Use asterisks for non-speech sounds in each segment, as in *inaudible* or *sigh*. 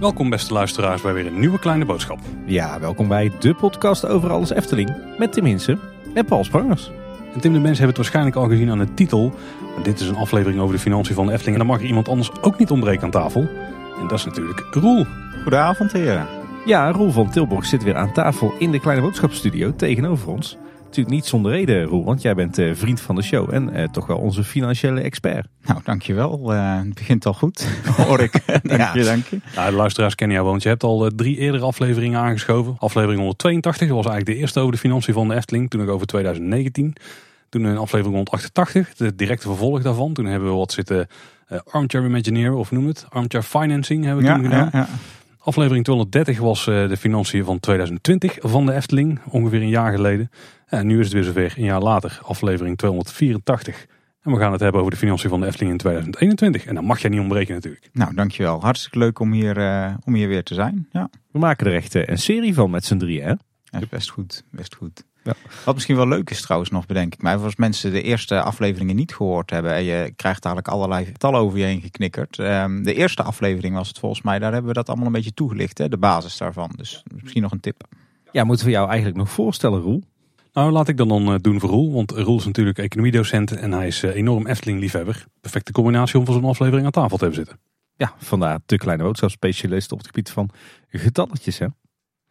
Welkom beste luisteraars bij weer een nieuwe kleine boodschap. Ja, welkom bij de podcast over alles Efteling met Tim Hinsen en Paul Sprangers. En Tim de mensen hebben het waarschijnlijk al gezien aan de titel. Maar dit is een aflevering over de financiën van de Efteling. En dan mag er iemand anders ook niet ontbreken aan tafel. En dat is natuurlijk Roel. Goedenavond heren. Ja, Roel van Tilburg zit weer aan tafel in de kleine boodschapstudio tegenover ons. Natuurlijk niet zonder reden, Roel, want jij bent eh, vriend van de show en eh, toch wel onze financiële expert. Nou, dankjewel. Uh, het begint al goed, *laughs* hoor ik. dank ja. je, dank je. Nou, de luisteraars kennen jou, want je hebt al uh, drie eerdere afleveringen aangeschoven. Aflevering 182 was eigenlijk de eerste over de financiën van de Efteling, toen ook over 2019. Toen een aflevering 188, de directe vervolg daarvan. Toen hebben we wat zitten uh, armchair imagineer, of noem het, armchair financing hebben we Ja, toen gedaan. ja, ja. Aflevering 230 was eh, de financiën van 2020 van de Efteling, ongeveer een jaar geleden. En nu is het weer zover, een jaar later, aflevering 284. En we gaan het hebben over de financiën van de Efteling in 2021. En daar mag jij niet ontbreken natuurlijk. Nou, dankjewel. Hartstikke leuk om hier, eh, om hier weer te zijn. Ja, We maken er echt eh, een serie van met z'n drieën, hè? ja best goed. Best goed. Ja. Wat misschien wel leuk is trouwens nog, bedenk ik mij. Als mensen de eerste afleveringen niet gehoord hebben... en je krijgt eigenlijk allerlei getallen over je heen geknikkerd. Ehm, de eerste aflevering was het volgens mij. Daar hebben we dat allemaal een beetje toegelicht, hè, de basis daarvan. Dus misschien nog een tip. Ja, moeten we jou eigenlijk nog voorstellen, Roel? Nou, laat ik dan dan eh, doen voor Roel. Want Roel is natuurlijk economiedocent en hij is eh, enorm Efteling-liefhebber. Perfecte combinatie om voor zo'n aflevering aan tafel te hebben zitten. Ja, vandaar de kleine boodschapspecialist op het gebied van getalletjes, hè?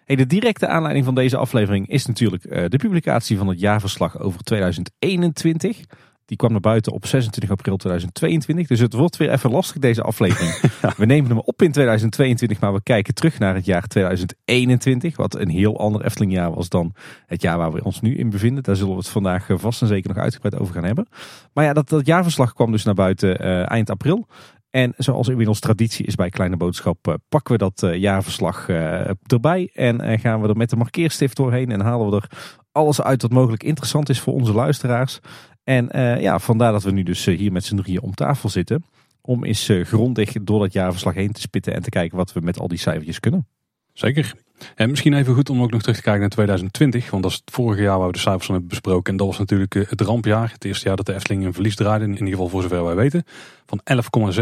Hey, de directe aanleiding van deze aflevering is natuurlijk eh, de publicatie van het jaarverslag over 2021. Die kwam naar buiten op 26 april 2022. Dus het wordt weer even lastig deze aflevering. *laughs* We nemen hem op in 2022, maar we kijken terug naar het jaar 2021. Wat een heel ander Eftelingjaar was dan het jaar waar we ons nu in bevinden. Daar zullen we het vandaag eh, vast en zeker nog uitgebreid over gaan hebben. Maar ja, dat, dat jaarverslag kwam dus naar buiten eh, eind april. En zoals inmiddels traditie is bij Kleine Boodschap, eh, pakken we dat eh, jaarverslag eh, erbij. En gaan we er met de markeerstift doorheen en halen we er alles uit wat mogelijk interessant is voor onze luisteraars. En ja, vandaar dat we nu dus hier met z'n drieën om tafel zitten. Om eens grondig door dat jaarverslag heen te spitten en te kijken wat we met al die cijfertjes kunnen. Zeker. En misschien even goed om ook nog terug te kijken naar 2020. Want dat is het vorige jaar waar we de cijfers van hebben besproken. En dat was natuurlijk eh, het rampjaar. Het eerste jaar dat de Efteling een verlies draaide. In ieder geval voor zover wij weten. Van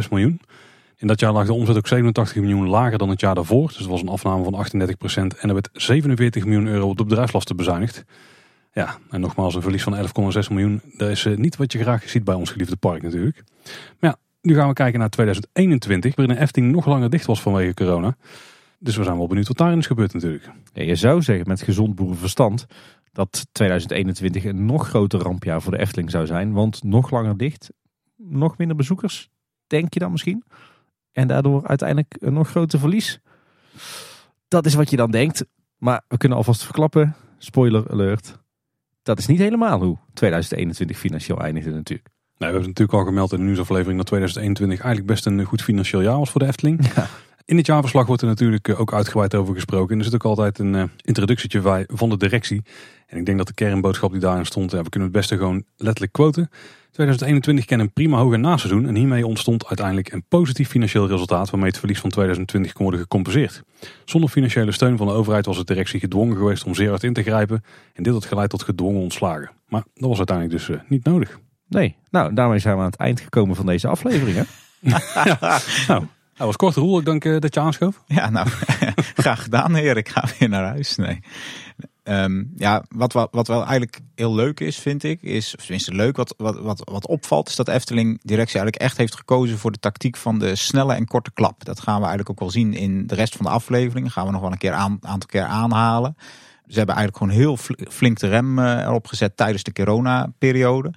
11,6 miljoen. In dat jaar lag de omzet ook 87 miljoen lager dan het jaar daarvoor. Dus dat was een afname van 38 procent. En er werd 47 miljoen euro op de bedrijfslasten bezuinigd. Ja, en nogmaals een verlies van 11,6 miljoen. Dat is eh, niet wat je graag ziet bij ons geliefde park natuurlijk. Maar ja, nu gaan we kijken naar 2021. Waarin de Efteling nog langer dicht was vanwege corona. Dus we zijn wel benieuwd wat daarin is gebeurd natuurlijk. Ja, je zou zeggen met gezond boerenverstand dat 2021 een nog groter rampjaar voor de Efteling zou zijn. Want nog langer dicht, nog minder bezoekers, denk je dan misschien? En daardoor uiteindelijk een nog groter verlies. Dat is wat je dan denkt. Maar we kunnen alvast verklappen, spoiler alert. Dat is niet helemaal hoe 2021 financieel eindigde natuurlijk. Nou, we hebben natuurlijk al gemeld in de nieuwsaflevering dat 2021 eigenlijk best een goed financieel jaar was voor de Efteling. Ja. In het jaarverslag wordt er natuurlijk eh, ook uitgebreid over gesproken. En er zit ook altijd een uh, introductietje bij van de directie. En ik denk dat de kernboodschap die daarin stond, ja, we kunnen het beste gewoon letterlijk quoten. 2021 kent een prima en naseizoen en hiermee ontstond uiteindelijk een positief financieel resultaat waarmee het verlies van 2020 kon worden gecompenseerd. Zonder financiële steun van de overheid was de directie gedwongen geweest om zeer hard in te grijpen en dit had geleid tot gedwongen ontslagen. Maar dat was uiteindelijk dus uh, niet nodig. Nee, nou daarmee zijn we aan het eind gekomen van deze aflevering. Hè? *laughs* *laughs* ja, nou, hij was kort, Roel. Ik dank uh, dat je aanschoof. Ja, nou, *laughs* graag gedaan, heer. Ik ga weer naar huis. Nee. Um, ja, wat, wat, wat wel eigenlijk heel leuk is, vind ik, is, of tenminste leuk, wat, wat, wat, wat opvalt, is dat Efteling directie eigenlijk echt heeft gekozen voor de tactiek van de snelle en korte klap. Dat gaan we eigenlijk ook wel zien in de rest van de aflevering. gaan we nog wel een keer aan, aantal keer aanhalen. Ze hebben eigenlijk gewoon heel flink de rem uh, erop gezet tijdens de corona-periode.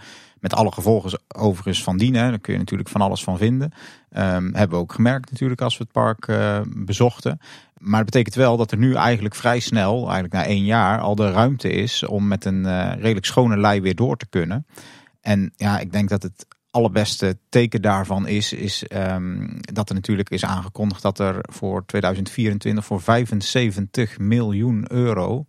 Met alle gevolgen overigens van dien. Hè. Kun je natuurlijk van alles van vinden. Um, hebben we ook gemerkt natuurlijk als we het park uh, bezochten. Maar het betekent wel dat er nu eigenlijk vrij snel, eigenlijk na één jaar, al de ruimte is om met een uh, redelijk schone lei weer door te kunnen. En ja, ik denk dat het allerbeste teken daarvan is, is um, dat er natuurlijk is aangekondigd dat er voor 2024 voor 75 miljoen euro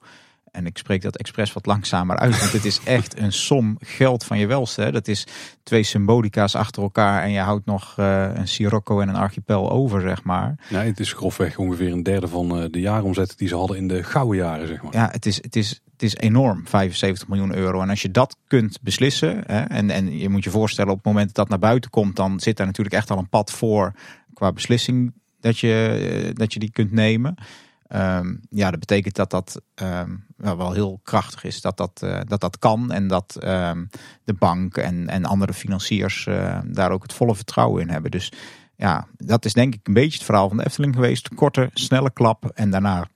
en ik spreek dat expres wat langzamer uit, want het is echt een som geld van je welste. Hè. Dat is twee symbolica's achter elkaar en je houdt nog uh, een Sirocco en een archipel over, zeg maar. Nee, het is grofweg ongeveer een derde van uh, de jaaromzet die ze hadden in de gouden jaren, zeg maar. Ja, het is, het is, het is enorm, 75 miljoen euro. En als je dat kunt beslissen, hè, en, en je moet je voorstellen op het moment dat dat naar buiten komt, dan zit daar natuurlijk echt al een pad voor qua beslissing dat je, dat je die kunt nemen. Um, ja, dat betekent dat dat um, wel, heel krachtig is. Dat dat, uh, dat, dat kan en dat um, de bank en, en andere financiers uh, daar ook het volle vertrouwen in hebben. Dus ja, dat is denk ik een beetje het verhaal van de Efteling geweest. Korte, snelle klap en daarna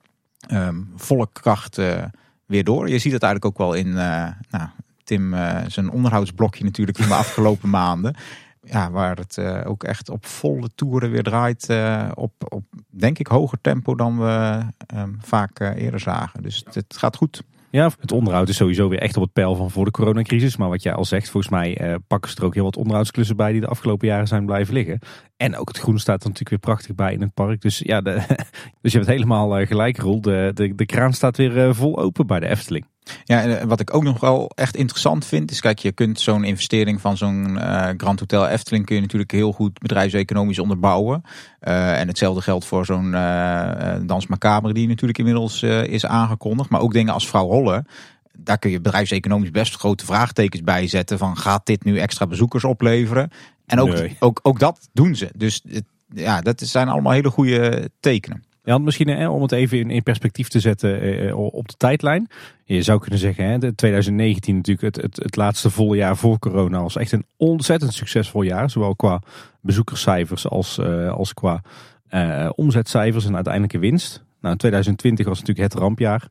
volle kracht uh, weer door. Je ziet het eigenlijk ook wel in nou, Tim zijn onderhoudsblokje natuurlijk van de afgelopen *laughs* maanden ja, waar het uh, ook echt op volle toeren weer draait. Uh, op, op, denk ik, hoger tempo dan we um, vaak uh, eerder zagen. Dus het, gaat goed. Ja, het onderhoud is sowieso weer echt op het pijl van voor de coronacrisis. Maar wat jij al zegt, volgens mij pakken ze er ook heel wat onderhoudsklussen bij die de afgelopen jaren zijn blijven liggen. En ook het groen staat er natuurlijk weer prachtig bij in het park. Dus ja, *laughs* dus je hebt helemaal gelijk, Roel. De, de, de kraan staat weer vol open bij de Efteling. Ja, en wat ik ook nog wel echt interessant vind, is kijk, je kunt zo'n investering van zo'n uh, Grand Hotel Efteling kun je natuurlijk heel goed bedrijfseconomisch onderbouwen. Uh, en hetzelfde geldt voor zo'n uh, Dans Macabre die natuurlijk inmiddels is aangekondigd. Maar ook dingen als Vrouw Holle, daar kun je bedrijfseconomisch best grote vraagtekens bij zetten van gaat dit nu extra bezoekers opleveren? En ook, ook, ook dat doen ze. Dus het, ja, dat zijn allemaal hele goede tekenen. Ja, misschien om het even in, perspectief te zetten eh, op de tijdlijn. Je zou kunnen zeggen, hè, 2019 natuurlijk het, het, het laatste volle jaar voor corona was echt een ontzettend succesvol jaar. Zowel qua bezoekerscijfers als, uh, als qua uh, omzetcijfers en uiteindelijke winst. Nou, 2020 was natuurlijk het rampjaar.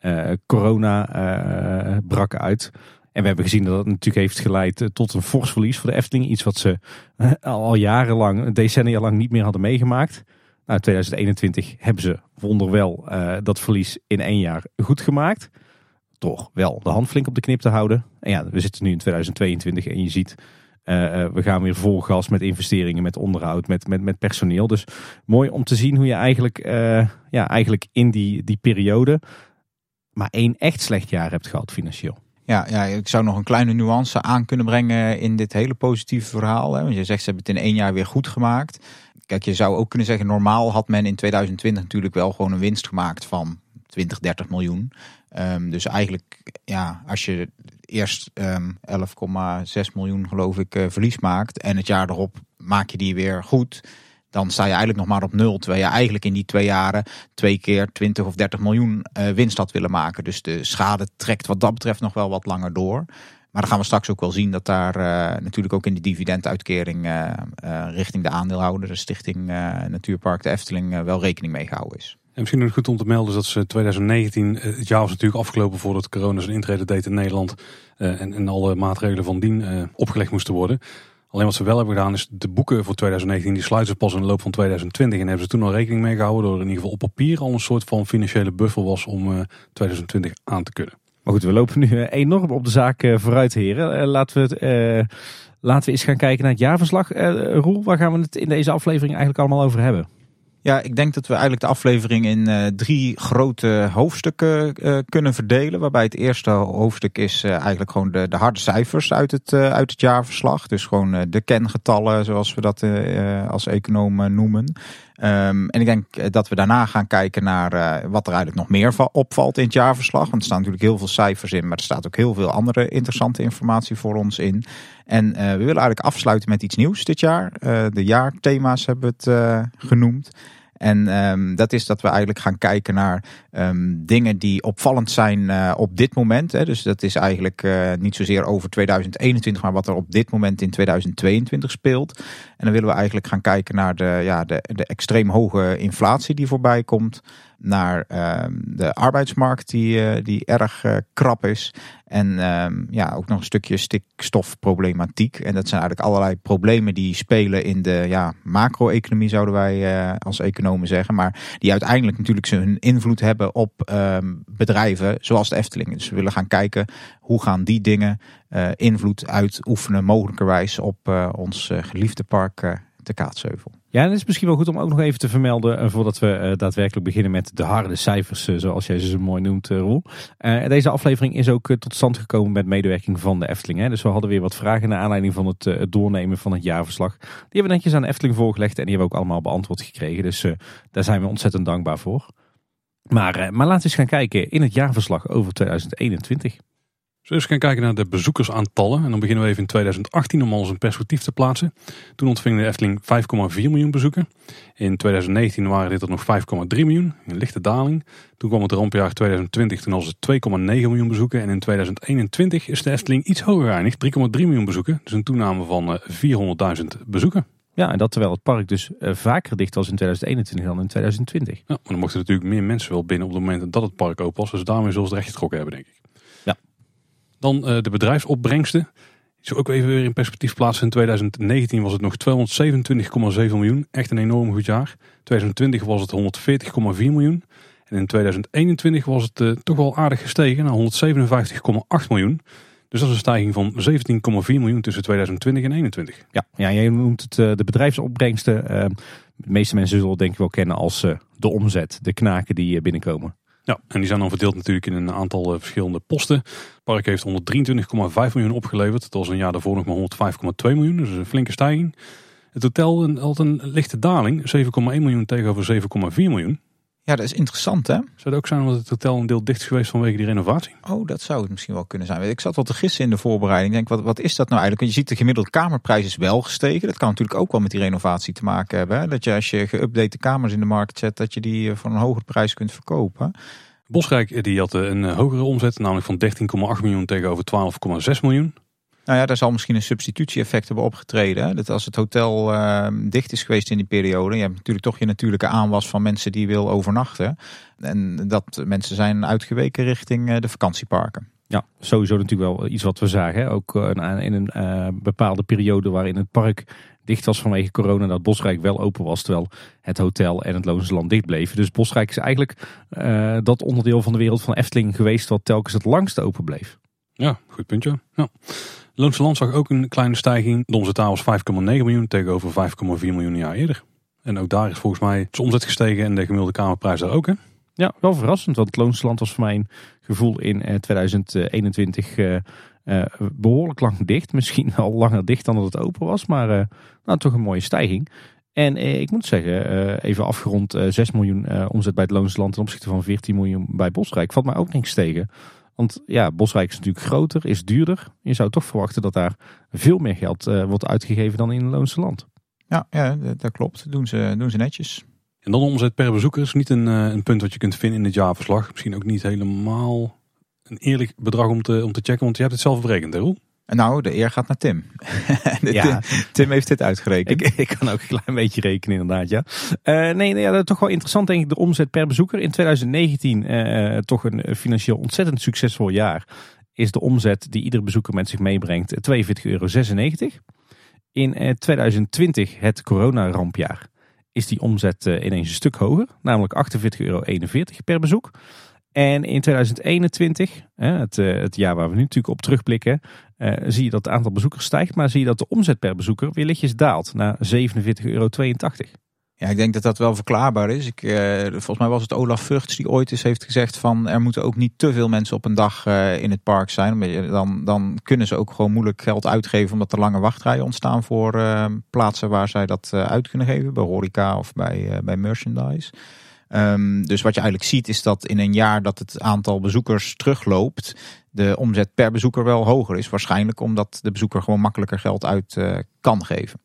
Uh, corona brak uit. En we hebben gezien dat dat natuurlijk heeft geleid tot een fors verlies voor de Efteling. Iets wat ze al jarenlang, decennia lang niet meer hadden meegemaakt. Nou, 2021 hebben ze wonderwel uh, dat verlies in één jaar goed gemaakt. Toch wel de hand flink op de knip te houden. En ja, we zitten nu in 2022 en je ziet, uh, we gaan weer vol gas met investeringen, met onderhoud, met, met, met personeel. Dus mooi om te zien hoe je eigenlijk, ja, eigenlijk in die, die periode maar één echt slecht jaar hebt gehad financieel. Ja, ja, ik zou nog een kleine nuance aan kunnen brengen in dit hele positieve verhaal. Hè? Want je zegt ze hebben het in één jaar weer goed gemaakt. Kijk, je zou ook kunnen zeggen, normaal had men in 2020 natuurlijk wel gewoon een winst gemaakt van 20, 30 miljoen. Um, dus eigenlijk, ja, als je eerst um, ehm, 11,6 miljoen geloof ik uh, verlies maakt en het jaar erop maak je die weer goed, dan sta je eigenlijk nog maar op nul. Terwijl je eigenlijk in die twee jaren twee keer 20 of 30 miljoen uh, winst had willen maken. Dus de schade trekt wat dat betreft nog wel wat langer door. Maar dan gaan we straks ook wel zien dat daar uh, natuurlijk ook in de dividenduitkering uh, uh, richting de aandeelhouder, de stichting Natuurpark de Efteling, wel rekening mee gehouden is. En misschien nog goed om te melden dat ze 2019, het jaar was natuurlijk afgelopen voordat corona zijn intrede deed in Nederland en, en alle maatregelen van dien opgelegd moesten worden. Alleen wat ze wel hebben gedaan is de boeken voor 2019, die sluiten pas in de loop van 2020. En hebben ze toen al rekening mee gehouden door in ieder geval op papier al een soort van financiële buffer was om 2020 aan te kunnen. Maar goed, we lopen nu eh, enorm op de zaak eh, vooruit, heren. Eh, laten, we laten we eens gaan kijken naar het jaarverslag. Roel, waar gaan we het in deze aflevering eigenlijk allemaal over hebben? Ja, ik denk dat we eigenlijk de aflevering in uh, drie grote hoofdstukken uh, kunnen verdelen. Waarbij het eerste hoofdstuk is uh, eigenlijk gewoon de, de harde cijfers uit het, uit het jaarverslag. Dus gewoon de kengetallen, zoals we dat als econoom noemen. Um, en ik denk dat we daarna gaan kijken naar wat er eigenlijk nog meer opvalt in het jaarverslag. Want er staan natuurlijk heel veel cijfers in, maar er staat ook heel veel andere interessante informatie voor ons in. En we willen eigenlijk afsluiten met iets nieuws dit jaar. de jaarthema's hebben we het genoemd. En um, dat is dat we eigenlijk gaan kijken naar um, dingen die opvallend zijn op dit moment. Hè. Dus dat is eigenlijk niet zozeer over 2021, maar wat er op dit moment in 2022 speelt. En dan willen we eigenlijk gaan kijken naar de, ja, de, de extreem hoge inflatie die voorbij komt naar uh, de arbeidsmarkt die, uh, die erg uh, krap is. En uh, ja, ook nog een stukje stikstofproblematiek. En dat zijn eigenlijk allerlei problemen die spelen in de ja, macro-economie, zouden wij uh, als economen zeggen. Maar die uiteindelijk natuurlijk hun invloed hebben op ehm, bedrijven zoals de Efteling. Dus we willen gaan kijken hoe gaan die dingen invloed uitoefenen, mogelijkerwijs op ons geliefde park de Kaatsheuvel. Ja, en het is misschien wel goed om ook nog even te vermelden, uh, voordat we uh, daadwerkelijk beginnen met de harde cijfers, uh, zoals jij ze zo mooi noemt, Roel. deze aflevering is ook tot stand gekomen met medewerking van de Efteling. Hè? Dus we hadden weer wat vragen naar aanleiding van het, het, doornemen van het jaarverslag. Die hebben we netjes aan de Efteling voorgelegd en die hebben we ook allemaal beantwoord gekregen. Dus daar zijn we ontzettend dankbaar voor. Maar, maar laten we eens gaan kijken in het jaarverslag over 2021. We eens gaan kijken naar de bezoekersaantallen. En dan beginnen we even in 2018 om alles een perspectief te plaatsen. Toen ontving de Efteling 5,4 miljoen bezoeken. In 2019 waren dit er nog 5,3 miljoen, een lichte daling. Toen kwam het rampjaar 2020, toen was het 2,9 miljoen bezoeken. En in 2021 is de Efteling iets hoger geëindigd, 3,3 miljoen bezoeken. Dus een toename van 400.000 eh, bezoeken. Ja, en dat terwijl het park dus eh, vaker dicht was in 2021 dan in 2020. Ja, maar dan mochten natuurlijk meer mensen wel binnen op het moment dat het park open was. Dus daarmee zullen ze recht getrokken hebben, denk ik. Dan uh, de bedrijfsopbrengsten. Die ook even weer in perspectief plaatsen. In 2019 was het nog 227,7 miljoen. Echt een enorm goed jaar. 2020 was het 140,4 miljoen. En in 2021 was het uh, toch wel aardig gestegen naar 157,8 miljoen. Dus dat is een stijging van 17,4 miljoen tussen 2020 en 2021. Ja, ja jij noemt het uh, de bedrijfsopbrengsten. de meeste mensen zullen het denk ik wel kennen als de omzet, de knaken die binnenkomen. Ja, en die zijn dan verdeeld natuurlijk in een aantal eh, verschillende posten. Het park heeft 123,5 miljoen opgeleverd. Dat was een jaar daarvoor nog maar 105,2 miljoen, dus een flinke stijging. Het hotel had een lichte daling, 7,1 miljoen tegenover 7,4 miljoen. Ja, dat is interessant hè. Zou het ook zijn omdat het hotel een deel dicht is geweest vanwege die renovatie? Oh, dat zou het misschien wel kunnen zijn. Ik zat wel te gissen in de voorbereiding. Ik denk, wat, wat is dat nou eigenlijk? Want je ziet de gemiddelde kamerprijs is wel gestegen. Dat kan natuurlijk ook wel met die renovatie te maken hebben. Hè? Dat je als je geüpdate kamers in de markt zet, dat je die eh, voor een hogere prijs kunt verkopen. Bosrijk eh, die had eh, een hogere omzet, namelijk van 13,8 miljoen tegenover 12,6 miljoen. Nou ja, daar zal misschien een substitutie-effect hebben opgetreden. Dat als het hotel uh, dicht is geweest in die periode, je hebt natuurlijk toch je natuurlijke aanwas van mensen die wil overnachten. En dat mensen zijn uitgeweken richting uh, de vakantieparken. Ja, sowieso natuurlijk wel iets wat we zagen. Ook uh, in een uh, bepaalde periode waarin het park dicht was vanwege corona, dat Bosrijk wel open was, terwijl het hotel en het Loonse Land dicht bleven. Dus Bosrijk is eigenlijk dat onderdeel van de wereld van Efteling geweest wat telkens het langst open bleef. Ja, goed puntje. Ja. Loonse Land zag ook een kleine stijging. De omzet was 5,9 miljoen tegenover 5,4 miljoen jaar eerder. En ook daar is volgens mij de omzet gestegen en de gemiddelde kamerprijs daar ook. Hè? Ja, wel verrassend, want Loonse Land was voor mijn gevoel in 2021 uh, uh, behoorlijk lang dicht. *laughs* Misschien al langer dicht dan dat het open was, maar nou, toch een mooie stijging. En eh, ik moet zeggen, even afgerond 6 miljoen omzet bij het Loonse Land ten opzichte van 14 miljoen bij Bosrijk. Valt mij ook niks tegen. Want ja, Bosrijk is natuurlijk groter, is duurder. Je zou toch verwachten dat daar veel meer geld uh, wordt uitgegeven dan in het Loonse Land. Ja, ja dat klopt. Doen ze, doen ze netjes. En dan omzet per bezoeker is niet een, een punt wat je kunt vinden in het jaarverslag. Misschien ook niet helemaal een eerlijk bedrag om te, om te checken, want je hebt het zelf berekend, hè Roel? Nou, de eer gaat naar Tim. *laughs* ja. Tim heeft dit uitgerekend. Ik, ik, kan ook een klein beetje rekenen inderdaad, ja. Uh, nee, ja, dat is toch wel interessant denk ik, de omzet per bezoeker. In 2019, uh, eh, toch een financieel ontzettend succesvol jaar, is de omzet die iedere bezoeker met zich meebrengt 42,96 euro. In uh, 2020, het coronarampjaar, is die omzet ineens een stuk hoger, namelijk 48,41 euro per bezoek. En in 2021, het, eh, het jaar waar we nu natuurlijk op terugblikken, eh, zie je dat het aantal bezoekers stijgt, maar zie je dat de omzet per bezoeker weer lichtjes daalt naar 47,82 euro. Ja, ik denk dat dat wel verklaarbaar is. Ik, eh, volgens mij was het Olaf Vugts die ooit eens heeft gezegd van er moeten ook niet te veel mensen op een dag in het park zijn. Dan, dan kunnen ze ook gewoon moeilijk geld uitgeven omdat er lange wachtrijen ontstaan voor plaatsen waar zij dat uit kunnen geven. Bij horeca of bij, bij merchandise. Um, dus wat je eigenlijk ziet is dat in een jaar dat het aantal bezoekers terugloopt, de omzet per bezoeker wel hoger is. Waarschijnlijk omdat de bezoeker gewoon makkelijker geld uit uh, kan geven.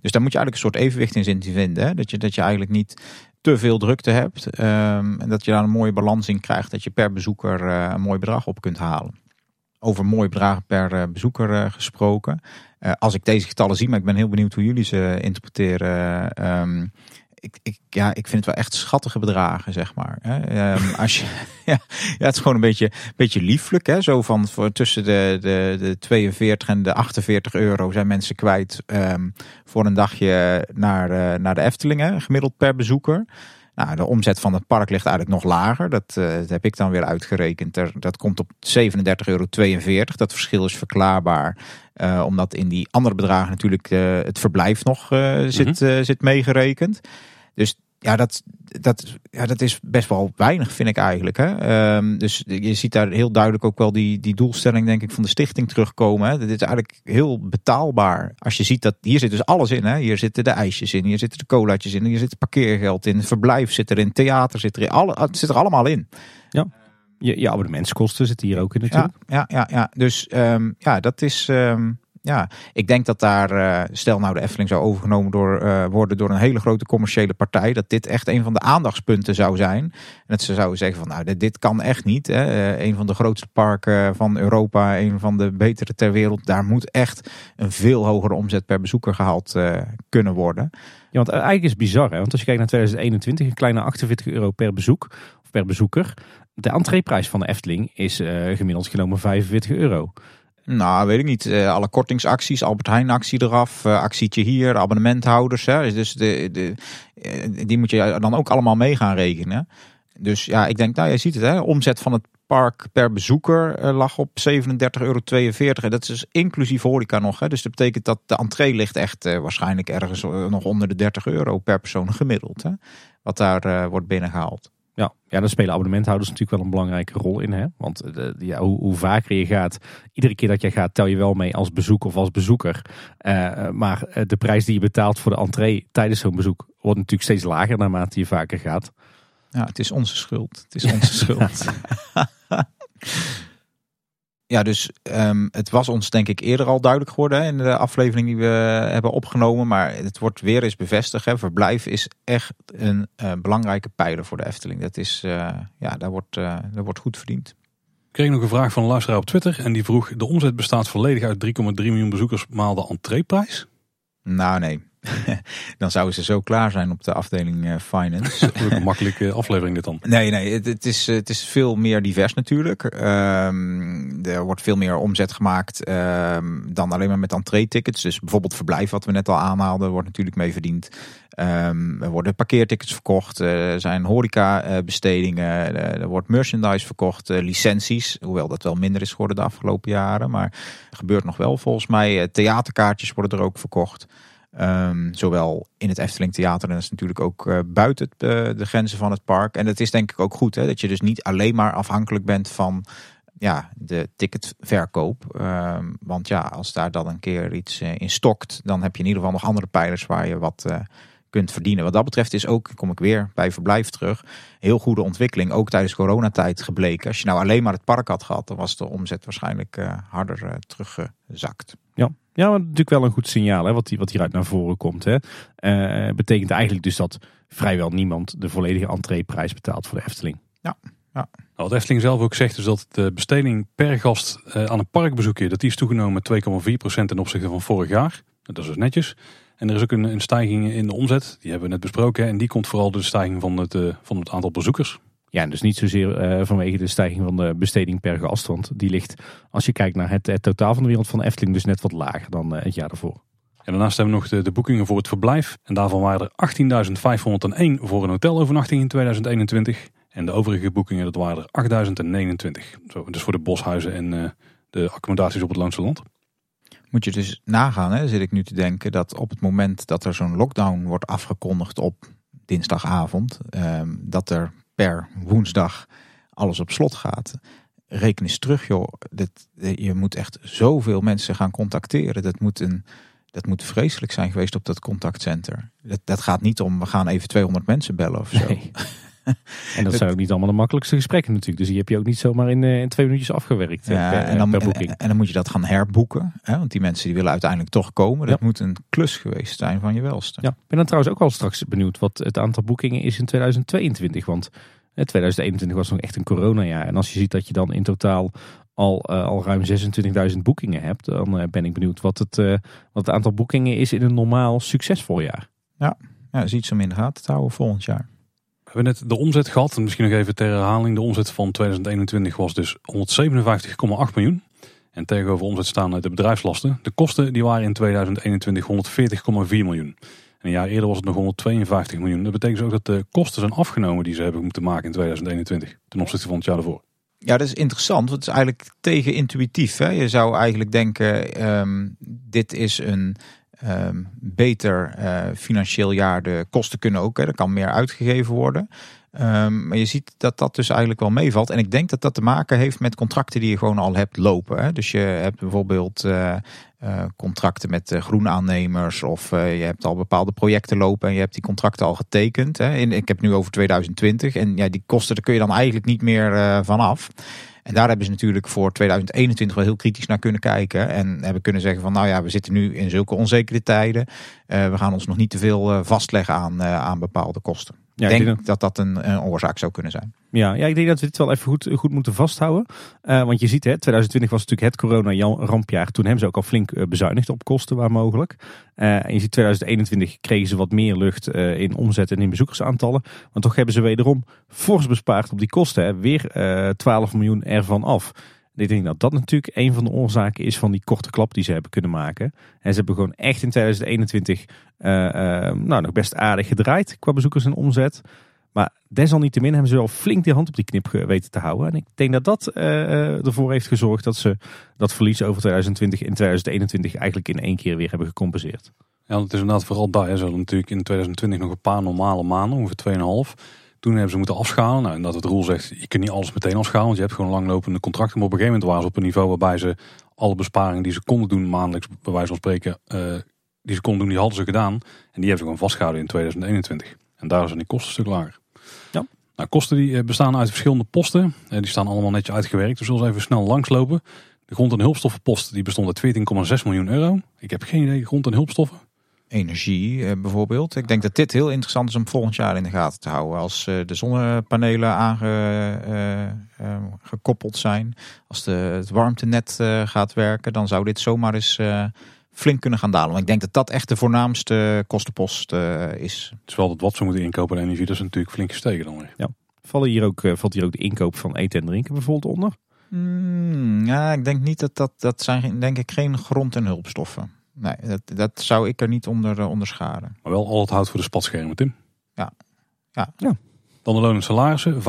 Dus daar moet je eigenlijk een soort evenwicht in zien te vinden. Hè? Dat, je, dat je eigenlijk niet te veel drukte hebt. Um, en dat je daar een mooie balans in krijgt. Dat je per bezoeker uh, een mooi bedrag op kunt halen. Over mooi bedrag per uh, bezoeker gesproken. als ik deze getallen zie, maar ik ben heel benieuwd hoe jullie ze interpreteren. Um, ik, ik, ja, ik vind het wel echt schattige bedragen, zeg maar. Um, *laughs* als je, ja, ja, het is gewoon een beetje, beetje lieflijk. Hè? Zo van voor tussen de, de, de 42 en de 48 euro zijn mensen kwijt um, voor een dagje naar, uh, naar de Eftelingen, gemiddeld per bezoeker. Nou, de omzet van het park ligt eigenlijk nog lager. Dat, uh, dat heb ik dan weer uitgerekend. Er, dat komt op 37,42 euro. Dat verschil is verklaarbaar. Uh, omdat in die andere bedragen natuurlijk uh, het verblijf nog zit, mm zit meegerekend. Dus ja, dat, dat, ja, dat is best wel weinig, vind ik eigenlijk. Hè? Um, dus je ziet daar heel duidelijk ook wel die, die doelstelling, denk ik, van de stichting terugkomen. Hè? Dit is eigenlijk heel betaalbaar. Als je ziet dat hier zit dus alles in. Hè? Hier zitten de ijsjes in, hier zitten de colaatjes in, hier zit parkeergeld in, verblijf zit erin, theater zit erin. Alle, het zit er allemaal in. Ja. Je, je abonnementskosten zitten hier ook in natuurlijk. Ja, ja, ja, ja. dus um, ja, dat is. Um, ja, ik denk dat daar, uh, stel nou de Efteling zou overgenomen door, uh, worden door een hele grote commerciële partij, dat dit echt een van de aandachtspunten zou zijn. En dat ze zouden zeggen van nou, dit, kan echt niet. Hè. Uh, een van de grootste parken van Europa, een van de betere ter wereld. Daar moet echt een veel hogere omzet per bezoeker gehaald kunnen worden. Ja, want eigenlijk is het bizar. Hè? Want als je kijkt naar 2021, een kleine 48 euro per bezoek of per bezoeker. De entreeprijs van de Efteling is gemiddeld genomen 45 euro. Nou, weet ik niet. Uh, alle kortingsacties, Albert Heijn actie eraf, uh, actietje hier, abonnementhouders. Hè. Dus de, de, uh, die moet je dan ook allemaal mee gaan rekenen. Dus ja, ik denk, nou, je ziet het, hè. omzet van het park per bezoeker lag op 37,42 euro. En dat is inclusief horeca nog. Hè. Dus dat betekent dat de entree ligt echt waarschijnlijk ergens nog onder de 30 euro per persoon gemiddeld. Hè. Wat daar wordt binnengehaald. Ja, ja, daar spelen abonnementhouders natuurlijk wel een belangrijke rol in. Hè? Want eh, de, ja, hoe, hoe, vaker je gaat, iedere keer dat je gaat, tel je wel mee als bezoek of als bezoeker. Uh, maar eh, de prijs die je betaalt voor de entree tijdens zo'n bezoek wordt natuurlijk steeds lager naarmate je vaker gaat. Ja, het is onze schuld. Het is *laughs* onze schuld. Ja, dus um, het was ons denk ik eerder al duidelijk geworden hè, in de aflevering die we hebben opgenomen. Maar het wordt weer eens bevestigd. Hè. Verblijf is echt een uh, belangrijke pijler voor de Efteling. Dat is, uh, ja, daar wordt, uh, daar wordt goed verdiend. Ik kreeg nog een vraag van een luisteraar op Twitter. En die vroeg, de omzet bestaat volledig uit 3,3 miljoen bezoekers maal de entreeprijs? Nou nee, *laughs* dan zouden ze zo klaar zijn op de afdeling uh, finance. *laughs* een makkelijke aflevering dit dan. Nee, nee, het, het, is, het is veel meer divers natuurlijk. Um, er wordt veel meer omzet gemaakt um, dan alleen maar met entree-tickets. Dus bijvoorbeeld verblijf, wat we net al aanhaalden, wordt natuurlijk mee verdiend. Um, er worden parkeertickets verkocht, er zijn horeca-bestedingen, er wordt merchandise verkocht, licenties. Hoewel dat wel minder is geworden de afgelopen jaren. Maar er gebeurt nog wel volgens mij. Theaterkaartjes worden er ook verkocht. Um, zowel in het Efteling Theater en dat is natuurlijk ook uh, buiten uh, de grenzen van het park. En dat is denk ik ook goed, hè, dat je dus niet alleen maar afhankelijk bent van ja, de ticketverkoop. Um, want ja, als daar dan een keer iets uh, in stokt, dan heb je in ieder geval nog andere pijlers waar je wat kunt verdienen. Wat dat betreft is ook, kom ik weer bij verblijf terug, heel goede ontwikkeling. Ook tijdens coronatijd gebleken. Als je nou alleen maar het park had gehad, dan was de omzet waarschijnlijk harder teruggezakt. Ja, ja, maar natuurlijk wel een goed signaal hè, wat, wat hieruit naar voren komt. Hè. Uh, betekent eigenlijk dus dat vrijwel niemand de volledige entreeprijs betaalt voor de Efteling. Ja, ja. Nou, wat Efteling zelf ook zegt is dat de besteding per gast uh, aan een parkbezoekje dat die is toegenomen met 2,4% ten opzichte van vorig jaar. Dat is dus netjes. En er is ook een, een stijging in de omzet, die hebben we net besproken. En die komt vooral door de stijging van het, uh, van het aantal bezoekers. Ja, dus niet zozeer uh, vanwege de stijging van de besteding per gast. Want die ligt, als je kijkt naar het, het totaal van de wereld van Efteling, dus net wat lager dan uh, het jaar daarvoor. En daarnaast hebben we nog de, de boekingen voor het verblijf. En daarvan waren er 18.501 voor een hotelovernachting in 2021. En de overige boekingen, dat waren er 8029. Zo, dus voor de boshuizen en uh, de accommodaties op het Loonse Land. Moet je dus nagaan, hè, zit ik nu te denken, dat op het moment dat er zo'n lockdown wordt afgekondigd op dinsdagavond, um, dat er per woensdag alles op slot gaat. Reken eens terug, joh. Dit, je moet echt zoveel mensen gaan contacteren. Dat moet, een, dat moet vreselijk zijn geweest op dat contactcenter. Dat, dat gaat niet om, we gaan even 200 mensen bellen of zo. Nee. *laughs* En dat zijn ook niet allemaal de makkelijkste gesprekken natuurlijk. Dus die heb je ook niet zomaar in, eh, in twee minuutjes afgewerkt ja, per, en, dan, per. En, en, dan moet je dat gaan herboeken. Hè? Want die mensen die willen uiteindelijk toch komen. Dat ja. moet een klus geweest zijn van je welste. Ja, ik ben dan trouwens ook al straks benieuwd wat het aantal boekingen is in 2022. Want 2021 was nog echt een coronajaar. En als je ziet dat je dan in totaal al, uh, al ruim 26.000 boekingen hebt, dan uh, ben ik benieuwd wat het, uh, wat het aantal boekingen is in een normaal succesvol jaar. Ja, ja dat is iets om in de gaten te houden volgend jaar. We hebben net de omzet gehad. Misschien nog even ter herhaling. De omzet van 2021 was dus 157,8 miljoen. En tegenover omzet staan de bedrijfslasten. De kosten die waren in 2021 140,4 miljoen. een jaar eerder was het nog 152 miljoen. Dat betekent dus ook dat de kosten zijn afgenomen die ze hebben moeten maken in 2021 ten opzichte van het jaar daarvoor. Ja, dat is interessant. Want het is eigenlijk tegenintuïtief. Je zou eigenlijk denken, ehm, dit is een ehm, beter eh, financieel jaar. De kosten kunnen ook, hè? er kan meer uitgegeven worden. Ehm, maar je ziet dat dat dus eigenlijk wel meevalt. En ik denk dat dat te maken heeft met contracten die je gewoon al hebt lopen. Hè? Dus je hebt bijvoorbeeld uh, uh, contracten met uh, groenaannemers. Of je hebt al bepaalde projecten lopen en je hebt die contracten al getekend. Hè? Ik heb nu over 2020. En ja, die kosten daar kun je dan eigenlijk niet meer vanaf. En daar hebben ze natuurlijk voor 2021 wel heel kritisch naar kunnen kijken. En hebben kunnen zeggen van nou ja, we zitten nu in zulke onzekere tijden. we gaan ons nog niet te veel vastleggen aan, aan bepaalde kosten. Ja, ik denk, dat dat een, een, oorzaak zou kunnen zijn. Ja, ja, ik denk dat we dit wel even goed, goed moeten vasthouden. Uh, want je ziet, hè, 2020 was natuurlijk het corona-rampjaar. Toen hebben ze ook al flink uh, bezuinigd op kosten waar mogelijk. Uh, en je ziet 2021 kregen ze wat meer lucht in omzet en in bezoekersaantallen. Want toch hebben ze wederom fors bespaard op die kosten. Hè. Weer 12 miljoen ervan af. Ik denk dat dat natuurlijk een van de oorzaken is van die korte klap die ze hebben kunnen maken. En ze hebben gewoon echt in 2021 uh, uh, nou, nog best aardig gedraaid qua bezoekers en omzet. Maar desalniettemin hebben ze wel flink die hand op die knip weten te houden. En ik denk dat dat uh, ervoor heeft gezorgd dat ze dat verlies over 2020 in 2021 eigenlijk in één keer weer hebben gecompenseerd. Ja, het is inderdaad vooral daar. Ze hadden natuurlijk in 2020 nog een paar normale maanden, ongeveer 2,5. Toen hebben ze moeten afschalen. Nou, en dat het rol zegt, je kunt niet alles meteen afschalen. Want je hebt gewoon langlopende contracten. Maar op een gegeven moment waren ze op een niveau waarbij ze alle besparingen die ze konden doen maandelijks, bij wijze van spreken, uh, die ze konden doen, die hadden ze gedaan. En die hebben ze gewoon vastgehouden in 2021. En daar zijn die kosten een stuk lager. Ja. Nou, kosten die eh, bestaan uit verschillende posten. Uh, die staan allemaal netjes uitgewerkt. Dus we zullen even snel langslopen. De grond- en hulpstoffenpost die bestond uit 14,6 miljoen euro. Ik heb geen idee, grond- en hulpstoffen energie eh, bijvoorbeeld. Ik denk dat dit heel interessant is om volgend jaar in de gaten te houden. Als eh, de zonnepanelen aangekoppeld uh, zijn, als de, het warmtenet gaat werken, dan zou dit zomaar eens flink kunnen gaan dalen. Want ik denk dat dat echt de voornaamste kostenpost is. Het is wel dat wat ze moeten inkopen aan energie, dat is natuurlijk flink gestegen dan weer. Ja. Vallen hier ook, valt hier ook de inkoop van eten en drinken bijvoorbeeld onder? Hmm, ja, ik denk niet dat dat, dat zijn denk ik geen grond- en hulpstoffen nee, dat, dat zou ik er niet onder uh, onderscharen. Maar wel al het hout voor de spatschermen, Tim. Ja. ja. ja. Dan de loon en salarissen, 35,8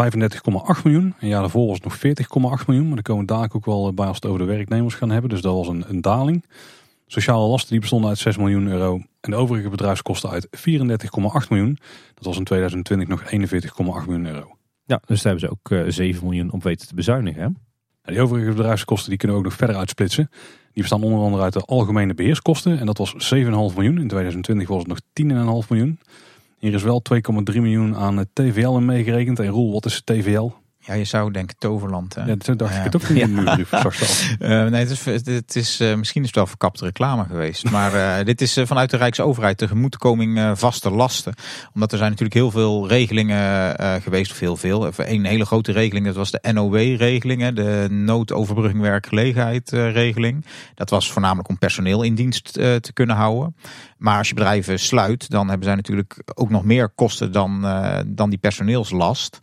miljoen. Een jaar daarvoor was het nog 40,8 miljoen. Maar daar komen daar ook wel bij als het over de werknemers gaan hebben. Dus dat was een, een daling. Sociale lasten die bestonden uit 6 miljoen euro. En de overige bedrijfskosten uit 34,8 miljoen. Dat was in 2020 nog 41,8 miljoen euro. Ja, dus daar hebben ze ook uh, eh, 7 miljoen op weten te bezuinigen. Hè? En die overige bedrijfskosten die kunnen we ook nog verder uitsplitsen. Die bestaan onder andere uit de algemene beheerskosten. En dat was 7,5 miljoen. In 2020 was het nog 10,5 miljoen. Hier is wel 2,3 miljoen aan TVL in meegerekend. En Roel, wat is TVL? Ja, je zou denken Toverland. Hè? Ja, dat dacht ik het ook muurbrief uh, nee, het is, het is, uh, misschien is het wel verkapte reclame geweest. Maar uh, *laughs* dit is vanuit de Rijksoverheid tegemoetkoming vaste lasten. Omdat er zijn natuurlijk heel veel regelingen geweest, of heel veel. Een hele grote regeling, dat was de NOW-regeling. De noodoverbrugging werkgelegenheid regeling. Dat was voornamelijk om personeel in dienst te kunnen houden. Maar als je bedrijven sluit, dan hebben zij natuurlijk ook nog meer kosten dan, dan die personeelslast.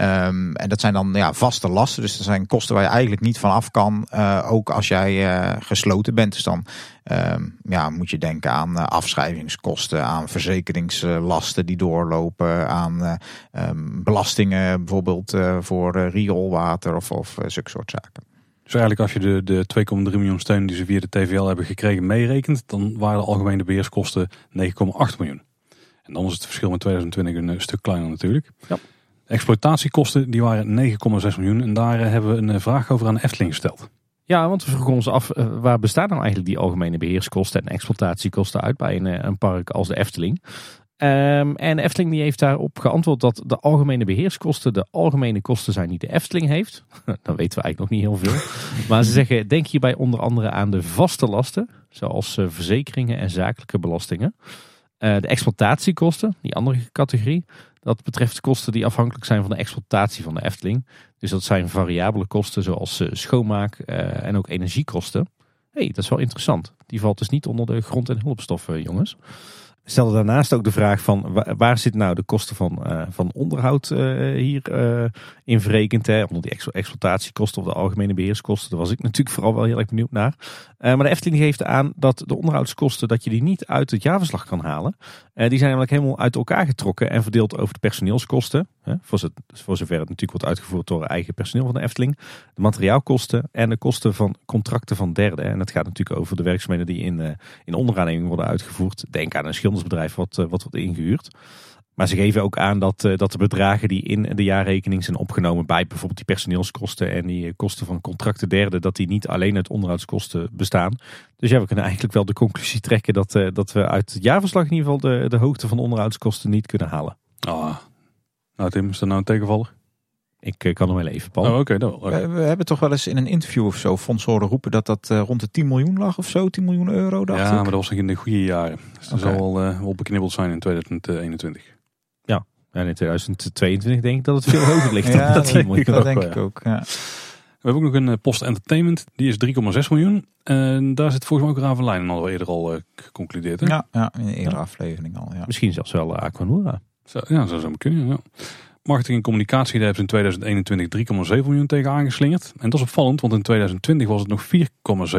Um, en dat zijn dan ja, vaste lasten. Dus dat zijn kosten waar je eigenlijk niet van af kan. Uh, ook als jij uh, gesloten bent. Dus dan um, ja, moet je denken aan uh, afschrijvingskosten, aan verzekeringslasten die doorlopen, aan um, belastingen bijvoorbeeld voor rioolwater of, of zulke soort zaken. Dus eigenlijk als je de, de 2,3 miljoen steun die ze via de TVL hebben gekregen meerekent, dan waren de algemene beheerskosten 9,8 miljoen. En dan is het verschil met 2020 een stuk kleiner natuurlijk. Ja exploitatiekosten die waren 9,6 miljoen. En daar eh, hebben we een eh, vraag over aan de Efteling gesteld. Ja, want we vroegen ons af, eh, waar bestaan nou eigenlijk die algemene beheerskosten en exploitatiekosten uit bij een, een park als de Efteling? Um, en de Efteling die heeft daarop geantwoord dat de algemene beheerskosten de algemene kosten zijn die de Efteling heeft. *laughs* Dan weten we eigenlijk nog niet heel veel. *laughs* maar ze zeggen, denk hierbij onder andere aan de vaste lasten, zoals verzekeringen en zakelijke belastingen. Uh, de exploitatiekosten, die andere categorie, dat betreft kosten die afhankelijk zijn van de exploitatie van de Efteling. Dus dat zijn variabele kosten zoals uh, schoonmaak uh, en ook energiekosten. hey, dat is wel interessant. Die valt dus niet onder de grond- en hulpstoffen, jongens. Stelde daarnaast ook de vraag van wa- waar zit nou de kosten van, eh, van onderhoud eh, hier eh, in verrekend? Hè? Onder die ex- exploitatiekosten of de algemene beheerskosten. Daar was ik natuurlijk vooral wel heel erg benieuwd naar. Maar de Efteling geeft aan dat de onderhoudskosten dat je die niet uit het jaarverslag kan halen. Die zijn namelijk helemaal uit elkaar getrokken en verdeeld over de personeelskosten. Voor, zo- voor zover het natuurlijk wordt uitgevoerd door eigen personeel van de Efteling. De materiaalkosten en de kosten van contracten van derden. En dat gaat natuurlijk over de werkzaamheden die in, eh, in onderaanneming worden uitgevoerd. Denk aan een schildersbedrijf wat, eh, wat wordt ingehuurd. Maar ze geven ook aan dat, eh, dat de bedragen die in de jaarrekening zijn opgenomen bij bijvoorbeeld die personeelskosten en die kosten van contracten derden, dat die niet alleen uit onderhoudskosten bestaan. Dus ja, we kunnen eigenlijk wel de conclusie trekken dat, dat we uit het jaarverslag in ieder geval de, de hoogte van de onderhoudskosten niet kunnen halen. Ah. Nou Tim, is dat nou een tegenvaller? Ik eh, kan hem wel even, Paul. Oh, oké. dat wel. We, we hebben toch wel eens in een interview of zo Fons horen roepen dat dat eh, rond de 10 miljoen lag of zo. 10 miljoen euro, dacht ja, ik. maar dat was nog in de goede jaren. Dus dat zal wel, eh, wel beknibbeld zijn in 2021. En in 2022 denk ik dat het veel *laughs* hoger ligt Ja, dat dat, 10 miljoen. dat denk ja. ik ook. Ja. We hebben ook nog een Post Entertainment. Die is 3,6 miljoen. En daar zit volgens mij ook hadden we eerder al geconcludeerd. Hè? Ja, ja, in een eerdere aflevering al. Ja. Misschien zelfs wel eh, Aquanura. Zo, ja, zo zou het kunnen. Ja. Marketing en communicatie, daar hebben ze in 2021 3,7 miljoen tegen aangeslingerd. En dat is opvallend, want in 2020 was het nog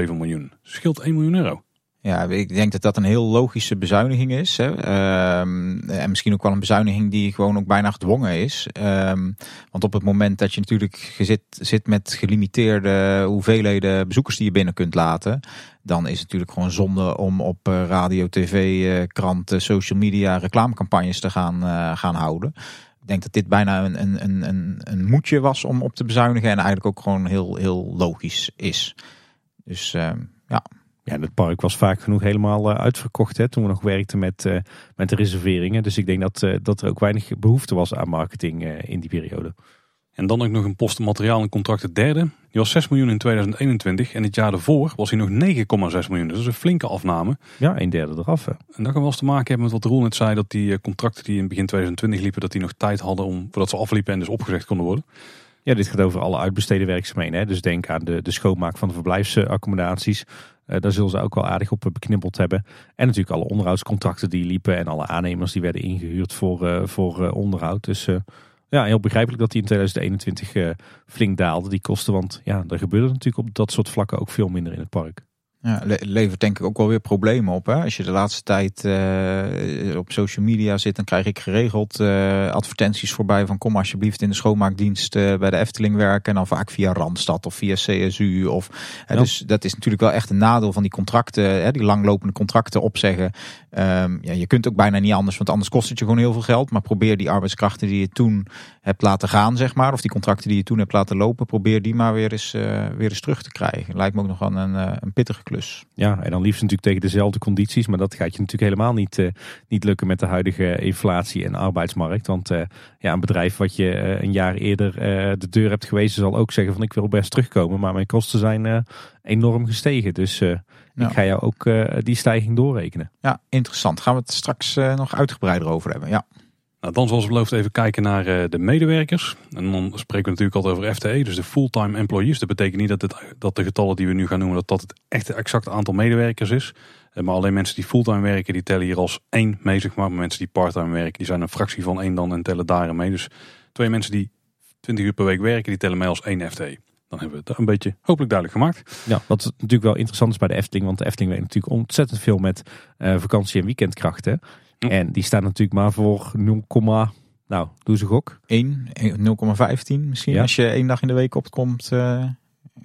4,7 miljoen. Scheelt 1 miljoen euro. Ja, ik denk dat dat een heel logische bezuiniging is. Hè. Ehm, en misschien ook wel een bezuiniging die gewoon ook bijna gedwongen is. Ehm, want op het moment dat je natuurlijk zit, zit met gelimiteerde hoeveelheden bezoekers die je binnen kunt laten. Dan is het natuurlijk gewoon zonde om op eh, radio, tv, eh, kranten, social media reclamecampagnes te gaan, eh, gaan houden. Ik denk dat dit bijna een, een, een, een, moedje was om op te bezuinigen. En eigenlijk ook gewoon heel, heel logisch is. Dus ehm, ja, Ja, het park was vaak genoeg helemaal eh, uitverkocht hè, toen we nog werkten met, eh, met de reserveringen. Dus ik denk dat, eh, dat er ook weinig behoefte was aan marketing in die periode. En dan ook nog een post materiaal en contracten derde. Die was 6 miljoen in 2021. En het jaar daarvoor was hij nog 9,6 miljoen. Dus dat is een flinke afname. Ja, een derde eraf. Hè. En dat kan wel eens te maken hebben met wat Roel net zei. Dat die contracten die in begin 2020 liepen, dat die nog tijd hadden om, voordat ze afliepen en dus opgezegd konden worden. Ja, dit gaat over alle uitbesteden werkzaamheden. Hè. Dus denk aan de, de schoonmaak van de verblijfsaccommodaties. Eh, daar zullen ze ook wel aardig op beknibbeld hebben. En natuurlijk alle onderhoudscontracten die liepen. En alle aannemers die werden ingehuurd voor, eh, voor eh, onderhoud. Dus eh, ja, heel begrijpelijk dat die in 2021 eh, flink daalde, die kosten. Want ja, er gebeurde natuurlijk op dat soort vlakken ook veel minder in het park. Ja, le- levert denk ik ook wel weer problemen op. Hè? Als je de laatste tijd eh, op social media zit, dan krijg ik geregeld eh, advertenties voorbij van kom alsjeblieft in de schoonmaakdienst eh, bij de Efteling werken. En dan vaak via Randstad of via CSU. Of, Ja. Dus dat is natuurlijk wel echt een nadeel van die contracten, hè, die langlopende contracten opzeggen. Ehm, ja, je kunt ook bijna niet anders, want anders kost het je gewoon heel veel geld. Maar probeer die arbeidskrachten die je toen hebt laten gaan, zeg maar, of die contracten die je toen hebt laten lopen, probeer die maar weer eens, eh, weer eens terug te krijgen. Lijkt me ook nog wel een, eh, een pittige klus. Ja, en dan liefst natuurlijk tegen dezelfde condities. Maar dat gaat je natuurlijk helemaal niet, eh, niet lukken met de huidige inflatie en arbeidsmarkt. Want ja, een bedrijf wat je een jaar eerder de deur hebt gewezen zal ook zeggen van ik wil best terugkomen. Maar mijn kosten zijn enorm gestegen. Dus. Ik ga jou ook eh, die stijging doorrekenen. Ja, interessant. Gaan we het straks eh, nog uitgebreider over hebben. Ja. Nou, dan zoals beloofd even kijken naar eh, de medewerkers. En dan spreken we natuurlijk altijd over FTE, dus de fulltime employees. Dat betekent niet dat, het, dat de getallen die we nu gaan noemen, dat dat het echte exacte aantal medewerkers is. Maar alleen mensen die fulltime werken, die tellen hier als één mee, zeg maar. Maar mensen die parttime werken, die zijn een fractie van één dan en tellen daarin mee. Dus twee mensen die 20 uur per week werken, die tellen mee als één FTE. Dan hebben we het een beetje hopelijk duidelijk gemaakt. Ja, wat natuurlijk wel interessant is bij de Efteling. Want de Efteling werkt natuurlijk ontzettend veel met eh, vakantie- en weekendkrachten. En die staan natuurlijk maar voor 0, nou, doe ze gok. 1, 0,15 misschien. Ja. Als je één dag in de week opkomt, eh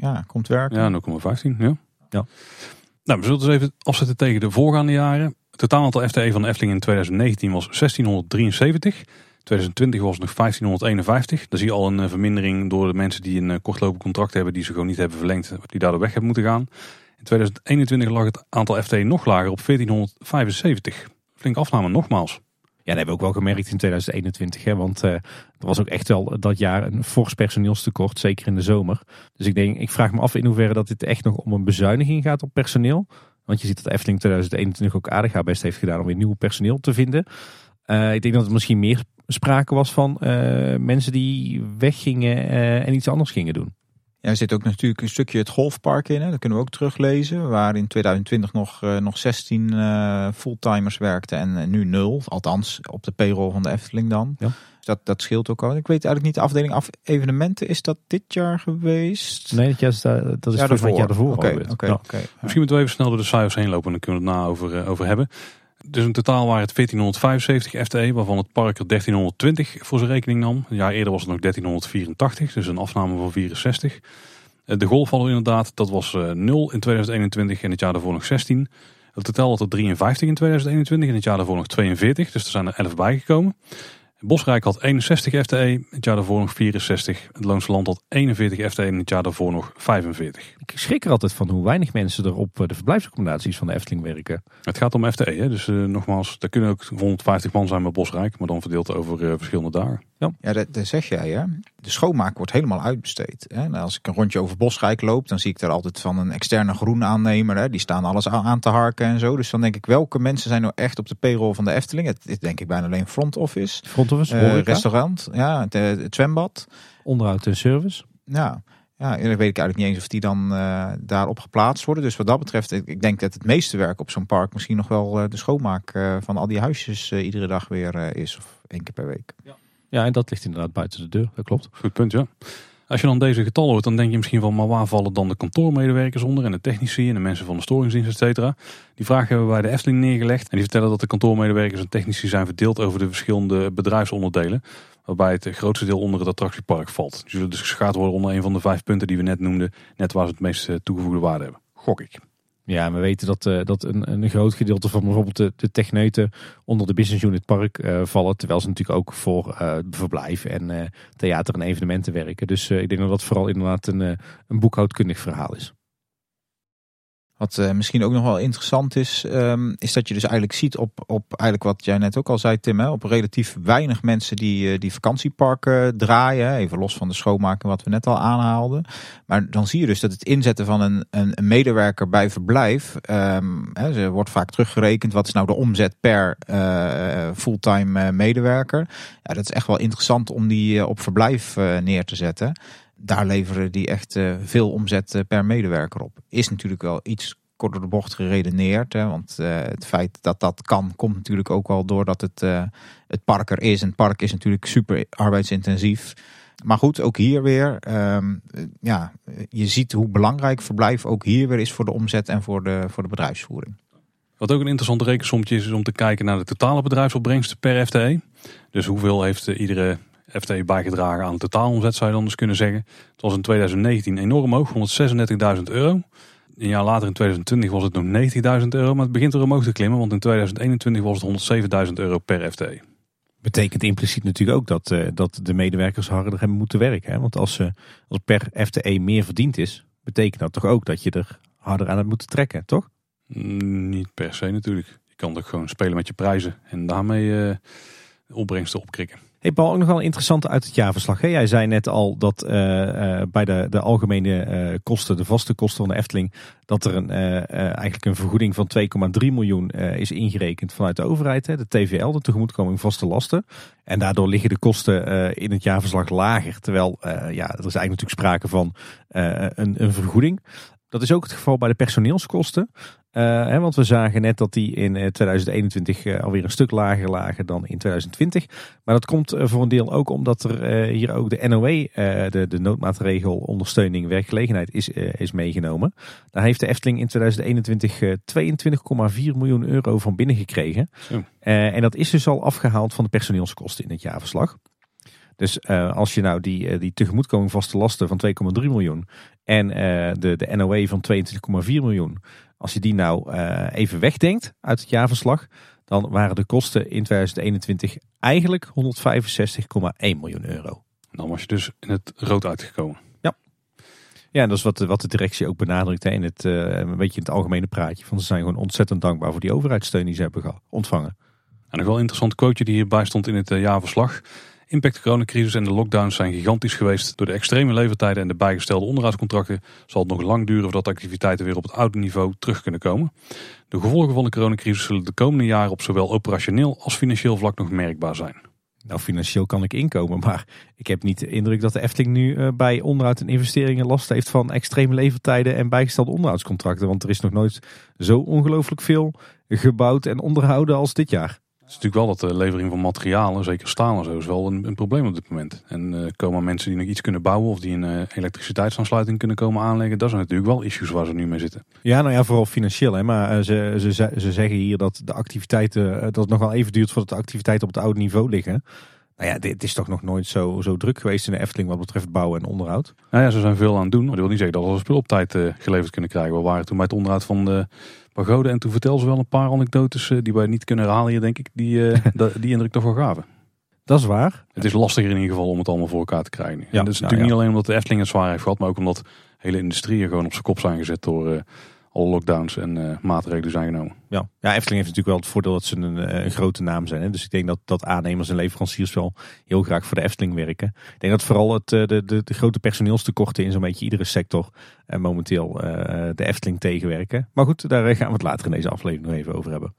ja, komt werken. Ja, 0,15. Ja. Ja. Nou, we zullen eens even afzetten tegen de voorgaande jaren. Het totaal aantal FTE van de Efteling in 2019 was 1673. 2020 was het nog 1551. Dan zie je al een eh, vermindering door de mensen die een eh, kortlopend contract hebben, die ze gewoon niet hebben verlengd, die daardoor weg hebben moeten gaan. In 2021 lag het aantal FTE nog lager op 1475. Flink afname nogmaals. Ja, dat hebben we ook wel gemerkt in 2021. Hè, want eh, er was ook echt wel dat jaar een fors personeelstekort, zeker in de zomer. Dus ik denk, ik vraag me af in hoeverre dat dit echt nog om een bezuiniging gaat op personeel. Want je ziet dat Efteling 2021 ook aardig haar best heeft gedaan om weer nieuw personeel te vinden. Eh, ik denk dat het misschien meer sprake was van eh, mensen die weggingen eh, en iets anders gingen doen. Ja, er zit ook natuurlijk een stukje het golfpark in. Hè. Dat kunnen we ook teruglezen. Waar in 2020 nog, uh, nog 16 uh, fulltimers werkten en uh, nu nul. Althans, op de payroll van de Efteling dan. Ja. Dus dat, dat scheelt ook al. Ik weet eigenlijk niet, de afdeling af evenementen, is dat dit jaar geweest? Nee, dat, jaar, dat is ja, het jaar ervoor. Oké, ja. Misschien moeten we even snel door de cijfers heen lopen en dan kunnen we het na over, over hebben. Dus in totaal waren het 1475 FTE, waarvan het park er 1320 voor zijn rekening nam. Een jaar eerder was het nog 1384, dus een afname van 64. Eh, de golf hadden we inderdaad, dat was 0 eh, in 2021 en het jaar daarvoor nog 16. Het totaal had er 53 in 2021 en het jaar daarvoor nog 42, dus er zijn er 11 bijgekomen. Bosrijk had 61 FTE, het jaar daarvoor nog 64. Het Loonse Land had 41 FTE en het jaar daarvoor nog 45. Ik schrik er altijd van hoe weinig mensen er op eh, de verblijfsaccommodaties van de Efteling werken. Het gaat om FTE, hè? dus uh, nogmaals, daar kunnen ook 150 man zijn bij Bosrijk, maar dan verdeeld over uh, verschillende dagen. Ja, ja dat, dat, zeg jij hè. De schoonmaak wordt helemaal uitbesteed. Hè? Nou, als ik een rondje over Bosrijk loop, dan zie ik daar altijd van een externe groenaannemer. Hè? Die staan alles aan te harken en zo. Dus dan denk ik, welke mensen zijn nou echt op de payroll van de Efteling? Het is denk ik bijna alleen front office. Front office, uh, restaurant, ja, het, het, zwembad. Onderhoud en service. Ja, ja, dan weet ik eigenlijk niet eens of die dan uh, daarop geplaatst worden. Dus wat dat betreft, ik, ik denk dat het meeste werk op zo'n park misschien nog wel uh, de schoonmaak uh, van al die huisjes iedere dag weer is. Of één keer per week. Ja. Ja, en dat ligt inderdaad buiten de deur. Dat klopt. Goed punt, ja. Als je dan deze getallen hoort, dan denk je misschien van, maar waar vallen dan de kantoormedewerkers onder en de technici en de mensen van de storingsdienst, et cetera. Die vraag hebben we bij de Efteling neergelegd. En die vertellen dat de kantoormedewerkers en technici zijn verdeeld over de verschillende bedrijfsonderdelen. Waarbij het grootste deel onder het attractiepark valt. Die zullen dus geschaard worden onder een van de vijf punten die we net noemden. Net waar ze het meest toegevoegde waarde hebben. Gok ik. Ja, we weten dat, uh, dat een, een groot gedeelte van bijvoorbeeld de, de onder de business unit park uh, vallen. Terwijl ze natuurlijk ook voor uh, verblijf en theater en evenementen werken. Dus ik denk dat dat vooral inderdaad een, een boekhoudkundig verhaal is. Wat uh, misschien ook nog wel interessant is, um, is dat je dus eigenlijk ziet op, op eigenlijk wat jij net ook al zei, Tim, hè, op relatief weinig mensen die, uh, die vakantieparken draaien. Even los van de schoonmaken wat we net al aanhaalden. Maar dan zie je dus dat het inzetten van een, een, een medewerker bij verblijf, um, hè, ze wordt vaak teruggerekend. Wat is nou de omzet per uh, fulltime medewerker? Ja, dat is echt wel interessant om die op verblijf neer te zetten daar leveren die echt uh, veel omzet uh, per medewerker op. Is natuurlijk wel iets kort door de bocht geredeneerd. Hè, want uh, het feit dat dat kan, komt natuurlijk ook wel doordat het, het park er is. En het park is natuurlijk super arbeidsintensief. Maar goed, ook hier weer. Um, ja, je ziet hoe belangrijk verblijf ook hier weer is voor de omzet en voor de, voor de bedrijfsvoering. Wat ook een interessant rekensomtje is, is om te kijken naar de totale bedrijfsopbrengsten per FTE. Dus hoeveel heeft iedere FT bijgedragen aan de totaalomzet zou je dan dus kunnen zeggen. Het was in 2019 enorm hoog, 136.000 euro. Een jaar later in 2020 was het nog 90.000 euro, maar het begint er omhoog te klimmen, want in 2021 was het 107.000 euro per FT. Betekent impliciet natuurlijk ook dat, uh, dat de medewerkers harder hebben moeten werken. Hè? Want als, uh, als per FTE meer verdiend is, betekent dat toch ook dat je er harder aan hebt moeten trekken, toch? Mm, niet per se natuurlijk. Je kan toch gewoon spelen met je prijzen en daarmee uh, opbrengsten opkrikken. Hey Paul, ook nog wel interessant uit het jaarverslag. Hè? Jij zei net al dat uh, uh, bij de, de algemene uh, kosten, de vaste kosten van de Efteling, dat er een, eigenlijk een vergoeding van 2,3 miljoen is ingerekend vanuit de overheid. Hè? De TVL, de tegemoetkoming vaste lasten. En daardoor liggen de kosten in het jaarverslag lager. Terwijl ja, er is eigenlijk natuurlijk sprake van een, een vergoeding. Dat is ook het geval bij de personeelskosten. Uh, hè, want we zagen net dat die in 2021 uh, alweer een stuk lager lagen dan in 2020. Maar dat komt uh, voor een deel ook omdat er hier ook de NOW, de, de noodmaatregel ondersteuning werkgelegenheid, is, is meegenomen. Daar heeft de Efteling in 2021 22,4 miljoen euro van binnengekregen. en dat is dus al afgehaald van de personeelskosten in het jaarverslag. Dus uh, als je nou die, uh, die tegemoetkoming vaste lasten van 2,3 miljoen en uh, de, de NOW van 22,4 miljoen, als je die nou even wegdenkt uit het jaarverslag, dan waren de kosten in 2021 eigenlijk 165,1 miljoen euro. Dan was je dus in het rood uitgekomen. Ja, ja en dat is wat, wat de directie ook benadrukt hè, in het, een beetje in het algemene praatje. Van ze zijn gewoon ontzettend dankbaar voor die overheidssteun die ze hebben ontvangen. En nog wel een interessant quoteje die hierbij stond in het jaarverslag impact de coronacrisis en de lockdowns zijn gigantisch geweest. Door de extreme levertijden en de bijgestelde onderhoudscontracten zal het nog lang duren voordat activiteiten weer op het oude niveau terug kunnen komen. De gevolgen van de coronacrisis zullen de komende jaren op zowel operationeel als financieel vlak nog merkbaar zijn. Nou, financieel kan ik inkomen, *laughs* maar ik heb niet de indruk dat de Efteling nu uh, bij onderhoud en investeringen last heeft van extreme levertijden en bijgestelde onderhoudscontracten. Want er is nog nooit zo ongelooflijk veel gebouwd en onderhouden als dit jaar. Is natuurlijk wel dat de levering van materialen, zeker staal en zo, is wel een, een probleem op dit moment. En uh, komen mensen die nog iets kunnen bouwen of die een uh, elektriciteitsaansluiting kunnen komen aanleggen, dat zijn natuurlijk wel issues waar ze nu mee zitten. Ja, nou ja, vooral financieel. Hè. Maar uh, ze, ze, ze zeggen hier dat de activiteiten, dat het nog wel even duurt voordat de activiteiten op het oude niveau liggen. Nou ja, dit is toch nog nooit zo, zo druk geweest in de Efteling wat betreft bouwen en onderhoud. Nou ja, ze zijn veel aan het doen. Maar dat wil niet zeggen dat we spul op tijd geleverd kunnen krijgen. We waren toen bij het onderhoud van de pagode. En toen vertel ze wel een paar anekdotes eh, die wij niet kunnen herhalen hier, denk ik, die, eh, *laughs* die indruk toch wel gaven. Dat is waar. Het is lastiger in ieder geval om het allemaal voor elkaar te krijgen. Ja, en dat is nou natuurlijk niet alleen omdat de Efteling het zwaar heeft gehad, maar ook omdat hele industrieën gewoon op zijn kop zijn gezet door eh, alle lockdowns en uh, maatregelen zijn genomen. Ja. ja, Efteling heeft natuurlijk wel het voordeel dat ze een, eh, een grote naam zijn. Hè? Dus ik denk dat, dat aannemers en leveranciers wel heel graag voor de Efteling werken. Ik denk dat vooral het, de, de, de grote personeelstekorten in zo'n beetje iedere sector uh, momenteel de Efteling tegenwerken. Maar goed, daar gaan we het later in deze aflevering nog even over hebben.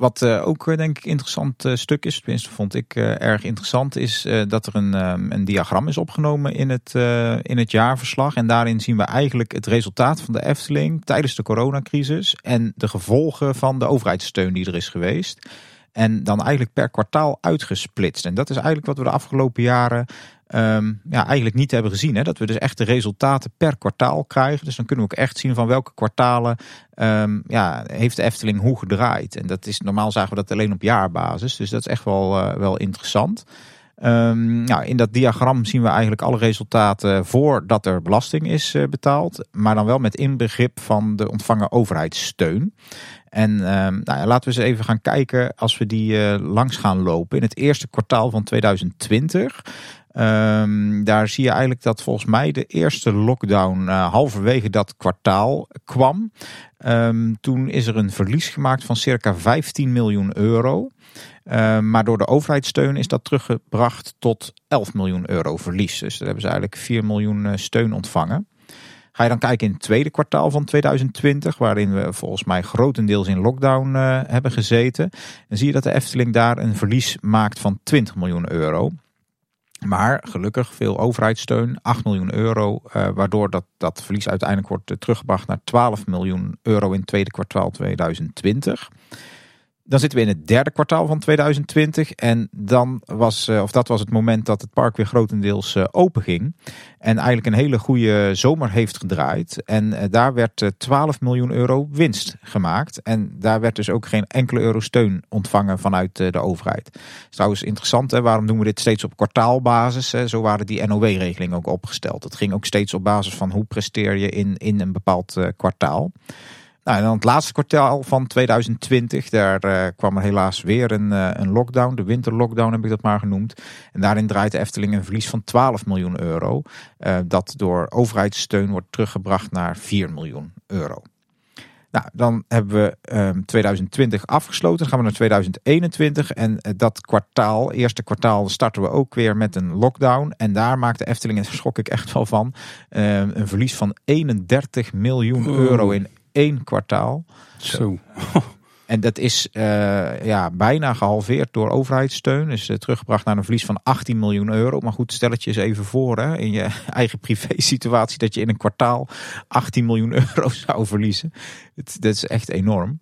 Wat uh, ook eh, denk ik interessant uh, stuk is, tenminste vond ik erg interessant, is dat er een, um, een diagram is opgenomen in het, in het jaarverslag. En daarin zien we eigenlijk het resultaat van de Efteling tijdens de coronacrisis en de gevolgen van de overheidssteun die er is geweest. En dan eigenlijk per kwartaal uitgesplitst. En dat is eigenlijk wat we de afgelopen jaren um, ja, eigenlijk niet hebben gezien. Hè? Dat we dus echt de resultaten per kwartaal krijgen. Dus dan kunnen we ook echt zien van welke kwartalen um, ja, heeft de Efteling hoe gedraaid. En dat is normaal zagen we dat alleen op jaarbasis. Dus dat is echt wel, uh, wel interessant. Um, nou, in dat diagram zien we eigenlijk alle resultaten voordat er belasting is uh, betaald. Maar dan wel met inbegrip van de ontvangen overheidssteun. En um, nou laten we eens even gaan kijken als we die uh, langs gaan lopen. In het eerste kwartaal van 2020 Um, daar zie je eigenlijk dat volgens mij de eerste lockdown uh, halverwege dat kwartaal kwam. Um, toen is er een verlies gemaakt van circa 15 miljoen euro. Um, maar door de overheidssteun is dat teruggebracht tot 11 miljoen euro verlies. Dus daar hebben ze eigenlijk 4 miljoen uh, steun ontvangen. Ga je dan kijken in het tweede kwartaal van 2020, waarin we volgens mij grotendeels in lockdown uh, hebben gezeten, dan zie je dat de Efteling daar een verlies maakt van 20 miljoen euro. Maar gelukkig veel overheidssteun, 8 miljoen euro, uh, waardoor dat, dat verlies uiteindelijk wordt uh, teruggebracht naar 12 miljoen euro in het tweede kwartaal 2020. Dan zitten we in het derde kwartaal van 2020. En dan was, eh, of dat was het moment dat het park weer grotendeels eh, open ging. En eigenlijk een hele goede zomer heeft gedraaid. En eh, daar werd 12 miljoen euro winst gemaakt. En daar werd dus ook geen enkele euro steun ontvangen vanuit de overheid. Dat is trouwens interessant, hè? waarom doen we dit steeds op kwartaalbasis? Zo waren die NOW-regelingen ook opgesteld. Het ging ook steeds op basis van hoe presteer je in, in een bepaald kwartaal. Nou, en dan het laatste kwartaal van 2020, daar uh, kwam er helaas weer een, uh, een lockdown, de winterlockdown heb ik dat maar genoemd. En daarin draait de Efteling een verlies van 12 miljoen euro, uh, dat door overheidssteun wordt teruggebracht naar 4 miljoen euro. Nou, dan hebben we um, 2020 afgesloten. Dan gaan we naar 2021. En dat kwartaal, eerste kwartaal, starten we ook weer met een lockdown. En daar maakt de Efteling, en daar schrok ik echt wel van, een verlies van 31 miljoen euro in één kwartaal. Zo. *laughs* En dat is uh, ja, bijna gehalveerd door overheidssteun. Dus uh, teruggebracht naar een verlies van 18 miljoen euro. Maar goed, stel het je eens even voor hè, in je *laughs* eigen privé situatie dat je in een kwartaal 18 miljoen *laughs* euro zou verliezen. Het, dat is echt enorm.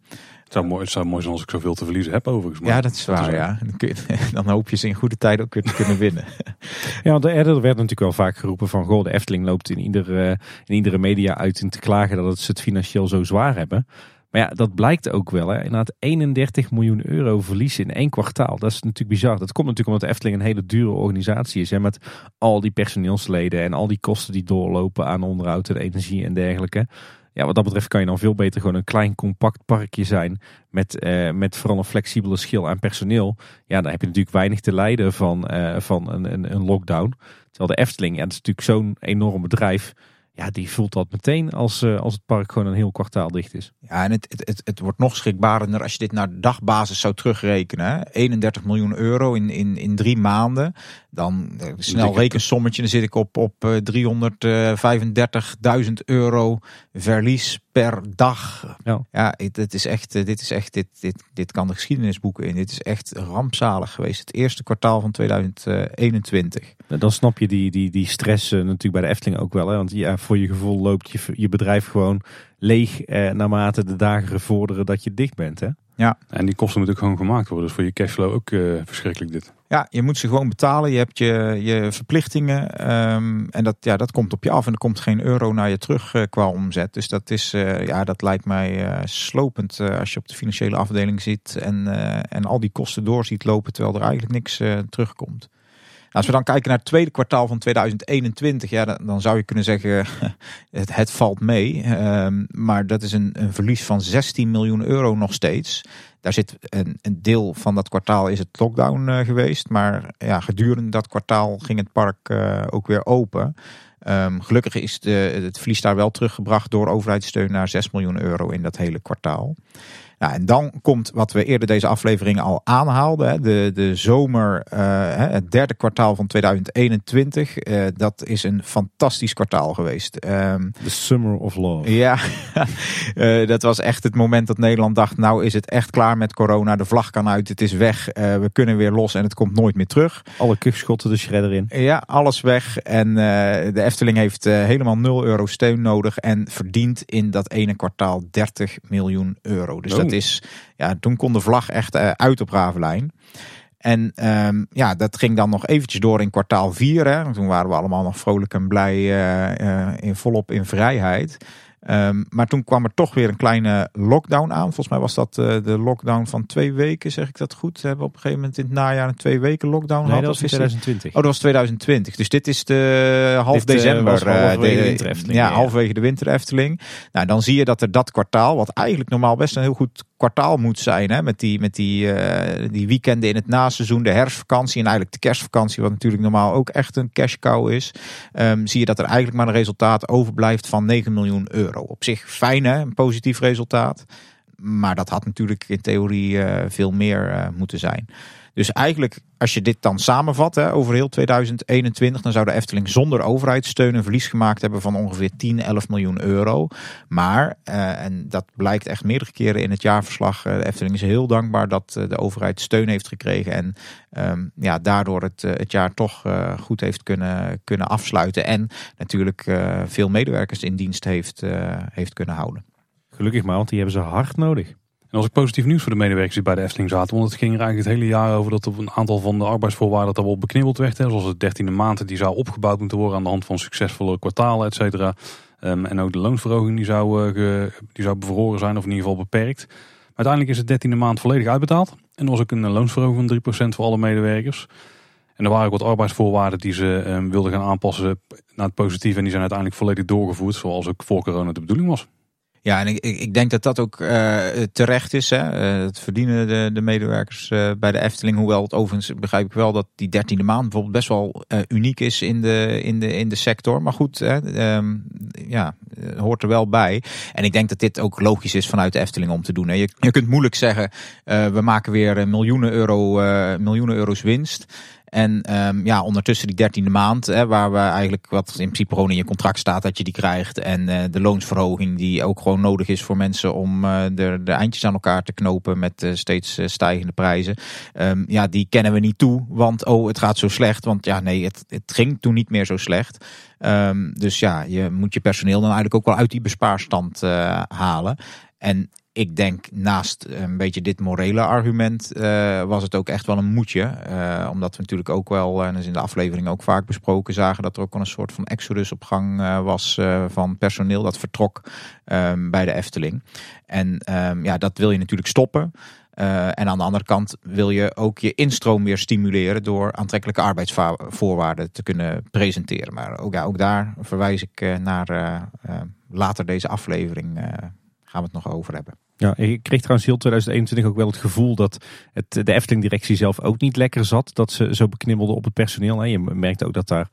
Het zou, mooi, het zou mooi zijn als ik zoveel te verliezen heb overigens. Maar ja, dat is waar. ja. Dan, kun je, *laughs* dan, hoop je ze in goede tijd ook weer te kunnen winnen. *laughs* ja, want er werd natuurlijk wel vaak geroepen van... Goh, de Efteling loopt in iedere, in iedere media uit in te klagen dat ze het financieel zo zwaar hebben. Maar ja, dat blijkt ook wel. Hè. Inderdaad, 31 miljoen euro verlies in één kwartaal. Dat is natuurlijk bizar. Dat komt natuurlijk omdat de Efteling een hele dure organisatie is. Hè, met al die personeelsleden en al die kosten die doorlopen aan onderhoud en energie en dergelijke ja, wat dat betreft kan je dan veel beter gewoon een klein compact parkje zijn. Met, uh, met vooral een flexibele schil aan personeel. Ja, dan heb je natuurlijk weinig te lijden van, uh, van een, een, een, lockdown. Terwijl de Efteling, ja, dat is natuurlijk zo'n enorm bedrijf ja, die voelt dat meteen als, uh, als het park gewoon een heel kwartaal dicht is. Ja, en het, het, het, het wordt nog schrikbarender als je dit naar dagbasis zou terugrekenen. Hè? 31 miljoen euro in, in, in drie maanden. Dan uh, snel rekensommetje, dan zit ik op, op uh, 335.000 euro verlies per dag. Ja. Ja, het, het is echt, eh, dit is echt, dit, dit, dit kan de geschiedenisboeken in. Dit is echt rampzalig geweest. Het eerste kwartaal van 2021. Dan snap je die, die, die stress eh, natuurlijk bij de Efteling ook wel. Hè? Want ja, voor je gevoel loopt je, je bedrijf gewoon leeg eh, naarmate de dagen vorderen dat je dicht bent. Hè? En die kosten moeten ook gewoon gemaakt worden. Dus voor je cashflow ook eh, verschrikkelijk dit. Ja, je moet ze gewoon betalen. Je hebt je, je verplichtingen. ehm, en dat, ja, dat komt op je af. En er komt geen euro naar je terug eh, qua omzet. Dus dat, is, eh, ja, dat lijkt mij eh, slopend eh, als je op de financiële afdeling zit. En, eh, en al die kosten door ziet lopen terwijl er eigenlijk niks eh, terugkomt. Als we dan kijken naar het tweede kwartaal van 2021, ja, dan, zou je kunnen zeggen, *laughs* het, het valt mee. Ehm, maar dat is een, een verlies van 16 miljoen euro nog steeds. Daar zit een, een deel van dat kwartaal is het lockdown eh, geweest. Maar ja, gedurende dat kwartaal ging het park eh, ook weer open. Ehm, gelukkig is de, het verlies daar wel teruggebracht door overheidssteun naar 6 miljoen euro in dat hele kwartaal. Nou, en dan komt wat we eerder deze aflevering al aanhaalden. Hè, de, de zomer, eh, hè, het derde kwartaal van 2021. eh, dat is een fantastisch kwartaal geweest. Ehm, The Summer of Love. ja, *laughs* eh, dat was echt het moment dat Nederland dacht: nou is het echt klaar met corona. De vlag kan uit, het is weg. eh, we kunnen weer los en het komt nooit meer terug. Alle kuchschotten de shredder in. Ja, alles weg. En eh, de Efteling heeft eh, helemaal 0 euro steun nodig. En verdient in dat ene kwartaal 30 miljoen euro. Dus Oh. dat is, ja, toen kon de vlag echt eh, uit op Ravelijn. En ehm, ja, dat ging dan nog eventjes door in kwartaal 4. Hè. Toen waren we allemaal nog vrolijk en blij eh, eh, in volop in vrijheid. Ehm, maar toen kwam er toch weer een kleine lockdown aan. Volgens mij was dat eh, de lockdown van twee weken, zeg ik dat goed? Hebben we op een gegeven moment in het najaar een twee weken lockdown Nee, gehad? dat was in Of is dit- 2020. Oh, dat was 2020. Dus dit is de half Dit, eh, december. halverwege eh, de winter Efteling, Ja, ja. halverwege de winter Efteling. Nou, dan zie je dat er dat kwartaal, wat eigenlijk normaal best een heel goed kwartaal moet zijn. Hè, met die, met die, eh, die weekenden in het naseizoen, de herfstvakantie en eigenlijk de kerstvakantie, wat natuurlijk normaal ook echt een cash cow is. ehm, zie je dat er eigenlijk maar een resultaat overblijft van 9 miljoen euro. Op zich fijn, hè, een positief resultaat. Maar dat had natuurlijk in theorie eh, veel meer eh, moeten zijn. Dus eigenlijk, als je dit dan samenvat hè, over heel 2021, dan zou de Efteling zonder overheidssteun een verlies gemaakt hebben van ongeveer 10, 11 miljoen euro. Maar, eh, en dat blijkt echt meerdere keren in het jaarverslag, eh, de Efteling is heel dankbaar dat eh, de overheid steun heeft gekregen. En ehm, ja, daardoor het, eh, het jaar toch goed heeft kunnen, kunnen afsluiten. En natuurlijk veel medewerkers in dienst heeft, heeft kunnen houden. Gelukkig maar, want die hebben ze hard nodig. En was ook positief nieuws voor de medewerkers die bij de Efteling zaten. Want het ging er eigenlijk het hele jaar over dat op een aantal van de arbeidsvoorwaarden dat wel beknibbeld werd. Hè. Zoals de dertiende maand die zou opgebouwd moeten worden aan de hand van succesvolle kwartalen, et cetera. Ehm, en ook de loonsverhoging die zou, eh, die zou bevroren zijn of in ieder geval beperkt. Maar uiteindelijk is de dertiende maand volledig uitbetaald. En was ook een eh, loonsverhoging van 3% voor alle medewerkers. En er waren ook wat arbeidsvoorwaarden die ze ehm, wilden gaan aanpassen naar het positieve. En die zijn uiteindelijk volledig doorgevoerd zoals ook voor corona de bedoeling was. Ja, en ik, ik denk dat dat ook eh, terecht is. Hè. Eh, het verdienen de, de medewerkers eh, bij de Efteling. Hoewel het overigens begrijp ik wel dat die dertiende maand bijvoorbeeld best wel eh, uniek is in de, in, de, in de sector. Maar goed, hè, ehm, ja, eh, hoort er wel bij. En ik denk dat dit ook logisch is vanuit de Efteling om te doen. Hè. Je, je kunt moeilijk zeggen, eh, we maken weer eh, miljoenen, euro, eh, miljoenen euro's winst. En ehm, ja, ondertussen die dertiende maand, hè, waar we eigenlijk wat in principe gewoon in je contract staat dat je die krijgt. En eh, de loonsverhoging die ook gewoon nodig is voor mensen om eh, de, de eindjes aan elkaar te knopen met eh, steeds stijgende prijzen. Ehm, ja, die kennen we niet toe, want oh, het gaat zo slecht. Want ja, nee, het, het ging toen niet meer zo slecht. Ehm, dus ja, je moet je personeel dan eigenlijk ook wel uit die bespaarstand halen. En ik denk naast een beetje dit morele argument eh, was het ook echt wel een moedje. Eh, omdat we natuurlijk ook wel, en dat is in de aflevering ook vaak besproken, zagen dat er ook wel een soort van exodus op gang eh, was eh, van personeel dat vertrok ehm, bij de Efteling. En ehm, ja, dat wil je natuurlijk stoppen. Eh, en aan de andere kant wil je ook je instroom weer stimuleren door aantrekkelijke arbeidsvoorwaarden te kunnen presenteren. Maar ook, ja, ook daar verwijs ik eh, naar eh, eh, later deze aflevering. eh, gaan we het nog over hebben. Ja, ik kreeg trouwens heel 2021 ook wel het gevoel dat het, de Efteling-directie zelf ook niet lekker zat. Dat ze zo beknibbelde op het personeel. hè. Je merkte ook dat daar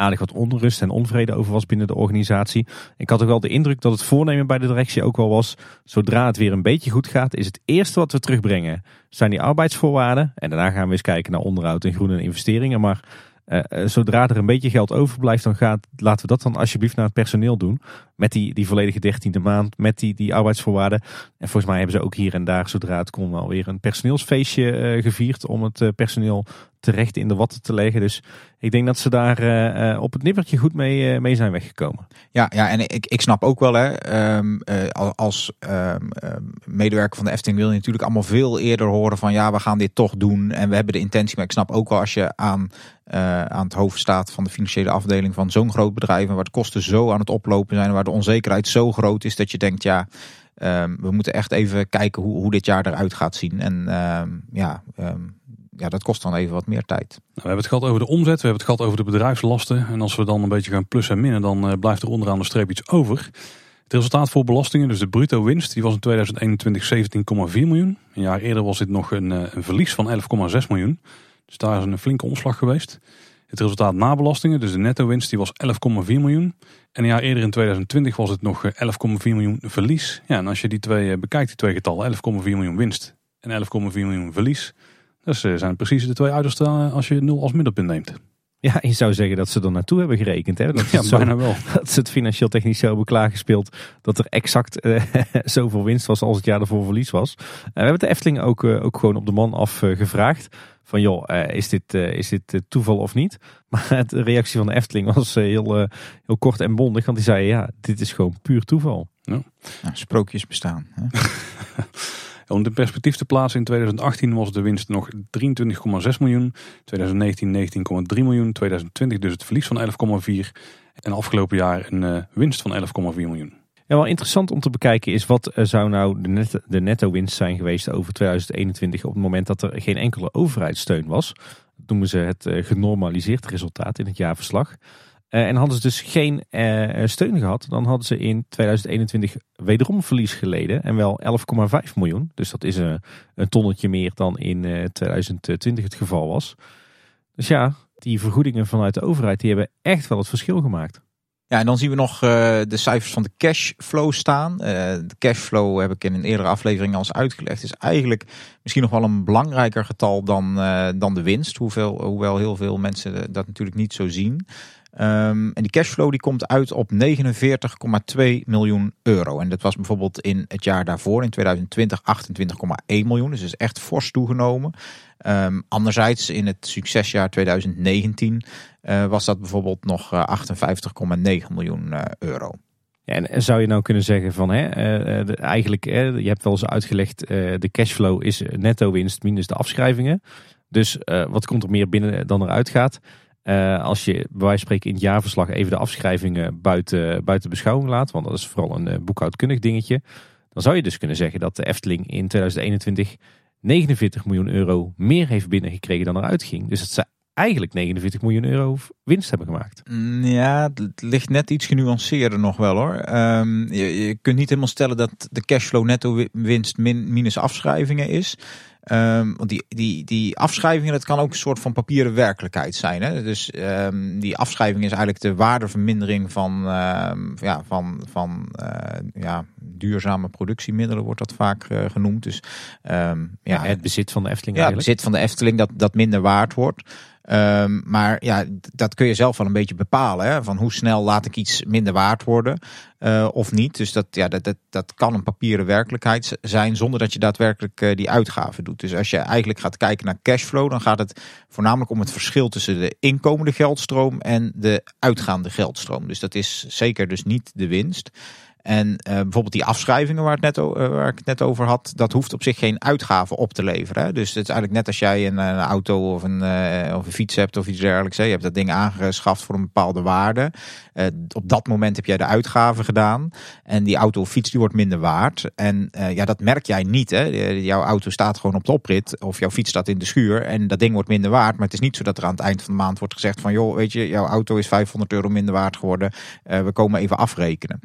aardig wat onrust en onvrede over was binnen de organisatie. Ik had ook wel de indruk dat het voornemen bij de directie ook wel was. Zodra het weer een beetje goed gaat, is het eerste wat we terugbrengen. Zijn die arbeidsvoorwaarden. En daarna gaan we eens kijken naar onderhoud en groene investeringen. Maar eh, eh, zodra er een beetje geld overblijft, dan gaat, laten we dat dan alsjeblieft naar het personeel doen. Met die, die volledige dertiende maand, met die, die arbeidsvoorwaarden. En volgens mij hebben ze ook hier en daar, zodra het kon, wel weer een personeelsfeestje uh, gevierd. Om het uh, personeel terecht in de watten te leggen. Dus ik denk dat ze daar uh, op het nippertje goed mee, mee zijn weggekomen. Ja, ja en ik, ik snap ook wel, hè, um, als um, medewerker van de Efteling wil je natuurlijk allemaal veel eerder horen van ja, we gaan dit toch doen. En we hebben de intentie. Maar ik snap ook wel als je aan aan het hoofd staat van de financiële afdeling van zo'n groot bedrijf. En waar de kosten zo aan het oplopen zijn. Waar onzekerheid zo groot is dat je denkt, ja, um, we moeten echt even kijken hoe, hoe dit jaar eruit gaat zien. En um, ja, um, ja, dat kost dan even wat meer tijd. Nou, we hebben het gehad over de omzet, we hebben het gehad over de bedrijfslasten. En als we dan een beetje gaan plus en minnen, dan uh, blijft er onderaan de streep iets over. Het resultaat voor belastingen, dus de bruto winst, die was in 2021 17,4 miljoen. Een jaar eerder was dit nog een, uh, een verlies van 11,6 miljoen. Dus daar is een flinke omslag geweest. Het resultaat na belastingen, dus de netto winst, die was 11,4 miljoen. En een jaar eerder in 2020 was het nog 11,4 eh, miljoen verlies. Ja, en als je die twee eh, bekijkt, die twee getallen, 11,4 miljoen winst en 11,4 miljoen verlies. Dat eh, zijn precies de twee uitersten als je nul als middelpunt neemt. Ja, je zou zeggen dat ze er naartoe hebben gerekend. Hè? Dat ja, bijna wel. *laughs* Dat ze het financieel technisch zo hebben klaargespeeld. Dat er exact uh, *laughs* zoveel winst was als het jaar ervoor verlies was. Uh, we hebben de Efteling ook, uh, ook gewoon op de man af gevraagd. Van joh, is dit, is dit toeval of niet? *laughs* Maar de reactie van de Efteling was heel, heel kort en bondig. Want die zei ja, dit is gewoon puur toeval. Ja. Nou, sprookjes bestaan. Hè? Om in perspectief te plaatsen, in 2018 was de winst nog 23,6 miljoen. 2019 19,3 miljoen. 2020 dus het verlies van 11,4. En afgelopen jaar een uh, winst van 11,4 miljoen. Ja, wel interessant om te bekijken is wat uh, zou nou de, net, de netto winst zijn geweest over 2021 op het moment dat er geen enkele overheidssteun was. Dat noemen ze het uh, genormaliseerd resultaat in het jaarverslag. Uh, en hadden ze dus geen uh, steun gehad, dan hadden ze in 2021 wederom verlies geleden. En wel 11,5 miljoen. Dus dat is een, een tonnetje meer dan in uh, 2020 het geval was. Dus ja, die vergoedingen vanuit de overheid die hebben echt wel het verschil gemaakt. Ja, en dan zien we nog de cijfers van de cashflow staan. de cashflow heb ik in een eerdere aflevering al eens uitgelegd. Is eigenlijk misschien nog wel een belangrijker getal dan, dan de winst. Hoewel heel veel mensen dat natuurlijk niet zo zien. Um, en die cashflow die komt uit op 49,2 miljoen euro. En dat was bijvoorbeeld in het jaar daarvoor, in 2020, 28,1 miljoen. Dus is echt fors toegenomen. Um, anderzijds in het succesjaar 2019 uh, was dat bijvoorbeeld nog uh, eh, 58,9 miljoen uh, euro. En zou je nou kunnen zeggen van hè, eigenlijk, je hebt wel eens uitgelegd, de cashflow is netto winst minus de afschrijvingen. Dus wat komt er meer binnen dan eruit gaat? Uh, als je bij wijze van spreken in het jaarverslag even de afschrijvingen buiten, buiten beschouwing laat, want dat is vooral een uh, boekhoudkundig dingetje, dan zou je dus kunnen zeggen dat de Efteling in 2021 49 miljoen euro meer heeft binnengekregen dan eruit ging. Dus dat ze eigenlijk 49 miljoen euro winst hebben gemaakt. Mm, ja, het ligt net iets genuanceerder nog wel hoor. Um, je, je, kunt niet helemaal stellen dat de cashflow netto winst min, minus afschrijvingen is. Um, want die, die, die afschrijvingen, dat kan ook een soort van papieren werkelijkheid zijn. Hè? Dus um, die afschrijving is eigenlijk de waardevermindering van, um, ja, van, van uh, ja, duurzame productiemiddelen, wordt dat vaak uh, genoemd. Dus, ja, ja, het bezit van de Efteling. Ja, het bezit van de Efteling dat, dat minder waard wordt. Um, maar ja, dat kun je zelf wel een beetje bepalen. Hè? Van hoe snel laat ik iets minder waard worden uh, of niet. Dus dat, ja, dat, dat, dat kan een papieren werkelijkheid zijn zonder dat je daadwerkelijk uh, die uitgaven doet. Dus als je eigenlijk gaat kijken naar cashflow, dan gaat het voornamelijk om het verschil tussen de inkomende geldstroom en de uitgaande geldstroom. Dus dat is zeker dus niet de winst. En uh, bijvoorbeeld die afschrijvingen waar, het net, uh, waar ik het net over had, dat hoeft op zich geen uitgaven op te leveren. Hè? Dus het is eigenlijk net als jij een, een auto of een, uh, of een fiets hebt of iets dergelijks. Je hebt dat ding aangeschaft voor een bepaalde waarde. op dat moment heb jij de uitgaven gedaan. En die auto of fiets die wordt minder waard. En ja, dat merk jij niet. Hè? Jouw auto staat gewoon op de oprit of jouw fiets staat in de schuur. En dat ding wordt minder waard. Maar het is niet zo dat er aan het eind van de maand wordt gezegd van... joh, weet je, jouw auto is 500 euro minder waard geworden. we komen even afrekenen.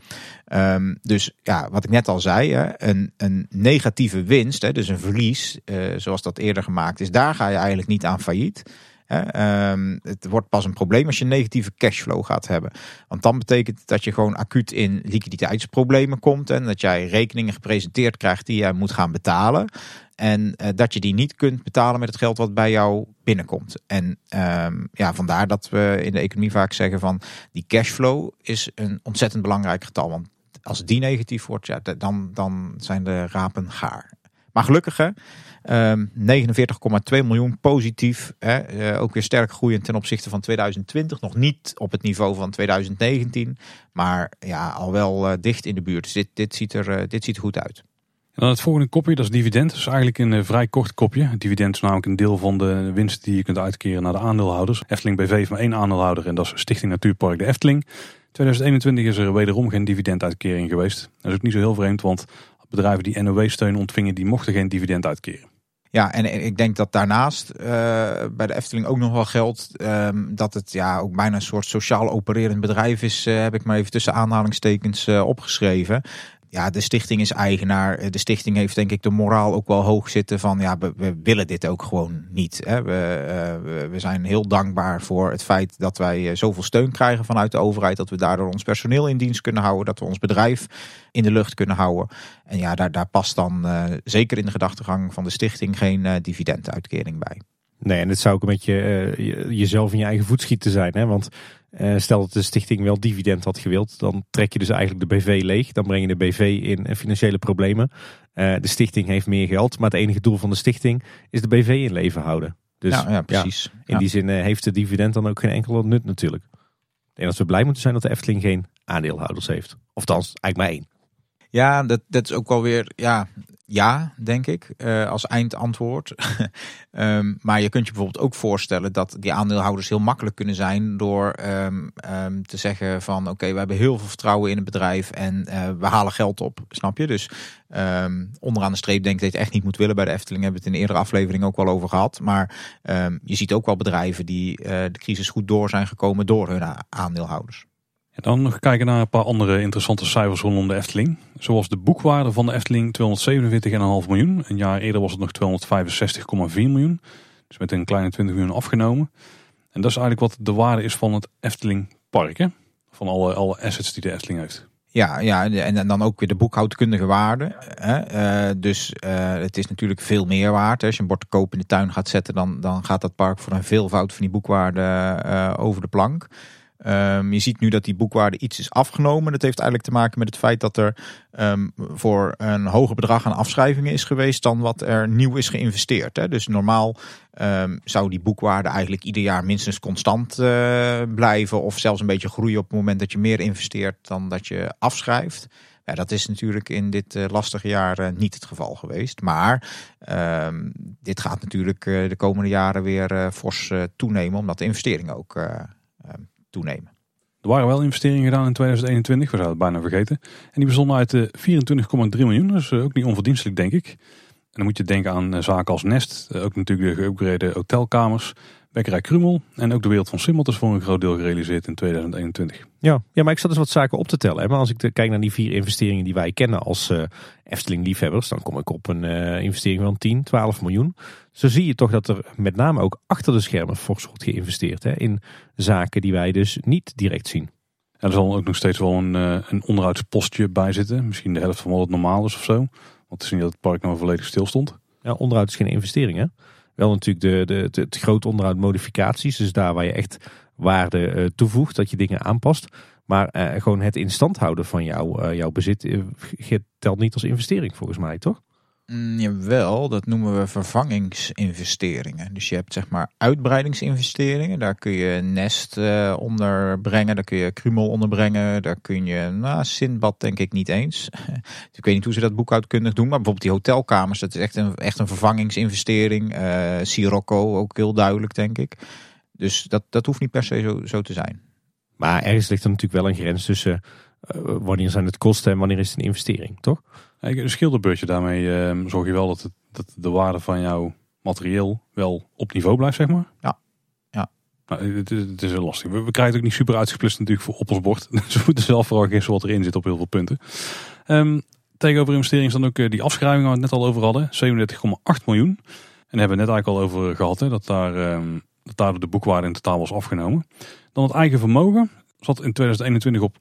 Um, dus ja, wat ik net al zei, hè, een, een negatieve winst, hè, dus een verlies, uh, zoals dat eerder gemaakt is, daar ga je eigenlijk niet aan failliet. Hè, ehm, het wordt pas een probleem als je negatieve cashflow gaat hebben. Want dan betekent dat je gewoon acuut in liquiditeitsproblemen komt. En dat jij rekeningen gepresenteerd krijgt die jij moet gaan betalen. En eh, dat je die niet kunt betalen met het geld wat bij jou binnenkomt. En ehm, ja, vandaar dat we in de economie vaak zeggen van die cashflow is een ontzettend belangrijk getal. Want als die negatief wordt, ja, dan, dan zijn de rapen gaar. Maar gelukkig hè, ehm, 49,2 miljoen positief. Eh, ook weer sterk groeiend ten opzichte van 2020. Nog niet op het niveau van 2019. Maar ja, al wel eh, dicht in de buurt. Dus dit, dit, ziet er, eh, dit ziet goed uit. Dan het volgende kopje, dat is dividend. Dat is eigenlijk een vrij kort kopje. Dividend is namelijk een deel van de winst die je kunt uitkeren naar de aandeelhouders. Efteling BV heeft maar één aandeelhouder en dat is Stichting Natuurpark de Efteling. 2021 is er wederom geen dividenduitkering geweest. Dat is ook niet zo heel vreemd, want bedrijven die NOW-steun ontvingen, die mochten geen dividend uitkeren. Ja, en ik denk dat daarnaast uh, bij de Efteling ook nog wel geldt um, dat het ja ook bijna een soort sociaal opererend bedrijf is, uh, heb ik maar even tussen aanhalingstekens uh, opgeschreven ja, de stichting is eigenaar. De stichting heeft denk ik de moraal ook wel hoog zitten van ja, we, we willen dit ook gewoon niet. Hè. We, uh, we zijn heel dankbaar voor het feit dat wij eh, zoveel steun krijgen vanuit de overheid. Dat we daardoor ons personeel in dienst kunnen houden. Dat we ons bedrijf in de lucht kunnen houden. En ja, daar, daar past dan zeker in de gedachtegang van de stichting geen dividenduitkering bij. Nee, en het zou ook een beetje jezelf in je eigen voet schieten zijn. Hè? Want uh, stel dat de stichting wel dividend had gewild, dan trek je dus eigenlijk de BV leeg. Dan breng je de BV in financiële problemen. Uh, de stichting heeft meer geld, maar het enige doel van de stichting is de BV in leven houden. Dus ja, ja precies. Ja, in die zin heeft de dividend dan ook geen enkele nut natuurlijk. Denk dat we blij moeten zijn dat de Efteling geen aandeelhouders heeft. Of dan eigenlijk maar één. Ja, dat, dat is ook wel weer. Ja, ja, denk ik, uh, als eindantwoord. um, *laughs* maar je kunt je bijvoorbeeld ook voorstellen dat die aandeelhouders heel makkelijk kunnen zijn door um, um, te zeggen van oké, we hebben heel veel vertrouwen in het bedrijf en uh, we halen geld op, snap je? Dus onderaan de streep denk ik dat je het echt niet moet willen bij de Efteling. Hebben we het in een eerdere aflevering ook wel over gehad. Maar je ziet ook wel bedrijven die uh, de crisis goed door zijn gekomen door hun aandeelhouders. Dan nog kijken naar een paar andere interessante cijfers rondom de Efteling. Zoals de boekwaarde van de Efteling 247,5 miljoen. Een jaar eerder was het nog 265,4 miljoen. Dus met een kleine 20 miljoen afgenomen. En dat is eigenlijk wat de waarde is van het Efteling Park. Hè? Van alle, alle assets die de Efteling heeft. Ja, ja, en dan ook weer de boekhoudkundige waarde. Hè? Uh, dus uh, het is natuurlijk veel meer waard. Als je een bord te koop in de tuin gaat zetten, dan, dan gaat dat park voor een veelvoud van die boekwaarde uh, over de plank. Um, je ziet nu dat die boekwaarde iets is afgenomen. Dat heeft eigenlijk te maken met het feit dat er um, voor een hoger bedrag aan afschrijvingen is geweest dan wat er nieuw is geïnvesteerd. Hè. Dus normaal um, zou die boekwaarde eigenlijk ieder jaar minstens constant uh, blijven of zelfs een beetje groeien op het moment dat je meer investeert dan dat je afschrijft. Dat is natuurlijk in dit uh, lastige jaar uh, niet het geval geweest. Maar dit gaat natuurlijk de komende jaren weer fors toenemen, omdat de investeringen ook toenemen. Er waren wel investeringen gedaan in 2021, we zouden het bijna vergeten. En die bestonden uit de 24,3 miljoen, dus ook niet onverdienstelijk denk ik. En dan moet je denken aan zaken als Nest, ook natuurlijk de geüpgrade hotelkamers, Bekkerij Krumel en ook de Wereld van Simmelt is voor een groot deel gerealiseerd in 2021. Ja, ja maar ik zat dus wat zaken op te tellen. Hè. Maar als ik kijk naar die vier investeringen die wij kennen als uh, Efteling-liefhebbers, dan kom ik op een uh, investering van 10, 12 miljoen. Zo zie je toch dat er met name ook achter de schermen fors wordt geïnvesteerd hè, in zaken die wij dus niet direct zien. Ja, er zal ook nog steeds wel een, uh, een onderhoudspostje bij zitten. Misschien de helft van wat het normaal is of zo. Want te zien dat het park nou volledig stil stond. Ja, onderhoud is geen investering hè? Wel natuurlijk de, de, de, het groot onderhoud modificaties. Dus daar waar je echt waarde uh, toevoegt, dat je dingen aanpast. Maar uh, gewoon het in stand houden van jou, uh, jouw bezit telt niet als investering volgens mij, toch? Mm, jawel, dat noemen we vervangingsinvesteringen. Dus je hebt zeg maar uitbreidingsinvesteringen. Daar kun je Nest uh, onderbrengen, daar kun je Krumel onderbrengen. Daar kun je, nou, Sindbad denk ik niet eens. *laughs* ik weet niet hoe ze dat boekhoudkundig doen. Maar bijvoorbeeld die hotelkamers, dat is echt een, echt een vervangingsinvestering. Uh, Sirocco ook heel duidelijk denk ik. Dus dat, dat hoeft niet per se zo, zo te zijn. Maar ergens ligt er natuurlijk wel een grens tussen uh, wanneer zijn het kosten en wanneer is het een investering, toch? Een schilderbeurtje, daarmee uh, zorg je wel dat, het, dat de waarde van jouw materieel wel op niveau blijft, zeg maar. Ja. ja. Nou, het, het, is heel lastig. We, we, krijgen het ook niet super uitgesplitst natuurlijk voor op ons bord. *laughs* Dus we moeten zelf vooral gissen wat erin zit op heel veel punten. Um, tegenover investeringen is dan ook uh, die afschrijving waar we het net al over hadden. 37,8 miljoen. En daar hebben we net eigenlijk al over gehad. Hè, dat daar um, dat daardoor de boekwaarde in totaal was afgenomen. Dan het eigen vermogen zat in 2021 op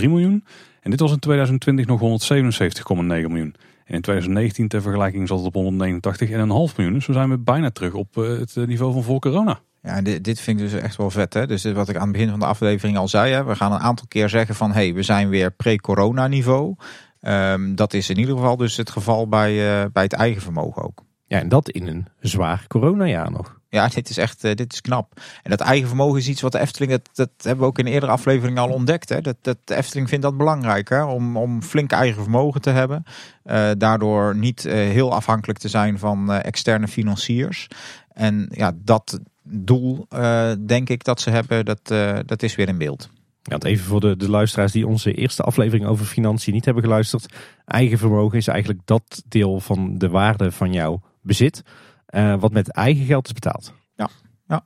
189,3 miljoen. En dit was in 2020 nog 177,9 miljoen. En in 2019 ter vergelijking zat het op 189,5 miljoen. Dus we zijn we bijna terug op eh, het niveau van voor corona. Ja, dit, dit vind ik dus echt wel vet. Hè? Dus wat ik aan het begin van de aflevering al zei. Hè? We gaan een aantal keer zeggen van... hey, we zijn weer pre-corona niveau. Um, dat is in ieder geval dus het geval bij, uh, bij het eigen vermogen ook. Ja, en dat in een zwaar coronajaar nog. Ja, dit is echt uh, dit is knap. En dat eigen vermogen is iets wat de Efteling, dat, dat hebben we ook in eerdere aflevering al ontdekt. Hè? Dat, dat de Efteling vindt dat belangrijk hè? Om, om flink eigen vermogen te hebben. Uh, daardoor niet uh, heel afhankelijk te zijn van externe financiers. En ja, dat doel, denk ik, dat ze hebben, dat, dat is weer in beeld. Ja, even voor de, de luisteraars die onze eerste aflevering over financiën niet hebben geluisterd. Eigen vermogen is eigenlijk dat deel van de waarde van jouw bezit, uh, wat met eigen geld is betaald. Ja, ja.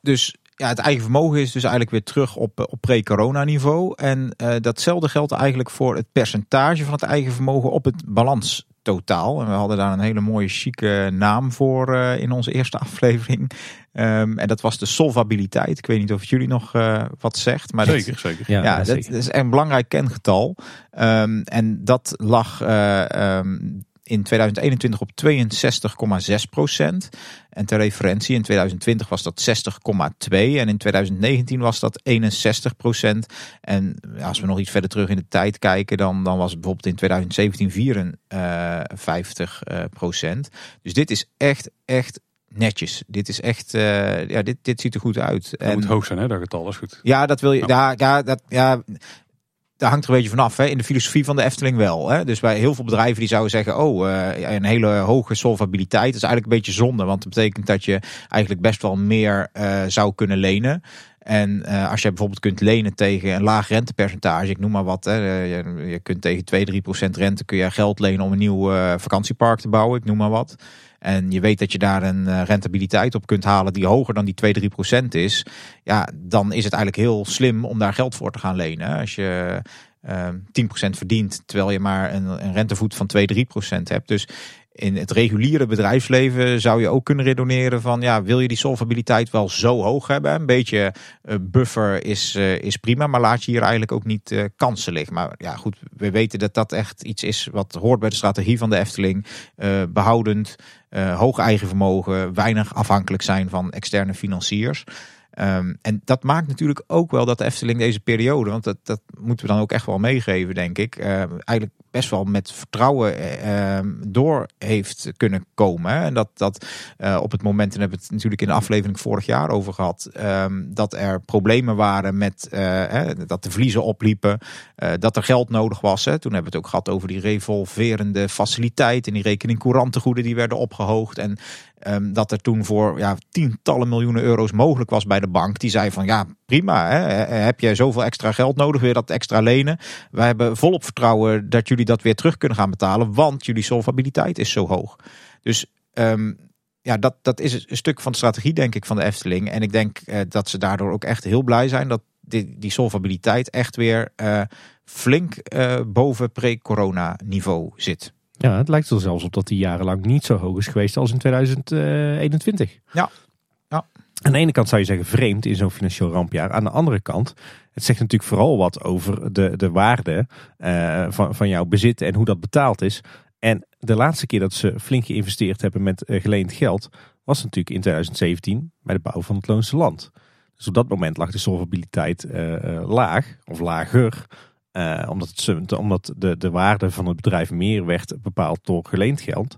Dus ja, het eigen vermogen is dus eigenlijk weer terug op, op pre-corona niveau. En uh, datzelfde geldt eigenlijk voor het percentage van het eigen vermogen op het balans totaal. En we hadden daar een hele mooie chique naam voor uh, in onze eerste *laughs* aflevering. Um, en dat was de solvabiliteit. Ik weet niet of het jullie nog uh, wat zegt. Maar zeker, dat, zeker. Ja, ja dat, zeker. dat, is een belangrijk kengetal. Um, en dat lag uh, um, in 2021 op 62,6 procent. En ter referentie, in 2020 was dat 60,2 en in 2019 was dat 61 procent. En als we nog iets verder terug in de tijd kijken, dan, dan was het bijvoorbeeld in 2017 54 uh, procent. Dus dit is echt, echt netjes. Dit is echt, uh, ja, dit, dit ziet er goed uit. Dat en, moet hoog zijn, hè, dat getal, is goed. Ja, dat wil je, ja, ja, dat, ja, daar hangt er een beetje vanaf. Hè? In de filosofie van de Efteling wel. Hè? Dus bij heel veel bedrijven die zouden zeggen: Oh, uh, een hele hoge solvabiliteit. Is eigenlijk een beetje zonde. Want dat betekent dat je eigenlijk best wel meer uh, zou kunnen lenen. En uh, als je bijvoorbeeld kunt lenen tegen een laag rentepercentage, ik noem maar wat. Hè, je, je kunt tegen 2, 3 procent rente kun je geld lenen om een nieuw vakantiepark te bouwen, ik noem maar wat. En je weet dat je daar een uh, rentabiliteit op kunt halen die hoger dan die 2, 3 procent is. Ja, dan is het eigenlijk heel slim om daar geld voor te gaan lenen. Als je uh, 10 procent verdient, terwijl je maar een, een rentevoet van 2, 3 procent hebt. Dus in het reguliere bedrijfsleven zou je ook kunnen redeneren van ja, wil je die solvabiliteit wel zo hoog hebben? Een beetje uh, buffer is, uh, is prima, maar laat je hier eigenlijk ook niet kansen liggen. Maar ja, goed, we weten dat dat echt iets is wat hoort bij de strategie van de Efteling. behoudend, hoog eigen vermogen, weinig afhankelijk zijn van externe financiers. Um, en dat maakt natuurlijk ook wel dat de Efteling deze periode, want dat, dat moeten we dan ook echt wel meegeven, denk ik, uh, eigenlijk best wel met vertrouwen uh, door heeft kunnen komen. En dat, dat uh, op het moment, en hebben we het natuurlijk in de aflevering vorig jaar over gehad, dat er problemen waren met uh, dat de verliezen opliepen, dat er geld nodig was. Hè. Toen hebben we het ook gehad over die revolverende faciliteit en die rekening courantengoeden die werden opgehoogd. En Um, dat er toen voor ja, tientallen miljoenen euro's mogelijk was bij de bank. Die zei van ja, prima. Hè? Heb je zoveel extra geld nodig, weer dat extra lenen? Wij hebben volop vertrouwen dat jullie dat weer terug kunnen gaan betalen. Want jullie solvabiliteit is zo hoog. Dus um, ja, dat, dat is een stuk van de strategie, denk ik, van de Efteling. En ik denk uh, dat ze daardoor ook echt heel blij zijn dat die, die solvabiliteit echt weer uh, flink uh, boven pre-corona niveau zit. Ja, het lijkt er zelfs op dat die jarenlang niet zo hoog is geweest als in 2021. Ja. ja. Aan de ene kant zou je zeggen vreemd in zo'n financieel rampjaar. Aan de andere kant, het zegt natuurlijk vooral wat over de, de waarde uh, van, van jouw bezit en hoe dat betaald is. En de laatste keer dat ze flink geïnvesteerd hebben met uh, geleend geld, was natuurlijk in 2017 bij de bouw van het Loonse Land. Dus op dat moment lag de solvabiliteit uh, laag of lager. Uh, omdat het, omdat de, de waarde van het bedrijf meer werd bepaald door geleend geld.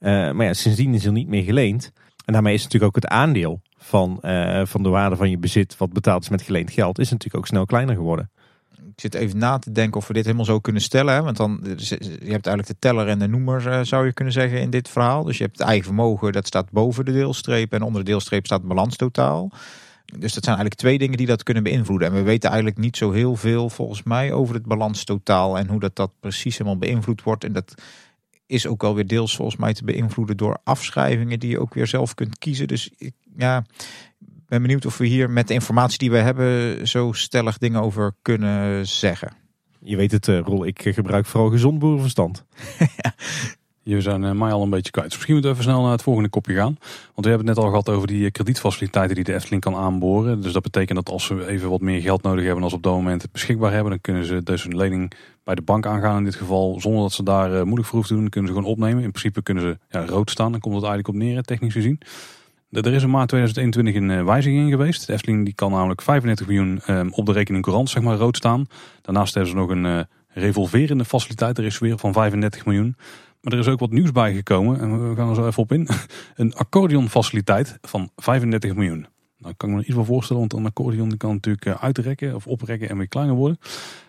Uh, maar ja, sindsdien is er niet meer geleend. En daarmee is natuurlijk ook het aandeel van, uh, van de waarde van je bezit, wat betaald is met geleend geld, is natuurlijk ook snel kleiner geworden. Ik zit even na te denken of we dit helemaal zo kunnen stellen. Hè? Want dan, je hebt eigenlijk de teller en de noemer, zou je kunnen zeggen, in dit verhaal. Dus je hebt het eigen vermogen, dat staat boven de deelstreep. En onder de deelstreep staat het balanstotaal. Dus dat zijn eigenlijk twee dingen die dat kunnen beïnvloeden. En we weten eigenlijk niet zo heel veel volgens mij over het balanstotaal en hoe dat, dat precies helemaal beïnvloed wordt. En dat is ook alweer deels volgens mij te beïnvloeden door afschrijvingen die je ook weer zelf kunt kiezen. Dus ik ja, ben benieuwd of we hier met de informatie die we hebben zo stellig dingen over kunnen zeggen. Je weet het, uh, Rol, ik gebruik vooral gezond boerenverstand. ja. *laughs* Je zijn eh, mij al een beetje kwijt. Misschien moeten we even snel naar het volgende kopje gaan. Want we hebben het net al gehad over die eh, kredietfaciliteiten die de Efteling kan aanboren. Dus dat betekent dat als ze even wat meer geld nodig hebben ze op dat moment beschikbaar hebben, dan kunnen ze dus een lening bij de bank aangaan in dit geval. Zonder dat ze daar uh, moeilijk voor hoeven te doen, kunnen ze gewoon opnemen. In principe kunnen ze ja, rood staan, dan komt het eigenlijk op neer, technisch gezien. Er is in maart 2021 een wijziging geweest. De Efteling die kan namelijk 35 miljoen ehm, op de rekening courant zeg maar, rood staan. Daarnaast hebben ze nog een revolverende faciliteit, er is weer van 35 miljoen. Maar er is ook wat nieuws bijgekomen en we gaan er zo even op in. *laughs* Een accordeonfaciliteit van 35 miljoen. Nou kan ik me er iets van voorstellen, want een accordeon kan natuurlijk eh, uitrekken of oprekken en weer kleiner worden.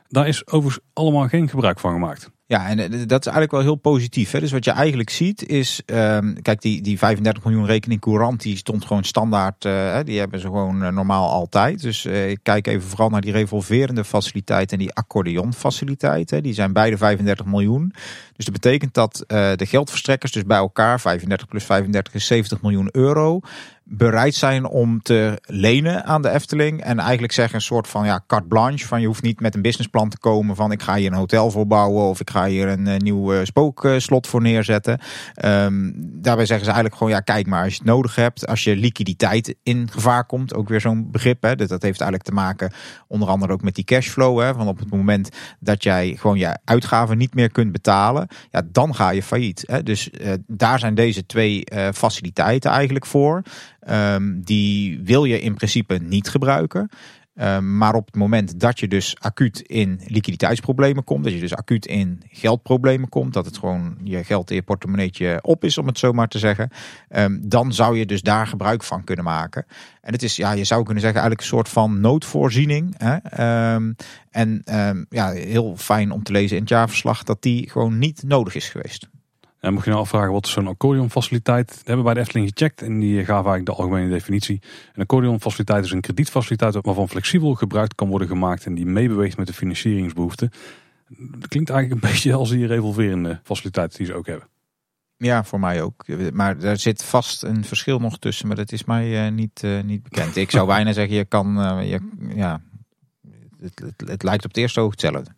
Daar is overigens allemaal geen gebruik van gemaakt. Ja, en eh, dat is eigenlijk wel heel positief. Hè? Dus wat je eigenlijk ziet is, um, kijk, die, die 35 miljoen rekening courant, die stond gewoon standaard. Uh, die hebben ze gewoon uh, normaal altijd. Dus ik kijk even vooral naar die revolverende faciliteit en die accordeonfaciliteit. Hè? Die zijn beide 35 miljoen. Dus dat betekent dat de geldverstrekkers dus bij elkaar, 35 plus 35 is 70 miljoen euro bereid zijn om te lenen aan de Efteling. En eigenlijk zeggen een soort van ja, carte blanche. Van je hoeft niet met een businessplan te komen van ik ga hier een hotel voor bouwen. Of ik ga hier een, uh, nieuw uh, spookslot voor neerzetten. Um, daarbij zeggen ze eigenlijk gewoon ja kijk maar als je het nodig hebt. Als je liquiditeit in gevaar komt. Ook weer zo'n begrip. Hè, dat, dat heeft eigenlijk te maken onder andere ook met die cashflow. Hè, van op het moment dat jij gewoon je uitgaven niet meer kunt betalen. Ja, dan ga je failliet. Hè. Dus uh, daar zijn deze twee faciliteiten eigenlijk voor. Um, die wil je in principe niet gebruiken. Um, maar op het moment dat je dus acuut in liquiditeitsproblemen komt, dat je dus acuut in geldproblemen komt, dat het gewoon je geld in je portemonneetje op is, om het zo maar te zeggen, um, dan zou je dus daar gebruik van kunnen maken. En het is, ja, je zou kunnen zeggen, eigenlijk een soort van noodvoorziening. Hè? en ja, heel fijn om te lezen in het jaarverslag dat die gewoon niet nodig is geweest. En mocht je nou afvragen wat zo'n accordeonfaciliteit, dat hebben bij de Efteling gecheckt en die gaven eigenlijk de algemene definitie. Een accordeonfaciliteit is een kredietfaciliteit waarvan flexibel gebruik kan worden gemaakt en die meebeweegt met de financieringsbehoeften. Klinkt eigenlijk een *laughs* beetje als die revolverende faciliteit die ze ook hebben. Ja, voor mij ook. Maar daar zit vast een verschil nog tussen, maar dat is mij uh, niet, uh, niet bekend. Ik zou bijna zeggen, je kan, uh, je, ja, het, het, het, lijkt op het eerste oog hetzelfde.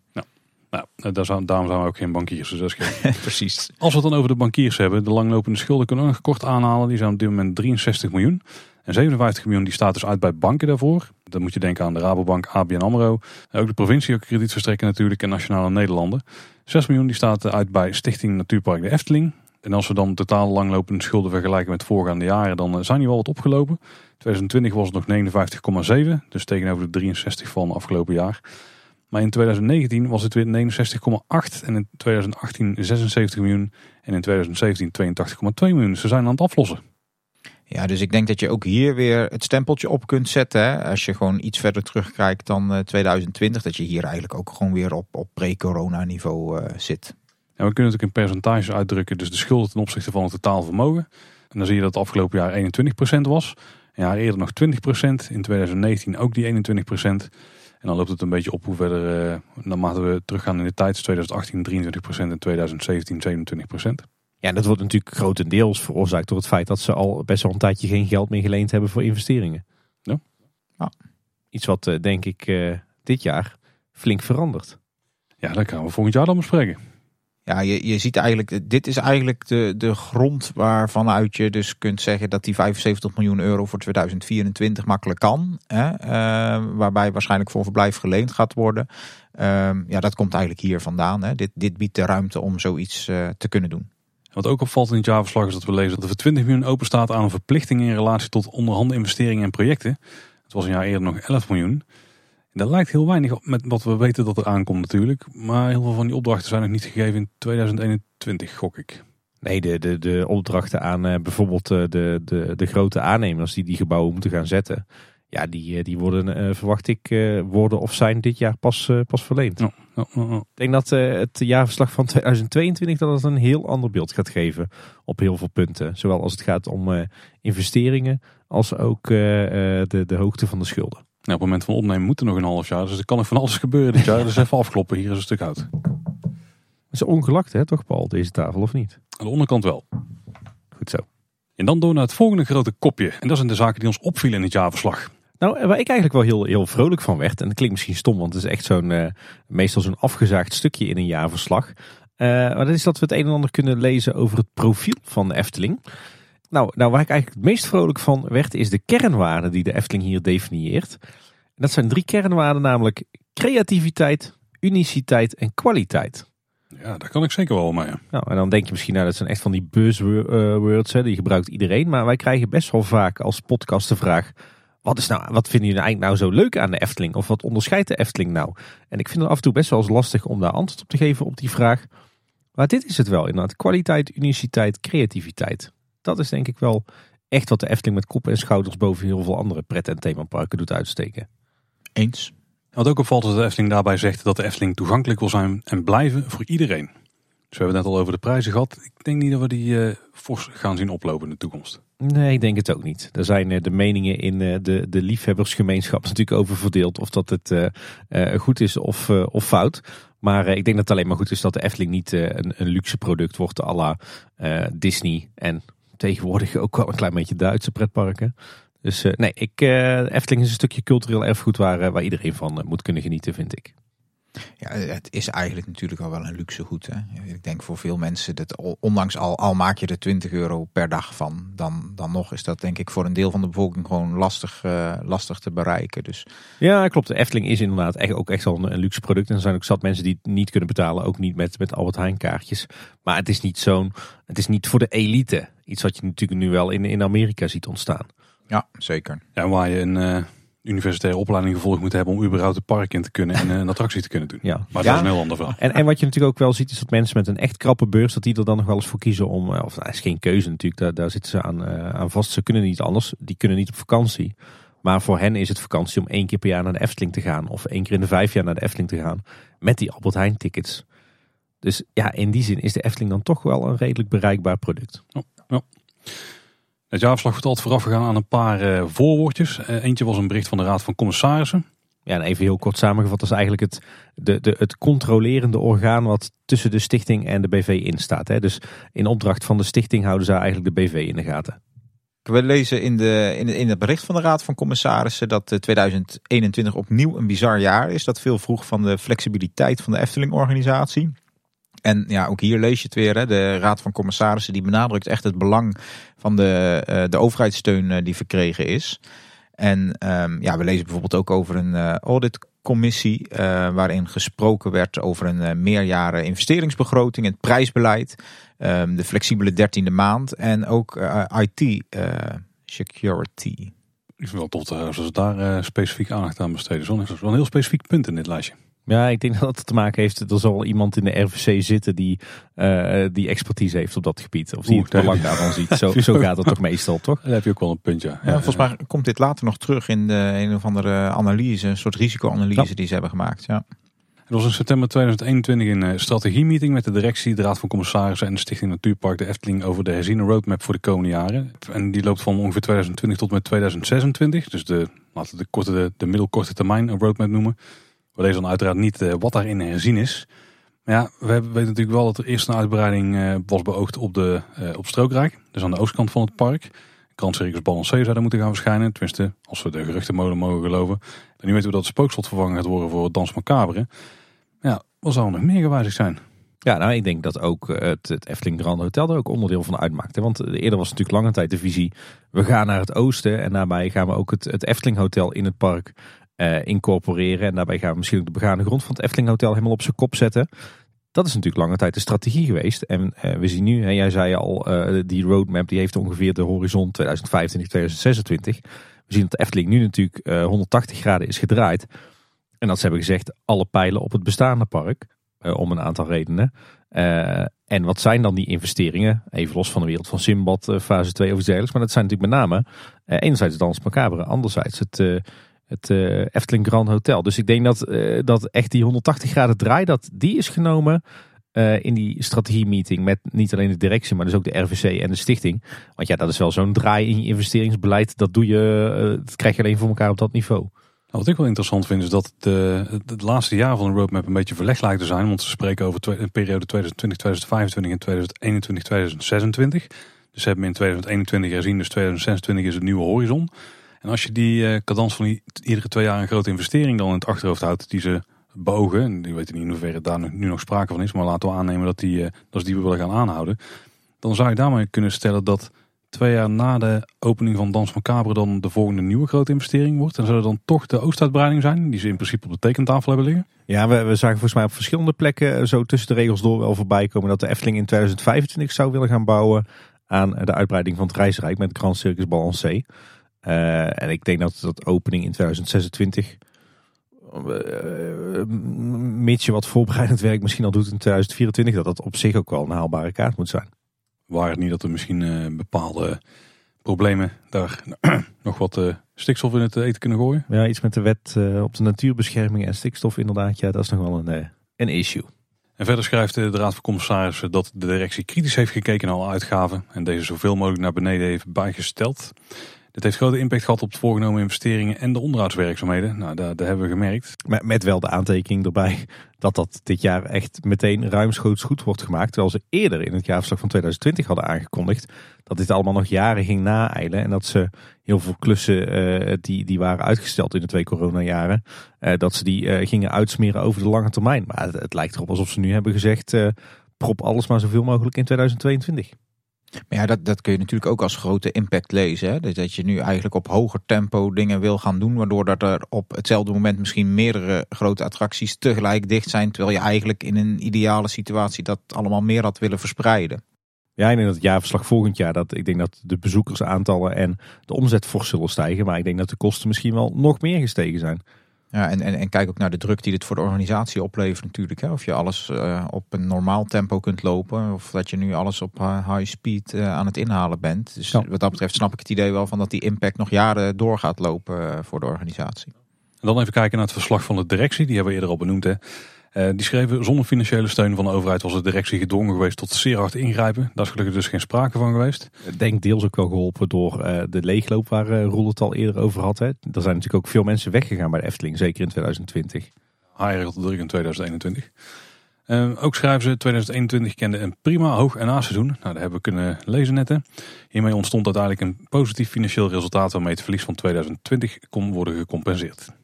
Nou, eh, daar zijn, daarom zijn we ook geen bankiers. Dus dat is. *laughs* Precies. Als we het dan over de bankiers hebben, de langlopende schulden kunnen we nog kort aanhalen. Die zijn op dit moment 63 miljoen. En 57 miljoen die staat dus uit bij banken daarvoor. Dan moet je denken aan de Rabobank, ABN AMRO. Ook de provincie ook krediet verstrekken natuurlijk en Nationale Nederlanden. 6 miljoen die staat uit bij Stichting Natuurpark de Efteling. En als we dan totaal langlopende schulden vergelijken met voorgaande jaren, dan eh, zijn die wel wat opgelopen. 2020 was het nog 59,7, dus tegenover de 63 van afgelopen jaar. Maar in 2019 was het weer 69,8 en in 2018 76 miljoen en in 2017 82,2 miljoen. Ze zijn aan het aflossen. Ja, dus ik denk dat je ook hier weer het stempeltje op kunt zetten. Hè? Als je gewoon iets verder terugkijkt dan 2020, dat je hier eigenlijk ook gewoon weer op, op pre-corona niveau uh, zit. We kunnen natuurlijk in percentages uitdrukken, dus de schulden ten opzichte van het totaal vermogen. En dan zie je dat het afgelopen jaar 21% was. Een jaar eerder nog 20%, in 2019 ook die 21%. En dan loopt het een beetje op hoe verder, uh, naarmate we teruggaan in de tijd, 2018 23% en 2017 27%. Ja, dat wordt natuurlijk grotendeels veroorzaakt door het feit dat ze al best wel een tijdje geen geld meer geleend hebben voor investeringen. Ja. ja. Iets wat uh, denk ik uh, dit jaar flink verandert. Ja, dat gaan we volgend jaar dan bespreken. Ja, je, je ziet eigenlijk, dit is eigenlijk de, de grond waarvanuit je dus kunt zeggen dat die 75 miljoen euro voor 2024 makkelijk kan. Hè? Uh, waarbij waarschijnlijk voor verblijf geleend gaat worden. Uh, ja, dat komt eigenlijk hier vandaan. Hè? Dit, dit biedt de ruimte om zoiets uh, te kunnen doen. Wat ook opvalt in het jaarverslag is dat we lezen dat er voor 20 miljoen open staat aan een verplichting in relatie tot onderhand investeringen en projecten. Het was een jaar eerder nog 11 miljoen. Dat lijkt heel weinig op met wat we weten dat er aankomt natuurlijk. Maar heel veel van die opdrachten zijn nog niet gegeven in 2021, gok ik. Nee, de, de, de opdrachten aan uh, bijvoorbeeld uh, de, de, de grote aannemers die die gebouwen moeten gaan zetten. Ja, die, uh, die worden, uh, verwacht ik, worden of zijn dit jaar pas, pas verleend. Oh, oh, oh, ik denk dat het jaarverslag van 2022 dat het een heel ander beeld gaat geven op heel veel punten. Zowel als het gaat om investeringen als ook de, de hoogte van de schulden. Nou, op het moment van opnemen moet er nog een half jaar. Dus er kan nog van alles gebeuren dit jaar. Dus even afkloppen. Hier is een stuk hout. Het is ongelakt hè, toch Paul, deze tafel of niet? Aan de onderkant wel. Goed zo. En dan door naar het volgende grote kopje. En dat zijn de zaken die ons opvielen in het jaarverslag. Nou, waar ik eigenlijk wel heel, heel vrolijk van werd. En dat klinkt misschien stom, want het is echt zo'n, uh, meestal zo'n afgezaagd stukje in een jaarverslag. Uh, maar dat is dat we het een en ander kunnen lezen over het profiel van de Efteling. Nou, nou, waar ik eigenlijk het meest vrolijk van werd, is de kernwaarden die de Efteling hier definieert. En dat zijn drie kernwaarden, namelijk creativiteit, uniciteit en kwaliteit. Ja, daar kan ik zeker wel mee. Nou, en dan denk je misschien, nou, dat zijn echt van die buzzwords, hè, die gebruikt iedereen. Maar wij krijgen best wel vaak als podcast de vraag, wat, is nou, wat vinden jullie eigenlijk nou zo leuk aan de Efteling? Of wat onderscheidt de Efteling nou? En ik vind het af en toe best wel eens lastig om daar antwoord op te geven op die vraag. Maar dit is het wel inderdaad. Kwaliteit, uniciteit, creativiteit. Dat is denk ik wel echt wat de Efteling met kop en schouders boven heel veel andere pret- en themaparken doet uitsteken. Eens. Wat ook opvalt is dat de Efteling daarbij zegt dat de Efteling toegankelijk wil zijn en blijven voor iedereen. Dus we hebben het net al over de prijzen gehad. Ik denk niet dat we die uh, fors gaan zien oplopen in de toekomst. Nee, ik denk het ook niet. Er zijn uh, de meningen in uh, de, de liefhebbersgemeenschap *laughs* natuurlijk over verdeeld of dat het goed is of, of fout. Maar ik denk dat het alleen maar goed is dat de Efteling niet een, een, luxe product wordt à la Disney en tegenwoordig ook wel een klein beetje Duitse pretparken. Dus uh, nee, ik, uh, Efteling is een stukje cultureel erfgoed waar, uh, waar iedereen van moet kunnen genieten, vind ik. Ja, het is eigenlijk natuurlijk al wel een luxe goed. Hè? Ik denk voor veel mensen, dat ondanks al, al maak je er 20 euro per dag van, dan, dan nog is dat denk ik voor een deel van de bevolking gewoon lastig, lastig te bereiken. Dus. Ja, klopt. De Efteling is inderdaad echt, ook echt wel een, een, luxe product. En er zijn ook zat mensen die het niet kunnen betalen, ook niet met, met Albert Heijn kaartjes. Maar het is niet zo'n, het is niet voor de elite. Iets wat je natuurlijk nu wel in, in Amerika ziet ontstaan. Ja, zeker. Ja, waar je een uh, universitaire opleiding gevolgd moet hebben om überhaupt het park in te kunnen en uh, een attractie te kunnen doen. Ja. Maar ja. dat is een heel ander verhaal. En, en wat je natuurlijk ook wel ziet is dat mensen met een echt krappe beurs, dat die er dan nog wel eens voor kiezen om, of dat nou, is geen keuze natuurlijk, daar, daar zitten ze aan, uh, aan vast. Ze kunnen niet anders, die kunnen niet op vakantie. Maar voor hen is het vakantie om één keer per jaar naar de Efteling te gaan. Of één keer in de vijf jaar naar de Efteling te gaan. Met die Albert Heijn tickets. Dus ja, in die zin is de Efteling dan toch wel een redelijk bereikbaar product. Oh, ja. Het jaarverslag wordt altijd vooraf gegaan aan een paar uh, voorwoordjes. Uh, eentje was een bericht van de Raad van Commissarissen. Ja, en even heel kort samengevat, dat is eigenlijk het, de, de, het controlerende orgaan wat tussen de stichting en de BV in staat. Hè? Dus in opdracht van de stichting houden ze eigenlijk de BV in de gaten. We lezen in, de, in, in het bericht van de Raad van Commissarissen dat 2021 opnieuw een bizar jaar is. Dat veel vroeg van de flexibiliteit van de Efteling-organisatie. En ja, ook hier lees je het weer. Hè. De Raad van Commissarissen die benadrukt echt het belang van de, uh, de overheidssteun uh, die verkregen is. En um, ja, we lezen bijvoorbeeld ook over een uh, auditcommissie waarin gesproken werd over een meerjaren investeringsbegroting, het prijsbeleid, um, de flexibele dertiende maand en ook IT security. Ik vind wel tof dat ze daar specifiek aandacht aan besteden. Dat is wel een heel specifiek punt in dit lijstje. Ja, ik denk dat het te maken heeft. Er zal iemand in de RVC zitten die, uh, die expertise heeft op dat gebied. Of die Oeh, het belang daarvan ziet. *laughs* Zo, zo gaat het toch meestal, toch? Daar heb je ook wel een puntje. Ja, ja, volgens mij komt dit later nog terug in de een of andere analyse. Een soort risicoanalyse ja. die ze hebben gemaakt. Ja. Het was in september 2021 een uh, strategiemeeting met de directie, de Raad van Commissarissen en de Stichting Natuurpark de Efteling over de herziene roadmap voor de komende jaren. En die loopt van ongeveer 2020 tot met 2026. Dus de, laten we de, korte, de, de middelkorte termijn een roadmap noemen. We dan uiteraard niet uh, wat daarin herzien is. Maar ja, we weten natuurlijk wel dat er eerst een uitbreiding uh, was beoogd op, de, uh, op Strookrijk. Dus aan de oostkant van het park. Kranscircus Balancé zou daar moeten gaan verschijnen. Tenminste, als we de geruchtenmolen mogen geloven. En nu weten we dat het spookslot vervangen gaat worden voor Dans Macabre. Ja, wat zou er nog meer gewijzigd zijn? Ja, nou ik denk dat ook het, het Efteling Grand Hotel er ook onderdeel van uitmaakte. Want eerder was natuurlijk lange tijd de visie, we gaan naar het oosten. En daarbij gaan we ook het, het Efteling Hotel in het park uh, incorporeren. En daarbij gaan we misschien ook de begane grond van het Efteling Hotel helemaal op zijn kop zetten. Dat is natuurlijk lange tijd de strategie geweest. En uh, we zien nu, en jij zei al, uh, die roadmap die heeft ongeveer de horizon 2025, 2026. We zien dat de Efteling nu natuurlijk 180 graden is gedraaid. En dat ze hebben gezegd, alle pijlen op het bestaande park. om een aantal redenen. en wat zijn dan die investeringen? Even los van de wereld van Simbad, fase 2 of iets dergelijks. Maar dat zijn natuurlijk met name, enerzijds het Dans anderzijds het het uh, Efteling Grand Hotel. Dus ik denk dat, uh, dat echt die 180 graden draai, dat die is genomen uh, in die strategie-meeting met niet alleen de directie, maar dus ook de RVC en de stichting. Want ja, dat is wel zo'n draai in je investeringsbeleid. Dat doe je, dat krijg je alleen voor elkaar op dat niveau. Nou, wat ik wel interessant vind is dat de, het laatste jaar van de roadmap een beetje verlegd lijkt te zijn. Want ze spreken over een periode 2020, 2025 en 2021, 2026. Dus ze hebben in 2021 herzien, dus 2026 is het nieuwe horizon. En als je die uh, cadans van die, iedere twee jaar een grote investering dan in het achterhoofd houdt, die ze bogen. En die weten niet in hoeverre daar nu nog sprake van is. Maar laten we aannemen dat, die, eh, dat ze die we willen gaan aanhouden. Dan zou je daarmee kunnen stellen dat twee jaar na de opening van Dans van Cabre dan de volgende nieuwe grote investering wordt. En zou er dan toch de oostuitbreiding zijn, die ze in principe op de tekentafel hebben liggen? Ja, we, we zagen volgens mij op verschillende plekken eh, zo tussen de regels door wel voorbij komen dat de Efteling in 2025 zou willen gaan bouwen aan de uitbreiding van het reisrijk met Grand Circus Balancé. Uh, en ik denk dat dat opening in 2026, uh, mits je wat voorbereidend werk misschien al doet in 2024, dat dat op zich ook wel een haalbare kaart moet zijn. Waar het niet dat er misschien uh, bepaalde problemen daar *clears throat* nog wat stikstof in het eten kunnen gooien? Ja, iets met de wet op de natuurbescherming en stikstof inderdaad. Ja, dat is nog wel een, een issue. En verder schrijft de Raad van Commissarissen dat de directie kritisch heeft gekeken naar alle uitgaven en deze zoveel mogelijk naar beneden heeft bijgesteld. Dit heeft grote impact gehad op de voorgenomen investeringen en de onderhoudswerkzaamheden. Nou, daar, hebben we gemerkt. Met, met, wel de aantekening erbij dat dat dit jaar echt meteen ruimschoots goed wordt gemaakt. Terwijl ze eerder in het jaarverslag van 2020 hadden aangekondigd dat dit allemaal nog jaren ging naeilen. En dat ze heel veel klussen uh, die, die waren uitgesteld in de twee coronajaren, uh, dat ze die uh, gingen uitsmeren over de lange termijn. Maar het, het, lijkt erop alsof ze nu hebben gezegd, prop alles maar zoveel mogelijk in 2022. Maar ja, dat, dat kun je natuurlijk ook als grote impact lezen. Hè? Dat je nu eigenlijk op hoger tempo dingen wil gaan doen. Waardoor dat er op hetzelfde moment misschien meerdere grote attracties tegelijk dicht zijn. Terwijl je eigenlijk in een ideale situatie dat allemaal meer had willen verspreiden. Ja, ik denk dat het jaarverslag volgend jaar, dat ik denk dat de bezoekersaantallen en de omzet fors zullen stijgen. Maar ik denk dat de kosten misschien wel nog meer gestegen zijn. Ja, en, en, en kijk ook naar de druk die dit voor de organisatie oplevert natuurlijk. Hè. Of je alles uh, op een normaal tempo kunt lopen. Of dat je nu alles op high speed uh, aan het inhalen bent. Dus ja. wat dat betreft snap ik het idee wel van dat die impact nog jaren door gaat lopen uh, voor de organisatie. En dan even kijken naar het verslag van de directie. Die hebben we eerder al benoemd. Hè. Uh, die schreven zonder financiële steun van de overheid was de directie gedwongen geweest tot zeer hard ingrijpen. Daar is gelukkig dus geen sprake van geweest. Ik denk deels ook wel geholpen door uh, de leegloop waar uh, Roel het al eerder over had. Hè. Er zijn natuurlijk ook veel mensen weggegaan bij de Efteling, zeker in 2020. Hij druk in 2021. ook schrijven ze 2021 kende een prima hoog- en na-seizoen. Nou, dat hebben we kunnen lezen net. Hè. Hiermee ontstond uiteindelijk een positief financieel resultaat waarmee het verlies van 2020 kon worden gecompenseerd.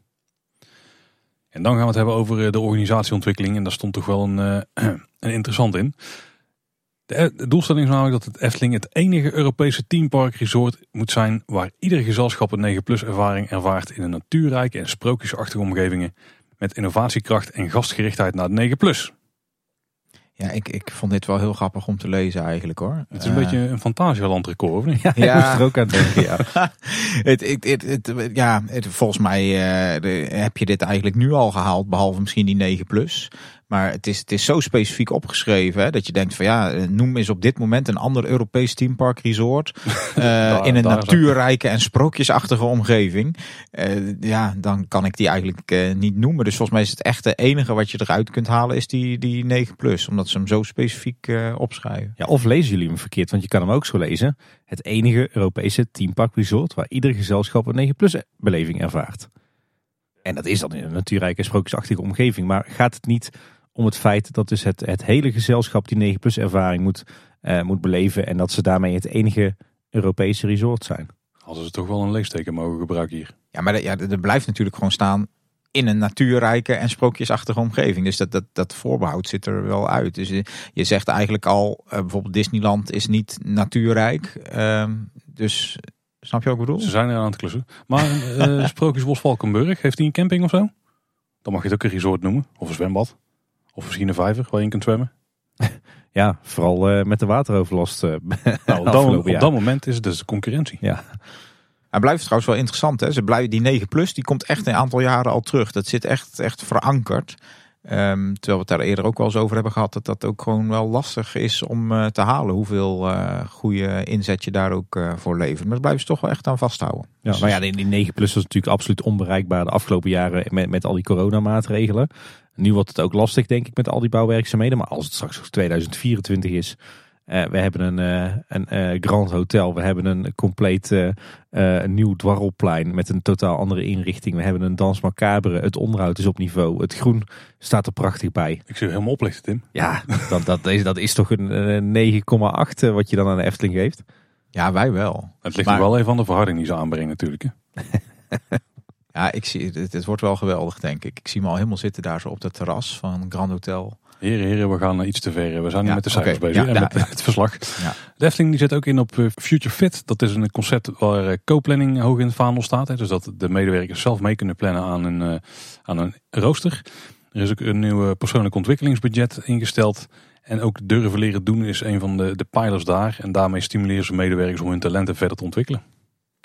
En dan gaan we het hebben over de organisatieontwikkeling. En daar stond toch wel een, uh, *clears throat* een interessant in. De, de, doelstelling is namelijk dat het Efteling het enige Europese teampark resort moet zijn waar ieder gezelschap een 9 plus ervaring ervaart in een natuurrijke en sprookjesachtige omgevingen met innovatiekracht en gastgerichtheid naar de 9 plus. Ja, ik, ik vond dit wel heel grappig om te lezen eigenlijk hoor. Het is een uh, beetje een Fantasieland record, of niet? Ja, *laughs* ja. ik moest er ook aan denken, ja. *laughs* het, het, het, het, ja, het, volgens mij uh, de, heb je dit eigenlijk nu al gehaald, behalve misschien die 9 plus. Maar het is, het is zo specifiek opgeschreven hè, dat je denkt van ja, noem eens op dit moment een ander Europees teampark resort. Uh, *laughs* daar, in een natuurrijke en sprookjesachtige omgeving. Uh, ja, dan kan ik die eigenlijk uh, niet noemen. Dus volgens mij is het echt de enige wat je eruit kunt halen is die, die 9 plus. Omdat ze hem zo specifiek opschrijven. Ja, of lezen jullie hem verkeerd, want je kan hem ook zo lezen. Het enige Europese teampark resort waar ieder gezelschap een 9 plus beleving ervaart. En dat is dan in een natuurrijke en sprookjesachtige omgeving. Maar gaat het niet om het feit dat dus het, het hele gezelschap die 9 plus ervaring moet, uh, moet beleven. En dat ze daarmee het enige Europese resort zijn. Hadden ze toch wel een leesteken mogen gebruiken hier. Ja, maar ja, er blijft natuurlijk gewoon staan in een natuurrijke en sprookjesachtige omgeving. Dus dat, dat, dat voorbehoud zit er wel uit. Dus je, je zegt eigenlijk al, uh, bijvoorbeeld Disneyland is niet natuurrijk. Uh, dus snap je wat ik bedoel? Ze zijn er aan het klussen. Maar uh, *laughs* Sprookjesbos Valkenburg, heeft hij een camping of zo? Dan mag je het ook een resort noemen. Of een zwembad. Of misschien een vijver waar je in kunt zwemmen. *laughs* Ja, vooral uh, met de wateroverlast. Uh, *laughs* nou, op, dat, op dat moment is het dus de concurrentie. Ja. Hij blijft trouwens wel interessant. Hè? Ze blijven, die 9 plus die komt echt een aantal jaren al terug. Dat zit echt, echt verankerd. Um, terwijl we het daar eerder ook wel eens over hebben gehad. Dat dat ook gewoon wel lastig is om uh, te halen. Hoeveel uh, goede inzet je daar ook uh, voor levert. Maar dat blijven ze toch wel echt aan vasthouden. Ja, dus maar ja, die, die 9 plus was natuurlijk absoluut onbereikbaar de afgelopen jaren met, met al die coronamaatregelen. Nu wordt het ook lastig, denk ik, met al die bouwwerkzaamheden. Maar als het straks 2024 is. Uh, we hebben een, uh, een uh, Grand Hotel. We hebben een compleet een nieuw dwarrelplein met een totaal andere inrichting. We hebben een Dans Macabre. Het onderhoud is op niveau. Het groen staat er prachtig bij. Ik zie helemaal oplichten, Tim. Ja, dat, dat, is, dat is toch een, een 9,8 wat je dan aan de Efteling geeft. Ja, wij wel. Het ligt maar... wel even aan de verharding die ze aanbrengen natuurlijk. Hè? *laughs* Ja, ik zie, het, het wordt wel geweldig, denk ik. Ik zie me al helemaal zitten daar zo op het terras van Grand Hotel. Heren, heren, we gaan iets te ver. We zijn nu Ja, met de cijfers bezig Ja, en ja, met het verslag. Ja. De Efteling die zit ook in op eh, Future Fit. Dat is een concept waar eh, co-planning hoog in het vaandel staat. Dus dat de medewerkers zelf mee kunnen plannen aan een, eh, aan een rooster. Er is ook een nieuw persoonlijk ontwikkelingsbudget ingesteld. En ook durven leren doen is een van de, de pijlers daar. En daarmee stimuleren ze medewerkers om hun talenten verder te ontwikkelen.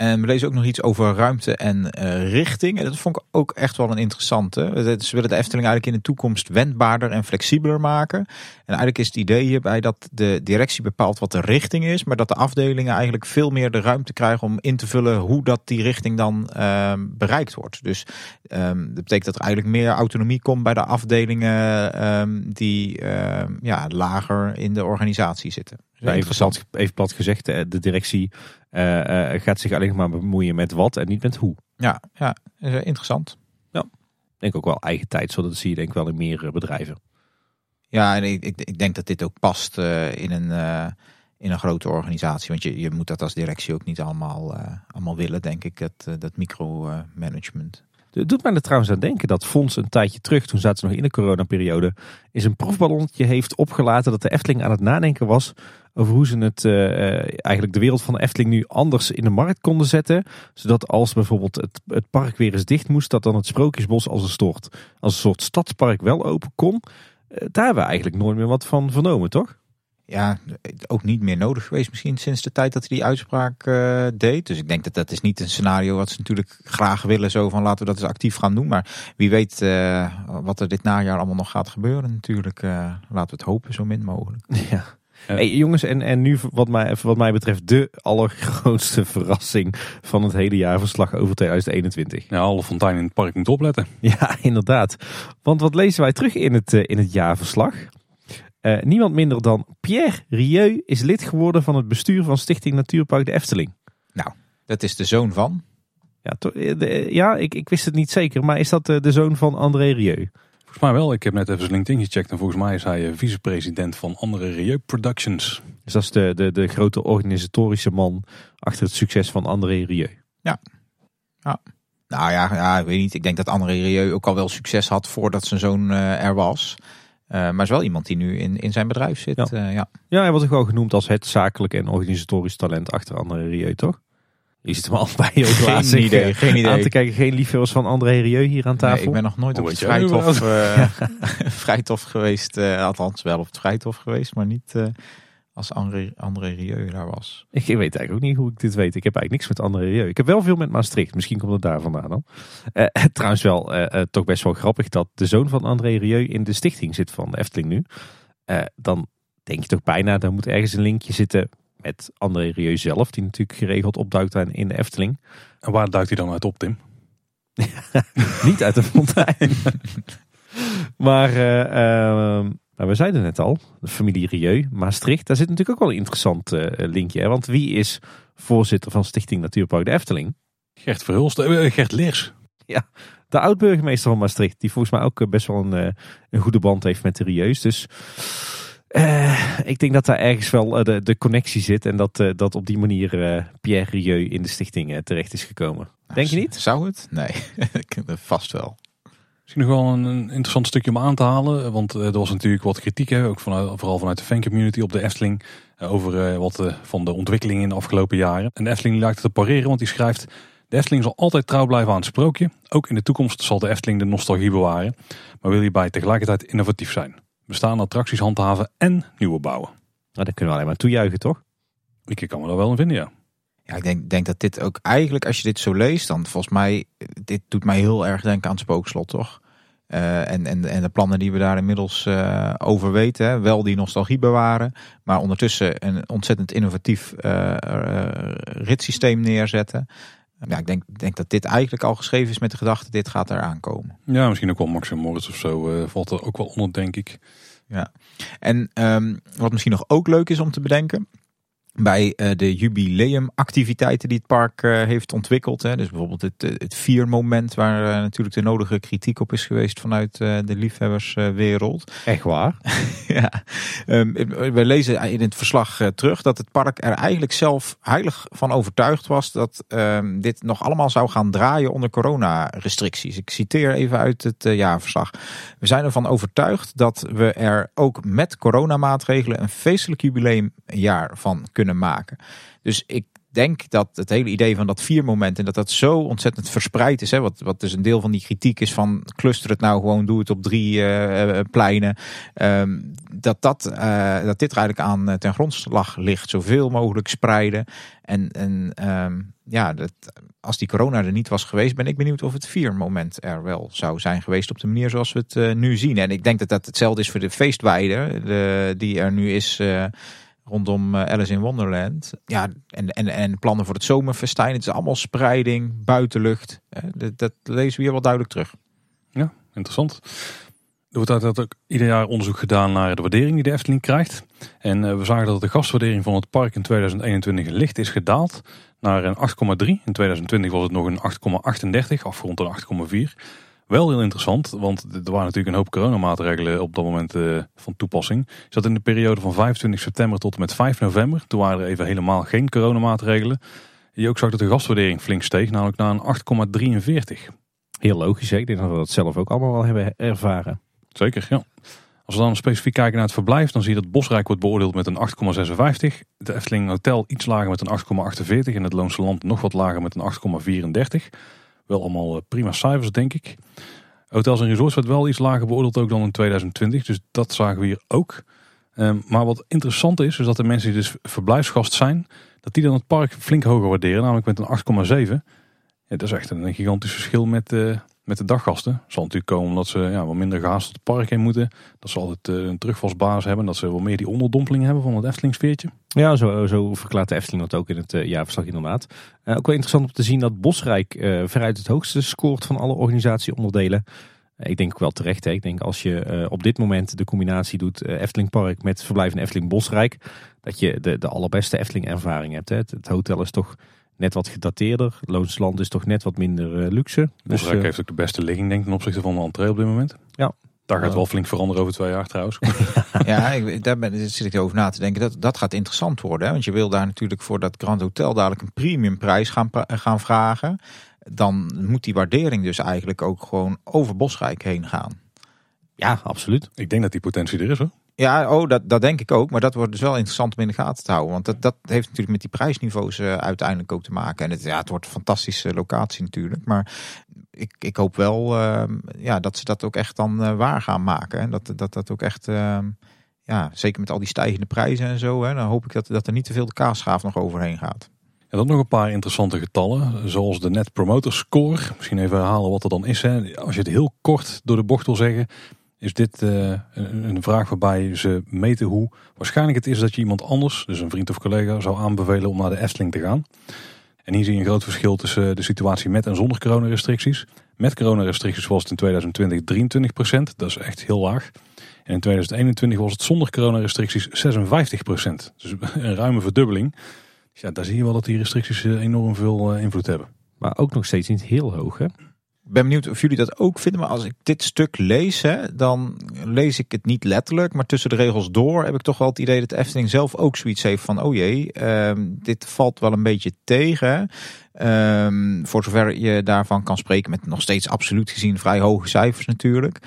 En we lezen ook nog iets over ruimte en eh, richting. En dat vond ik ook echt wel een interessante. Ze willen de Efteling eigenlijk in de toekomst wendbaarder en flexibeler maken. En eigenlijk is het idee hierbij dat de directie bepaalt wat de richting is. Maar dat de afdelingen eigenlijk veel meer de ruimte krijgen om in te vullen hoe dat die richting dan ehm, bereikt wordt. Dus ehm, dat betekent dat er eigenlijk meer autonomie komt bij de afdelingen ehm, die ehm, ja, lager in de organisatie zitten. Ja, even, plat, even plat gezegd, de directie eh, eh, gaat zich alleen maar bemoeien met wat en niet met hoe. Ja, ja eh, interessant. Ik denk ook wel eigen tijd, zodat zie je denk ik wel in meer bedrijven. Ja, en ik, ik, denk dat dit ook past in, een, in een grote organisatie. Want je, je moet dat als directie ook niet allemaal, allemaal willen, denk ik, dat, eh, dat micromanagement. Het doet mij er trouwens aan denken dat Fons een tijdje terug, toen zaten ze nog in de coronaperiode, is een proefballonnetje heeft opgelaten dat de Efteling aan het nadenken was over hoe ze het eh, eh, eigenlijk de wereld van de Efteling nu anders in de markt konden zetten. Zodat als bijvoorbeeld het, het park weer eens dicht moest, dat dan het Sprookjesbos als een soort, als een soort stadspark wel open kon. Eh, daar hebben we eigenlijk nooit meer wat van vernomen, toch? Ja, ook niet meer nodig geweest misschien sinds de tijd dat hij die uitspraak deed. Dus ik denk dat dat is niet een scenario wat ze natuurlijk graag willen. Zo van laten we dat eens actief gaan doen. Maar wie weet wat er dit najaar allemaal nog gaat gebeuren natuurlijk. laten we het hopen zo min mogelijk. *laughs* Ja. Hey, jongens, en, en nu wat mij, wat mij betreft de allergrootste *laughs* verrassing van het hele jaarverslag over 2021. Ja, alle fonteinen in het park moeten opletten. Ja, *laughs* inderdaad. Want wat lezen wij terug in het, eh, in het jaarverslag? Eh, niemand minder dan Pierre Rieu is lid geworden van het bestuur van Stichting Natuurpark de Efteling. Dat is de zoon van. Ja, to- eh, de- ja ik, ik wist het niet zeker, maar is dat eh, de zoon van André Rieu? Volgens mij wel. Ik heb net even zijn LinkedIn gecheckt. En volgens mij is hij eh, vicepresident van andere Rieu Productions. Dus dat is de, de, de grote organisatorische man achter het succes van André Rieu. Nou ja, ja, ik weet niet. Ik denk dat André Rieu ook al wel succes had voordat zijn zoon eh, er was. Eh, maar is wel iemand die nu in, in zijn bedrijf zit. Ja. Ja. ja. Ja, hij wordt ook wel genoemd als het zakelijke en organisatorisch talent achter André Rieu, toch? Je zit hem al bij je Geen idee, eh, geen idee. aan te kijken. Geen liefhebbers van André Rieu hier aan tafel. Nee, ik ben nog nooit op het vrijtof, eh, *laughs* *laughs* vrijtof geweest. eh, althans, wel op het vrijtof geweest, maar niet eh, als André, André Rieu daar was. Ik weet eigenlijk ook niet hoe ik dit weet. Ik heb eigenlijk niks met André Rieu. Ik heb wel veel met Maastricht. Misschien komt het daar vandaan dan. Eh, trouwens wel eh, eh, toch best wel grappig dat de zoon van André Rieu in de stichting zit van de Efteling nu. Eh, dan denk je toch bijna, daar moet ergens een linkje zitten met André Rieu zelf. Die natuurlijk geregeld opduikt in de Efteling. En waar duikt hij dan uit op, Tim? *laughs* Niet uit de fontein. *laughs* maar nou, we zeiden net al, de familie Rieu, Maastricht. Daar zit natuurlijk ook wel een interessant eh, linkje. Hè? Want wie is voorzitter van Stichting Natuurpark de Efteling? Gert Verhulst, eh, Gert Leers. De oud-burgemeester van Maastricht. Die volgens mij ook best wel een, een goede band heeft met de Rieus. Dus eh, ik denk dat daar ergens wel eh, de, de connectie zit. En dat, eh, dat op die manier eh, Pierre Rieu in de stichting terecht is gekomen. Denk je niet? Zou het? Nee, *laughs* vast wel. Misschien nog wel een, een interessant stukje om aan te halen. Want eh, er was natuurlijk wat kritiek, hè, ook vanuit, vooral vanuit de fancommunity op de Efteling. over eh, wat van de ontwikkelingen in de afgelopen jaren. En de Efteling lijkt het te pareren, want die schrijft... De Efteling zal altijd trouw blijven aan het sprookje. Ook in de toekomst zal de Efteling de nostalgie bewaren. Maar wil hierbij tegelijkertijd innovatief zijn. Bestaande attracties handhaven en nieuwe bouwen. Nou, dan kunnen we alleen maar toejuichen, toch? Ik kan me daar wel in vinden, ja. Ja, ik denk, denk dat dit ook eigenlijk, als je dit zo leest, dan volgens mij, dit doet mij heel erg denken aan het spookslot, toch? Eh, en, en, en de plannen die we daar inmiddels eh, over weten. Hè. Wel die nostalgie bewaren, maar ondertussen een ontzettend innovatief eh, ritssysteem neerzetten. Ja, ik denk, denk dat dit eigenlijk al geschreven is met de gedachte, dit gaat eraan komen. Ja, misschien ook wel Max en Moritz of zo eh, valt er ook wel onder, denk ik. En ehm, wat misschien nog ook leuk is om te bedenken. Bij uh, de jubileumactiviteiten die het park uh, heeft ontwikkeld. Hè. Dus bijvoorbeeld het, het viermoment waar natuurlijk de nodige kritiek op is geweest vanuit de liefhebberswereld. Echt waar? *laughs* ja. Um, we lezen in het verslag terug dat het park er eigenlijk zelf heilig van overtuigd was dat um, dit nog allemaal zou gaan draaien onder coronarestricties. Ik citeer even uit het jaarverslag. We zijn ervan overtuigd dat we er ook met coronamaatregelen een feestelijk jubileumjaar van kunnen maken. Dus ik denk dat het hele idee van dat vier moment en dat dat zo ontzettend verspreid is. Hè, wat, wat dus een deel van die kritiek is van cluster het nou gewoon, doe het op drie uh, pleinen. Um, dat, dat, uh, dat dit er eigenlijk aan ten grondslag ligt. Zoveel mogelijk spreiden. En, en um, ja, dat, als die corona er niet was geweest, ben ik benieuwd of het vier moment er wel zou zijn geweest op de manier zoals we het nu zien. En ik denk dat dat hetzelfde is voor de feestweide de, die er nu is rondom eh, Alice in Wonderland. Ja, en, en, en plannen voor het zomerfestijn. Het is allemaal spreiding, buitenlucht. Dat, dat lezen we hier wel duidelijk terug. Ja, interessant. Er wordt altijd ook ieder jaar onderzoek gedaan naar de waardering die de Efteling krijgt. En uh, we zagen dat de gastwaardering van het park in 2021 licht is gedaald naar een 8,3. In 2020 was het nog een 8,38, afgerond een 8,4. Wel heel interessant, want er waren natuurlijk een hoop coronamaatregelen op dat moment uh, van toepassing. Is dat in de periode van 25 september tot en met 5 november. Toen waren er even helemaal geen coronamaatregelen. Je ook zag dat de gaswaardering flink steeg, namelijk naar een 8,43. Heel logisch, hè? ik denk dat we dat zelf ook allemaal wel hebben ervaren. Zeker, ja. Als we dan specifiek kijken naar het verblijf, dan zie je dat Bosrijk wordt beoordeeld met een 8,56. De Efteling Hotel iets lager met een 8,48 en het Loonse Land nog wat lager met een 8,34. Wel allemaal eh, prima cijfers, denk ik. Hotels en resorts werd wel iets lager beoordeeld ook dan in 2020. Dus dat zagen we hier ook. Ehm, maar wat interessant is, is dat de mensen die dus verblijfsgast zijn, dat die dan het park flink hoger waarderen. Namelijk met een 8,7. Ja, dat is echt een gigantisch verschil met, uh, met de daggasten. zal natuurlijk komen omdat ze ja, wat minder gehaast op het park heen moeten. Dat ze altijd uh, een terugvalsbasis hebben. Dat ze wel meer die onderdompeling hebben van het Efteling-sfeertje. Ja, zo, zo verklaart de Efteling dat ook in het uh, jaarverslag inderdaad. Uh, ook wel interessant om te zien dat Bosrijk veruit het hoogste scoort van alle organisatieonderdelen. Ik denk ook wel terecht. Hè. Ik denk als je op dit moment de combinatie doet Efteling Park met verblijf in Efteling Bosrijk. Dat je de, de allerbeste Efteling ervaring hebt. Hè. Het hotel is toch net wat gedateerder. Loonsland is toch net wat minder uh, luxe. Dus, uh, heeft ook de beste ligging denk ik ten opzichte van de entree op dit moment. Ja. Daar gaat wel flink veranderen over twee jaar trouwens. *laughs* ja, ik, daar ben, zit ik over na te denken. Dat, dat gaat interessant worden. Hè? Want je wil daar natuurlijk voor dat Grand Hotel dadelijk een premiumprijs gaan, gaan vragen. Dan moet die waardering dus eigenlijk ook gewoon over Bosrijk heen gaan. Ja, absoluut. Ik denk dat die potentie er is hoor. Ja, oh, dat, dat denk ik ook. Maar dat wordt dus wel interessant om in de gaten te houden. Want dat, dat heeft natuurlijk met die prijsniveaus uh, uiteindelijk ook te maken. En het, ja, het wordt een fantastische locatie natuurlijk. Maar ik, ik hoop wel uh, ja, dat ze dat ook echt dan uh, waar gaan maken. En dat dat, dat ook echt, ehm, ja, zeker met al die stijgende prijzen en zo. Hè, dan hoop ik dat, dat er niet te veel de kaasschaaf nog overheen gaat. En dan nog een paar interessante getallen, zoals de Net Promoter Score. Misschien even herhalen wat er dan is. Hè. Als je het heel kort door de bocht wil zeggen, is dit uh, een vraag waarbij ze meten hoe waarschijnlijk het is dat je iemand anders, dus een vriend of collega, zou aanbevelen om naar de Efteling te gaan. En hier zie je een groot verschil tussen de situatie met en zonder coronarestricties. Met coronarestricties was het in 2020 23% Dat is echt heel laag. En in 2021 was het zonder coronarestricties 56% Dus *laughs* een ruime verdubbeling. Dus ja, daar zie je wel dat die restricties eh, enorm veel eh, invloed hebben. Maar ook nog steeds niet heel hoog hè? Ben benieuwd of jullie dat ook vinden. Maar als ik dit stuk lees, dan lees ik het niet letterlijk. Maar tussen de regels door heb ik toch wel het idee dat de Efteling zelf ook zoiets heeft van... oh jee, um, dit valt wel een beetje tegen. Um, voor zover je daarvan kan spreken met nog steeds absoluut gezien vrij hoge cijfers natuurlijk.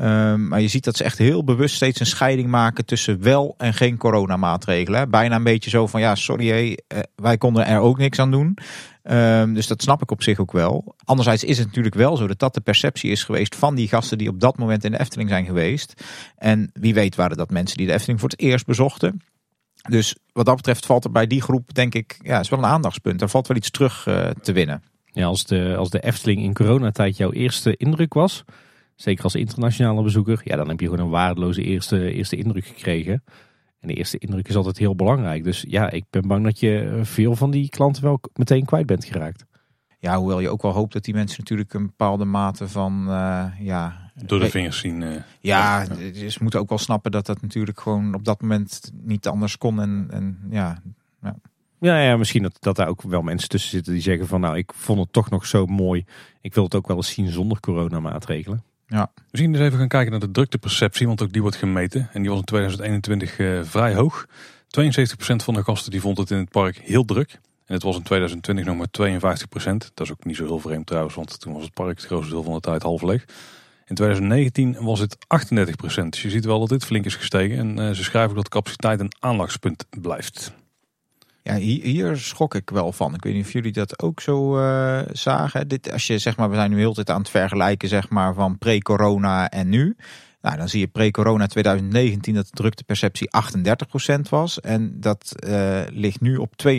Um, maar je ziet dat ze echt heel bewust steeds een scheiding maken tussen wel en geen coronamaatregelen. Bijna een beetje zo van ja, sorry, hé, eh, wij konden er ook niks aan doen. Um, dus dat snap ik op zich ook wel. Anderzijds is het natuurlijk wel zo dat dat de perceptie is geweest van die gasten die op dat moment in de Efteling zijn geweest. En wie weet waren dat mensen die de Efteling voor het eerst bezochten. Dus wat dat betreft valt er bij die groep, denk ik, ja, is wel een aandachtspunt. Er valt wel iets terug uh, te winnen. Ja, als de, als de Efteling in coronatijd jouw eerste indruk was, zeker als internationale bezoeker, ja, dan heb je gewoon een waardeloze eerste, eerste indruk gekregen. En de eerste indruk is altijd heel belangrijk. Dus ja, ik ben bang dat je veel van die klanten wel meteen kwijt bent geraakt. Ja, hoewel je ook wel hoopt dat die mensen natuurlijk een bepaalde mate van, uh, ja... Door de vingers zien. Uh, ja, dus ze moeten ook wel snappen dat dat natuurlijk gewoon op dat moment niet anders kon. En, en ja, ja. Ja, ja misschien dat, dat daar ook wel mensen tussen zitten die zeggen van nou, ik vond het toch nog zo mooi. Ik wil het ook wel eens zien zonder coronamaatregelen. Ja. Misschien eens even gaan kijken naar de drukteperceptie, want ook die wordt gemeten. En die was in 2021 uh, vrij hoog. 72% van de gasten die vond het in het park heel druk. En het was in 2020 nog maar 52%. Dat is ook niet zo heel vreemd trouwens, want toen was het park het grootste deel van de tijd half leeg. In 2019 was het 38%. Dus je ziet wel dat dit flink is gestegen. En uh, ze schrijven dat capaciteit een aandachtspunt blijft. Ja, hier, hier, schrok ik wel van. Ik weet niet of jullie dat ook zo uh, zagen. Dit, als je zeg maar, we zijn nu heel tijd aan het vergelijken zeg maar, van pre-corona en nu. Nou, dan zie je pre-corona 2019 dat de drukteperceptie 38% was. En dat uh, ligt nu op 72%.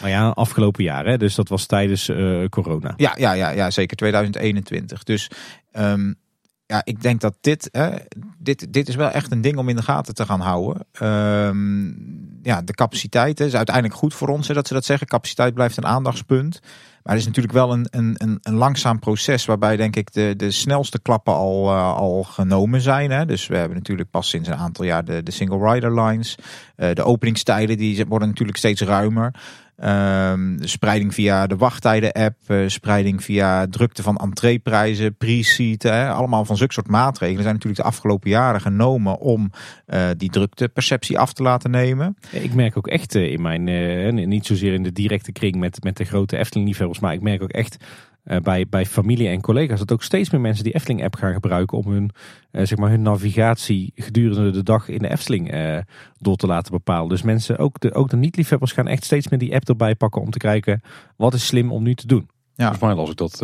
Maar ja, afgelopen jaar, hè? dus dat was tijdens uh, corona. Ja, ja, ja, ja, zeker 2021. Dus um, ja, ik denk dat dit, hè, dit, dit is wel echt een ding om in de gaten te gaan houden. Um, ja, de capaciteit is uiteindelijk goed voor ons hè, dat ze dat zeggen. Capaciteit blijft een aandachtspunt. Maar het is natuurlijk wel een, een, een, langzaam proces waarbij denk ik de, de snelste klappen al, uh, al genomen zijn. Hè. Dus we hebben natuurlijk pas sinds een aantal jaar de, de single rider lines. Uh, de openingstijden die worden natuurlijk steeds ruimer. Um, spreiding via de wachttijden-app, uh, spreiding via drukte van entreeprijzen, pre-seaten. Allemaal van zulke soort maatregelen zijn natuurlijk de afgelopen jaren genomen om uh, die drukteperceptie af te laten nemen. Ik merk ook echt uh, in mijn, niet zozeer in de directe kring met, met de grote Efteling-liefhebbers, maar ik merk ook echt uh, bij, bij familie en collega's dat ook steeds meer mensen die Efteling-app gaan gebruiken om hun, uh, zeg maar hun navigatie gedurende de dag in de Efteling uh, door te laten bepalen. Dus mensen, ook de, ook de niet-liefhebbers, gaan echt steeds meer die app erbij pakken om te kijken wat is slim om nu te doen. Ja. Volgens mij las ik dat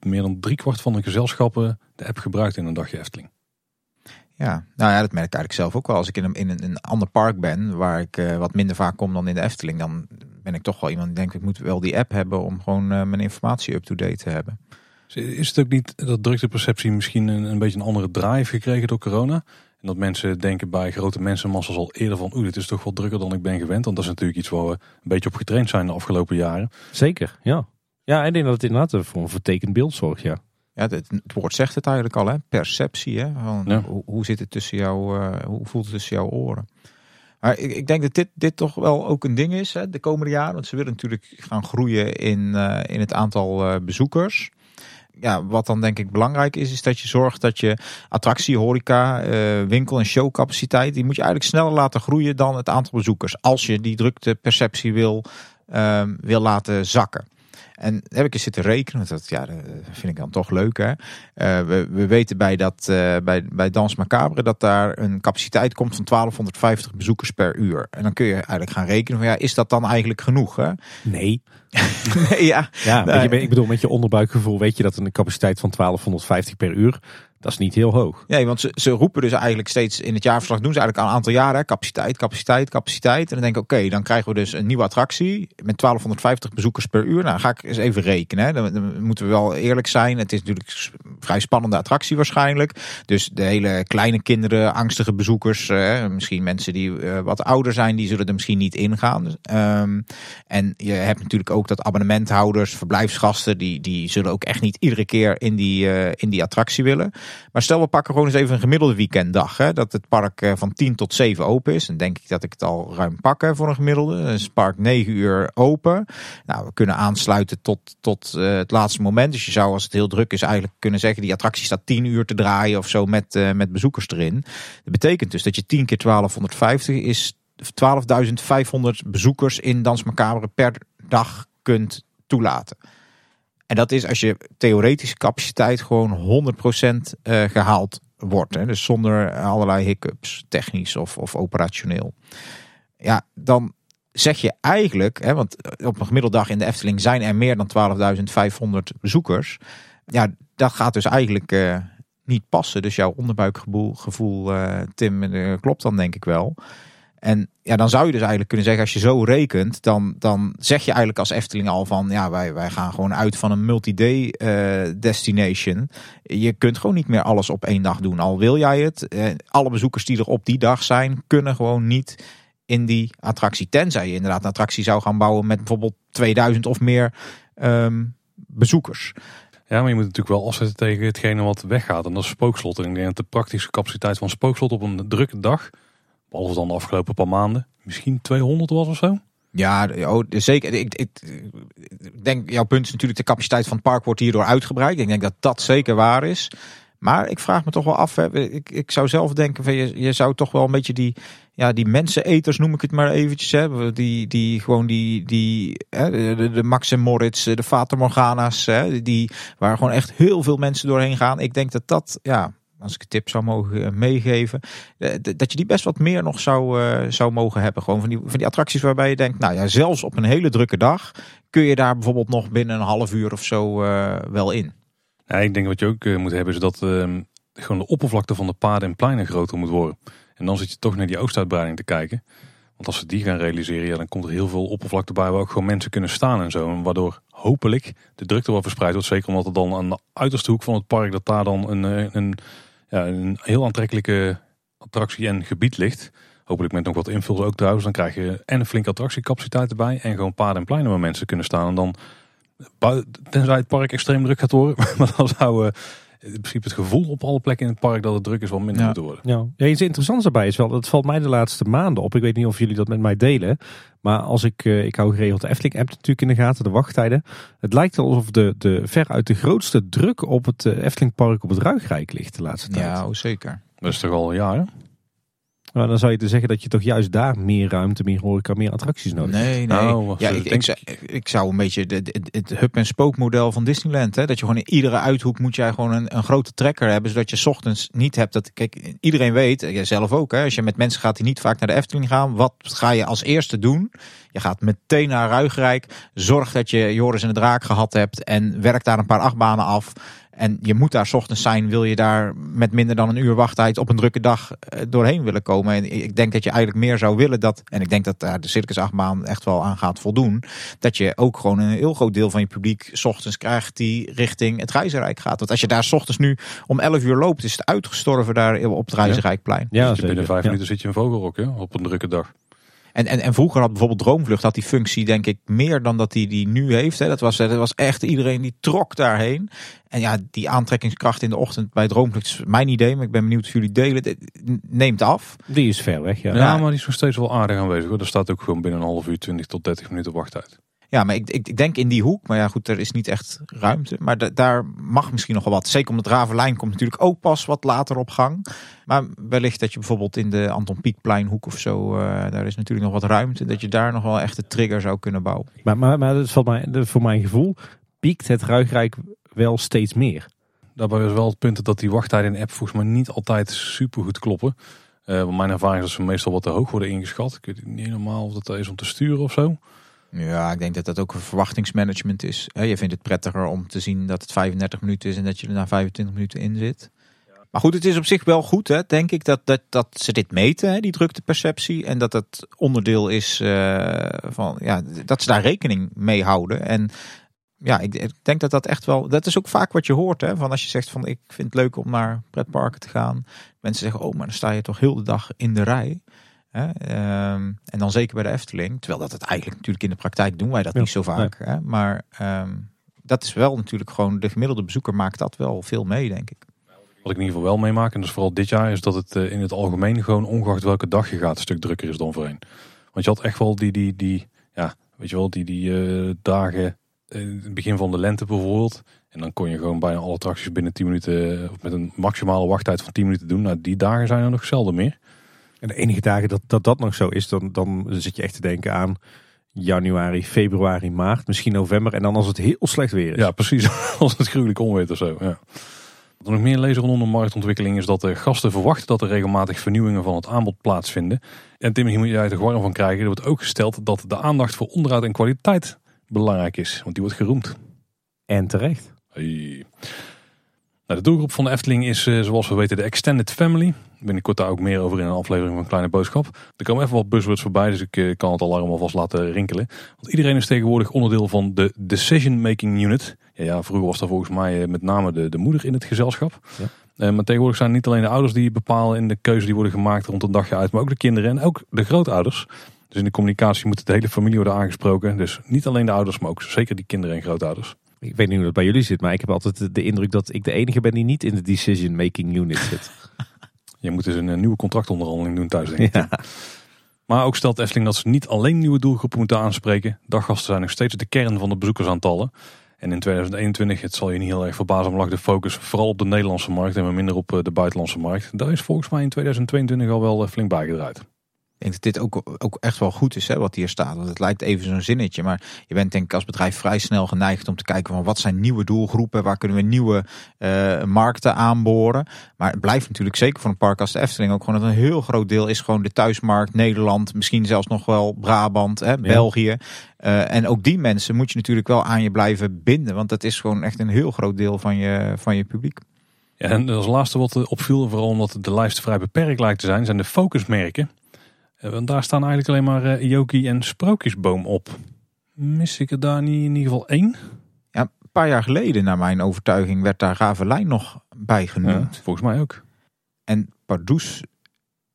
meer dan driekwart van de gezelschappen de app gebruikt in een dagje Efteling. Ja, nou ja, dat merk ik eigenlijk zelf ook wel. Als ik in een, in een, een ander park ben, waar ik uh, wat minder vaak kom dan in de Efteling, dan ben ik toch wel iemand die denkt, ik moet wel die app hebben om gewoon uh, mijn informatie up-to-date te hebben. Is het ook niet dat drukteperceptie misschien een, een beetje een andere draai heeft gekregen door corona? En dat mensen denken bij grote mensenmassa's al eerder van, oeh, dit is toch wel drukker dan ik ben gewend. Want dat is natuurlijk iets waar we een beetje op getraind zijn de afgelopen jaren. Zeker, ja. Ja, ik denk dat het inderdaad voor een vertekend beeld zorgt, ja. Ja, het, het, woord zegt het eigenlijk al, hè? perceptie. Hè? Van, ja. hoe, hoe, zit het tussen jou, uh, hoe voelt het tussen jouw oren? Maar ik, ik, denk dat dit, dit toch wel ook een ding is hè, de komende jaren. Want ze willen natuurlijk gaan groeien in, uh, in het aantal uh, bezoekers. Ja, wat dan denk ik belangrijk is, is dat je zorgt dat je attractie, horeca, winkel- en showcapaciteit, die moet je eigenlijk sneller laten groeien dan het aantal bezoekers. Als je die drukteperceptie wil, wil laten zakken. En heb ik eens zitten rekenen, dat ja, dat vind ik dan toch leuk. Hè? Uh, we, we weten bij, dat, uh, bij, bij Dans Macabre dat daar een capaciteit komt van 1250 bezoekers per uur. En dan kun je eigenlijk gaan rekenen van ja, is dat dan eigenlijk genoeg? Hè? Nee. *laughs* nee, ja. ja. Je, ik bedoel, met je onderbuikgevoel weet je dat een capaciteit van 1250 per uur dat is niet heel hoog. Nee, want ze, ze roepen dus eigenlijk steeds in het jaarverslag doen ze eigenlijk al een aantal jaren capaciteit, capaciteit, capaciteit. En dan denk ik, oké, dan krijgen we dus een nieuwe attractie met 1250 bezoekers per uur. Nou, ga ik eens even rekenen. Dan, moeten we wel eerlijk zijn. Het is natuurlijk een vrij spannende attractie waarschijnlijk. Dus de hele kleine kinderen, angstige bezoekers, eh, misschien mensen die uh, wat ouder zijn, die zullen er misschien niet ingaan. Um, en je hebt natuurlijk ook dat abonnementhouders, verblijfsgasten, die, die zullen ook echt niet iedere keer in die, uh, in die attractie willen. Maar stel we pakken gewoon eens even een gemiddelde weekenddag. Hè, dat het park van 10 tot 7 open is. Dan denk ik dat ik het al ruim pak voor een gemiddelde. Dan is het park 9 uur open. Nou, we kunnen aansluiten tot, tot uh, het laatste moment. Dus je zou als het heel druk is eigenlijk kunnen zeggen... die attractie staat 10 uur te draaien of zo met, uh, met bezoekers erin. Dat betekent dus dat je 10 keer 1250 is 12.500 bezoekers in Dans per dag kunt toelaten. En dat is als je theoretische capaciteit gewoon 100% uh, gehaald wordt. Hè? Dus zonder allerlei hiccups, technisch of, of operationeel. Ja, dan zeg je eigenlijk, hè, want op een gemiddeldag in de Efteling zijn er meer dan 12.500 bezoekers. Ja, dat gaat dus eigenlijk uh, niet passen. Dus jouw onderbuikgevoel, gevoel, uh, Tim, klopt dan denk ik wel. En ja, dan zou je dus eigenlijk kunnen zeggen, als je zo rekent, dan, dan zeg je eigenlijk als Efteling al van, ja, wij, wij gaan gewoon uit van een multi-day uh, destination. Je kunt gewoon niet meer alles op één dag doen. Al wil jij het, uh, alle bezoekers die er op die dag zijn, kunnen gewoon niet in die attractie. Tenzij je inderdaad een attractie zou gaan bouwen met bijvoorbeeld 2000 of meer um, bezoekers. Ja, maar je moet natuurlijk wel afzetten tegen hetgene wat weggaat. En dat is spookslot. En ik denk dat de praktische capaciteit van spookslot op een drukke dag behalve dan de afgelopen paar maanden, misschien 200 was of zo. Ja, oh, zeker. Ik, ik, denk, jouw punt is natuurlijk de capaciteit van het park wordt hierdoor uitgebreid. Ik denk dat dat zeker waar is. Maar ik vraag me toch wel af. Hè. Ik, ik zou zelf denken, van je, je zou toch wel een beetje die, ja, die menseneters noem ik het maar eventjes. Hè. Die, die gewoon die, die hè, de, de Max en Moritz, de Fata Morgana's. Hè, die, waar gewoon echt heel veel mensen doorheen gaan. Ik denk dat dat, ja, als ik een tip zou mogen eh, meegeven, eh, dat je die best wat meer nog zou, uh, zou mogen hebben. Gewoon van die, van die attracties waarbij je denkt, nou ja, zelfs op een hele drukke dag kun je daar bijvoorbeeld nog binnen een half uur of zo wel in. Ja, ik denk wat je ook moet hebben is dat uh, gewoon de oppervlakte van de paden en pleinen groter moet worden. En dan zit je toch naar die oostuitbreiding te kijken. Want als ze die gaan realiseren, ja, dan komt er heel veel oppervlakte bij waar ook gewoon mensen kunnen staan en zo. Waardoor hopelijk de drukte wel verspreid wordt. Zeker omdat er dan aan de uiterste hoek van het park, dat daar dan een, een ja, een heel aantrekkelijke attractie en gebied ligt. Hopelijk met nog wat invul ook trouwens. Dan krijg je en een flinke attractiecapaciteit erbij. En gewoon paden en pleinen waar mensen kunnen staan. En dan, tenzij het park extreem druk gaat worden. *laughs* Maar dan zou in principe het gevoel op alle plekken in het park dat het druk is wel minder ja. moeten worden. Ja. ja, iets interessants daarbij is wel, dat valt mij de laatste maanden op. Ik weet niet of jullie dat met mij delen. Maar als ik, uh, ik hou geregeld de Efteling app natuurlijk in de gaten, de wachttijden. Het lijkt alsof de, de veruit de grootste druk op het uh, Efteling park op het Ruigrijk ligt de laatste tijd. Ja, oh, zeker. Dat is toch al jaren? Maar dan zou je te zeggen dat je toch juist daar meer ruimte, meer horeca, meer attracties nodig hebt. Nee, nee. Nou, ja, ik, ik, zou, ik zou een beetje de, de, het hub- en spookmodel van Disneyland. Hè? Dat je gewoon in iedere uithoek moet jij gewoon een, een grote trekker hebben. Zodat je 's ochtends niet hebt dat. Kijk, iedereen weet, jij zelf ook. Hè? Als je met mensen gaat die niet vaak naar de Efteling gaan. Wat ga je als eerste doen? Je gaat meteen naar Ruigrijk. Zorg dat je Joris en de Draak gehad hebt. En werk daar een paar achtbanen af. En je moet daar 's ochtends zijn, wil je daar met minder dan een uur wachttijd op een drukke dag doorheen willen komen. En ik denk dat je eigenlijk meer zou willen dat, en ik denk dat daar de Circus achtbaan echt wel aan gaat voldoen, dat je ook gewoon een heel groot deel van je publiek 's ochtends krijgt die richting het Reizenrijk gaat. Want als je daar 's ochtends nu om 11 uur loopt, is het uitgestorven daar op het Reizenrijkplein. Ja, dus binnen vijf ja. minuten zit je in Vogelrok hè, op een drukke dag. En, en, en vroeger had bijvoorbeeld Droomvlucht had die functie denk ik meer dan dat hij die, die nu heeft. Hè. Dat, was, dat was echt iedereen die trok daarheen. En ja, die aantrekkingskracht in de ochtend bij Droomvlucht is mijn idee. Maar ik ben benieuwd of jullie delen. Neemt af. Die is ver weg, ja. Ja, maar die is nog steeds wel aardig aanwezig. Hoor. Er staat ook gewoon binnen een half uur 20 tot 30 minuten wachttijd. Ja, maar ik, ik, ik, denk in die hoek. Maar ja, goed, er is niet echt ruimte. Maar da, daar mag misschien nog wel wat. Zeker omdat Ravenlijn komt natuurlijk ook pas wat later op gang. Maar wellicht dat je bijvoorbeeld in de Anton Pieckpleinhoek of zo. Uh, daar is natuurlijk nog wat ruimte. Dat je daar nog wel echt de trigger zou kunnen bouwen. Maar, maar, maar dat valt mij, voor mijn gevoel piekt het Ruigrijk wel steeds meer. Daarbij is wel het punt dat die wachttijden in de app volgens mij niet altijd super goed kloppen. Uh, want mijn ervaring is dat ze meestal wat te hoog worden ingeschat. Ik weet niet helemaal of dat is om te sturen of zo. Ja, ik denk dat dat ook een verwachtingsmanagement is. Je vindt het prettiger om te zien dat het 35 minuten is en dat je er na 25 minuten in zit. Maar goed, het is op zich wel goed, hè, denk ik, dat, dat, dat ze dit meten, hè, die drukteperceptie. En dat het onderdeel is uh, van, ja, dat ze daar rekening mee houden. En ja, ik, ik, denk dat dat echt wel, dat is ook vaak wat je hoort, hè, van als je zegt van ik vind het leuk om naar pretparken te gaan. Mensen zeggen, oh, maar dan sta je toch heel de dag in de rij. Hè? Um, en dan zeker bij de Efteling. Terwijl dat het eigenlijk natuurlijk in de praktijk doen wij dat ja, niet zo vaak. Nee. Hè? Maar um, dat is wel natuurlijk gewoon, de gemiddelde bezoeker maakt dat wel veel mee, denk ik. Wat ik in ieder geval wel meemaak, en dus vooral dit jaar, is dat het uh, in het algemeen gewoon ongeacht welke dag je gaat, een stuk drukker is dan voorheen. Want je had echt wel die, die, die ja, weet je wel, die, die uh, dagen in het begin van de lente bijvoorbeeld. En dan kon je gewoon bijna alle attracties binnen 10 minuten, of met een maximale wachttijd van 10 minuten doen. Nou, die dagen zijn er nog zelden meer. En de enige dagen dat dat, dat nog zo is, dan, dan zit je echt te denken aan januari, februari, maart, misschien november. En dan als het heel slecht weer is. Ja, precies. *laughs* Als het gruwelijk onweer of zo. Ja. Wat er nog meer lezen rondom de marktontwikkeling is dat de gasten verwachten dat er regelmatig vernieuwingen van het aanbod plaatsvinden. En Tim, hier moet je uit de warm van krijgen. Er wordt ook gesteld dat de aandacht voor onderhoud en kwaliteit belangrijk is. Want die wordt geroemd. En terecht. Hey. Nou, de doelgroep van de Efteling is, uh, zoals we weten, de Extended Family. Binnenkort daar ook meer over in een aflevering van Kleine Boodschap. Er komen even wat buzzwords voorbij, dus ik uh, kan het alarm alvast laten rinkelen. Want iedereen is tegenwoordig onderdeel van de Decision Making Unit. Ja, ja vroeger was daar volgens mij uh, met name de, de moeder in het gezelschap. Ja. maar tegenwoordig zijn niet alleen de ouders die bepalen in de keuze die worden gemaakt rond een dagje uit, maar ook de kinderen en ook de grootouders. Dus in de communicatie moet de hele familie worden aangesproken. Dus niet alleen de ouders, maar ook zeker die kinderen en grootouders. Ik weet niet hoe dat bij jullie zit, maar ik heb altijd de indruk dat ik de enige ben die niet in de decision making unit zit. *laughs* Je moet dus een nieuwe contractonderhandeling doen thuis, denk ik. Ja. Maar ook stelt Efteling dat ze niet alleen nieuwe doelgroepen moeten aanspreken. Daggasten zijn nog steeds de kern van de bezoekersaantallen. En in 2021, het zal je niet heel erg verbazen, lag de focus vooral op de Nederlandse markt en maar minder op eh, de buitenlandse markt. Daar is volgens mij in 2022 al wel eh, flink bijgedraaid. Ik denk dat dit ook, ook echt wel goed is, hè, wat hier staat. Want het lijkt even zo'n zinnetje, maar je bent denk ik als bedrijf vrij snel geneigd om te kijken van wat zijn nieuwe doelgroepen, waar kunnen we nieuwe uh, markten aanboren. Maar het blijft natuurlijk zeker voor een park als de Efteling ook gewoon dat een heel groot deel is gewoon de thuismarkt, Nederland, misschien zelfs nog wel Brabant, hè, België. Uh, en ook die mensen moet je natuurlijk wel aan je blijven binden, want dat is gewoon echt een heel groot deel van je, van je publiek. Ja, en als laatste wat opviel, vooral omdat de lijst vrij beperkt lijkt te zijn, zijn de focusmerken. Eh, want daar staan eigenlijk alleen maar uh, Yoki en Sprookjesboom op. Mis ik er daar niet in ieder geval één? Ja, een paar jaar geleden, naar mijn overtuiging, werd daar Ravelijn nog bij genoemd. Ja, volgens mij ook. En Pardoes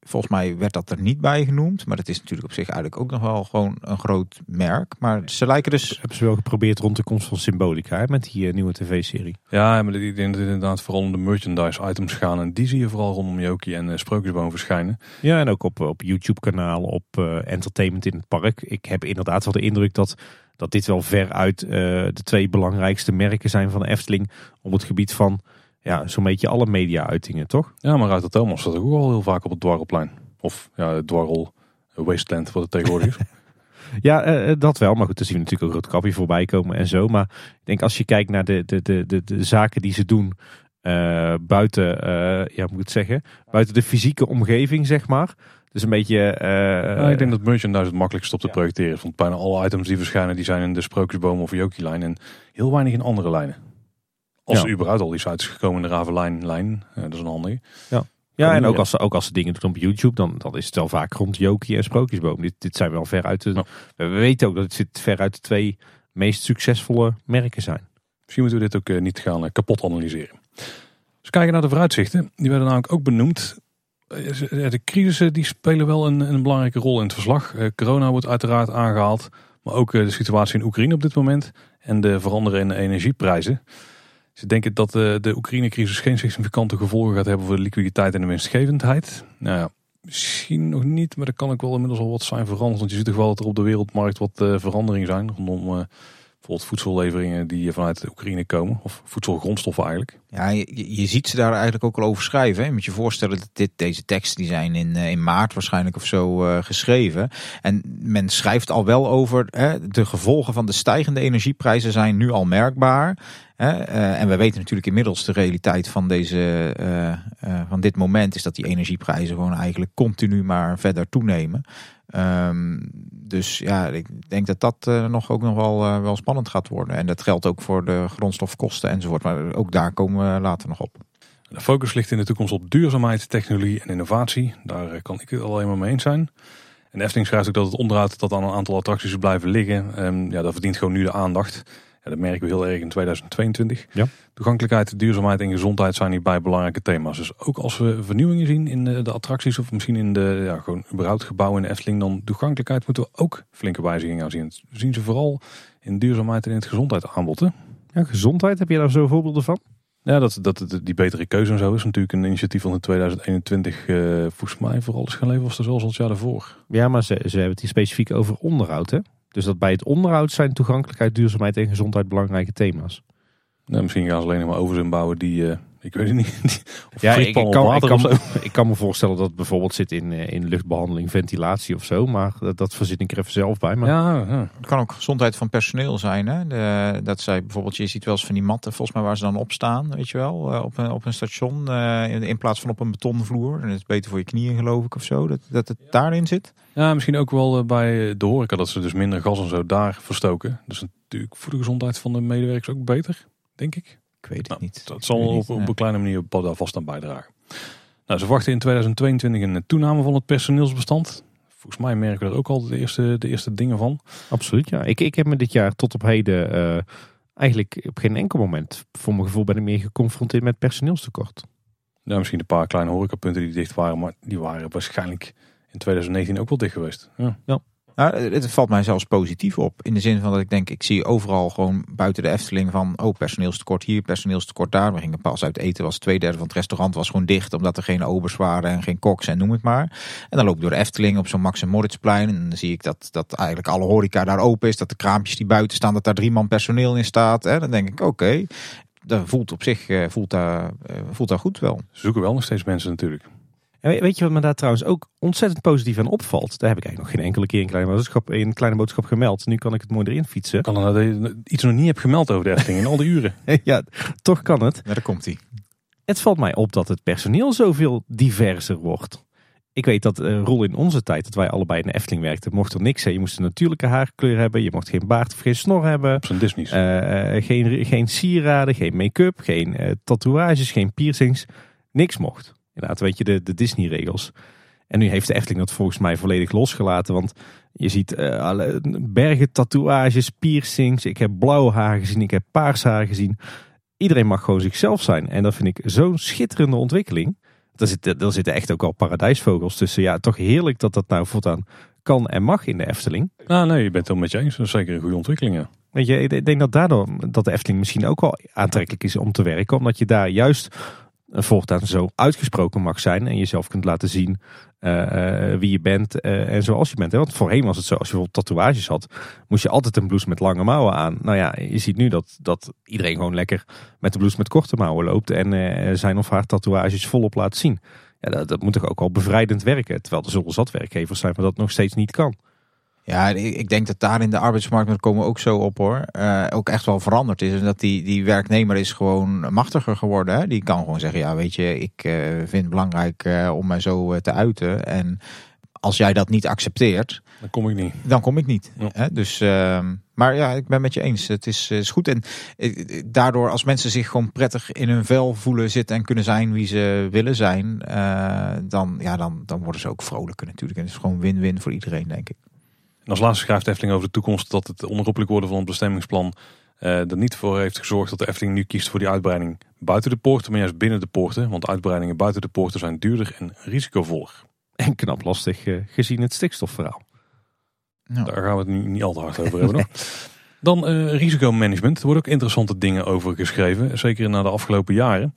Volgens mij werd dat er niet bij genoemd. Maar dat is natuurlijk op zich eigenlijk ook nog wel gewoon een groot merk. Maar ze lijken dus... Hebben ze wel geprobeerd rond de komst van Symbolica hè, met die uh, nieuwe tv-serie. Ja, maar ik denk dat het inderdaad vooral om de merchandise items gaan. En die zie je vooral rondom Jokie en uh, Sprookjesboom verschijnen. Ja, en ook op, op YouTube-kanaal, op uh, Entertainment in het Park. Ik heb inderdaad wel de indruk dat, dat dit wel veruit de twee belangrijkste merken zijn van de Efteling. Op het gebied van ja, zo'n beetje alle media-uitingen, toch? Ja, maar uit de Thomas staat ook wel heel vaak op het dwarrelplein. Of ja, het dwarrel wasteland wat het tegenwoordig is. *laughs* ja, uh, dat wel. Maar goed, dan zien we natuurlijk ook Roodkapje voorbij komen en zo. Maar ik denk als je kijkt naar de, de, de, de, de zaken die ze doen uh, buiten, uh, ja, moet ik het zeggen, buiten de fysieke omgeving, zeg maar. Dus een beetje... Ja, ik denk dat merchandise het makkelijkst op te ja. projecteren. Want bijna alle items die verschijnen, die zijn in de Sprookjesboom of Jokie-lijn. En heel weinig in andere lijnen. Als ja. er überhaupt al die sites gekomen in de Ravelijn-lijn. dat is een handige. Ja. Ja, en ook als, ze, ook als ze dingen doen op YouTube, dan, dan is het wel vaak rond Jokie en Sprookjesboom. Dit, dit zijn wel ver uit de... We weten ook dat het zit ver uit de twee meest succesvolle merken zijn. Misschien moeten we dit ook uh, niet gaan uh, kapot analyseren. Dus kijken naar de vooruitzichten. Die werden namelijk ook benoemd. Uh, de crisissen die spelen wel een, een belangrijke rol in het verslag. corona wordt uiteraard aangehaald. Maar ook de situatie in Oekraïne op dit moment. En de veranderende energieprijzen. Ze denken dat de, de Oekraïne-crisis geen significante gevolgen gaat hebben voor de liquiditeit en de winstgevendheid. Nou ja, misschien nog niet, maar dat kan ook wel inmiddels al wat zijn veranderd. Want je ziet toch wel dat er op de wereldmarkt wat uh, veranderingen zijn rondom uh, bijvoorbeeld voedselleveringen die vanuit de Oekraïne komen. Of voedselgrondstoffen eigenlijk. Ja, je, ziet ze daar eigenlijk ook al over schrijven. Je moet je voorstellen dat dit, deze teksten die zijn in, in maart waarschijnlijk of zo uh, geschreven. En men schrijft al wel over hè, de gevolgen van de stijgende energieprijzen zijn nu al merkbaar. Uh, en we weten natuurlijk inmiddels de realiteit van, deze, uh, uh, van dit moment is dat die energieprijzen gewoon eigenlijk continu maar verder toenemen. Um, dus ja, ik denk dat dat nog ook nog wel, wel spannend gaat worden. En dat geldt ook voor de grondstofkosten enzovoort. Maar ook daar komen we later nog op. De focus ligt in de toekomst op duurzaamheid, technologie en innovatie. Daar kan ik het alleen maar mee eens zijn. En Efteling schrijft ook dat het onderhoud dat aan een aantal attracties blijven liggen. Um, ja, dat verdient gewoon nu de aandacht. Ja, dat merken we heel erg in 2022. Ja. Toegankelijkheid, duurzaamheid en gezondheid zijn hierbij belangrijke thema's. Dus ook als we vernieuwingen zien in de, de attracties of misschien in de ja, gewoon überhaupt gebouwen in de Efteling, dan toegankelijkheid moeten we ook flinke wijzigingen aan zien. We zien ze vooral in duurzaamheid en in het gezondheidsaanbod. Hè? Ja, gezondheid, heb je daar zo voorbeelden van? Ja, dat, dat, die betere keuze en zo is natuurlijk een initiatief van in 2021 uh, volgens mij vooral is gaan leven was er zoals het jaar daarvoor. Ja, maar ze, ze hebben het hier specifiek over onderhoud hè? Dus dat bij het onderhoud zijn toegankelijkheid, duurzaamheid en gezondheid belangrijke thema's. Nou, misschien gaan ze alleen nog maar overzin bouwen die, uh, ik weet het niet. *laughs* Of ja, ik kan, ik, kan, ik kan, me voorstellen dat het bijvoorbeeld zit in, in luchtbehandeling, ventilatie of zo. Maar dat, dat verzin ik er even zelf bij. Maar... Ja, ja. Het kan ook gezondheid van personeel zijn. Hè? De, dat zij bijvoorbeeld, je ziet wel eens van die matten, volgens mij waar ze dan op staan, weet je wel, op een, op een station. In, in, plaats van op een betonvloer. En dat is beter voor je knieën geloof ik of zo. Dat, dat het daarin zit. Ja, misschien ook wel bij de horeca dat ze dus minder gas en zo daar verstoken. Dus natuurlijk voor de gezondheid van de medewerkers ook beter, denk ik. Ik weet het nou, niet. Dat zal op, op, een kleine manier daar vast aan bijdragen. Nou, ze verwachten in 2022 een toename van het personeelsbestand. Volgens mij merken we er ook al de eerste, de eerste dingen van. Absoluut, ja. Ik, ik heb me dit jaar tot op heden uh, eigenlijk op geen enkel moment, voor mijn gevoel, ben ik meer geconfronteerd met personeelstekort. Ja, misschien een paar kleine horecapunten die dicht waren, maar die waren waarschijnlijk in 2019 ook wel dicht geweest. Ja. ja. Nou, het valt mij zelfs positief op. In de zin van dat ik denk, ik zie overal gewoon buiten de Efteling van... oh, personeelstekort hier, personeelstekort daar. We gingen pas uit eten, was twee derde van het restaurant was gewoon dicht... omdat er geen obers waren en geen koks en noem het maar. En dan loop ik door de Efteling op zo'n Max en Moritzplein... en dan zie ik dat, dat eigenlijk alle horeca daar open is... dat de kraampjes die buiten staan, dat daar drie man personeel in staat. Hè? Dan denk ik, oké, dat voelt op zich eh, voelt daar, eh, voelt daar goed wel. Ze zoeken wel nog steeds mensen natuurlijk. En weet je wat me daar trouwens ook ontzettend positief aan opvalt? Daar heb ik eigenlijk nog geen enkele keer in kleine boodschap, in kleine boodschap gemeld. Nu kan ik het mooi erin fietsen. Kan er nou iets nog niet heb gemeld over de Efteling in al die uren? *laughs* ja, toch kan het. Ja, daar komt hij. Het valt mij op dat het personeel zoveel diverser wordt. Ik weet dat uh, Roel in onze tijd, dat wij allebei in de Efteling werkten, mocht er niks zijn. Je moest een natuurlijke haarkleur hebben. Je mocht geen baard of geen snor hebben. Op zijn Disney's. Uh, geen, geen sieraden, geen make-up, geen uh, tatoeages, geen piercings. Niks mocht. Inderdaad, weet je, de, de Disney-regels. En nu heeft de Efteling dat volgens mij volledig losgelaten. Want je ziet alle bergen tatoeages, piercings. Ik heb blauw haar gezien, ik heb paars haar gezien. Iedereen mag gewoon zichzelf zijn. En dat vind ik zo'n schitterende ontwikkeling. Er zitten, er zitten echt ook al paradijsvogels tussen. Ja, toch heerlijk dat dat nou voortaan kan en mag in de Efteling. Nou nee, je bent het wel met je eens. Dat is zeker een goede ontwikkeling, ja. Weet je, ik denk dat daardoor dat de Efteling misschien ook wel aantrekkelijk is om te werken. Omdat je daar juist voortaan zo uitgesproken mag zijn. En jezelf kunt laten zien uh, wie je bent en zoals je bent. Want voorheen was het zo, als je bijvoorbeeld tatoeages had, moest je altijd een blouse met lange mouwen aan. Nou ja, je ziet nu dat, dat iedereen gewoon lekker met de blouse met korte mouwen loopt en zijn of haar tatoeages volop laat zien. Ja, dat, dat moet toch ook wel bevrijdend werken. Terwijl er zullen zat werkgevers zijn maar dat nog steeds niet kan. Ja, ik denk dat daar in de arbeidsmarkt, daar komen we ook zo op hoor, uh, ook echt wel veranderd is. En dat die, die werknemer is gewoon machtiger geworden. Hè? Die kan gewoon zeggen, ja weet je, ik uh, vind het belangrijk uh, om mij zo te uiten. En als jij dat niet accepteert, dan kom ik niet. Dan kom ik niet. Ja. Hè? Dus, ehm, maar ja, ik ben met je eens. Het is, is goed. En daardoor, als mensen zich gewoon prettig in hun vel voelen zitten en kunnen zijn wie ze willen zijn, dan, ja, dan, dan worden ze ook vrolijker natuurlijk. En het is gewoon win-win voor iedereen, denk ik. En als laatste schrijft Efteling over de toekomst dat het onherroepelijk worden van het bestemmingsplan uh, er niet voor heeft gezorgd dat de Efteling nu kiest voor die uitbreiding buiten de poorten, maar juist binnen de poorten. Want uitbreidingen buiten de poorten zijn duurder en risicovoller. En knap lastig uh, gezien het stikstofverhaal. Nou. Daar gaan we het nu niet al te hard over hebben nog. *laughs* Dan uh, risicomanagement. Er worden ook interessante dingen over geschreven. Zeker na de afgelopen jaren.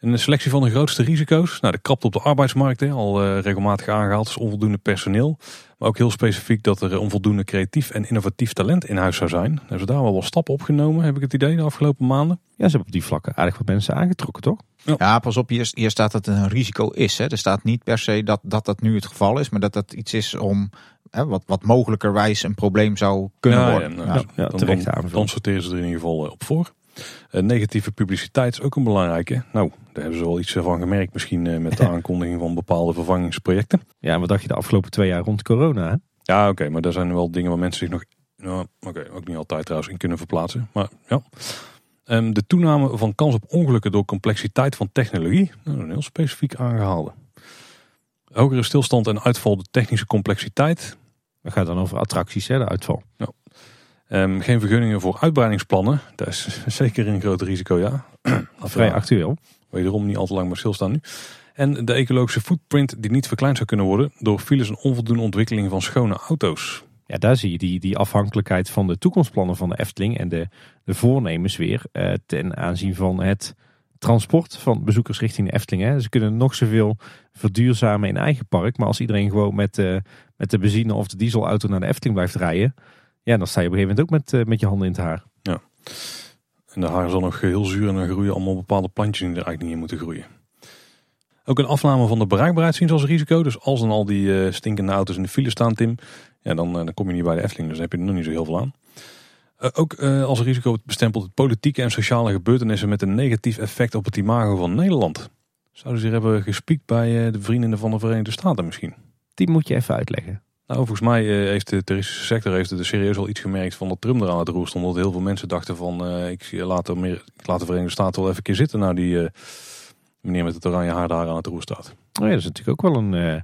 Een selectie van de grootste risico's. Nou, de krapte op de arbeidsmarkt, hè, al uh, regelmatig aangehaald. Dus onvoldoende personeel. Maar ook heel specifiek dat er onvoldoende creatief en innovatief talent in huis zou zijn. Hebben ze daar wel wat stappen opgenomen, heb ik het idee, de afgelopen maanden. Ja, ze hebben op die vlakken aardig wat mensen aangetrokken, toch? Ja, ja pas op, hier, hier staat dat het een risico is. Hè. Er staat niet per se dat, dat dat nu het geval is, maar dat dat iets is om hè, wat, wat mogelijkerwijs een probleem zou kunnen worden. Ja, nou, ja, terecht dan, dan sorteren ze er in ieder geval eh, op voor. Uh, negatieve publiciteit is ook een belangrijke. Nou, daar hebben ze wel iets van gemerkt misschien uh, met de *laughs* aankondiging van bepaalde vervangingsprojecten. Ja, en wat dacht je de afgelopen twee jaar rond corona? Hè? Ja, oké, maar daar zijn wel dingen waar mensen zich nog, nou, oké, ook niet altijd trouwens, in kunnen verplaatsen. Maar ja. Um, de toename van kans op ongelukken door complexiteit van technologie, nou, een heel specifiek aangehaalde. Hogere stilstand en uitval de technische complexiteit. Dat gaat dan over attracties, hè, de uitval. Ja. Um, geen vergunningen voor uitbreidingsplannen. Dat is *laughs* zeker een groot risico, ja. *clears throat* Vrij actueel. Wederom niet al te lang maar stilstaan nu. En de ecologische footprint die niet verkleind zou kunnen worden door files en onvoldoende ontwikkeling van schone auto's. Ja, daar zie je die, die afhankelijkheid van de toekomstplannen van de Efteling en de, de voornemens weer eh, ten aanzien van het transport van bezoekers richting de Efteling. Hè. Ze kunnen nog zoveel verduurzamen in eigen park, maar als iedereen gewoon met, met de benzine of de dieselauto naar de Efteling blijft rijden, ja, dan sta je op een gegeven moment ook met, uh, met je handen in het haar. Ja. En de haar zal nog heel zuur en dan groeien allemaal bepaalde plantjes die er eigenlijk niet in moeten groeien. Ook een afname van de bereikbaarheid zien ze als risico. Dus als dan al die uh, stinkende auto's in de file staan, Tim, ja, dan, uh, dan kom je niet bij de Efteling. Dus dan heb je er nog niet zo heel veel aan. Uh, ook als risico bestempelt het politieke en sociale gebeurtenissen met een negatief effect op het imago van Nederland. Zouden ze hier hebben gespiekt bij de vrienden van de Verenigde Staten misschien? Die moet je even uitleggen. Nou, volgens mij heeft de toeristische sector heeft er serieus al iets gemerkt van dat Trump er aan het roer stond. Omdat heel veel mensen dachten van, ik, laat er meer, ik laat de Verenigde Staten wel even een keer zitten naar die meneer met het oranje haar daar aan het roer staat. Oh ja, dat is natuurlijk ook wel een, eh,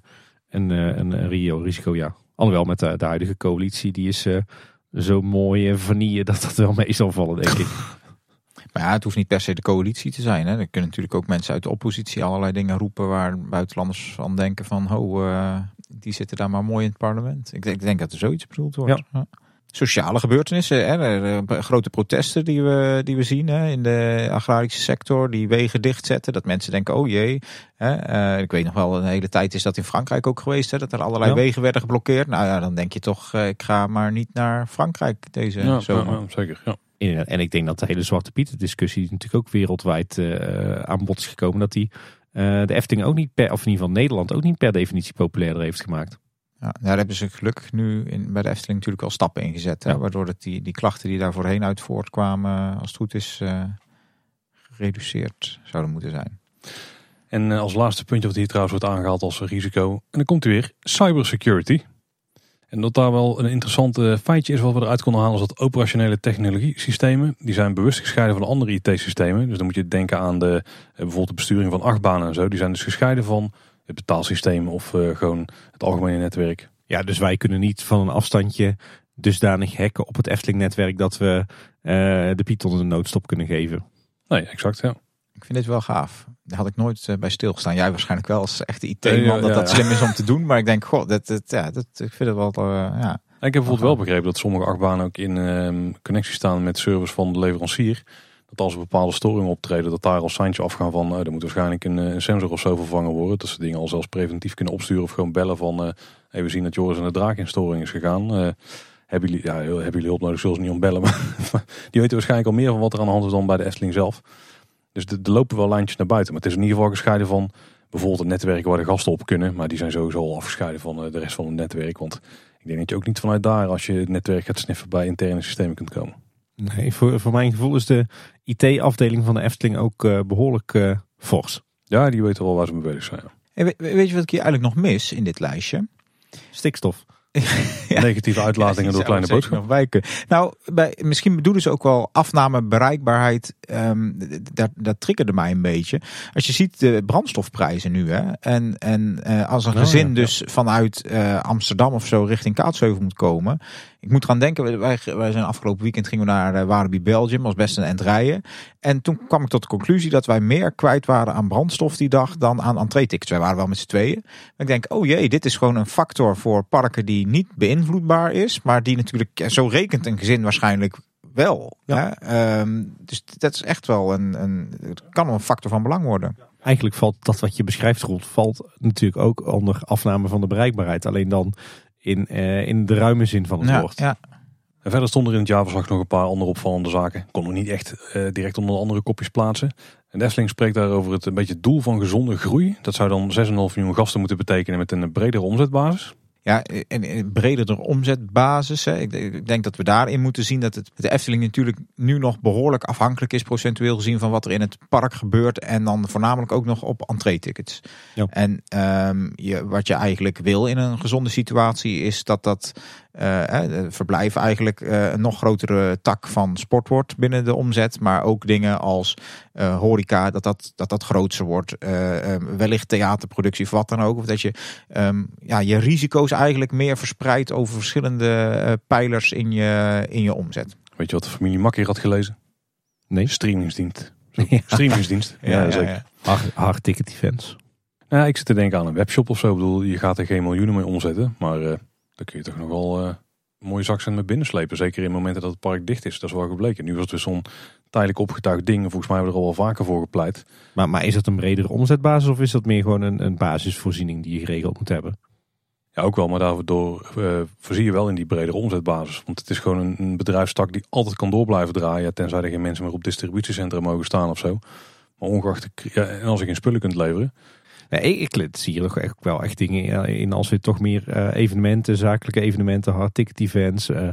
een, eh, een, een Rio risico, ja. Alhoewel met de, de huidige coalitie, die is uh, zo mooi vanille dat dat wel mee zal vallen, denk ik. *laughs* Maar ja, het hoeft niet per se de coalitie te zijn. Hè. Er kunnen natuurlijk ook mensen uit de oppositie allerlei dingen roepen waar buitenlanders van denken van, oh, uh, die zitten daar maar mooi in het parlement. Ik denk, ik denk dat er zoiets bedoeld wordt. Ja. Sociale gebeurtenissen, hè, grote protesten die we, die we zien hè, in de agrarische sector, die wegen dichtzetten. Dat mensen denken, oh jee. Hè, ik weet nog wel, een hele tijd is dat in Frankrijk ook geweest, hè, dat er allerlei wegen werden geblokkeerd. Nou ja, dan denk je toch, ik ga maar niet naar Frankrijk deze ja, zomer. Ja, zeker, ja. En ik denk dat de hele Zwarte Pieten discussie natuurlijk ook wereldwijd uh, aan bod is gekomen. Dat die de Efteling ook niet per, of in ieder geval Nederland ook niet per definitie populairder heeft gemaakt. Ja, daar hebben ze geluk nu in, bij de Efteling natuurlijk al stappen in gezet. Hè, waardoor het die, die klachten die daar voorheen uit voortkwamen, als het goed is, uh, gereduceerd zouden moeten zijn. En als laatste puntje wat hier trouwens wordt aangehaald als risico. En dan komt u weer, cybersecurity. En dat daar wel een interessant feitje is wat we eruit konden halen, is dat operationele technologiesystemen, die zijn bewust gescheiden van andere IT-systemen. Dus dan moet je denken aan de, bijvoorbeeld de besturing van achtbanen en zo. Die zijn dus gescheiden van het betaalsysteem of uh, gewoon het algemene netwerk. Ja, dus wij kunnen niet van een afstandje dusdanig hacken op het Efteling-netwerk dat we uh, de Python een noodstop kunnen geven. Nee, exact, ja. Ik vind dit wel gaaf. Daar had ik nooit uh, bij stilgestaan. Jij waarschijnlijk wel als echte IT-man dat dat slim is om te doen. Maar ik denk, god, dat, dat, ja, dat, ik vind het wel... ja. Ik heb bijvoorbeeld wel begrepen dat sommige achtbanen ook in uh, connectie staan met service van de leverancier. Dat als er bepaalde storingen optreden, dat daar al seintje afgaan van, uh, er moet waarschijnlijk een, een, sensor of zo vervangen worden. Dat ze dingen al zelfs preventief kunnen opsturen of gewoon bellen van, uh, hey, we zien dat Joris en de draak in storing is gegaan. hebben jullie, ja, hebben jullie hulp nodig? Zullen ze niet om bellen, *laughs* maar die weten waarschijnlijk al meer van wat er aan de hand is dan bij de Efteling zelf. Dus er lopen wel lijntjes naar buiten. Maar het is in ieder geval gescheiden van bijvoorbeeld het netwerk waar de gasten op kunnen. Maar die zijn sowieso al afgescheiden van de rest van het netwerk. Want ik denk dat je ook niet vanuit daar als je het netwerk gaat sniffen bij interne systemen kunt komen. Nee, voor, voor mijn gevoel is de IT-afdeling van de Efteling ook uh, behoorlijk uh, fors. Ja, die weten wel waar ze mee bezig zijn. Hey, weet je wat ik hier eigenlijk nog mis in dit lijstje? Stikstof. *laughs* ja. Negatieve uitlatingen door kleine boodschappen. Wijken. Nou, bij, misschien bedoelen ze ook wel afname, bereikbaarheid. Um, dat, dat triggerde mij een beetje. Als je ziet de brandstofprijzen nu. Hè, en en uh, als een gezin oh, ja, dus vanuit uh, Amsterdam of zo richting Kaatsheuvel moet komen. Ik moet gaan denken, wij, wij zijn afgelopen weekend gingen we naar uh, Walibi Belgium, als best een end rijden. En toen kwam ik tot de conclusie dat wij meer kwijt waren aan brandstof die dag dan aan entree-tickets. Wij waren wel met z'n tweeën. Maar ik denk, oh jee, dit is gewoon een factor voor parken die niet beïnvloedbaar is, maar die natuurlijk, zo rekent een gezin waarschijnlijk wel. Ja. Um, dus dat is echt wel een, een, het kan een factor van belang worden. Eigenlijk valt dat wat je beschrijft, Roel, valt natuurlijk ook onder afname van de bereikbaarheid. Alleen dan in, uh, in de ruime zin van het ja, woord. Ja. En verder stonden er in het jaarverslag nog een paar andere opvallende zaken. Kon nog niet echt uh, direct onder de andere kopjes plaatsen. En Efteling spreekt daar over het een beetje het doel van gezonde groei. Dat zou dan 6,5 miljoen gasten moeten betekenen met een bredere omzetbasis. Ja, en breder omzetbasis. Hè. Ik denk dat we daarin moeten zien dat het, de Efteling natuurlijk nu nog behoorlijk afhankelijk is, procentueel gezien, van wat er in het park gebeurt. En dan voornamelijk ook nog op entree-tickets. Ja. En um, je, wat je eigenlijk wil in een gezonde situatie is dat dat verblijf eigenlijk uh, een nog grotere tak van sport wordt binnen de omzet. Maar ook dingen als uh, horeca, dat dat, dat, dat groter wordt. Um, wellicht theaterproductie of wat dan ook. Of dat je um, ja, je risico's eigenlijk meer verspreidt over verschillende pijlers in je, in je omzet. Weet je wat de familie Makker had gelezen? Nee. Streamingsdienst. *laughs* Ja. Streamingsdienst. ja, ja, zeker. Ja, Hard ticket events. Ja, ik zit te denken aan een webshop of zo. Ik bedoel, je gaat er geen miljoenen mee omzetten. Maar dan kun je toch nog wel uh, een mooie zakcent met binnenslepen. Zeker in momenten dat het park dicht is. Dat is wel gebleken. Nu was het weer zo'n tijdelijk opgetuigd ding. Volgens mij hebben we er al wel vaker voor gepleit. Maar, maar is dat een bredere omzetbasis of is dat meer gewoon een, een basisvoorziening die je geregeld moet hebben? Ja, ook wel. Maar daardoor uh, voorzie je wel in die bredere omzetbasis. Want het is gewoon een, een bedrijfstak die altijd kan door blijven draaien. Tenzij er geen mensen meer op distributiecentra mogen staan of zo. Maar ongeacht, ja, en als je geen spullen kunt leveren. Nee, ik zie hier toch echt wel echt dingen in als we toch meer uh, evenementen, zakelijke evenementen, hard ticket events. Uh,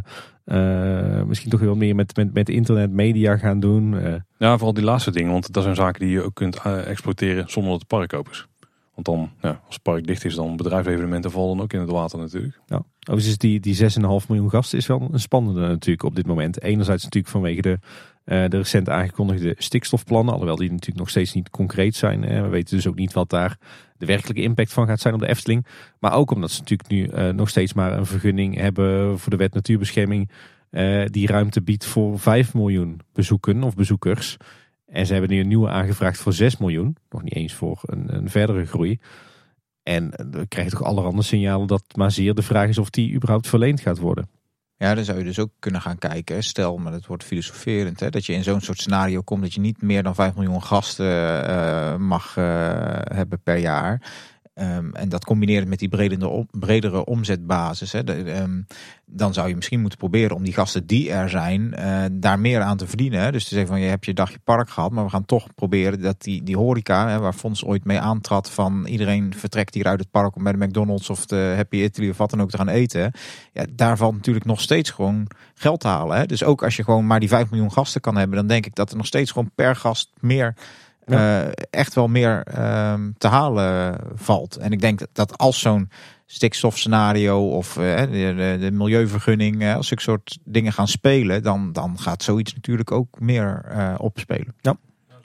uh, misschien toch wel meer met, met, met internet, media gaan doen. Ja, vooral die laatste dingen, want dat zijn zaken die je ook kunt exploiteren zonder dat het park open is. Want dan, ja, als het park dicht is, dan bedrijfsevenementen vallen ook in het water natuurlijk. Ja. Overigens die, die 6,5 miljoen gasten is wel een spannende natuurlijk op dit moment. Enerzijds natuurlijk vanwege de de recent aangekondigde stikstofplannen, alhoewel die natuurlijk nog steeds niet concreet zijn. We weten dus ook niet wat daar de werkelijke impact van gaat zijn op de Efteling. Maar ook omdat ze natuurlijk nu uh, nog steeds maar een vergunning hebben voor de wet natuurbescherming. die ruimte biedt voor 5 miljoen bezoeken of bezoekers. En ze hebben nu een nieuwe aangevraagd voor 6 miljoen. Nog niet eens voor een, een verdere groei. En dan krijg je toch allerhande signalen dat maar zeer de vraag is of die überhaupt verleend gaat worden. Ja, dan zou je dus ook kunnen gaan kijken. Stel, maar dat wordt filosoferend, hè, dat je in zo'n soort scenario komt dat je niet meer dan 5 miljoen gasten uh, mag uh, hebben per jaar. Um, en dat combineren met die bredere, bredere omzetbasis. Hè, de, um, dan zou je misschien moeten proberen om die gasten die er zijn, uh, daar meer aan te verdienen. Dus te zeggen van je hebt je dagje park gehad, maar we gaan toch proberen dat die, die horeca, hè, waar Fons ooit mee aantrad van iedereen vertrekt hier uit het park om bij de McDonald's of de Happy Italy of wat dan ook te gaan eten. Ja, daar valt natuurlijk nog steeds gewoon geld te halen. Hè. Dus ook als je gewoon maar die 5 miljoen gasten kan hebben, dan denk ik dat er nog steeds gewoon per gast meer ja. uh, echt wel meer uh, te halen valt. En ik denk dat als zo'n stikstofscenario of uh, de, de, de, milieuvergunning, als zulke soort dingen gaan spelen, dan, dan gaat zoiets natuurlijk ook meer opspelen. Ja.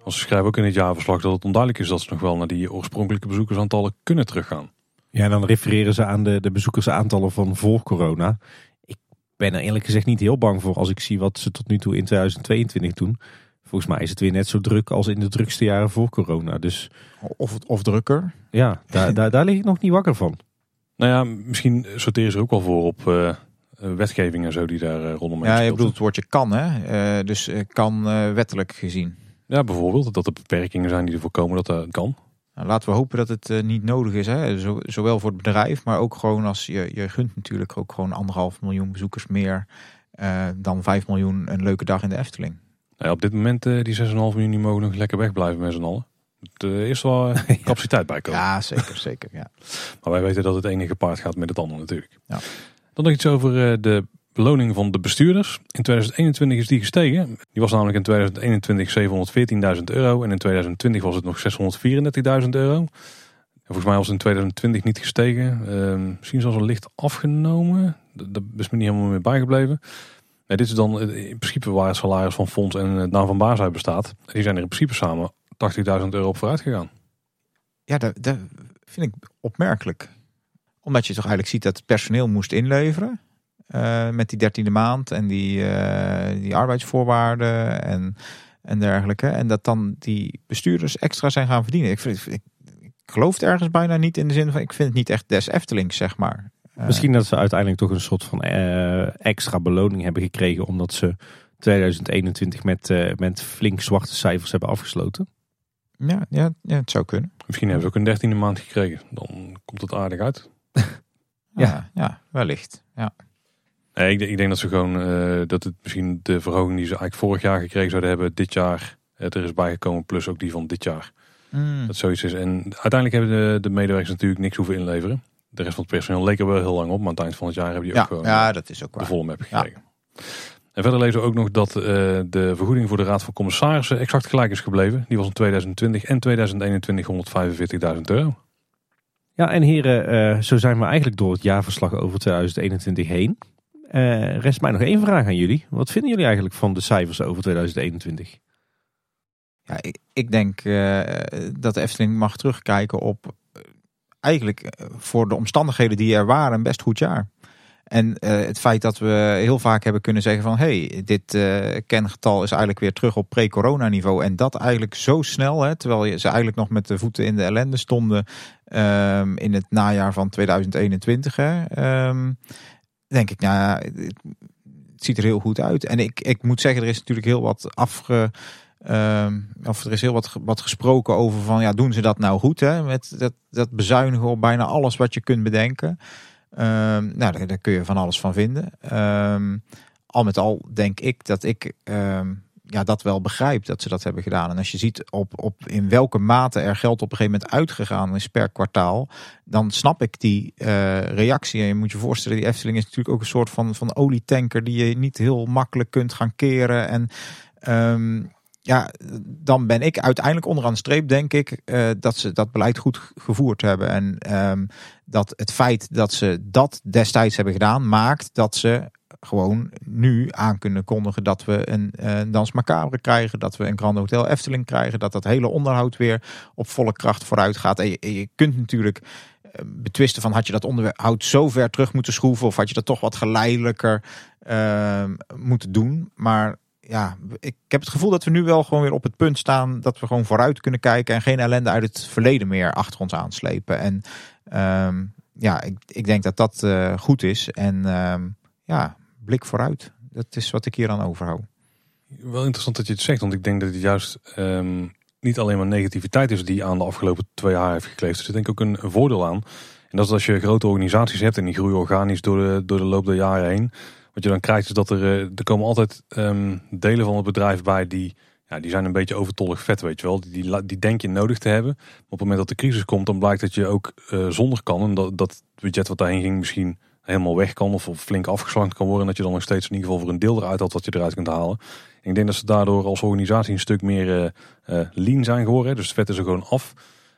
Als ze schrijven ook in het jaarverslag dat het onduidelijk is dat ze nog wel naar die oorspronkelijke bezoekersaantallen kunnen teruggaan. Ja, dan refereren ze aan de, de bezoekersaantallen van voor corona. Ik ben er eerlijk gezegd niet heel bang voor als ik zie wat ze tot nu toe in 2022 doen. Volgens mij is het weer net zo druk als in de drukste jaren voor corona. Dus, of, of drukker. Ja, daar, daar, daar lig ik nog niet wakker van. Nou ja, misschien sorteren ze ook wel voor op uh, wetgeving en zo die daar uh, rondom Ja, je bedoelt het woordje kan hè. Uh, dus kan wettelijk gezien. Ja, bijvoorbeeld dat er beperkingen zijn die ervoor komen dat dat kan. Nou, laten we hopen dat het niet nodig is. Hè? Zo, zowel voor het bedrijf, maar ook gewoon als je, je gunt natuurlijk ook gewoon anderhalf miljoen bezoekers meer dan 5 miljoen een leuke dag in de Efteling. Nou ja, op dit moment uh, die 6,5 miljoen die mogen nog lekker wegblijven met z'n allen. Er uh, is wel *laughs* uh, capaciteit bij komen. Ja, zeker, zeker. Ja. *laughs* maar wij weten dat het ene gepaard gaat met het andere natuurlijk. Ja. Dan nog iets over de beloning van de bestuurders. In 2021 is die gestegen. Die was namelijk in 2021 714.000 euro en in 2020 was het nog 634.000 euro. En volgens mij was het in 2020 niet gestegen. Ehm, misschien zelfs een licht afgenomen. Daar is me niet helemaal meer bijgebleven. Nee, dit is dan in principe waar het salaris van Fonds en het naam van baas uit bestaat. Die zijn er in principe samen 80.000 euro op vooruit gegaan. Ja, dat, vind ik opmerkelijk. Omdat je toch eigenlijk ziet dat het personeel moest inleveren. Uh, met die dertiende maand en die, uh, die arbeidsvoorwaarden en, en dergelijke. En dat dan die bestuurders extra zijn gaan verdienen. Ik, ik geloof het ergens bijna niet in de zin van... ik vind het niet echt des Eftelings, zeg maar. Misschien dat ze uiteindelijk toch een soort van uh, extra beloning hebben gekregen. Omdat ze 2021 met, uh, met flink zwarte cijfers hebben afgesloten. Ja, ja, ja, het zou kunnen. Misschien hebben ze ook een dertiende maand gekregen. Dan komt het aardig uit. *laughs* ja, ja, wellicht. Ja. Nee, ik, ik denk dat ze gewoon uh, dat het misschien de verhoging die ze eigenlijk vorig jaar gekregen zouden hebben, dit jaar er is bijgekomen, plus ook die van dit jaar. Mm. Dat zoiets is. En uiteindelijk hebben de, de medewerkers natuurlijk niks hoeven inleveren de rest van het personeel leek er wel heel lang op. Maar aan het eind van het jaar hebben die ja, ook gewoon ja, dat is ook waar. de volle map gekregen. Ja. En verder lezen we ook nog dat uh, de vergoeding voor de Raad van Commissarissen exact gelijk is gebleven. Die was in 2020 en 2021 145.000 euro. Ja, en heren, uh, zo zijn we eigenlijk door het jaarverslag over 2021 heen. Uh, rest mij nog één vraag aan jullie. Wat vinden jullie eigenlijk van de cijfers over 2021? Ja, ik, ik denk dat de Efteling mag terugkijken op eigenlijk eh, voor de omstandigheden die er waren een best goed jaar. En uh, het feit dat we heel vaak hebben kunnen zeggen van hey, dit uh, kengetal is eigenlijk weer terug op pre-corona niveau. En dat eigenlijk zo snel, hè, terwijl ze eigenlijk nog met de voeten in de ellende stonden um, in het najaar van 2021. Hè, um, denk ik, nou het ziet er heel goed uit. En ik, ik moet zeggen, er is natuurlijk heel wat afge Uh, of er is heel wat, wat gesproken over van ja, doen ze dat nou goed? Hè? Met dat, dat bezuinigen op bijna alles wat je kunt bedenken. Uh, nou, daar, kun je van alles van vinden. Uh, al met al denk ik dat ik ehm, ja, dat wel begrijp dat ze dat hebben gedaan. En als je ziet op, op in welke mate er geld op een gegeven moment uitgegaan is per kwartaal, dan snap ik die uh, reactie. En je moet je voorstellen, die Efteling is natuurlijk ook een soort van, van olietanker die je niet heel makkelijk kunt gaan keren. En ja, dan ben ik uiteindelijk onderaan de streep, denk ik, uh, dat ze dat beleid goed gevoerd hebben. En um, dat het feit dat ze dat destijds hebben gedaan, maakt dat ze gewoon nu aan kunnen kondigen dat we een, een Dans Macabre krijgen, dat we een Grand Hotel Efteling krijgen, dat dat hele onderhoud weer op volle kracht vooruit gaat. En je, kunt natuurlijk eh, betwisten van had je dat onderhoud zo ver terug moeten schroeven of had je dat toch wat geleidelijker uh, moeten doen. Maar ja, ik heb het gevoel dat we nu wel gewoon weer op het punt staan dat we gewoon vooruit kunnen kijken en geen ellende uit het verleden meer achter ons aanslepen. En ehm, ja, ik, ik denk dat dat uh, goed is. En ehm, ja, blik vooruit. Dat is wat ik hier aan overhoud. Wel interessant dat je het zegt, want ik denk dat het juist um, niet alleen maar negativiteit is die aan de afgelopen twee jaar heeft gekleefd. Er zit denk ook een, een voordeel aan. En dat is als je grote organisaties hebt en die groeien organisch door de, door de loop der jaren heen. Wat je dan krijgt is dat er, eh, er komen altijd um, delen van het bedrijf bij die, ja, die zijn een beetje overtollig vet, weet je wel. Die, die, die denk je nodig te hebben. Maar op het moment dat de crisis komt, dan blijkt dat je ook uh, zonder kan. En dat, dat budget wat daarheen ging misschien helemaal weg kan of, flink afgeslankt kan worden. En dat je dan nog steeds in ieder geval voor een deel eruit had wat je eruit kunt halen. ik denk dat ze daardoor als organisatie een stuk meer uh, lean zijn geworden. Dus het vet is er gewoon af.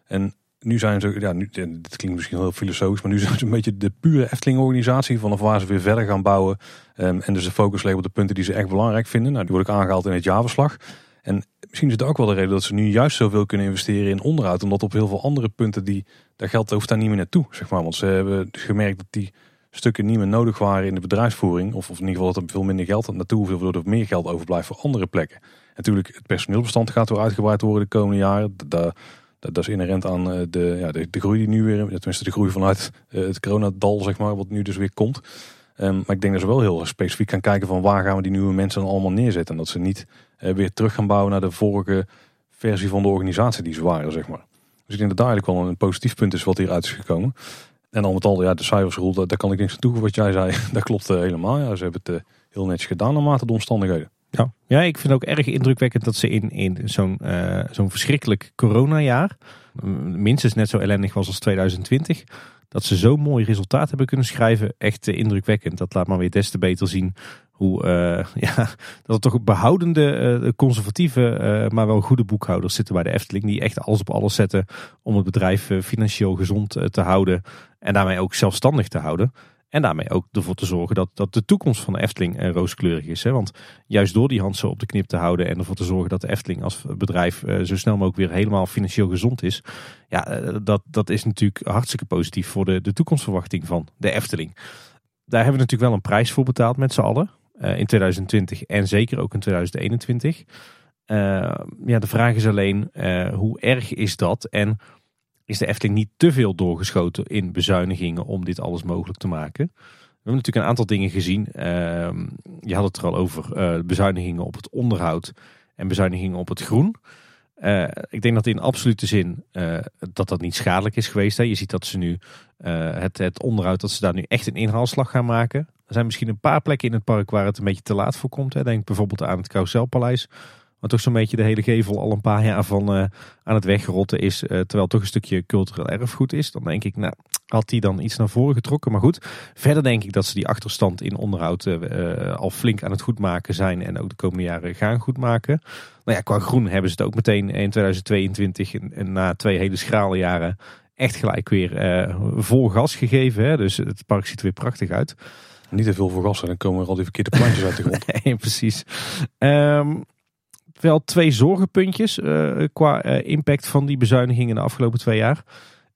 En nu zijn ze, ja, nu, dit klinkt misschien heel filosofisch, maar nu zijn ze een beetje de pure Efteling-organisatie. Vanaf waar ze weer verder gaan bouwen. Um, en dus de focus leggen op de punten die ze echt belangrijk vinden. Nou, die worden ook aangehaald in het jaarverslag. En misschien is het ook wel de reden dat ze nu juist zoveel kunnen investeren in onderhoud. Omdat op heel veel andere punten, die, daar geld hoeft daar niet meer naartoe. Zeg maar. Want ze hebben gemerkt dat die stukken niet meer nodig waren in de bedrijfsvoering. Of, of in ieder geval dat er veel minder geld naartoe hoeft, waardoor er meer geld overblijft voor andere plekken. natuurlijk, het personeelbestand gaat weer uitgebreid worden de komende jaren. Dat, is inherent aan eh, de, ja, de, groei die nu weer, tenminste de groei vanuit eh, het coronadal, zeg maar, wat nu dus weer komt. Um, maar ik denk dat ze wel heel specifiek gaan kijken van waar gaan we die nieuwe mensen dan allemaal neerzetten. En dat ze niet uh, weer terug gaan bouwen naar de vorige versie van de organisatie die ze waren, zeg maar. Dus ik denk dat daar eigenlijk wel een positief punt is wat hieruit is gekomen. En al met al, ja, de cijfersrol, daar, daar kan ik niks aan toevoegen wat jij zei. *laughs* dat klopt helemaal. Ja, ze hebben het heel netjes gedaan naarmate de omstandigheden. Ja. ik vind het ook erg indrukwekkend dat ze in, in zo'n uh, zo'n verschrikkelijk coronajaar, minstens net zo ellendig was als 2020, dat ze zo'n mooi resultaat hebben kunnen schrijven. Echt uh, indrukwekkend. Dat laat maar weer des te beter zien hoe uh, *laughs* ja, dat er toch behoudende, conservatieve, maar wel goede boekhouders zitten bij de Efteling. Die echt alles op alles zetten om het bedrijf financieel gezond te houden. En daarmee ook zelfstandig te houden. En daarmee ook ervoor te zorgen dat, dat de toekomst van de Efteling uh, rooskleurig is. Hè? Want juist door die hand zo op de knip te houden en ervoor te zorgen dat de Efteling als bedrijf uh, zo snel mogelijk weer helemaal financieel gezond is. Ja, uh, dat, dat is natuurlijk hartstikke positief voor de, de toekomstverwachting van de Efteling. Daar hebben we natuurlijk wel een prijs voor betaald met z'n allen. in 2020 en zeker ook in 2021. ja, de vraag is alleen hoe erg is dat en is de Efteling niet te veel doorgeschoten in bezuinigingen om dit alles mogelijk te maken. We hebben natuurlijk een aantal dingen gezien. Ehm, je had het er al over uh, bezuinigingen op het onderhoud en bezuinigingen op het groen. Uh, ik denk dat in absolute zin uh, dat dat niet schadelijk is geweest. Hè. Je ziet dat ze nu het, het onderhoud, dat ze daar nu echt een inhaalslag gaan maken. Er zijn misschien een paar plekken in het park waar het een beetje te laat voor komt. Hè. Denk bijvoorbeeld aan het Carouselpaleis. Maar toch zo'n beetje de hele gevel al een paar jaar van uh, aan het wegrotten is. Uh, terwijl toch een stukje cultureel erfgoed is. Dan denk ik, nou, had die dan iets naar voren getrokken. Maar goed, verder denk ik dat ze die achterstand in onderhoud uh, al flink aan het goedmaken zijn. En ook de komende jaren gaan goedmaken. Nou ja, qua groen hebben ze het ook meteen in 2022, en, na twee hele schrale jaren, echt gelijk weer vol gas gegeven. Hè? Dus het park ziet er weer prachtig uit. Niet te veel voor gas en dan komen er al die verkeerde plantjes uit de grond. *laughs* nee, precies. Um, wel twee zorgenpuntjes uh, qua uh, impact van die bezuinigingen de afgelopen twee jaar.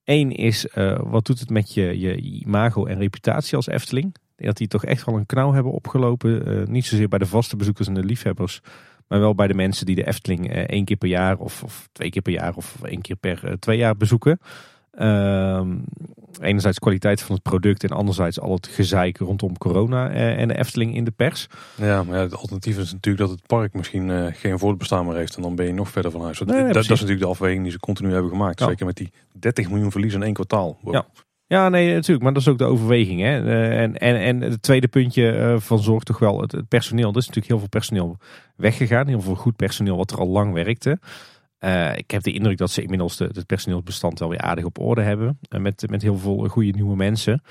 Eén is, uh, wat doet het met je, je imago en reputatie als Efteling? Dat die toch echt wel een knauw hebben opgelopen. niet zozeer bij de vaste bezoekers en de liefhebbers. Maar wel bij de mensen die de Efteling één keer per jaar of, of, twee keer per jaar of één keer per twee jaar bezoeken. Uh, enerzijds kwaliteit van het product en anderzijds al het gezeik rondom corona eh, en de Efteling in de pers. Ja, maar ja, het alternatief is natuurlijk dat het park misschien uh, geen voortbestaan meer heeft en dan ben je nog verder van huis. dat, dat, is natuurlijk de afweging die ze continu hebben gemaakt. Zeker met die 30 miljoen verlies in één kwartaal. Ja. Ja, nee, natuurlijk. Maar dat is ook de overweging. Hè? Uh, en, en, en het tweede puntje van zorg toch wel het, personeel. Er is natuurlijk heel veel personeel weggegaan. Heel veel goed personeel wat er al lang werkte. Uh, ik heb de indruk dat ze inmiddels de, het personeelsbestand wel weer aardig op orde hebben. Uh, met, met heel veel goede nieuwe mensen.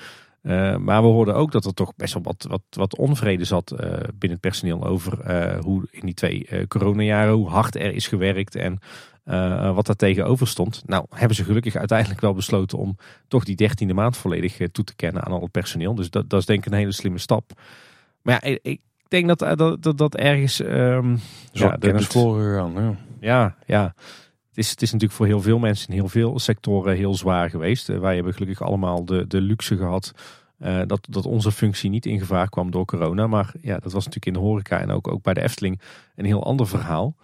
Uh, maar we hoorden ook dat er toch best wel wat, wat, wat onvrede zat binnen het personeel over hoe in die twee coronajaren, hoe hard er is gewerkt en wat daar tegenover stond. Nou, hebben ze gelukkig uiteindelijk wel besloten om toch die dertiende maand volledig toe te kennen aan al het personeel. Dus dat, dat is denk ik een hele slimme stap. Maar ja, ik denk dat dat, dat, dat ergens... Um, ja, kennis gegaan, ja. Ja, ja. Het is, het is natuurlijk voor heel veel mensen in heel veel sectoren heel zwaar geweest. Eh, wij hebben gelukkig allemaal de, de luxe gehad eh, dat, dat onze functie niet in gevaar kwam door corona. Maar ja, dat was natuurlijk in de horeca en ook, ook bij de Efteling een heel ander verhaal.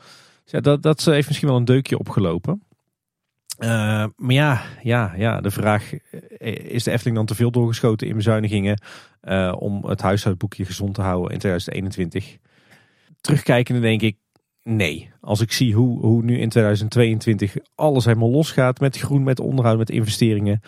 Dus ja, dat, dat heeft misschien wel een deukje opgelopen. Maar ja, ja, ja, de vraag: is de Efteling dan te veel doorgeschoten in bezuinigingen om het huishoudboekje gezond te houden in 2021? Terugkijkende denk ik, nee. Als ik zie hoe, hoe nu in 2022 alles helemaal losgaat met groen, met onderhoud, met investeringen.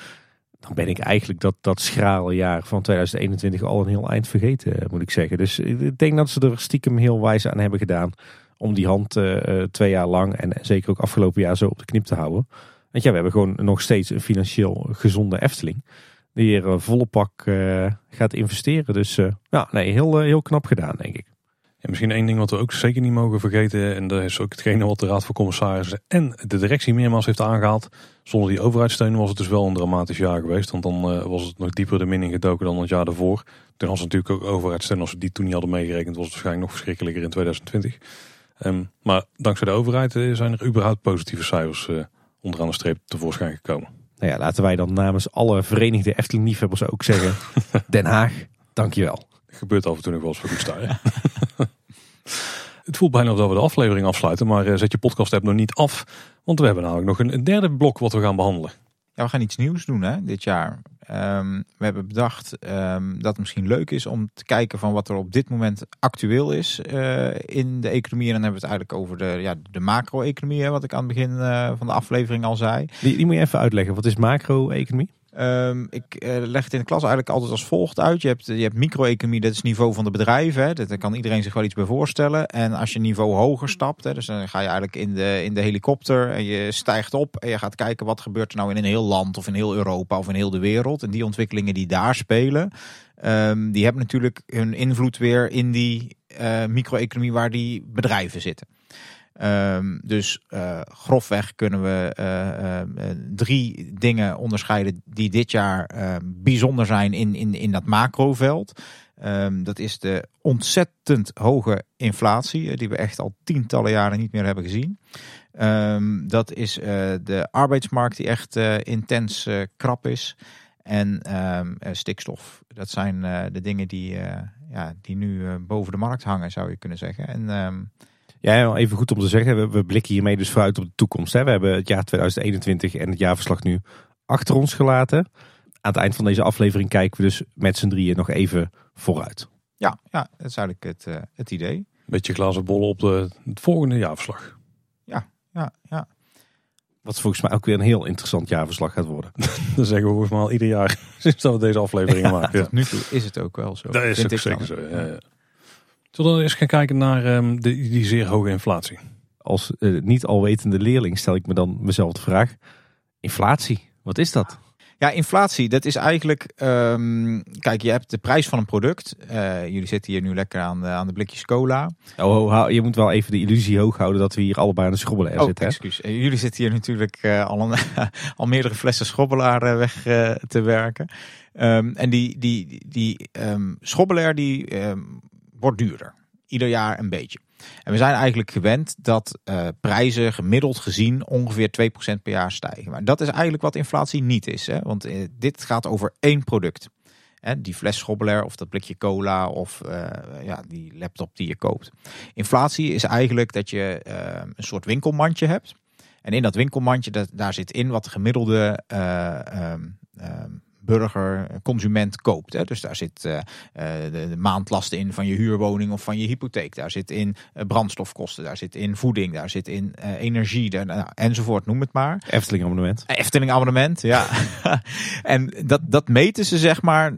Dan ben ik eigenlijk dat, dat schrale jaar van 2021 al een heel eind vergeten, moet ik zeggen. Dus ik denk dat ze er stiekem heel wijs aan hebben gedaan om die hand uh, twee jaar lang en zeker ook afgelopen jaar zo op de knip te houden. Want ja, we hebben gewoon nog steeds een financieel gezonde Efteling. Die hier volle pak gaat investeren. Dus ja, nee, heel, heel knap gedaan, denk ik. En misschien één ding wat we ook zeker niet mogen vergeten. En dat is ook hetgene wat de Raad van Commissarissen en de directie meermaals heeft aangehaald. Zonder die overheidssteun was het dus wel een dramatisch jaar geweest. Want dan uh, was het nog dieper de min gedoken dan het jaar daarvoor. Toen was natuurlijk ook overheidssteun. Als we die toen niet hadden meegerekend was het waarschijnlijk nog verschrikkelijker in 2020. Um, maar dankzij de overheid zijn er überhaupt positieve cijfers uh, onderaan de streep tevoorschijn gekomen. Nou ja, laten wij dan namens alle verenigde Efteling-liefhebbers ook zeggen... *laughs* Den Haag, dankjewel. Gebeurt af en toe nog wel eens voor staan. *laughs* Het voelt bijna dat we de aflevering afsluiten, maar eh, zet je podcast app nog niet af. Want we hebben namelijk nog een, derde blok wat we gaan behandelen. Ja, we gaan iets nieuws doen hè, dit jaar. Um, we hebben bedacht um, dat het misschien leuk is om te kijken van wat er op dit moment actueel is uh, in de economie. En dan hebben we het eigenlijk over de, ja, de macro-economie, wat ik aan het begin uh, van de aflevering al zei. Die, die moet je even uitleggen. Wat is macro-economie? Um, ik uh, leg het in de klas eigenlijk altijd als volgt uit. Je hebt, je hebt micro-economie, dat is het niveau van de bedrijven. Daar kan iedereen zich wel iets bij voorstellen. En als je niveau hoger stapt, hè, dus dan ga je eigenlijk in de, in de helikopter en je stijgt op en je gaat kijken wat gebeurt er nou in een heel land of in heel Europa of in heel de wereld. En die ontwikkelingen die daar spelen, um, die hebben natuurlijk hun invloed weer in die uh, micro-economie waar die bedrijven zitten. Um, dus uh, grofweg kunnen we uh, uh, drie dingen onderscheiden die dit jaar bijzonder zijn in, in, in dat macroveld. Um, dat is de ontzettend hoge inflatie, die we echt al tientallen jaren niet meer hebben gezien. Dat is de arbeidsmarkt die echt intens krap is. En stikstof. Dat zijn de dingen die, ja, die nu boven de markt hangen, zou je kunnen zeggen. En ja, even goed om te zeggen, we, blikken hiermee dus vooruit op de toekomst. Hè. We hebben het jaar 2021 en het jaarverslag nu achter ons gelaten. Aan het eind van deze aflevering kijken we dus met z'n drieën nog even vooruit. Ja, ja dat is eigenlijk het, uh, het idee. Beetje glazen bollen op de, het volgende jaarverslag. Ja, ja, ja. Wat volgens mij ook weer een heel interessant jaarverslag gaat worden. *laughs* dat zeggen we volgens mij al ieder jaar *laughs* sinds dat we deze aflevering ja, maken. Ja. Tot nu toe is het ook wel zo. Dat is ook zeker zo, ja, ja. Zullen we eens gaan kijken naar um, de, die zeer hoge inflatie? Als uh, niet alwetende leerling stel ik me dan mezelf de vraag: inflatie, wat is dat? Ja, inflatie, dat is eigenlijk. Um, kijk, je hebt de prijs van een product. Uh, jullie zitten hier nu lekker aan de, aan de blikjes cola. Oh, oh, je moet wel even de illusie hoog houden dat we hier allebei aan de schrobbelaar oh, zitten. Excuus. Hè? Jullie zitten hier natuurlijk uh, al, een, *laughs* al meerdere flessen schrobbelaar weg te werken. Um, en die, die, die um, schrobbelaar die wordt duurder. Ieder jaar een beetje. En we zijn eigenlijk gewend dat uh, prijzen gemiddeld gezien ongeveer 2% per jaar stijgen. Maar dat is eigenlijk wat inflatie niet is. Hè? Want uh, dit gaat over één product. Hè? Die fles schobbelaar of dat blikje cola of uh, ja, die laptop die je koopt. Inflatie is eigenlijk dat je een soort winkelmandje hebt. En in dat winkelmandje, dat, daar zit in wat de gemiddelde um, um, burger, consument koopt. Hè. Dus daar zit uh, de, de, maandlasten in van je huurwoning of van je hypotheek. Daar zit in brandstofkosten, daar zit in voeding, daar zit in energie daar, nou, enzovoort, noem het maar. Efteling abonnement. Efteling abonnement, ja. *laughs* en dat, dat meten ze zeg maar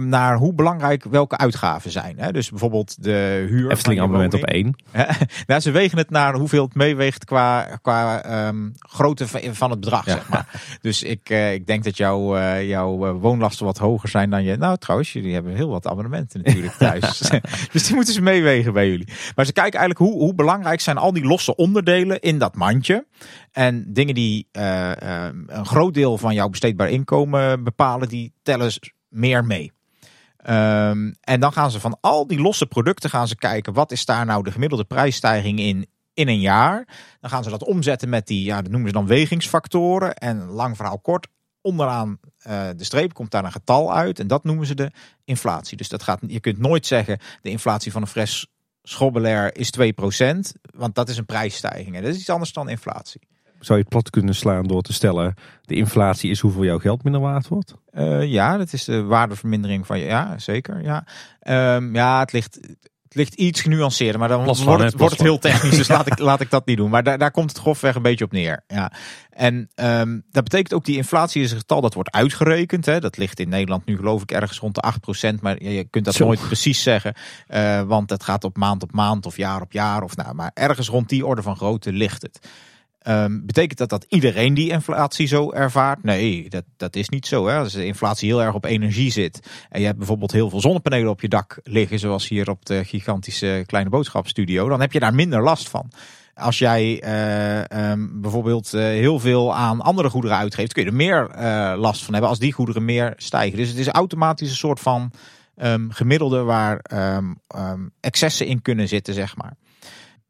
naar hoe belangrijk welke uitgaven zijn. Hè. Dus bijvoorbeeld de huur. Efteling abonnement op één. *laughs* nou, ze wegen het naar hoeveel het meeweegt qua, qua um, grootte van het bedrag, ja. zeg maar. Dus ik, ik denk dat jouw jouw woonlasten wat hoger zijn dan je. Nou, trouwens, jullie hebben heel wat abonnementen natuurlijk thuis. *laughs* *laughs* dus die moeten ze meewegen bij jullie. Maar ze kijken eigenlijk hoe, hoe belangrijk zijn al die losse onderdelen in dat mandje. En dingen die uh, uh, een groot deel van jouw besteedbaar inkomen bepalen, die tellen meer mee. Um, en dan gaan ze van al die losse producten gaan ze kijken, wat is daar nou de gemiddelde prijsstijging in in een jaar. Dan gaan ze dat omzetten met die, ja, dat noemen ze dan wegingsfactoren. En lang verhaal kort, onderaan eh, de streep komt daar een getal uit. En dat noemen ze de inflatie. Dus dat gaat, je kunt nooit zeggen de inflatie van een fles schobbelair is 2%. Want dat is een prijsstijging. En dat is iets anders dan inflatie. Zou je het plat kunnen slaan door te stellen, de inflatie is hoeveel jouw geld minder waard wordt? Uh, ja, dat is de waardevermindering van je. Ja, zeker. Ja, um, ja het ligt ligt iets genuanceerder, maar dan wordt, het, wordt het heel technisch. Dus *laughs* laat ik, laat ik dat niet doen. Maar daar, daar komt het grofweg een beetje op neer. Ja. En um, dat betekent ook die inflatie is een getal dat wordt uitgerekend. Hè. Dat ligt in Nederland nu geloof ik ergens rond de 8%. Maar je kunt dat nooit precies zeggen. Uh, want het gaat op maand op maand of jaar op jaar. Of, nou, maar ergens rond die orde van grootte ligt het. Um, betekent dat dat iedereen die inflatie zo ervaart? Nee, dat, dat is niet zo. Hè. Als de inflatie heel erg op energie zit en je hebt bijvoorbeeld heel veel zonnepanelen op je dak liggen, zoals hier op de gigantische kleine boodschapstudio, dan heb je daar minder last van. Als jij uh, um, bijvoorbeeld uh, heel veel aan andere goederen uitgeeft, kun je er meer uh, last van hebben als die goederen meer stijgen. Dus het is automatisch een soort van um, gemiddelde waar excessen in kunnen zitten, zeg maar.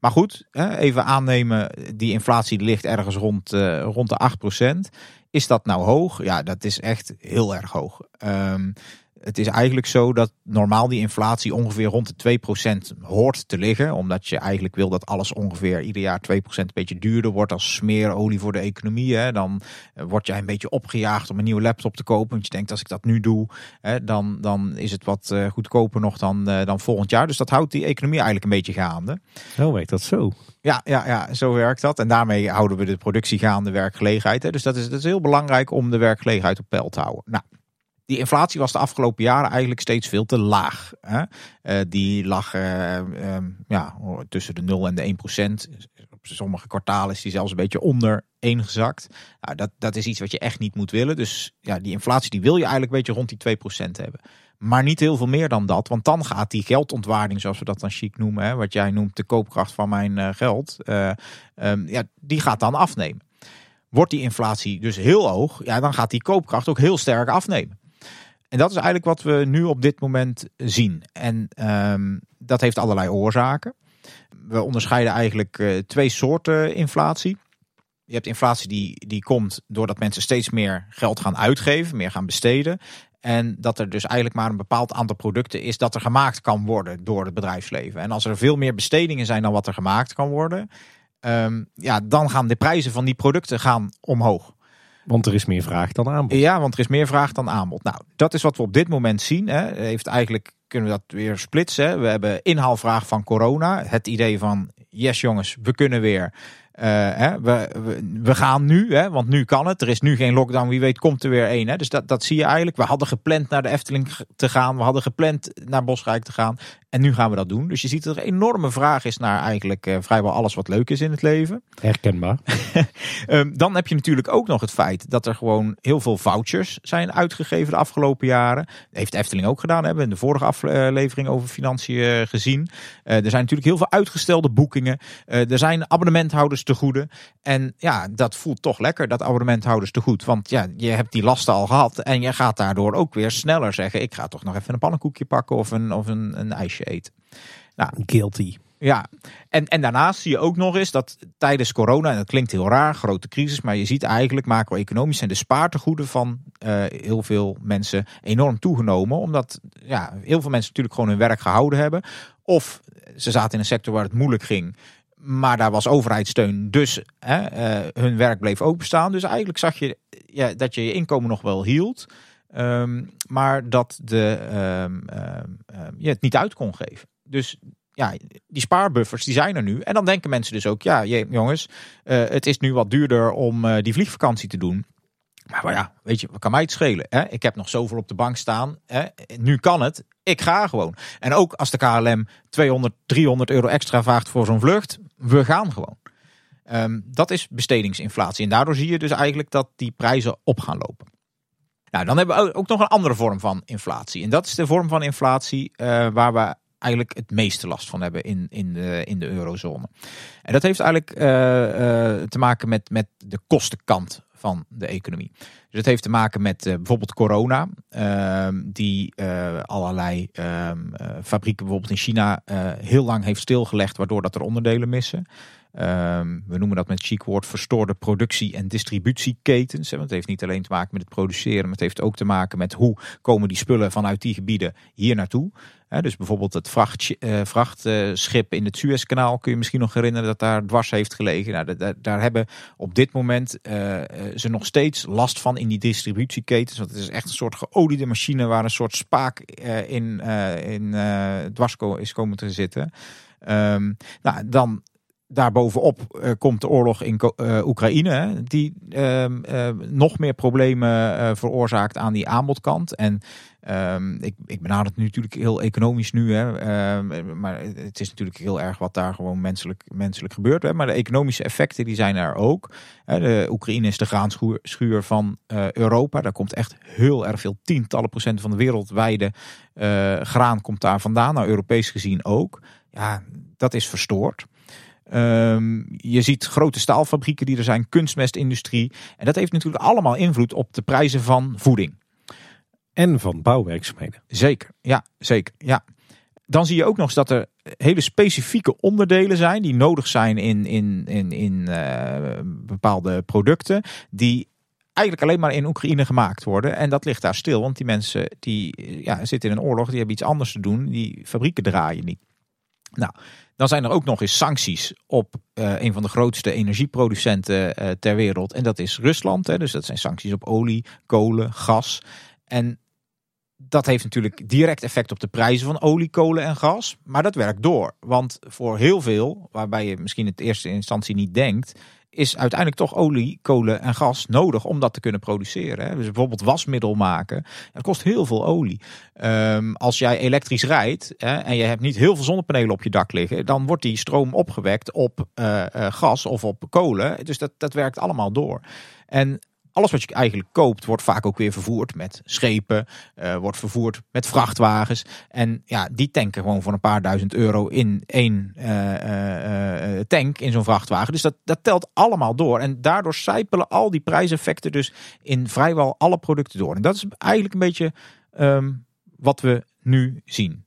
Maar goed, even aannemen, die inflatie ligt ergens rond, uh, rond de 8%. Is dat nou hoog? Ja, dat is echt heel erg hoog. Um, het is eigenlijk zo dat normaal die inflatie ongeveer rond de 2% hoort te liggen. Omdat je eigenlijk wil dat alles ongeveer ieder jaar 2% een beetje duurder wordt als smeerolie voor de economie. Hè. Dan eh, word jij een beetje opgejaagd om een nieuwe laptop te kopen. Want je denkt als ik dat nu doe, hè, dan, dan is het wat uh, goedkoper nog dan, uh, dan volgend jaar. Dus dat houdt die economie eigenlijk een beetje gaande. Zo werkt dat zo. Ja, ja, ja, zo werkt dat. En daarmee houden we de productie gaande werkgelegenheid. Hè. Dus dat is, dat is heel belangrijk om de werkgelegenheid op peil te houden. Nou, die inflatie was de afgelopen jaren eigenlijk steeds veel te laag. Hè? Uh, die lag uh, um, ja, tussen de 0 en de 1 procent. Op sommige kwartalen is die zelfs een beetje onder 1 gezakt. Nou, dat, dat is iets wat je echt niet moet willen. Dus ja, die inflatie die wil je eigenlijk een beetje rond die 2 procent hebben. Maar niet heel veel meer dan dat. Want dan gaat die geldontwaarding, zoals we dat dan chic noemen. Hè, wat jij noemt de koopkracht van mijn uh, geld. Um, ja, die gaat dan afnemen. Wordt die inflatie dus heel hoog, ja, dan gaat die koopkracht ook heel sterk afnemen. En dat is eigenlijk wat we nu op dit moment zien. En um, dat heeft allerlei oorzaken. We onderscheiden eigenlijk uh, twee soorten inflatie. Je hebt inflatie die, die komt doordat mensen steeds meer geld gaan uitgeven, meer gaan besteden. En dat er dus eigenlijk maar een bepaald aantal producten is dat er gemaakt kan worden door het bedrijfsleven. En als er veel meer bestedingen zijn dan wat er gemaakt kan worden, um, ja, dan gaan de prijzen van die producten gaan omhoog. Want er is meer vraag dan aanbod. Ja, want er is meer vraag dan aanbod. Nou, dat is wat we op dit moment zien. Hè. Heeft eigenlijk kunnen we dat weer splitsen. We hebben inhaalvraag van corona. Het idee van yes jongens, we kunnen weer. Uh, hè, we, we, we, gaan nu, hè, want nu kan het. Er is nu geen lockdown. Wie weet komt er weer één. Hè. Dus dat, dat zie je eigenlijk. We hadden gepland naar de Efteling te gaan. We hadden gepland naar Bosrijk te gaan. En nu gaan we dat doen. Dus je ziet dat er een enorme vraag is naar eigenlijk uh, vrijwel alles wat leuk is in het leven. Herkenbaar. um, *laughs* dan heb je natuurlijk ook nog het feit dat er gewoon heel veel vouchers zijn uitgegeven de afgelopen jaren. Dat heeft de Efteling ook gedaan. Hebben we in de vorige aflevering over financiën uh, gezien. Er zijn natuurlijk heel veel uitgestelde boekingen. er zijn abonnementhouders te goede. En ja, dat voelt toch lekker, dat abonnementhouders te goed. Want ja, je hebt die lasten al gehad. En je gaat daardoor ook weer sneller zeggen: ik ga toch nog even een pannenkoekje pakken of een, of een, een ijsje eten. Nou, Guilty. Ja, en, en daarnaast zie je ook nog eens dat tijdens corona, en dat klinkt heel raar, grote crisis, maar je ziet eigenlijk macro-economisch zijn de spaartegoeden van uh, heel veel mensen enorm toegenomen. Omdat ja, heel veel mensen natuurlijk gewoon hun werk gehouden hebben. Of ze zaten in een sector waar het moeilijk ging. Maar daar was overheidssteun, dus hè, uh, hun werk bleef ook bestaan. Dus eigenlijk zag je ja, dat je je inkomen nog wel hield. Um, maar dat de, um, um, je het niet uit kon geven. Dus ja, die spaarbuffers die zijn er nu. En dan denken mensen dus ook, ja jongens, uh, het is nu wat duurder om uh, die vliegvakantie te doen. Maar, ja, weet je, wat kan mij het schelen? Hè? Ik heb nog zoveel op de bank staan. Hè? Nu kan het. Ik ga gewoon. En ook als de KLM 200, 300 euro extra vraagt voor zo'n vlucht, we gaan gewoon. Um, dat is bestedingsinflatie. En daardoor zie je dus eigenlijk dat die prijzen op gaan lopen. Nou, dan hebben we ook nog een andere vorm van inflatie. En dat is de vorm van inflatie uh, waar we eigenlijk het meeste last van hebben in, in, de, in de eurozone. En dat heeft eigenlijk uh, uh, te maken met, met de kostenkant van de economie. Dus het heeft te maken met uh, bijvoorbeeld corona, ehm, die allerlei ehm, fabrieken bijvoorbeeld in China heel lang heeft stilgelegd, waardoor dat er onderdelen missen. Ehm, we noemen dat met chic woord verstoorde productie- en distributieketens. Hè, want het heeft niet alleen te maken met het produceren, maar het heeft ook te maken met hoe komen die spullen vanuit die gebieden hier naartoe. dus bijvoorbeeld het vracht, uh, vrachtschip in het Suezkanaal kun je misschien nog herinneren dat daar dwars heeft gelegen. Nou, daar, hebben op dit moment uh, ze nog steeds last van in die distributieketens. Want het is echt een soort geoliede machine waar een soort spaak in, in dwars is komen te zitten. Um, nou, dan daarbovenop uh, komt de oorlog in uh, Oekraïne, die uh, nog meer problemen eh, veroorzaakt aan die aanbodkant. En ehm, ik, ik benader het natuurlijk heel economisch nu, hè, ehm, maar het is natuurlijk heel erg wat daar gewoon menselijk, menselijk gebeurt. Hè. Maar de economische effecten die zijn er ook. De Oekraïne is de graanschuur van Europa. Daar komt echt heel erg veel, tientallen procent van de wereldwijde graan komt daar vandaan. Nou, Europees gezien ook. Ja, dat is verstoord. Um, je ziet grote staalfabrieken die er zijn, kunstmestindustrie. En dat heeft natuurlijk allemaal invloed op de prijzen van voeding. En van bouwwerkzaamheden. Zeker, ja, zeker. Ja. Dan zie je ook nog eens dat er hele specifieke onderdelen zijn die nodig zijn in, in, in, in uh, bepaalde producten. Die eigenlijk alleen maar in Oekraïne gemaakt worden. En dat ligt daar stil, want die mensen die ja, zitten in een oorlog, die hebben iets anders te doen. Die fabrieken draaien niet. Nou, dan zijn er ook nog eens sancties op uh, een van de grootste energieproducenten uh, ter wereld. En dat is Rusland. Hè. Dus dat zijn sancties op olie, kolen, gas. En dat heeft natuurlijk direct effect op de prijzen van olie, kolen en gas. Maar dat werkt door. Want voor heel veel, waarbij je misschien in eerste instantie niet denkt, is uiteindelijk toch olie, kolen en gas nodig om dat te kunnen produceren. Dus bijvoorbeeld wasmiddel maken, dat kost heel veel olie. Um, als jij elektrisch rijdt hè, en je hebt niet heel veel zonnepanelen op je dak liggen, dan wordt die stroom opgewekt op uh, uh, gas of op kolen. Dus dat, dat werkt allemaal door. En alles wat je eigenlijk koopt, wordt vaak ook weer vervoerd met schepen, uh, wordt vervoerd met vrachtwagens. En ja, die tanken gewoon voor een paar duizend euro in één uh, uh, tank in zo'n vrachtwagen. Dus dat, dat telt allemaal door. En daardoor zijpelen al die prijseffecten dus in vrijwel alle producten door. En dat is eigenlijk een beetje um, wat we nu zien.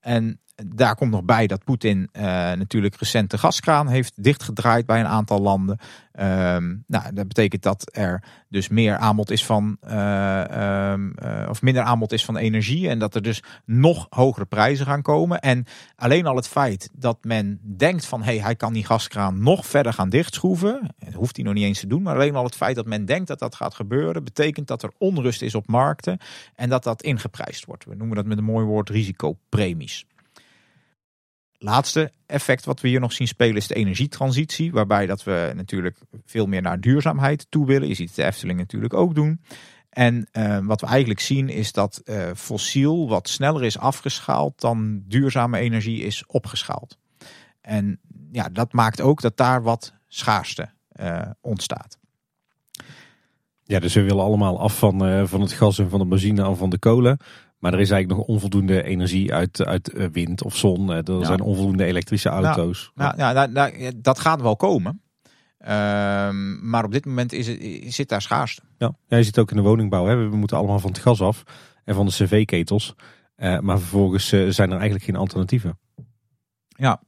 En daar komt nog bij dat Poetin uh, natuurlijk recent de gaskraan heeft dichtgedraaid bij een aantal landen. Um, nou, dat betekent dat er dus meer aanbod is van, uh, um, uh, of minder aanbod is van energie. En dat er dus nog hogere prijzen gaan komen. En alleen al het feit dat men denkt van hé, hey, hij kan die gaskraan nog verder gaan dichtschroeven. Dat hoeft hij nog niet eens te doen. Maar alleen al het feit dat men denkt dat dat gaat gebeuren, betekent dat er onrust is op markten. En dat dat ingeprijsd wordt. We noemen dat met een mooi woord risicopremies laatste effect wat we hier nog zien spelen is de energietransitie. Waarbij dat we natuurlijk veel meer naar duurzaamheid toe willen. Je ziet de Efteling natuurlijk ook doen. En uh, wat we eigenlijk zien is dat uh, fossiel wat sneller is afgeschaald dan duurzame energie is opgeschaald. En ja, dat maakt ook dat daar wat schaarste uh, ontstaat. Ja, dus we willen allemaal af van, van het gas en van de benzine en van de kolen. Maar er is eigenlijk nog onvoldoende energie uit, uit eh, wind of zon. Er zijn onvoldoende elektrische auto's. Nou, nou, nou, nou dat gaat wel komen. Ehm, maar op dit moment is het, zit daar schaarste. Ja. ja, je ziet ook in de woningbouw. Hè. We moeten allemaal van het gas af en van de cv-ketels. Uh, maar vervolgens uh, zijn er eigenlijk geen alternatieven. Ja,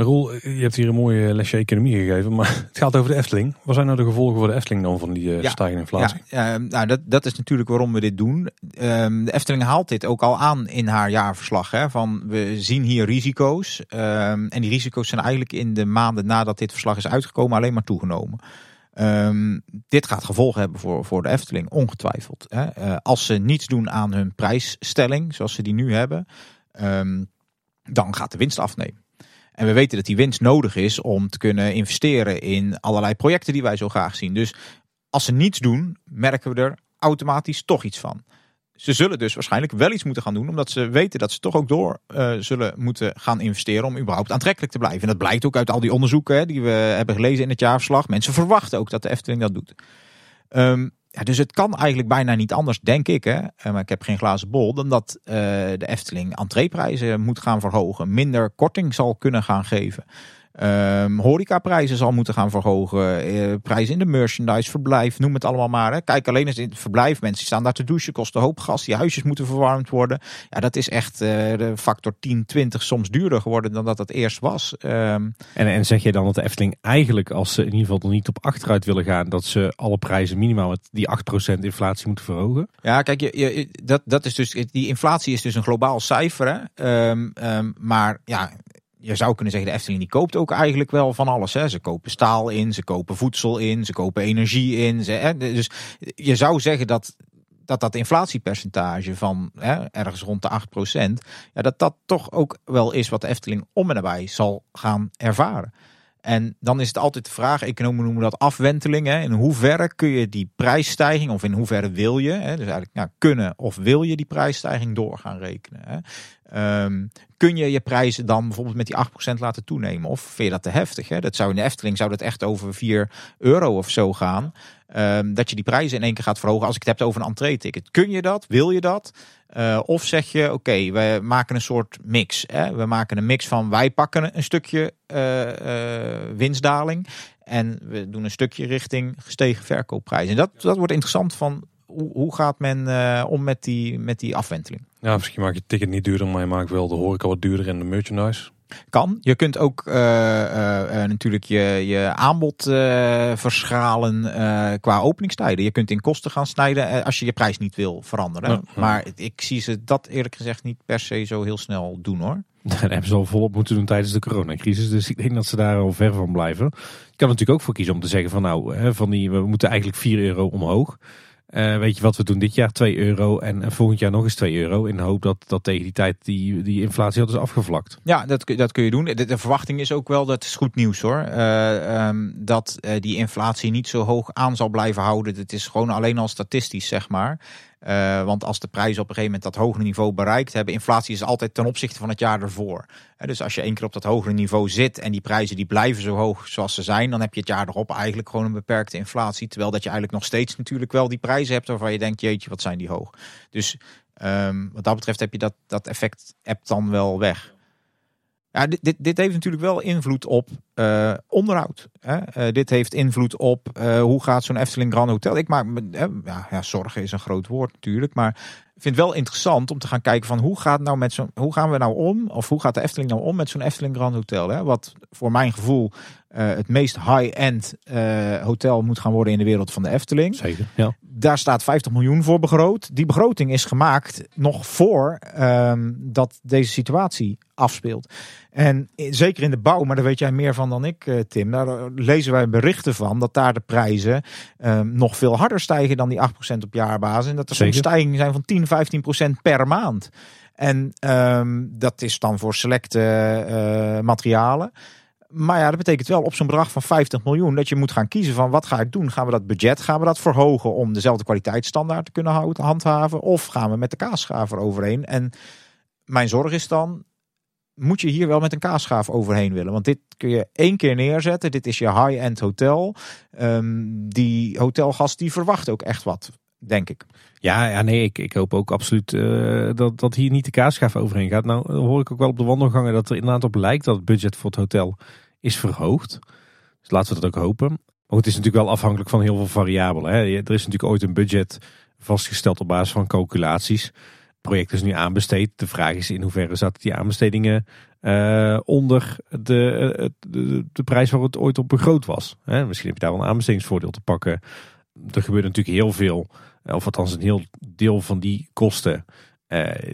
Roel, je hebt hier een mooie lesje economie gegeven, maar *laughs* het gaat over de Efteling. Wat zijn nou de gevolgen voor de Efteling dan van die ja, stijgende inflatie? Ja, nou, dat, dat is natuurlijk waarom we dit doen. Um, de Efteling haalt dit ook al aan in haar jaarverslag. Hè, van we zien hier risico's. Um, en die risico's zijn eigenlijk in de maanden nadat dit verslag is uitgekomen alleen maar toegenomen. Um, dit gaat gevolgen hebben voor, voor de Efteling, ongetwijfeld. Hè. Uh, als ze niets doen aan hun prijsstelling, zoals ze die nu hebben, dan gaat de winst afnemen. En we weten dat die winst nodig is om te kunnen investeren in allerlei projecten die wij zo graag zien. Dus als ze niets doen, merken we er automatisch toch iets van. Ze zullen dus waarschijnlijk wel iets moeten gaan doen, omdat ze weten dat ze toch ook door uh, zullen moeten gaan investeren om überhaupt aantrekkelijk te blijven. En dat blijkt ook uit al die onderzoeken die we hebben gelezen in het jaarverslag. Mensen verwachten ook dat de Efteling dat doet. Um, dus het kan eigenlijk bijna niet anders, denk ik. Hè? Eh, maar ik heb geen glazen bol. Dan dat uh, de Efteling entreeprijzen moet gaan verhogen. Minder korting zal kunnen gaan geven. Ehm horecaprijzen zal moeten gaan verhogen. eh, prijzen in de merchandise, verblijf, noem het allemaal maar. Hè. Kijk, alleen eens in het verblijf. Mensen staan daar te douchen, kosten een hoop gas. Die huisjes moeten verwarmd worden. Ja, dat is echt eh, de factor 10, 20 soms duurder geworden dan dat het eerst was. Ehm, En, en zeg je dan dat de Efteling eigenlijk, als ze in ieder geval er niet op achteruit willen gaan, dat ze alle prijzen minimaal met die 8% inflatie moeten verhogen? Ja, kijk, je, je, dat, dat is dus, die inflatie is dus een globaal cijfer. Hè? Ehm, maar ja, je zou kunnen zeggen, de Efteling die koopt ook eigenlijk wel van alles. Hè? Ze kopen staal in, ze kopen voedsel in, ze kopen energie in. Hè? Dus je zou zeggen dat dat, dat inflatiepercentage van hè, ergens rond de 8%, ja, dat dat toch ook wel is wat de Efteling om en nabij zal gaan ervaren. En dan is het altijd de vraag, economen noemen dat afwenteling. In hoeverre kun je die prijsstijging, of in hoeverre wil je, hè? dus eigenlijk nou, kunnen of wil je die prijsstijging door gaan rekenen. Hè? Ehm, kun je je prijzen dan bijvoorbeeld met die 8% laten toenemen? Of vind je dat te heftig? Hè? Dat zou in de Efteling zou dat echt over 4 euro of zo gaan. Ehm, dat je die prijzen in één keer gaat verhogen als ik het heb over een entree-ticket. Kun je dat? Wil je dat? Uh, of zeg je, oké, we maken een soort mix. Hè? We maken een mix van wij pakken een stukje uh, uh, winstdaling. En we doen een stukje richting gestegen verkoopprijzen. En dat, dat wordt interessant van hoe, hoe gaat men om met die, met die afwenteling. Ja, misschien maak je het ticket niet duurder, maar je maakt wel de horeca wat duurder en de merchandise. Kan. Je kunt ook uh, uh, natuurlijk je, je aanbod uh, verschalen qua openingstijden. Je kunt in kosten gaan snijden als je je prijs niet wil veranderen. Ja, ja. Maar ik zie ze dat eerlijk gezegd niet per se zo heel snel doen hoor. *laughs* Dat hebben ze al volop moeten doen tijdens de coronacrisis. Dus ik denk dat ze daar al ver van blijven. Je kan natuurlijk ook voor kiezen om te zeggen van nou, hè, van die, we moeten eigenlijk 4 euro omhoog. Uh, weet je wat, we doen dit jaar 2 euro en volgend jaar nog eens 2 euro. In de hoop dat, dat tegen die tijd die, die inflatie had is afgevlakt. Ja, dat, dat kun je doen. De, verwachting is ook wel, dat is goed nieuws hoor. Uh, dat uh, die inflatie niet zo hoog aan zal blijven houden. Het is gewoon alleen al statistisch zeg maar. Uh, want als de prijzen op een gegeven moment dat hogere niveau bereikt hebben, inflatie is altijd ten opzichte van het jaar ervoor. Uh, dus als je één keer op dat hogere niveau zit en die prijzen die blijven zo hoog zoals ze zijn, dan heb je het jaar erop eigenlijk gewoon een beperkte inflatie. Terwijl dat je eigenlijk nog steeds natuurlijk wel die prijzen hebt waarvan je denkt, jeetje, wat zijn die hoog. Dus um, wat dat betreft heb je dat, dat effect app dan wel weg. Ja, dit, dit, dit, heeft natuurlijk wel invloed op uh, onderhoud. Hè? Uh, dit heeft invloed op uh, hoe gaat zo'n Efteling Grand Hotel. Ik maak me, ja, ja, zorgen is een groot woord natuurlijk, maar vind het wel interessant om te gaan kijken van hoe gaat nou met zo'n, hoe gaan we nou om, of hoe gaat de Efteling nou om met zo'n Efteling Grand Hotel? Hè? Wat voor mijn gevoel het meest high-end hotel moet gaan worden in de wereld van de Efteling. Zeker. Ja. Daar staat 50 miljoen voor begroot. Die begroting is gemaakt nog voor um, dat deze situatie afspeelt. En zeker in de bouw, maar daar weet jij meer van dan ik, Tim. Daar lezen wij berichten van dat daar de prijzen um, nog veel harder stijgen dan die 8% op jaarbasis. En dat er soms stijgingen zijn van 10, 15% per maand. En um, dat is dan voor selecte uh, materialen. Maar ja, dat betekent wel op zo'n bedrag van 50 miljoen dat je moet gaan kiezen van wat ga ik doen? Gaan we dat budget, gaan we dat verhogen om dezelfde kwaliteitsstandaard te kunnen houden, handhaven? Of gaan we met de kaasschaver overheen? En mijn zorg is dan, moet je hier wel met een kaasschaaf overheen willen? Want dit kun je één keer neerzetten. Dit is je high-end hotel. Um, die hotelgast die verwacht ook echt wat, denk ik. Ja, ja nee, ik, ik hoop ook absoluut uh, dat, dat hier niet de kaasschaaf overheen gaat. Nou hoor ik ook wel op de wandelgangen dat er inderdaad op lijkt dat het budget voor het hotel is verhoogd. Dus laten we dat ook hopen. Maar het is natuurlijk wel afhankelijk van heel veel variabelen. Hè. Er is natuurlijk ooit een budget vastgesteld op basis van calculaties. Project is nu aanbesteed. De vraag is in hoeverre zaten die aanbestedingen uh, onder de, uh, de, de, prijs waar het ooit op begroot was. Hè. Misschien heb je daar wel een aanbestedingsvoordeel te pakken. Er gebeurt natuurlijk heel veel, of althans een heel deel van die kosten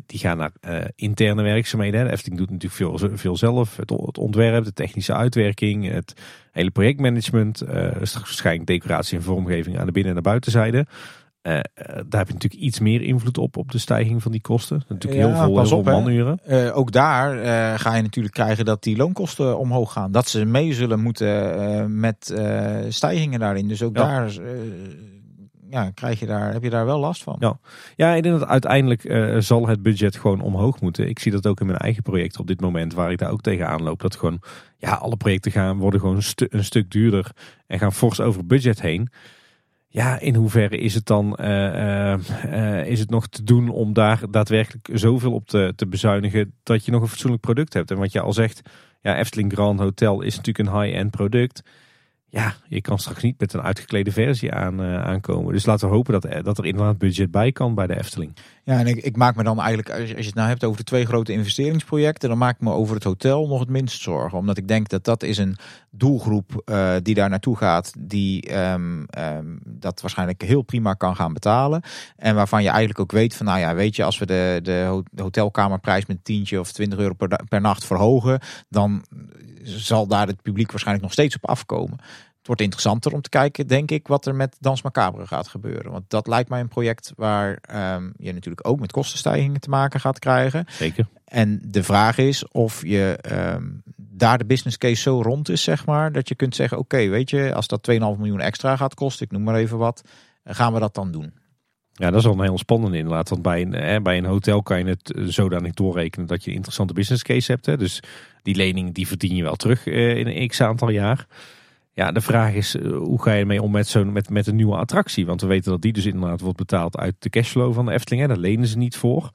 die gaan naar interne werkzaamheden. De Efteling doet natuurlijk veel, veel zelf. Het, het, ontwerp, de technische uitwerking, het hele projectmanagement. Waarschijnlijk decoratie en vormgeving aan de binnen- en de buitenzijde. Daar heb je natuurlijk iets meer invloed op, op de stijging van die kosten. Natuurlijk ja, heel veel, heel op, veel manuren. ook daar ga je natuurlijk krijgen dat die loonkosten omhoog gaan. Dat ze mee zullen moeten met stijgingen daarin. Dus ook ja. daar ja, krijg je daar, heb je daar wel last van. Ja, ja ik denk dat uiteindelijk uh, zal het budget gewoon omhoog moeten. Ik zie dat ook in mijn eigen project op dit moment, waar ik daar ook tegenaan loop. Dat gewoon, ja, alle projecten gaan worden gewoon stu een stuk duurder en gaan fors over budget heen. Ja, in hoeverre is het dan uh, uh, is het nog te doen om daar daadwerkelijk zoveel op te, te bezuinigen dat je nog een fatsoenlijk product hebt? En wat je al zegt, ja, Efteling Grand Hotel is natuurlijk een high-end product. Ja, je kan straks niet met een uitgeklede versie aan, uh, aankomen. Dus laten we hopen dat, dat er inderdaad budget bij kan bij de Efteling. Ja, en ik, ik maak me dan eigenlijk, als je, het nou hebt over de twee grote investeringsprojecten, dan maak ik me over het hotel nog het minst zorgen. Omdat ik denk dat dat is een doelgroep uh, die daar naartoe gaat, die um, um, dat waarschijnlijk heel prima kan gaan betalen. En waarvan je eigenlijk ook weet van, nou ja, weet je, als we de, de hotelkamerprijs met tientje of 20 euro per, per nacht verhogen, dan zal daar het publiek waarschijnlijk nog steeds op afkomen. Het wordt interessanter om te kijken, denk ik, wat er met Dans Macabre gaat gebeuren. Want dat lijkt mij een project waar um, je natuurlijk ook met kostenstijgingen te maken gaat krijgen. Zeker. En de vraag is of je um, daar de business case zo rond is, zeg maar, dat je kunt zeggen, oké, okay, weet je, als dat 2,5 miljoen extra gaat kosten, ik noem maar even wat, gaan we dat dan doen? Ja, dat is wel een heel spannende inderdaad. Want bij een, hè, bij een hotel kan je het zodanig doorrekenen dat je een interessante business case hebt. Hè. Dus die lening die verdien je wel terug uh, in een x aantal jaar. Ja, de vraag is, hoe ga je ermee om met, zo'n met, met een nieuwe attractie? Want we weten dat die dus inderdaad wordt betaald uit de cashflow van de Efteling. Hè. Daar lenen ze niet voor.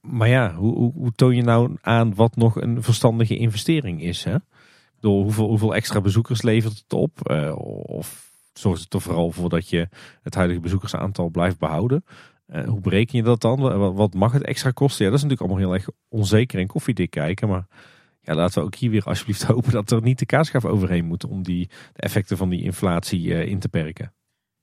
Maar ja, hoe, hoe, toon je nou aan wat nog een verstandige investering is? Hè? Bedoel, hoeveel, hoeveel extra bezoekers levert het op? Of zorgt het er vooral voor dat je het huidige bezoekersaantal blijft behouden? Uh, hoe bereken je dat dan? Wat, wat mag het extra kosten? Ja, dat is natuurlijk allemaal heel erg onzeker en koffiedik kijken. Maar ja, laten we ook hier weer alsjeblieft *laughs* hopen dat er niet de kaaschaf overheen moet om die, de effecten van die inflatie uh, in te perken.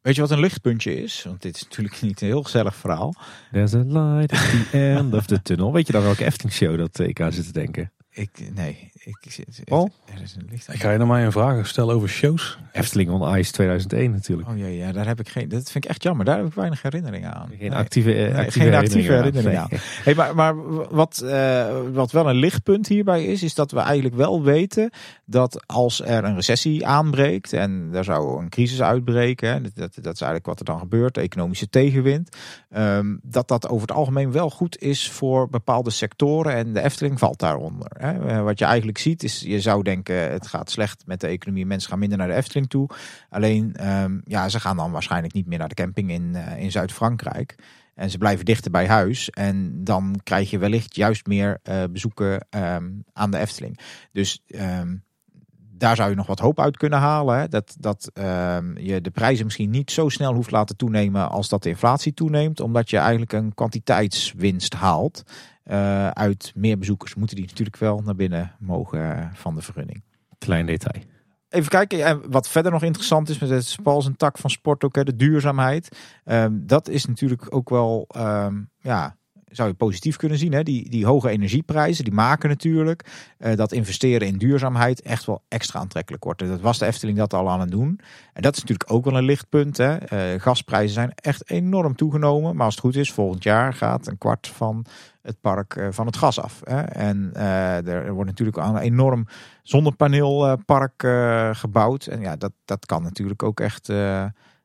Weet je wat een lichtpuntje is? Want dit is natuurlijk niet een heel gezellig verhaal. There's a light at the end of the tunnel. Weet je dan welke Efteling show dat ik aan zit te denken? Ik, nee, ik zit. Paul? Er is een licht. Ik ga je naar mij een vraag stellen over shows. Efteling on Ice 2001 natuurlijk. Oh ja, ja, daar heb ik geen. Dat vind ik echt jammer. Daar heb ik weinig herinneringen aan. Geen actieve, nee, actieve geen herinneringen actieve herinneringen aan. Hey, maar, maar wat, uh, wat wel een lichtpunt hierbij is, is dat we eigenlijk wel weten dat als er een recessie aanbreekt en er zou een crisis uitbreken, hè, dat, dat, dat is eigenlijk wat er dan gebeurt, economische tegenwind, um, dat dat over het algemeen wel goed is voor bepaalde sectoren en de Efteling valt daaronder. Hè. Wat je eigenlijk ziet is, je zou denken het gaat slecht met de economie, mensen gaan minder naar de Efteling toe. Alleen, um, ja, ze gaan dan waarschijnlijk niet meer naar de camping in, uh, in Zuid-Frankrijk. En ze blijven dichter bij huis. En dan krijg je wellicht juist meer uh, bezoeken um, aan de Efteling. Dus um, daar zou je nog wat hoop uit kunnen halen. Hè? Dat, dat um, je de prijzen misschien niet zo snel hoeft laten toenemen als dat de inflatie toeneemt. Omdat je eigenlijk een kwantiteitswinst haalt. Uh, uit meer bezoekers moeten die natuurlijk wel naar binnen mogen uh, van de vergunning. Klein detail. Even kijken, en wat verder nog interessant is met het spals en tak van sport ook, hè, de duurzaamheid. Um, dat is natuurlijk ook wel, um, ja, zou je positief kunnen zien. Hè? Die, die hoge energieprijzen, die maken natuurlijk uh, dat investeren in duurzaamheid echt wel extra aantrekkelijk wordt. En dat was de Efteling dat al aan het doen. En dat is natuurlijk ook wel een lichtpunt. Hè? Uh, gasprijzen zijn echt enorm toegenomen. Maar als het goed is, volgend jaar gaat een kwart van het park uh, van het gas af. Hè? En er wordt natuurlijk een enorm zonnepaneelpark gebouwd. En ja, dat, dat kan natuurlijk ook echt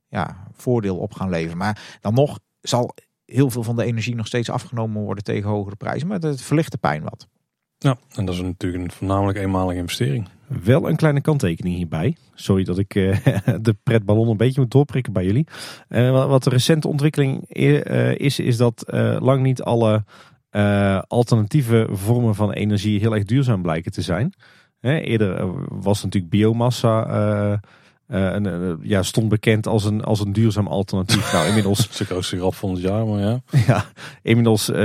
ja, voordeel op gaan leveren. Maar dan nog zal heel veel van de energie nog steeds afgenomen worden tegen hogere prijzen. Maar het verlicht de pijn wat. Ja, en dat is natuurlijk een voornamelijk eenmalige investering. Wel een kleine kanttekening hierbij. Sorry dat ik uh, *laughs* de pretballon een beetje moet doorprikken bij jullie. Uh, wat de recente ontwikkeling uh, is, is dat lang niet alle alternatieve vormen van energie heel erg duurzaam blijken te zijn. eerder was natuurlijk biomassa uh, en, uh, ja, stond bekend als een, als een duurzaam alternatief. nou, *laughs* inmiddels. De grootste grap van het jaar, maar ja. *laughs* ja, inmiddels uh,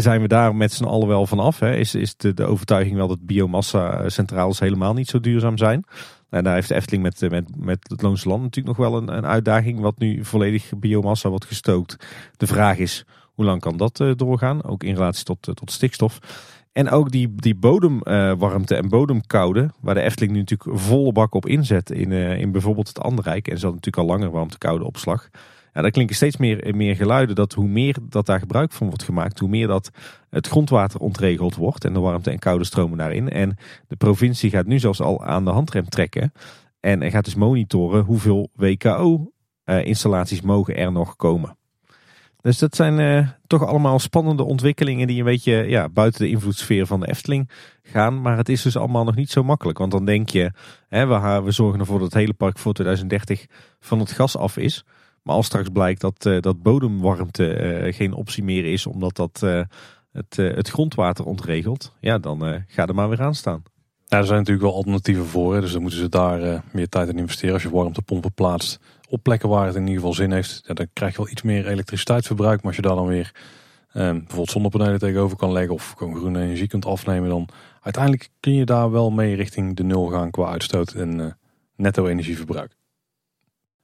zijn we daar met z'n allen wel van af. Hè. Is, is de, de overtuiging wel dat biomassa centrales helemaal niet zo duurzaam zijn. En daar heeft de Efteling met, met, met het Loonse Land natuurlijk nog wel een, een uitdaging. Wat nu volledig biomassa wordt gestookt. De vraag is, hoe lang kan dat doorgaan? Ook in relatie tot, tot stikstof. En ook die, die bodemwarmte uh, en bodemkoude, waar de Efteling nu natuurlijk volle bak op inzet in, uh, in bijvoorbeeld het Anderrijk. En ze hadden natuurlijk al langer warmte-koude opslag. Ja, daar klinken steeds meer, meer geluiden dat hoe meer dat daar gebruik van wordt gemaakt, hoe meer dat het grondwater ontregeld wordt en de warmte en koude stromen daarin. En de provincie gaat nu zelfs al aan de handrem trekken en gaat dus monitoren hoeveel WKO-installaties uh, mogen er nog komen. Dus dat zijn uh, toch allemaal spannende ontwikkelingen die een beetje ja, buiten de invloedssfeer van de Efteling gaan. Maar het is dus allemaal nog niet zo makkelijk. Want dan denk je, hè, we, we zorgen ervoor dat het hele park voor 2030 van het gas af is. Maar als straks blijkt dat, uh, dat bodemwarmte uh, geen optie meer is, omdat dat het, eh, het grondwater ontregelt, ja, dan eh, ga er maar weer aan staan. Er zijn natuurlijk wel alternatieven voor. Dus dan moeten ze daar eh, meer tijd in investeren. Als je warmtepompen plaatst op plekken waar het in ieder geval zin heeft. Dan krijg je wel iets meer elektriciteitsverbruik. Maar als je daar dan weer eh, bijvoorbeeld zonnepanelen tegenover kan leggen. Of gewoon groene energie kunt afnemen. Dan uiteindelijk kun je daar wel mee richting de nul gaan qua uitstoot en eh, netto energieverbruik.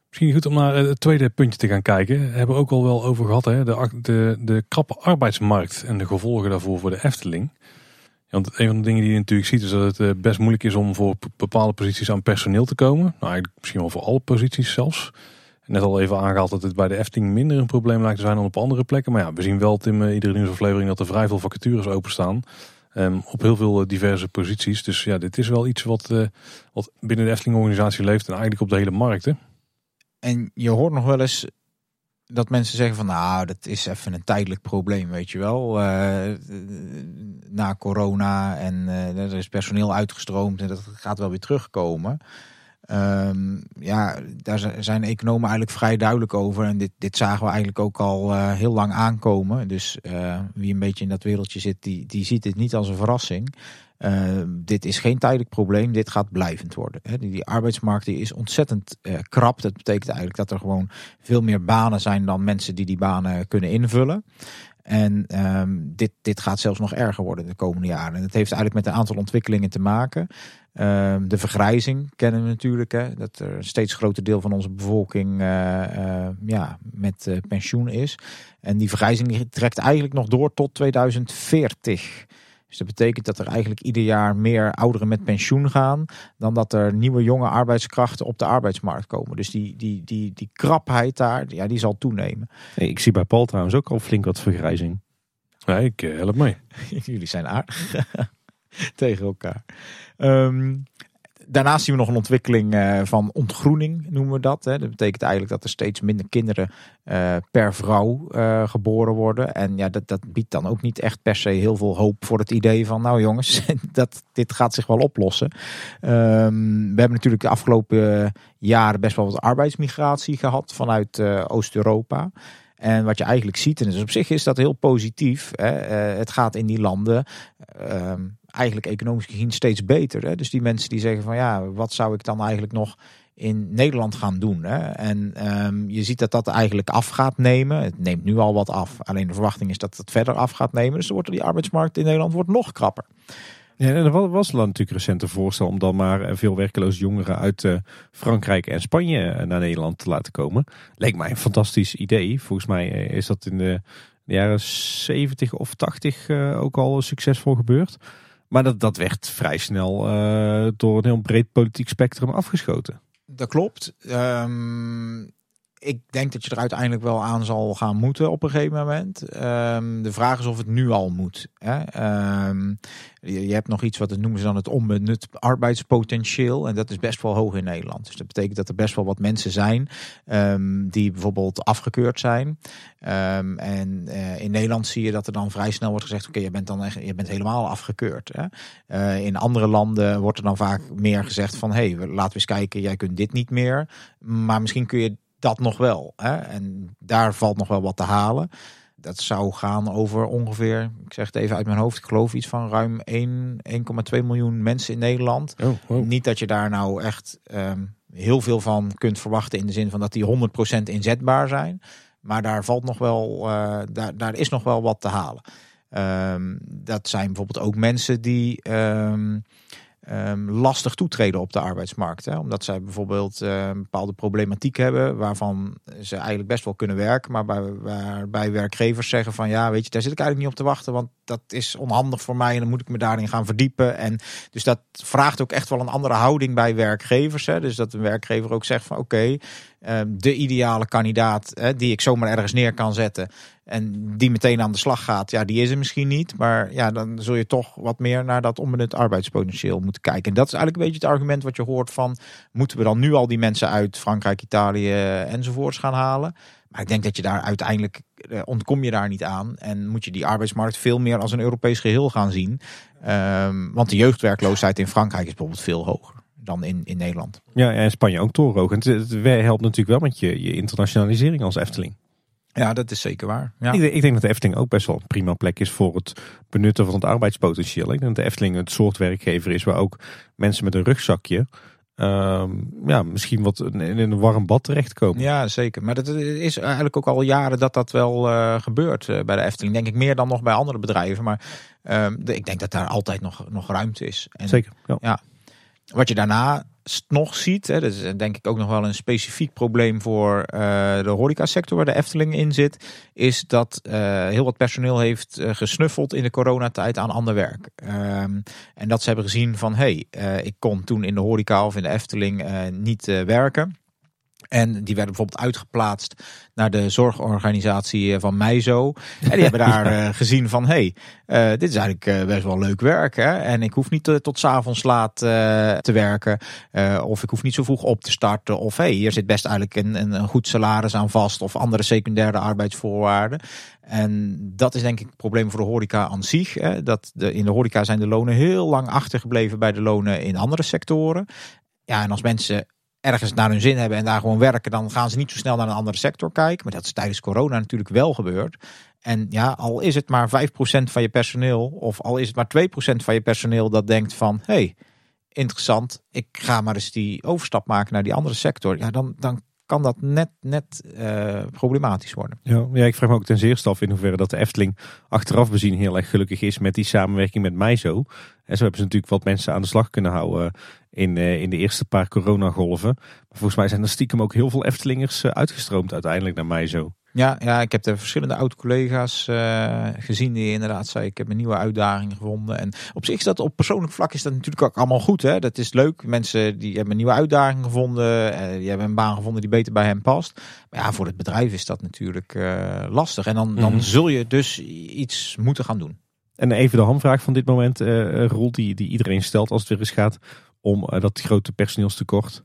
Misschien goed om naar het tweede puntje te gaan kijken. Daar hebben we ook al wel over gehad. Hè? De, de, de krappe arbeidsmarkt en de gevolgen daarvoor voor de Efteling. Want een van de dingen die je natuurlijk ziet is dat het eh, best moeilijk is om voor bepaalde posities aan personeel te komen. Nou, eigenlijk misschien wel voor alle posities zelfs. Net al even aangehaald dat het bij de Efteling minder een probleem lijkt te zijn dan op andere plekken. Maar ja, we zien wel Tim eh, iedere nieuwsaflevering dat er vrij veel vacatures openstaan. ehm, op heel veel eh, diverse posities. Dus ja, dit is wel iets wat, wat binnen de Efteling organisatie leeft en eigenlijk op de hele markt. Hè? En je hoort nog wel eens dat mensen zeggen van nou, dat is even een tijdelijk probleem, weet je wel. Eh, na corona en eh, er is personeel uitgestroomd en dat gaat wel weer terugkomen. Ehm, ja, daar zijn economen eigenlijk vrij duidelijk over. En dit, dit zagen we eigenlijk ook al eh, heel lang aankomen. Dus wie een beetje in dat wereldje zit, die, die ziet dit niet als een verrassing. Uh, dit is geen tijdelijk probleem, dit gaat blijvend worden. Die, arbeidsmarkt die is ontzettend uh, krap. Dat betekent eigenlijk dat er gewoon veel meer banen zijn dan mensen die die banen kunnen invullen. En um, dit, dit gaat zelfs nog erger worden de komende jaren. En dat heeft eigenlijk met een aantal ontwikkelingen te maken. Um, de vergrijzing kennen we natuurlijk. Hè, dat er een steeds groter deel van onze bevolking uh, ja, met pensioen is. En die vergrijzing trekt eigenlijk nog door tot 2040. Dus dat betekent dat er eigenlijk ieder jaar meer ouderen met pensioen gaan. dan dat er nieuwe jonge arbeidskrachten op de arbeidsmarkt komen. Dus die, die, die, die krapheid daar, ja, die zal toenemen. Hey, ik zie bij Paul trouwens ook al flink wat vergrijzing. Nee, ik uh, help mee. *laughs* Jullie zijn aardig *laughs* tegen elkaar. Um, daarnaast zien we nog een ontwikkeling uh, van ontgroening, noemen we dat. Hè. Dat betekent eigenlijk dat er steeds minder kinderen uh, per vrouw uh, geboren worden. En ja, dat, dat biedt dan ook niet echt per se heel veel hoop voor het idee van, nou jongens, *laughs* dat, dit gaat zich wel oplossen. Um, we hebben natuurlijk de afgelopen jaren best wel wat arbeidsmigratie gehad vanuit Oost-Europa. En wat je eigenlijk ziet, en dus op zich is dat heel positief. Hè, het gaat in die landen uh, eigenlijk economisch gezien steeds beter. Hè? Dus die mensen die zeggen van ja, wat zou ik dan eigenlijk nog in Nederland gaan doen? Hè? En um, je ziet dat dat eigenlijk af gaat nemen. Het neemt nu al wat af. Alleen de verwachting is dat het verder af gaat nemen. Dus wordt die arbeidsmarkt in Nederland wordt nog krapper. Ja, er was natuurlijk recent voorstel om dan maar veel werkeloze jongeren uit uh, Frankrijk en Spanje naar Nederland te laten komen. Leek mij een fantastisch idee. Volgens mij is dat in de jaren 70 of 80 uh, ook al succesvol gebeurd. Maar dat, dat werd vrij snel uh, door een heel breed politiek spectrum afgeschoten. Dat klopt. Um, ik denk dat je er uiteindelijk wel aan zal gaan moeten op een gegeven moment. Um, de vraag is of het nu al moet. Hè? Um, je, hebt nog iets wat het noemen ze dan het onbenut arbeidspotentieel. En dat is best wel hoog in Nederland. Dus dat betekent dat er best wel wat mensen zijn um, die bijvoorbeeld afgekeurd zijn. en uh, in Nederland zie je dat er dan vrij snel wordt gezegd: oké, je bent dan echt, je bent helemaal afgekeurd. Hè? Uh, in andere landen wordt er dan vaak meer gezegd van hé, hey, laten we eens kijken, jij kunt dit niet meer. Maar misschien kun je dat nog wel. Hè? En daar valt nog wel wat te halen. Dat zou gaan over ongeveer, ik zeg het even uit mijn hoofd, ik geloof iets van ruim 1,2 miljoen mensen in Nederland. Oh. Niet dat je daar nou echt um, heel veel van kunt verwachten in de zin van dat die 100% inzetbaar zijn. Maar daar valt nog wel, uh, daar, daar is nog wel wat te halen. Um, dat zijn bijvoorbeeld ook mensen die um, um, lastig toetreden op de arbeidsmarkt. Hè? Omdat zij bijvoorbeeld een bepaalde problematiek hebben waarvan ze eigenlijk best wel kunnen werken. Maar bij, waarbij werkgevers zeggen van ja, weet je, daar zit ik eigenlijk niet op te wachten. Want dat is onhandig voor mij en dan moet ik me daarin gaan verdiepen. En dus dat vraagt ook echt wel een andere houding bij werkgevers. Hè? Dus dat een werkgever ook zegt van oké, de ideale kandidaat die ik zomaar ergens neer kan zetten. En die meteen aan de slag gaat, ja, die is er misschien niet. Maar ja, dan zul je toch wat meer naar dat onbenut arbeidspotentieel moeten kijken. En dat is eigenlijk een beetje het argument wat je hoort van... moeten we dan nu al die mensen uit Frankrijk, Italië enzovoorts gaan halen? Maar ik denk dat je daar uiteindelijk, eh, ontkom je daar niet aan. En moet je die arbeidsmarkt veel meer als een Europees geheel gaan zien. Um, want de jeugdwerkloosheid in Frankrijk is bijvoorbeeld veel hoger dan in, in Nederland. Ja, en Spanje ook torenhoog. En het, het helpt natuurlijk wel met je, je internationalisering als Efteling. Ja, dat is zeker waar. Ja. Ik, denk- ik denk dat de Efteling ook best wel een prima plek is voor het benutten van het arbeidspotentieel. Ik denk dat de Efteling het soort werkgever is waar ook mensen met een rugzakje ehm, ja, misschien wat in een warm bad terechtkomen. Ja, zeker. Maar dat is eigenlijk ook al jaren dat dat wel eh, gebeurt eh, bij de Efteling. Denk ik meer dan nog bij andere bedrijven. Maar ehm, de- ik denk dat daar altijd nog, nog ruimte is. En Zeker. Ja. Wat je daarna nog ziet, hè, dat is eh, denk ik ook nog wel een specifiek probleem voor eh, de horecasector waar de Efteling in zit, is dat eh, heel wat personeel heeft gesnuffeld in de coronatijd aan ander werk. Ehm, en dat ze hebben gezien van, hé, hey, ik kon toen in de horeca of in de Efteling niet werken. En die werden bijvoorbeeld uitgeplaatst naar de zorgorganisatie eh, van Meizo. En die hebben *laughs* daar eh, gezien van, hé, hey, eh, dit is eigenlijk best wel leuk werk. Hè? En ik hoef niet tot 's avonds laat te werken. Of ik hoef niet zo vroeg op te starten. Of hé, hey, hier zit best eigenlijk een, een, een goed salaris aan vast. Of andere secundaire arbeidsvoorwaarden. En dat is denk ik het probleem voor de horeca aan zich. Hè? Dat de, in de horeca zijn de lonen heel lang achtergebleven bij de lonen in andere sectoren. Ja, en als mensen ergens naar hun zin hebben en daar gewoon werken, dan gaan ze niet zo snel naar een andere sector kijken. Maar dat is tijdens corona natuurlijk wel gebeurd. En ja, al is het maar 5% van je personeel, of al is het maar 2% van je personeel dat denkt van hé, hey, interessant, ik ga maar eens die overstap maken naar die andere sector. Ja, dan, dan kan dat net, net eh, problematisch worden. Ja, ja, ik vraag me ook ten zeerste af in hoeverre dat de Efteling achteraf bezien heel erg gelukkig is met die samenwerking met Meizo. En zo hebben ze natuurlijk wat mensen aan de slag kunnen houden in, eh, in de eerste paar coronagolven. Maar volgens mij zijn er stiekem ook heel veel Eftelingers eh, uitgestroomd uiteindelijk naar Meizo. Ja, ja, ik heb er verschillende oud-collega's eh, gezien die inderdaad zei ik heb een nieuwe uitdaging gevonden. En op zich is dat op persoonlijk vlak is dat natuurlijk ook allemaal goed. Hè? Dat is leuk. Mensen die hebben een nieuwe uitdaging gevonden. eh, die hebben een baan gevonden die beter bij hen past. Maar ja, voor het bedrijf is dat natuurlijk eh, lastig. En dan, dan Mhm. zul je dus iets moeten gaan doen. En even de hamvraag van dit moment, Roel, die, die iedereen stelt als het weer eens gaat om dat grote personeelstekort.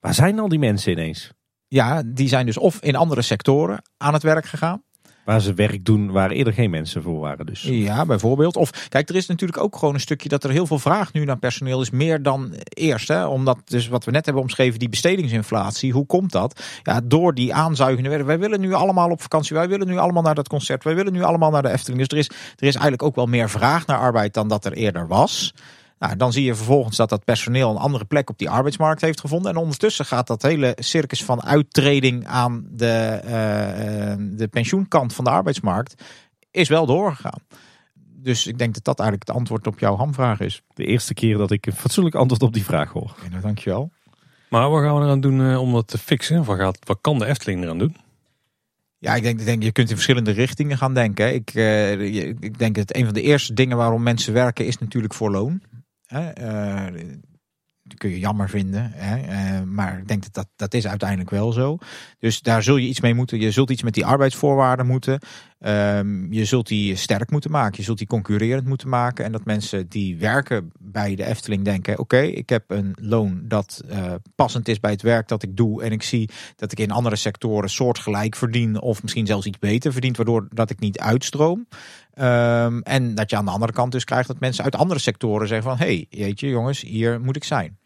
Waar zijn al die mensen ineens? Ja, die zijn dus of in andere sectoren aan het werk gegaan. Waar ze werk doen waar eerder geen mensen voor waren dus. Ja, bijvoorbeeld. Of kijk, er is natuurlijk ook gewoon een stukje dat er heel veel vraag nu naar personeel is, meer dan eerst. Hè? Omdat dus wat we net hebben omschreven, die bestedingsinflatie, hoe komt dat? Ja, door die aanzuigende werk. Wij willen nu allemaal op vakantie, wij willen nu allemaal naar dat concert, wij willen nu allemaal naar de Efteling. Dus er is, er is eigenlijk ook wel meer vraag naar arbeid dan dat er eerder was. Nou, dan zie je vervolgens dat dat personeel een andere plek op die arbeidsmarkt heeft gevonden. En ondertussen gaat dat hele circus van uittreding aan de, eh, de pensioenkant van de arbeidsmarkt is wel doorgegaan. Dus ik denk dat dat eigenlijk het antwoord op jouw hamvraag is. De eerste keer dat ik een fatsoenlijk antwoord op die vraag hoor. Oké, nou, dankjewel. Maar wat gaan we eraan doen eh, om dat te fixen? Wat, gaat, wat kan de Efteling eraan doen? Ja, ik denk, ik denk je kunt in verschillende richtingen gaan denken. Ik, eh, ik denk dat een van de eerste dingen waarom mensen werken is natuurlijk voor loon. Eh, dat kun je jammer vinden, hè, eh, maar ik denk dat, dat dat is uiteindelijk wel zo. Dus daar zul je iets mee moeten. Je zult iets met die arbeidsvoorwaarden moeten. Ehm, je zult die sterk moeten maken. Je zult die concurrerend moeten maken. En dat mensen die werken bij de Efteling denken: oké, ik heb een loon dat eh, passend is bij het werk dat ik doe. En ik zie dat ik in andere sectoren soortgelijk verdien. Of misschien zelfs iets beter verdient, waardoor dat ik niet uitstroom. Ehm, en dat je aan de andere kant dus krijgt dat mensen uit andere sectoren zeggen van... hé, hey, jeetje jongens, hier moet ik zijn.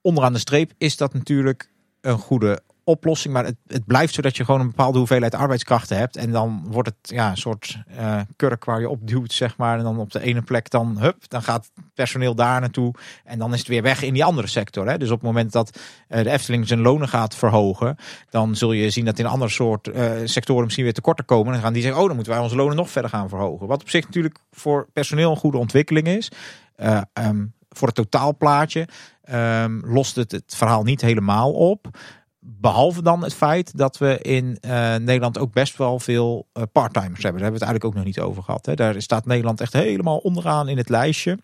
Onderaan de streep is dat natuurlijk een goede oplossing. Maar het, het blijft zo dat je gewoon een bepaalde hoeveelheid arbeidskrachten hebt. En dan wordt het ja, een soort eh, kurk waar je op duwt, zeg maar. En dan op de ene plek dan, hup, dan gaat personeel daar naartoe. En dan is het weer weg in die andere sector. Hè? Dus op het moment dat eh, de Efteling zijn lonen gaat verhogen... dan zul je zien dat in andere soort eh, sectoren misschien weer tekorten komen. En gaan die zeggen, oh, dan moeten wij onze lonen nog verder gaan verhogen. Wat op zich natuurlijk voor personeel een goede ontwikkeling is. Eh, ehm, voor het totaalplaatje ehm, lost het het verhaal niet helemaal op. Behalve dan het feit dat we in eh, Nederland ook best wel veel eh, parttimers hebben. Daar hebben we het eigenlijk ook nog niet over gehad. Hè. Daar staat Nederland echt helemaal onderaan in het lijstje.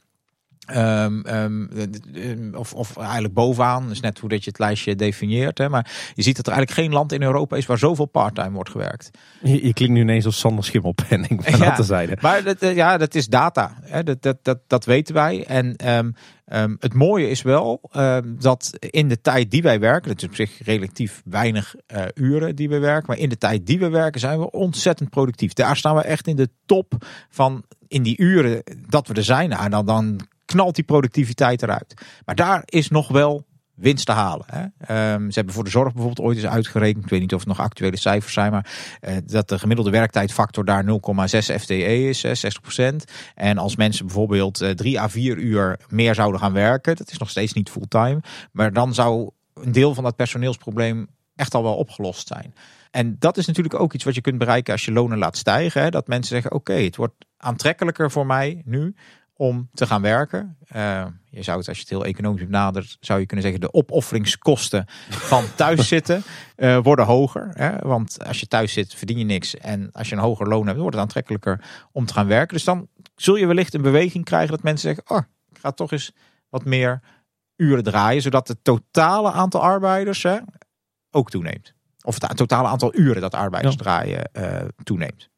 Ehm, ehm, eh, of, of eigenlijk bovenaan, dus net hoe dat je het lijstje definieert. Hè. Maar je ziet dat er eigenlijk geen land in Europa is waar zoveel parttime wordt gewerkt. Je, je klinkt nu ineens als Sander Schimmelpenning *laughs* van Ja. te zijde. Maar dat, eh, ja, dat is data. Hè. Dat, dat, dat, dat weten wij. En ehm, ehm, het mooie is wel ehm, dat in de tijd die wij werken, dat is op zich relatief weinig eh, uren die we werken, maar in de tijd die we werken zijn we ontzettend productief. Daar staan we echt in de top van in die uren dat we er zijn. Nou, dan, dan knalt die productiviteit eruit. Maar daar is nog wel winst te halen. Hè. Ehm, ze hebben voor de zorg bijvoorbeeld ooit eens uitgerekend, ik weet niet of het nog actuele cijfers zijn, maar eh, dat de gemiddelde werktijdfactor daar 0,6 FTE is, 60%. En als mensen bijvoorbeeld uh, 3 à 4 uur meer zouden gaan werken, dat is nog steeds niet fulltime, maar dan zou een deel van dat personeelsprobleem echt al wel opgelost zijn. En dat is natuurlijk ook iets wat je kunt bereiken als je lonen laat stijgen. Hè? Dat mensen zeggen: oké, het wordt aantrekkelijker voor mij nu om te gaan werken. Uh, je zou het, als je het heel economisch benadert, zou je kunnen zeggen: de opofferingskosten van *laughs* thuiszitten uh, worden hoger. Hè? Want als je thuis zit, verdien je niks. En als je een hoger loon hebt, wordt het aantrekkelijker om te gaan werken. Dus dan zul je wellicht een beweging krijgen dat mensen zeggen: oh, ik ga toch eens wat meer uren draaien, zodat het totale aantal arbeiders hè, ook toeneemt. Of het totale aantal uren dat arbeiders draaien uh, toeneemt.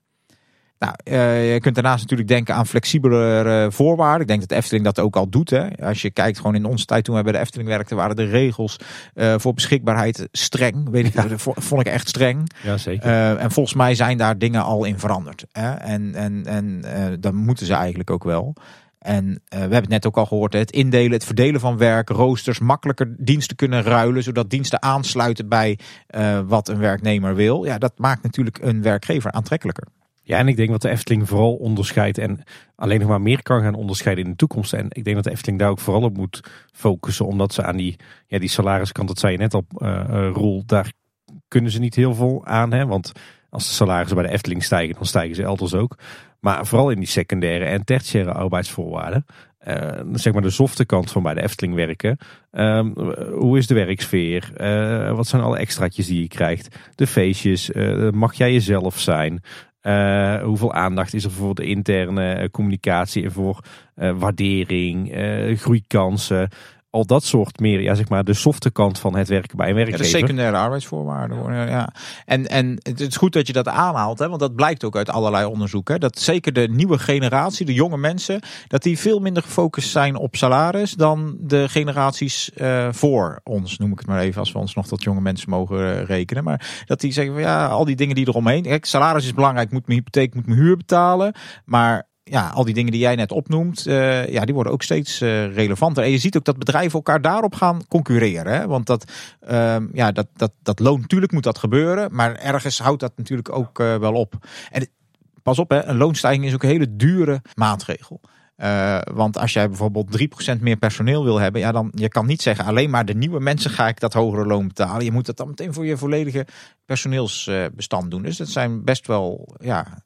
Nou, uh, je kunt daarnaast natuurlijk denken aan flexibelere voorwaarden. Ik denk dat de Efteling dat ook al doet. Hè. Als je kijkt, gewoon in onze tijd toen we bij de Efteling werkten, waren de regels uh, voor beschikbaarheid streng. Weet ik, ja. vond ik echt streng. Ja, zeker. Uh, en volgens mij zijn daar dingen al in veranderd. Hè. En, en, en dan moeten ze eigenlijk ook wel. En uh, we hebben het net ook al gehoord, het indelen, het verdelen van werk, roosters, makkelijker diensten kunnen ruilen, zodat diensten aansluiten bij uh, wat een werknemer wil. Ja, dat maakt natuurlijk een werkgever aantrekkelijker. Ja, en ik denk dat de Efteling vooral onderscheidt en alleen nog maar meer kan gaan onderscheiden in de toekomst. En ik denk dat de Efteling daar ook vooral op moet focussen, omdat ze aan die, ja, die salariskant, dat zei je net al, uh, Roel, daar kunnen ze niet heel veel aan. Hè? Want als de salarissen bij de Efteling stijgen, dan stijgen ze elders ook. Maar vooral in die secundaire en tertiaire arbeidsvoorwaarden. Uh, zeg maar de softe kant van bij de Efteling werken. Um, hoe is de werksfeer? Wat zijn alle extraatjes die je krijgt? De feestjes? Mag jij jezelf zijn? Hoeveel aandacht is er voor de interne communicatie en voor waardering, groeikansen? Al dat soort meer, ja, zeg maar, de softe kant van het werken bij een werkgever. Ja, de secundaire arbeidsvoorwaarden. Ja. En, en het is goed dat je dat aanhaalt, hè, want dat blijkt ook uit allerlei onderzoeken. Dat zeker de nieuwe generatie, de jonge mensen, dat die veel minder gefocust zijn op salaris dan de generaties uh, voor ons, noem ik het maar even, als we ons nog tot jonge mensen mogen uh, rekenen. Maar dat die zeggen van ja, al die dingen die eromheen. Kijk, salaris is belangrijk, moet mijn hypotheek, moet mijn huur betalen. Maar ja, al die dingen die jij net opnoemt, uh, ja, die worden ook steeds uh, relevanter. En je ziet ook dat bedrijven elkaar daarop gaan concurreren. Hè? Want dat, uh, ja, dat, dat, dat loon, natuurlijk moet dat gebeuren. Maar ergens houdt dat natuurlijk ook uh, wel op. En pas op, hè, een loonstijging is ook een hele dure maatregel. Want als jij bijvoorbeeld 3% meer personeel wil hebben, ja, dan je kan niet zeggen alleen maar de nieuwe mensen ga ik dat hogere loon betalen. Je moet dat dan meteen voor je volledige personeelsbestand doen. Dus dat zijn best wel ja,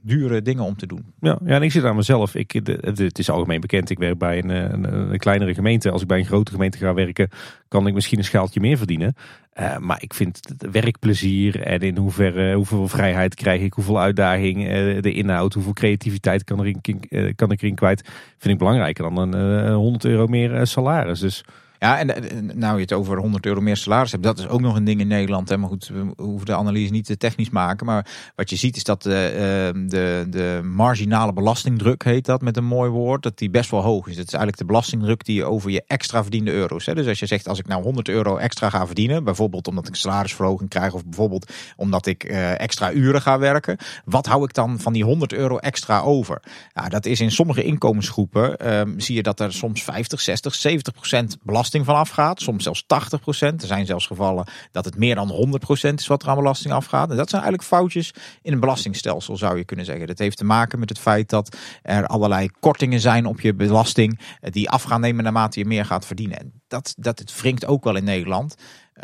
dure dingen om te doen. Ja, ja en ik zit aan mezelf. Ik, het is algemeen bekend. Ik werk bij een, een, een, kleinere gemeente. Als ik bij een grote gemeente ga werken, kan ik misschien een schaaltje meer verdienen. Uh, maar ik vind het werkplezier en in hoeverre, hoeveel vrijheid krijg ik, hoeveel uitdaging, uh, de inhoud, hoeveel creativiteit kan, er in, uh, kan ik erin kwijt, vind ik belangrijker dan een 100 euro meer salaris. Dus ja, en nou je het over 100 euro meer salaris hebt, dat is ook nog een ding in Nederland. Hè. Maar goed, we hoeven de analyse niet te technisch maken. Maar wat je ziet is dat de, ehm, de, de marginale belastingdruk, heet dat met een mooi woord, dat die best wel hoog is. Het is eigenlijk de belastingdruk die je over je extra verdiende euro's. Hè. Dus als je zegt, als ik nou 100 euro extra ga verdienen, bijvoorbeeld omdat ik salarisverhoging krijg of bijvoorbeeld omdat ik uh, extra uren ga werken, wat hou ik dan van die 100 euro extra over? Ja, dat is in sommige inkomensgroepen, um, zie je dat er soms 50, 60, 70 procent belasting belasting van afgaat. Soms zelfs 80 procent. Er zijn zelfs gevallen dat het meer dan 100 procent is wat er aan belasting afgaat. En dat zijn eigenlijk foutjes in een belastingstelsel zou je kunnen zeggen. Dat heeft te maken met het feit dat er allerlei kortingen zijn op je belasting. Eh, die af gaan nemen naarmate je meer gaat verdienen. En dat, dat het wringt ook wel in Nederland.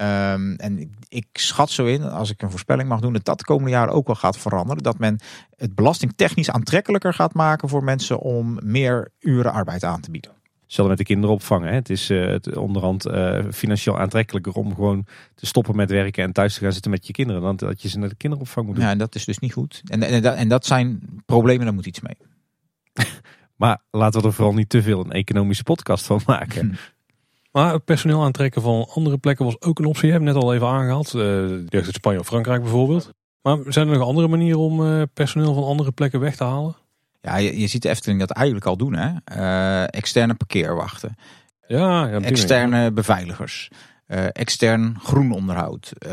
Um, en ik, schat zo in, als ik een voorspelling mag doen, dat dat de komende jaren ook wel gaat veranderen. Dat men het belastingtechnisch aantrekkelijker gaat maken voor mensen om meer uren arbeid aan te bieden. Hetzelfde met de kinderopvang. Hè. Het is uh, het onderhand uh, financieel aantrekkelijker om gewoon te stoppen met werken en thuis te gaan zitten met je kinderen. Dan dat je ze naar de kinderopvang moet doen. Ja, en dat is dus niet goed. En, en, en dat zijn problemen, daar moet iets mee. *laughs* maar laten we er vooral niet te veel een economische podcast van maken. Hm. Maar personeel aantrekken van andere plekken was ook een optie. Je hebt net al even aangehaald. Uh, jeugd uit Spanje of Frankrijk bijvoorbeeld. Maar zijn er nog andere manieren om personeel van andere plekken weg te halen? Ja, je, je ziet de Efteling dat eigenlijk al doen. Hè? Uh, externe parkeerwachten. Ja, ja externe beveiligers. Eh, extern groenonderhoud. Uh,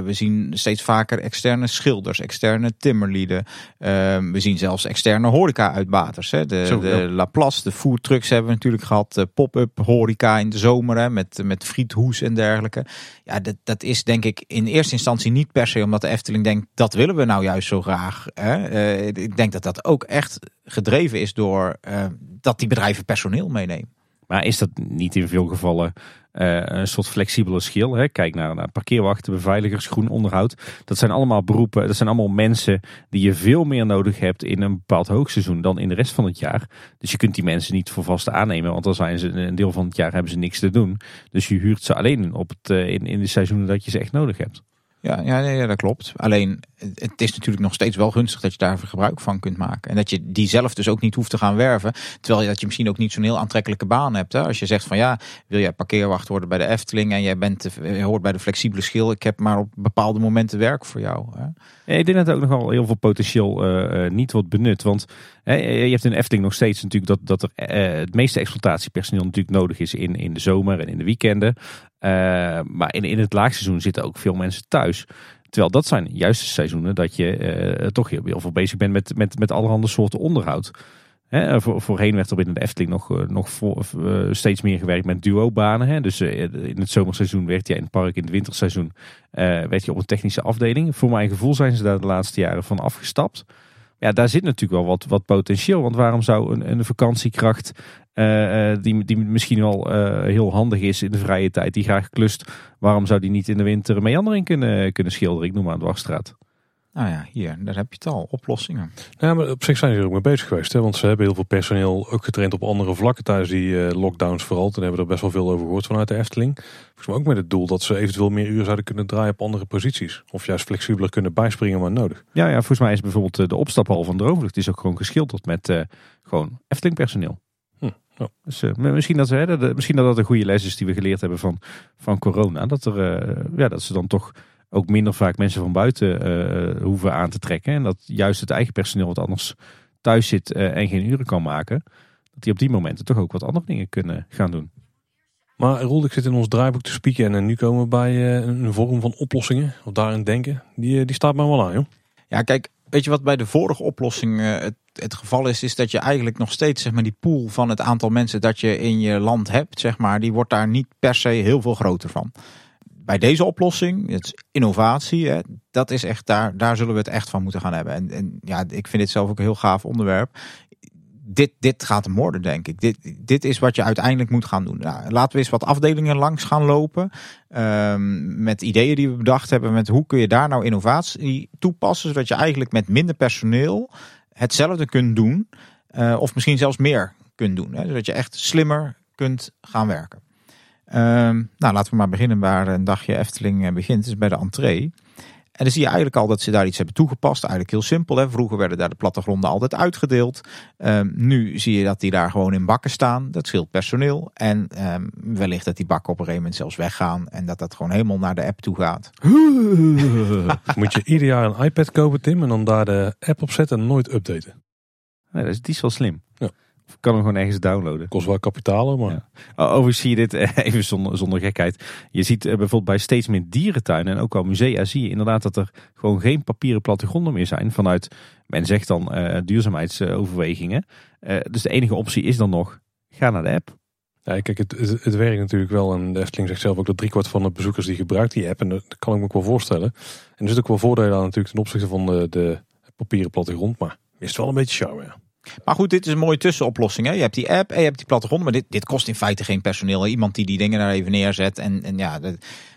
we zien steeds vaker externe schilders, externe timmerlieden. Uh, we zien zelfs externe horeca-uitbaters. Hè. De, Zo, de Laplace, de foodtrucks hebben we natuurlijk gehad. De pop-up horeca in de zomer hè, met, met friethoes en dergelijke. Ja, dat, dat is denk ik in eerste instantie niet per se omdat de Efteling denkt... dat willen we nou juist zo graag. Hè. ik denk dat dat ook echt gedreven is door dat die bedrijven personeel meenemen. Maar is dat niet in veel gevallen uh, een soort flexibele schil? Hè? Kijk naar, parkeerwachten, beveiligers, groen onderhoud. Dat zijn allemaal beroepen, dat zijn allemaal mensen die je veel meer nodig hebt in een bepaald hoogseizoen dan in de rest van het jaar. Dus je kunt die mensen niet voor vast aannemen, want dan zijn ze een deel van het jaar hebben ze niks te doen. Dus je huurt ze alleen op het, uh, in, in de seizoenen dat je ze echt nodig hebt. Ja, ja, ja, dat klopt. Alleen het is natuurlijk nog steeds wel gunstig dat je daar gebruik van kunt maken. En dat je die zelf dus ook niet hoeft te gaan werven. Terwijl je dat je misschien ook niet zo'n heel aantrekkelijke baan hebt. Hè? Als je zegt van ja, wil jij parkeerwacht worden bij de Efteling en jij bent, je hoort bij de flexibele schil. Ik heb maar op bepaalde momenten werk voor jou. Hè? ik denk dat ook nog wel heel veel potentieel uh, niet wordt benut. Want je hebt in Efteling nog steeds natuurlijk dat, dat er het meeste exploitatiepersoneel natuurlijk nodig is in, in de zomer en in de weekenden. Uh, maar in, in het laagseizoen zitten ook veel mensen thuis. Terwijl dat zijn juist de seizoenen dat je toch heel veel bezig bent met, met, met allerhande soorten onderhoud. Voor, voorheen werd er binnen de Efteling nog, nog voor, steeds meer gewerkt met duobanen. Dus in het zomerseizoen werd je in het park, in het winterseizoen werd je op een technische afdeling. Voor mijn gevoel zijn ze daar de laatste jaren van afgestapt. Ja, daar zit natuurlijk wel wat, wat potentieel. Want waarom zou een, een vakantiekracht, die, die misschien wel heel handig is in de vrije tijd, die graag klust, waarom zou die niet in de winter meandering kunnen, kunnen schilderen? Ik noem maar een dwarsstraat. Nou ja, hier, daar heb je het al, oplossingen. Nou, maar op zich zijn ze er ook mee bezig geweest. Hè? Want ze hebben heel veel personeel ook getraind op andere vlakken tijdens die uh, lockdowns vooral. Toen hebben we er best wel veel over gehoord vanuit de Efteling. Volgens mij ook met het doel dat ze eventueel meer uren zouden kunnen draaien op andere posities. Of juist flexibeler kunnen bijspringen maar nodig. Ja, ja volgens mij is bijvoorbeeld eh, de opstaphal van Droomvlucht is ook gewoon geschilderd met uh, gewoon Efteling personeel. Hm, ja. Dus uh, misschien, dat, hè, dat, misschien dat dat een goede les is die we geleerd hebben van, van corona. Dat, er, ja, dat ze dan toch ook minder vaak mensen van buiten uh, hoeven aan te trekken. En dat juist het eigen personeel wat anders thuis zit uh, en geen uren kan maken. Dat die op die momenten toch ook wat andere dingen kunnen gaan doen. Maar Roel, ik zit in ons draaiboek te spieken en nu komen we bij uh, een vorm van oplossingen. Of daarin denken. Die, die staat mij wel aan joh. Ja kijk, weet je wat bij de vorige oplossing het, het geval is? Is dat je eigenlijk nog steeds zeg maar, die pool van het aantal mensen dat je in je land hebt. Zeg maar, die wordt daar niet per se heel veel groter van bij deze oplossing, het innovatie, hè, dat is echt daar, daar zullen we het echt van moeten gaan hebben. En, en ja, ik vind dit zelf ook een heel gaaf onderwerp. Dit, dit gaat hem worden, denk ik. Dit, dit is wat je uiteindelijk moet gaan doen. Nou, laten we eens wat afdelingen langs gaan lopen. Um, met ideeën die we bedacht hebben. Met hoe kun je daar nou innovatie toepassen. Zodat je eigenlijk met minder personeel hetzelfde kunt doen. Uh, of misschien zelfs meer kunt doen. Hè, zodat je echt slimmer kunt gaan werken. Um, nou, laten we maar beginnen waar een dagje Efteling eh, begint. Dus bij de entree. En dan zie je eigenlijk al dat ze daar iets hebben toegepast. Eigenlijk heel simpel. Hè? Vroeger werden daar de plattegronden altijd uitgedeeld. Um, nu zie je dat die daar gewoon in bakken staan. Dat scheelt personeel. En um, wellicht dat die bakken op een gegeven moment zelfs weggaan. En dat dat gewoon helemaal naar de app toe gaat. *laughs* Moet je ieder jaar een iPad kopen, Tim. En dan daar de app op zetten en nooit updaten. Nee, dat is, die is wel slim. Ja kan hem gewoon ergens downloaden. Kost wel kapitaal, maar... Ja. Overigens zie je dit eh, even zonder, zonder gekheid. Je ziet eh, bijvoorbeeld bij steeds meer dierentuinen en ook al musea zie je inderdaad dat er gewoon geen papieren plattegronden meer zijn. Vanuit, men zegt dan uh, duurzaamheidsoverwegingen. Uh, dus de enige optie is dan nog, ga naar de app. Ja, kijk, het, het, het, werkt natuurlijk wel. En de Efteling zegt zelf ook dat driekwart van de bezoekers die gebruikt die app. En dat kan ik me ook wel voorstellen. En er zit ook wel voordelen aan natuurlijk ten opzichte van de, de papieren plattegrond. Maar is wel een beetje charme, ja. Maar goed, dit is een mooie tussenoplossing. Hè? Je hebt die app en je hebt die plattegrond. Maar dit, dit kost in feite geen personeel. Iemand die die dingen daar even neerzet. En, en ja,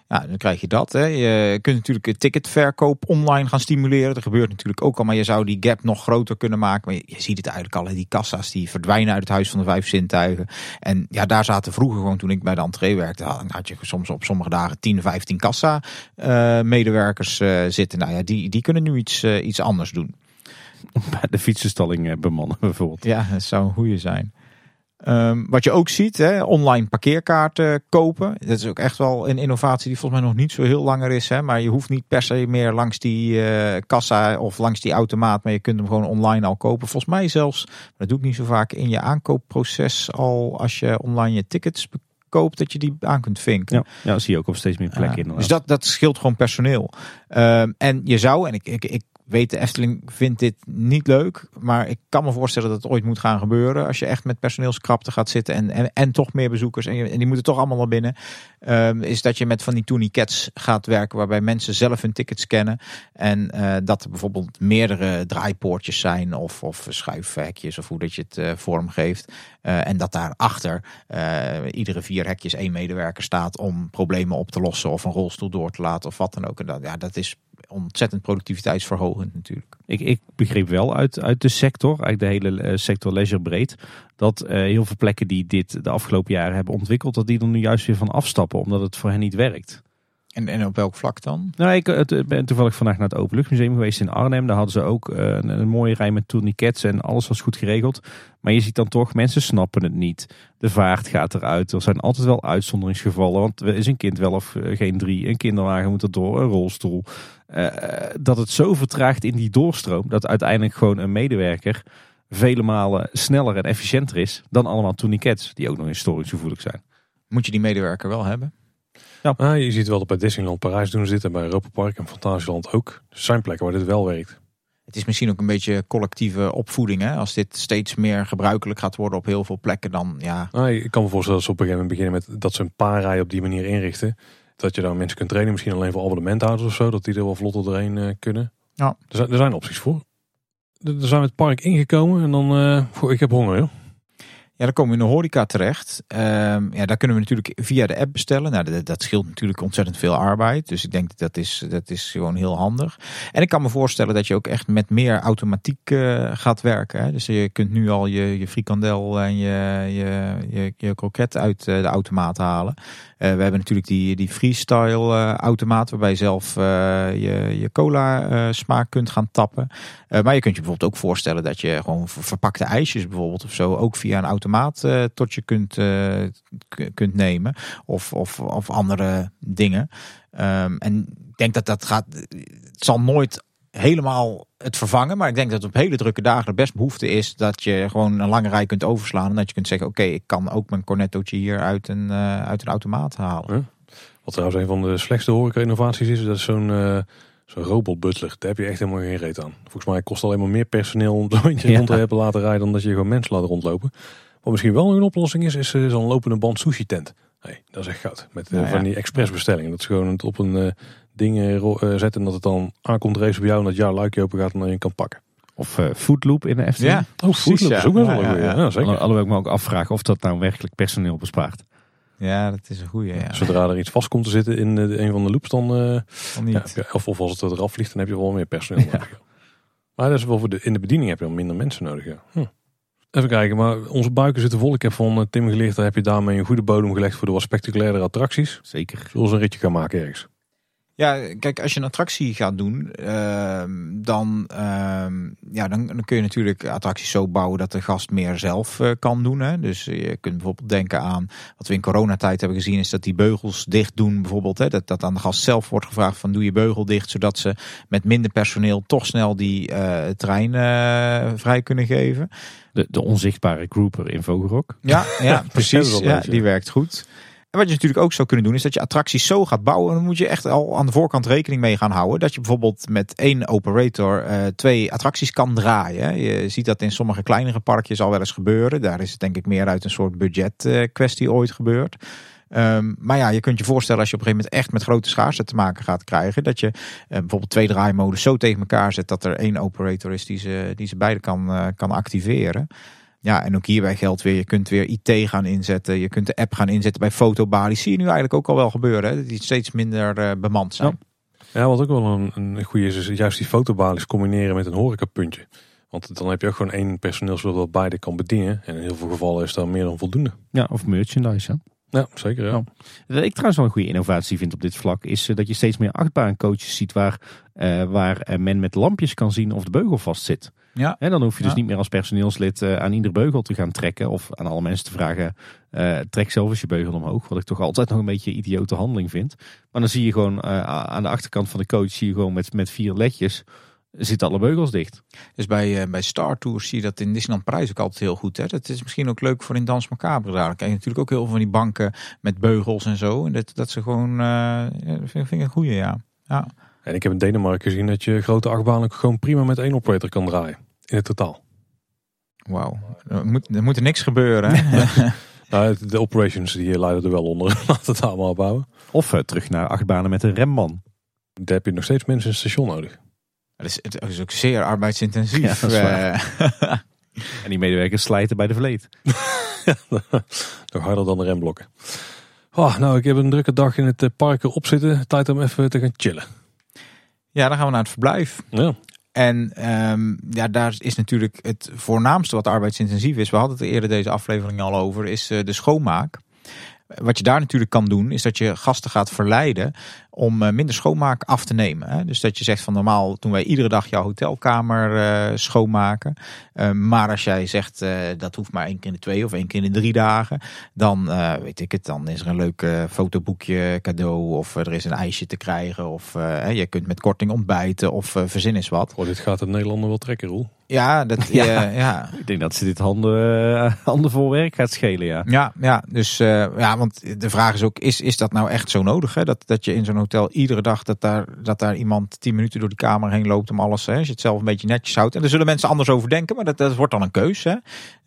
ja, dan krijg je dat. Hè. Je kunt natuurlijk ticketverkoop online gaan stimuleren. Dat gebeurt natuurlijk ook al. Maar je zou die gap nog groter kunnen maken. Je, ziet het eigenlijk al. Die kassa's die verdwijnen uit het huis van de vijf zintuigen. En ja, daar zaten vroeger gewoon toen ik bij de entree werkte. had je soms op sommige dagen 10, 15 kassa uh, medewerkers uh, zitten. Nou ja, die, die kunnen nu iets, uh, iets anders doen. *laughs* bij de fietsenstalling eh, bemannen *laughs* bijvoorbeeld. Ja, dat zou een goede zijn. Um, wat je ook ziet, hè, online parkeerkaarten kopen. Dat is ook echt wel een innovatie die volgens mij nog niet zo heel langer is. Hè, maar je hoeft niet per se meer langs die uh, kassa of langs die automaat. Maar je kunt hem gewoon online al kopen. Volgens mij zelfs, dat doe ik niet zo vaak, in je aankoopproces al als je online je tickets koopt, dat je die aan kunt vinken. Ja, ja dat zie je ook op steeds meer plekken in. dus dat, dat scheelt gewoon personeel. Ehm, en je zou, en ik, ik, ik weet de Efteling vindt dit niet leuk, maar ik kan me voorstellen dat het ooit moet gaan gebeuren. Als je echt met personeelskrapte gaat zitten en, en, en toch meer bezoekers en, die moeten toch allemaal naar binnen. ehm, is dat je met van die tourniquets gaat werken waarbij mensen zelf hun tickets scannen. En eh, dat er bijvoorbeeld meerdere draaipoortjes zijn of, of schuifhekjes of hoe dat je het eh, vormgeeft. Eh, en dat daarachter iedere vier hekjes één medewerker staat om problemen op te lossen of een rolstoel door te laten of wat dan ook. En dat, ja, dat is ontzettend productiviteitsverhogend natuurlijk. Ik, ik begreep wel uit, uit de sector, uit de hele eh, sector leisure breed, dat eh, heel veel plekken die dit de afgelopen jaren hebben ontwikkeld, dat die er nu juist weer van afstappen, omdat het voor hen niet werkt. En, en op welk vlak dan? Nou, ik ben toevallig vandaag naar het Openluchtmuseum geweest in Arnhem. Daar hadden ze ook eh, een, een mooie rij met tourniquets en alles was goed geregeld. Maar je ziet dan toch, mensen snappen het niet. De vaart gaat eruit. Er zijn altijd wel uitzonderingsgevallen. Want er is een kind wel of eh, geen drie. Een kinderwagen moet er door, een rolstoel. Eh, dat het zo vertraagt in die doorstroom, dat uiteindelijk gewoon een medewerker vele malen sneller en efficiënter is dan allemaal tourniquets, die ook nog historisgevoelig zijn. Moet je die medewerker wel hebben? Ah, je ziet wel dat bij Disneyland Parijs doen ze dit en bij Europa Park en Fantasieland ook. Dus er zijn plekken waar dit wel werkt. Het is misschien ook een beetje collectieve opvoeding. Hè? Als dit steeds meer gebruikelijk gaat worden op heel veel plekken, dan ja. Ah, ik kan me voorstellen dat ze op een gegeven moment beginnen met dat ze een paar rijen op die manier inrichten. Dat je dan mensen kunt trainen, misschien alleen voor abonnementhouders of zo, dat die er wel vlotter doorheen eh, kunnen. Ja. Er, zijn, er zijn opties voor. Er zijn we het park ingekomen en dan, goh, ik heb honger joh. Ja, dan komen we in de horeca terecht. Ehm, ja, daar kunnen we natuurlijk via de app bestellen. Nou, dat, dat scheelt natuurlijk ontzettend veel arbeid. Dus ik denk dat is, dat is gewoon heel handig. En ik kan me voorstellen dat je ook echt met meer automatiek eh, gaat werken. Hè. Dus je kunt nu al je, je frikandel en je, je, je, je kroket uit eh, de automaat halen. Eh, we hebben natuurlijk die, die freestyle eh, automaat waarbij je zelf eh, je, je cola smaak kunt gaan tappen. Maar je kunt je bijvoorbeeld ook voorstellen dat je gewoon ver- verpakte ijsjes bijvoorbeeld of zo ook via een automaat tot je kunt, kunt nemen. Of, of, of andere dingen. Ehm, en ik denk dat dat gaat. Het zal nooit helemaal het vervangen. Maar ik denk dat op hele drukke dagen er best behoefte is dat je gewoon een lange rij kunt overslaan. En dat je kunt zeggen: Oké, ik kan ook mijn cornettootje hier uit een, eh, uit een automaat halen. Wat trouwens een van de slechtste horeca-innovaties is, dat is zo'n eh zo'n robot-butler. Daar heb je echt helemaal geen reet aan. Volgens mij kost het alleen maar meer personeel om *laughs* zo'n Ja. rond te hebben laten rijden dan dat je gewoon mensen laat rondlopen. Wat misschien wel een oplossing is, is eh, zo'n lopende band sushi tent. Hey, dat is echt goud. Met Nou ja. van die expressbestellingen. Dat is gewoon het op een eh, ding eh, zetten en dat het dan aankomt race bij jou en dat jouw luikje open gaat en dan je kan pakken. Of eh Foodloop in de Efteling. Ja, Oh, precies, Foodloop is ook wel Ja, een ja, ja. Ja, zeker. Alho- Alhoewel ik me ook afvraag of dat nou werkelijk personeel bespaart. Ja, dat is een goede. Ja. Zodra er iets vast komt te zitten in eh, een van de loops, dan... eh, Of niet. Ja, of, of als het eraf vliegt, dan heb je wel meer personeel nodig. ja. Maar dat is wel voor de, in de bediening heb je dan minder mensen nodig. Ja. Hm. Even kijken, maar onze buiken zitten vol. Ik heb van Tim geleerd, daar heb je daarmee een goede bodem gelegd voor de wat spectaculaire attracties. Zeker. Eens een ritje gaan maken ergens? Ja, kijk, als je een attractie gaat doen, ehm, dan, ehm, ja, dan, dan kun je natuurlijk attracties zo bouwen dat de gast meer zelf eh, kan doen. Hè. Dus je kunt bijvoorbeeld denken aan wat we in coronatijd hebben gezien, is dat die beugels dicht doen. Bijvoorbeeld, hè, dat, dat aan de gast zelf wordt gevraagd van doe je beugel dicht, zodat ze met minder personeel toch snel die eh, trein eh, vrij kunnen geven. De, de onzichtbare grouper in Vogelrok. Ja, ja *laughs* precies. ja. die werkt goed. En wat je natuurlijk ook zou kunnen doen, is dat je attracties zo gaat bouwen. Dan moet je echt al aan de voorkant rekening mee gaan houden. Dat je bijvoorbeeld met één operator eh, twee attracties kan draaien. Je ziet dat in sommige kleinere parkjes al wel eens gebeuren. Daar is het denk ik meer uit een soort budget eh, kwestie ooit gebeurd. Ehm, maar ja, je kunt je voorstellen als je op een gegeven moment echt met grote schaarste te maken gaat krijgen. Dat je eh, bijvoorbeeld twee draaimodes zo tegen elkaar zet dat er één operator is die ze, die ze beide kan, eh, kan activeren. Ja, en ook hierbij geldt weer, je kunt weer IT gaan inzetten. Je kunt de app gaan inzetten bij fotobalies. Zie je nu eigenlijk ook al wel gebeuren. Hè? Dat die steeds minder eh, bemand zijn. Ja, wat ook wel een, een goede is, is juist die fotobalies combineren met een horecapuntje. Want dan heb je ook gewoon één personeelslid dat beide kan bedienen. En in heel veel gevallen is dat meer dan voldoende. Ja, of merchandise. Hè? Ja, zeker. Ja. Wat ik trouwens wel een goede innovatie vind op dit vlak, is eh, dat je steeds meer achtbaancoaches ziet waar, eh, waar men met lampjes kan zien of de beugel vast zit. Ja. En dan hoef je dus Ja. niet meer als personeelslid eh, aan ieder beugel te gaan trekken. Of aan alle mensen te vragen, eh, trek zelf eens je beugel omhoog. Wat ik toch altijd nog een beetje een idiote handeling vind. Maar dan zie je gewoon eh, aan de achterkant van de coach, zie je gewoon met, met vier ledjes, zitten alle beugels dicht. Dus bij, uh, bij Star Tours zie je dat in Disneyland Parijs ook altijd heel goed. Hè? Dat is misschien ook leuk voor in Dans Macabre daar. Dan krijg je natuurlijk ook heel veel van die banken met beugels en zo. En dat, dat ze gewoon, uh, vind, vind ik een goeie, ja. ja. En ik heb in Denemarken gezien dat je grote achtbanen gewoon prima met één operator kan draaien. In het totaal. Wauw. Er moet, er moet er niks gebeuren. Hè? *laughs* nou, de operations die leiden er wel onder. *laughs* Laten het allemaal opbouwen. Of uh, terug naar achtbanen met een remman. Daar heb je nog steeds mensen in het station nodig. Dat is, het is ook zeer arbeidsintensief. *laughs* Ja, en die medewerkers slijten bij de vleet. nog harder dan de remblokken. Oh, nou, ik heb een drukke dag in het park erop zitten. Tijd om even te gaan chillen. Ja, dan gaan we naar het verblijf. Ja. En um, ja, daar is natuurlijk het voornaamste wat arbeidsintensief is. We hadden het eerder deze aflevering al over, is uh, de schoonmaak. Wat je daar natuurlijk kan doen, is dat je gasten gaat verleiden om uh, minder schoonmaak af te nemen. Hè? Dus dat je zegt van normaal doen wij iedere dag jouw hotelkamer uh, schoonmaken. Uh, maar als jij zegt dat hoeft maar één keer in de twee of één keer in de drie dagen. Dan weet ik het, dan is er een leuk fotoboekje cadeau. Of er is een ijsje te krijgen. Of je kunt met korting ontbijten of verzin is wat. Oh, dit gaat de Nederlander wel trekken, Roel. Ja, dat, *laughs* ja. ja. ik denk dat ze dit handen, handen vol werk gaat schelen, ja. Ja, ja dus ja, want de vraag is ook, is, is dat nou echt zo nodig? Hè? Dat, dat je in zo'n hotel iedere dag dat daar, dat daar iemand tien minuten door die kamer heen loopt om alles. Hè, als je het zelf een beetje netjes houdt. En daar zullen mensen anders over denken, maar dat, dat wordt dan een keus. Hè?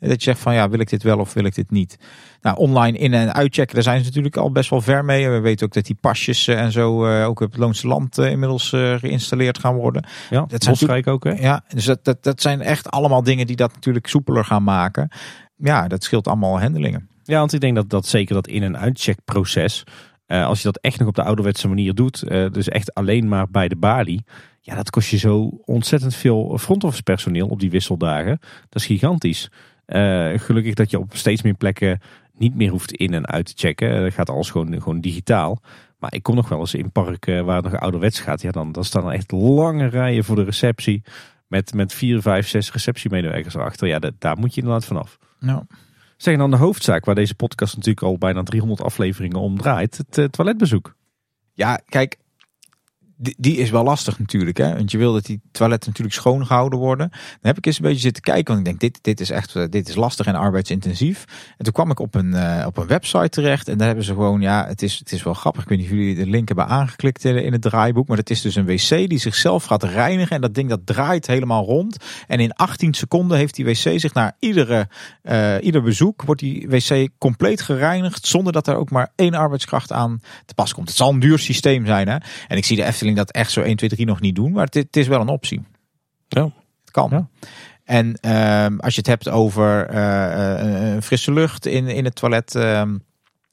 Dat je zegt van ja, wil ik dit wel of wil ik dit niet? Nou, online in- en uitchecken, daar zijn ze natuurlijk al best wel ver mee. We weten ook dat die pasjes eh, en zo uh, ook op het Loonse Land uh, inmiddels geïnstalleerd gaan worden. Ja, dat zijn ook hè? Ja, dus dat, dat, dat zijn echt allemaal dingen die dat natuurlijk soepeler gaan maken. Ja, dat scheelt allemaal handelingen. Ja, want ik denk dat, dat zeker dat in- en uitcheckproces uh, als je dat echt nog op de ouderwetse manier doet, uh, dus echt alleen maar bij de balie. Ja, dat kost je zo ontzettend veel front personeel op die wisseldagen. Dat is gigantisch. Uh, gelukkig dat je op steeds meer plekken niet meer hoeft in en uit te checken. Dat gaat alles gewoon, gewoon digitaal. Maar ik kom nog wel eens in parken waar het nog ouderwets gaat. Ja, dan, dan staan er echt lange rijen voor de receptie. Met, met vier, vijf, zes receptiemedewerkers erachter. Ja, dat, daar moet je inderdaad vanaf. Nou. Zeg dan de hoofdzaak waar deze podcast natuurlijk al bijna 300 afleveringen om draait. Het uh, toiletbezoek. Ja, kijk, die, is wel lastig natuurlijk. Hè? Want je wil dat die toiletten natuurlijk schoon gehouden worden. Dan heb ik eens een beetje zitten kijken. Want ik denk, dit, dit is echt dit is lastig en arbeidsintensief. En toen kwam ik op een, uh, op een website terecht. En daar hebben ze gewoon, ja, het is, het is wel grappig. Ik weet niet of jullie de link hebben aangeklikt in, het draaiboek. Maar het is dus een wc die zichzelf gaat reinigen. En dat ding dat draait helemaal rond. En in 18 seconden heeft die wc zich naar iedere, uh, ieder bezoek... wordt die wc compleet gereinigd. Zonder dat er ook maar één arbeidskracht aan te pas komt. Het zal een duur systeem zijn. Hè? En ik zie de Efteling dat echt zo 1, 2, 3 nog niet doen. Maar het, het is wel een optie. Ja. Het kan. Ja. En uh, als je het hebt over uh, uh, frisse lucht in, in het toilet. dan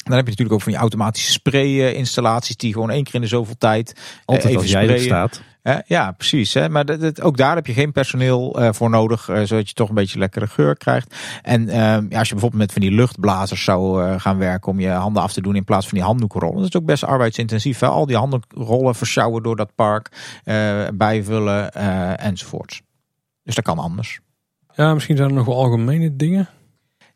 heb je natuurlijk ook van die automatische spray installaties die gewoon één keer in de zoveel tijd Altijd even als jij er staat. Ja, precies. Hè? Maar dat, ook daar heb je geen personeel uh, voor nodig, uh, zodat je toch een beetje lekkere geur krijgt. En uh, ja, als je bijvoorbeeld met van die luchtblazers zou uh, gaan werken om je handen af te doen in plaats van die handdoekenrollen. Dat is ook best arbeidsintensief. Al die handdoekrollen versjouwen door dat park, bijvullen enzovoorts. Dus dat kan anders. Ja, misschien zijn er nog wel algemene dingen.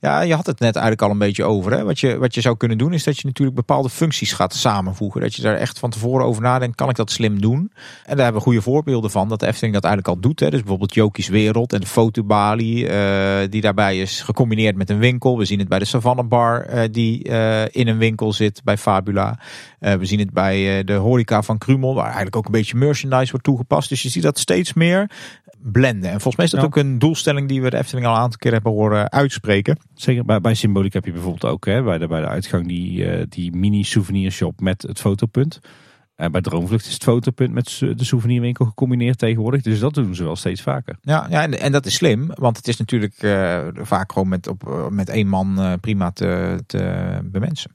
Ja, je had het net eigenlijk al een beetje over. Hè? Wat, je, wat je zou kunnen doen is dat je natuurlijk bepaalde functies gaat samenvoegen. Dat je daar echt van tevoren over nadenkt, kan ik dat slim doen? En daar hebben we goede voorbeelden van dat de Efteling dat eigenlijk al doet. Hè? Dus bijvoorbeeld Jokies Wereld en de fotobalie uh, die daarbij is gecombineerd met een winkel. We zien het bij de Savannah Bar uh, die uh, in een winkel zit bij Fabula. we zien het bij de horeca van Krumel waar eigenlijk ook een beetje merchandise wordt toegepast. Dus je ziet dat steeds meer blenden. En volgens mij is dat ja. ook een doelstelling die we de Efteling al een aantal keer hebben horen uitspreken. Zeker bij, bij Symboliek heb je bijvoorbeeld ook hè, bij, de, bij de uitgang die, uh, die mini souvenirshop met het fotopunt. En bij Droomvlucht is het fotopunt met de souvenirwinkel gecombineneerd tegenwoordig. Dus dat doen ze wel steeds vaker. Ja, ja en, en dat is slim. Want het is natuurlijk uh, vaak gewoon met, op, met één man uh, prima te, te bemensen.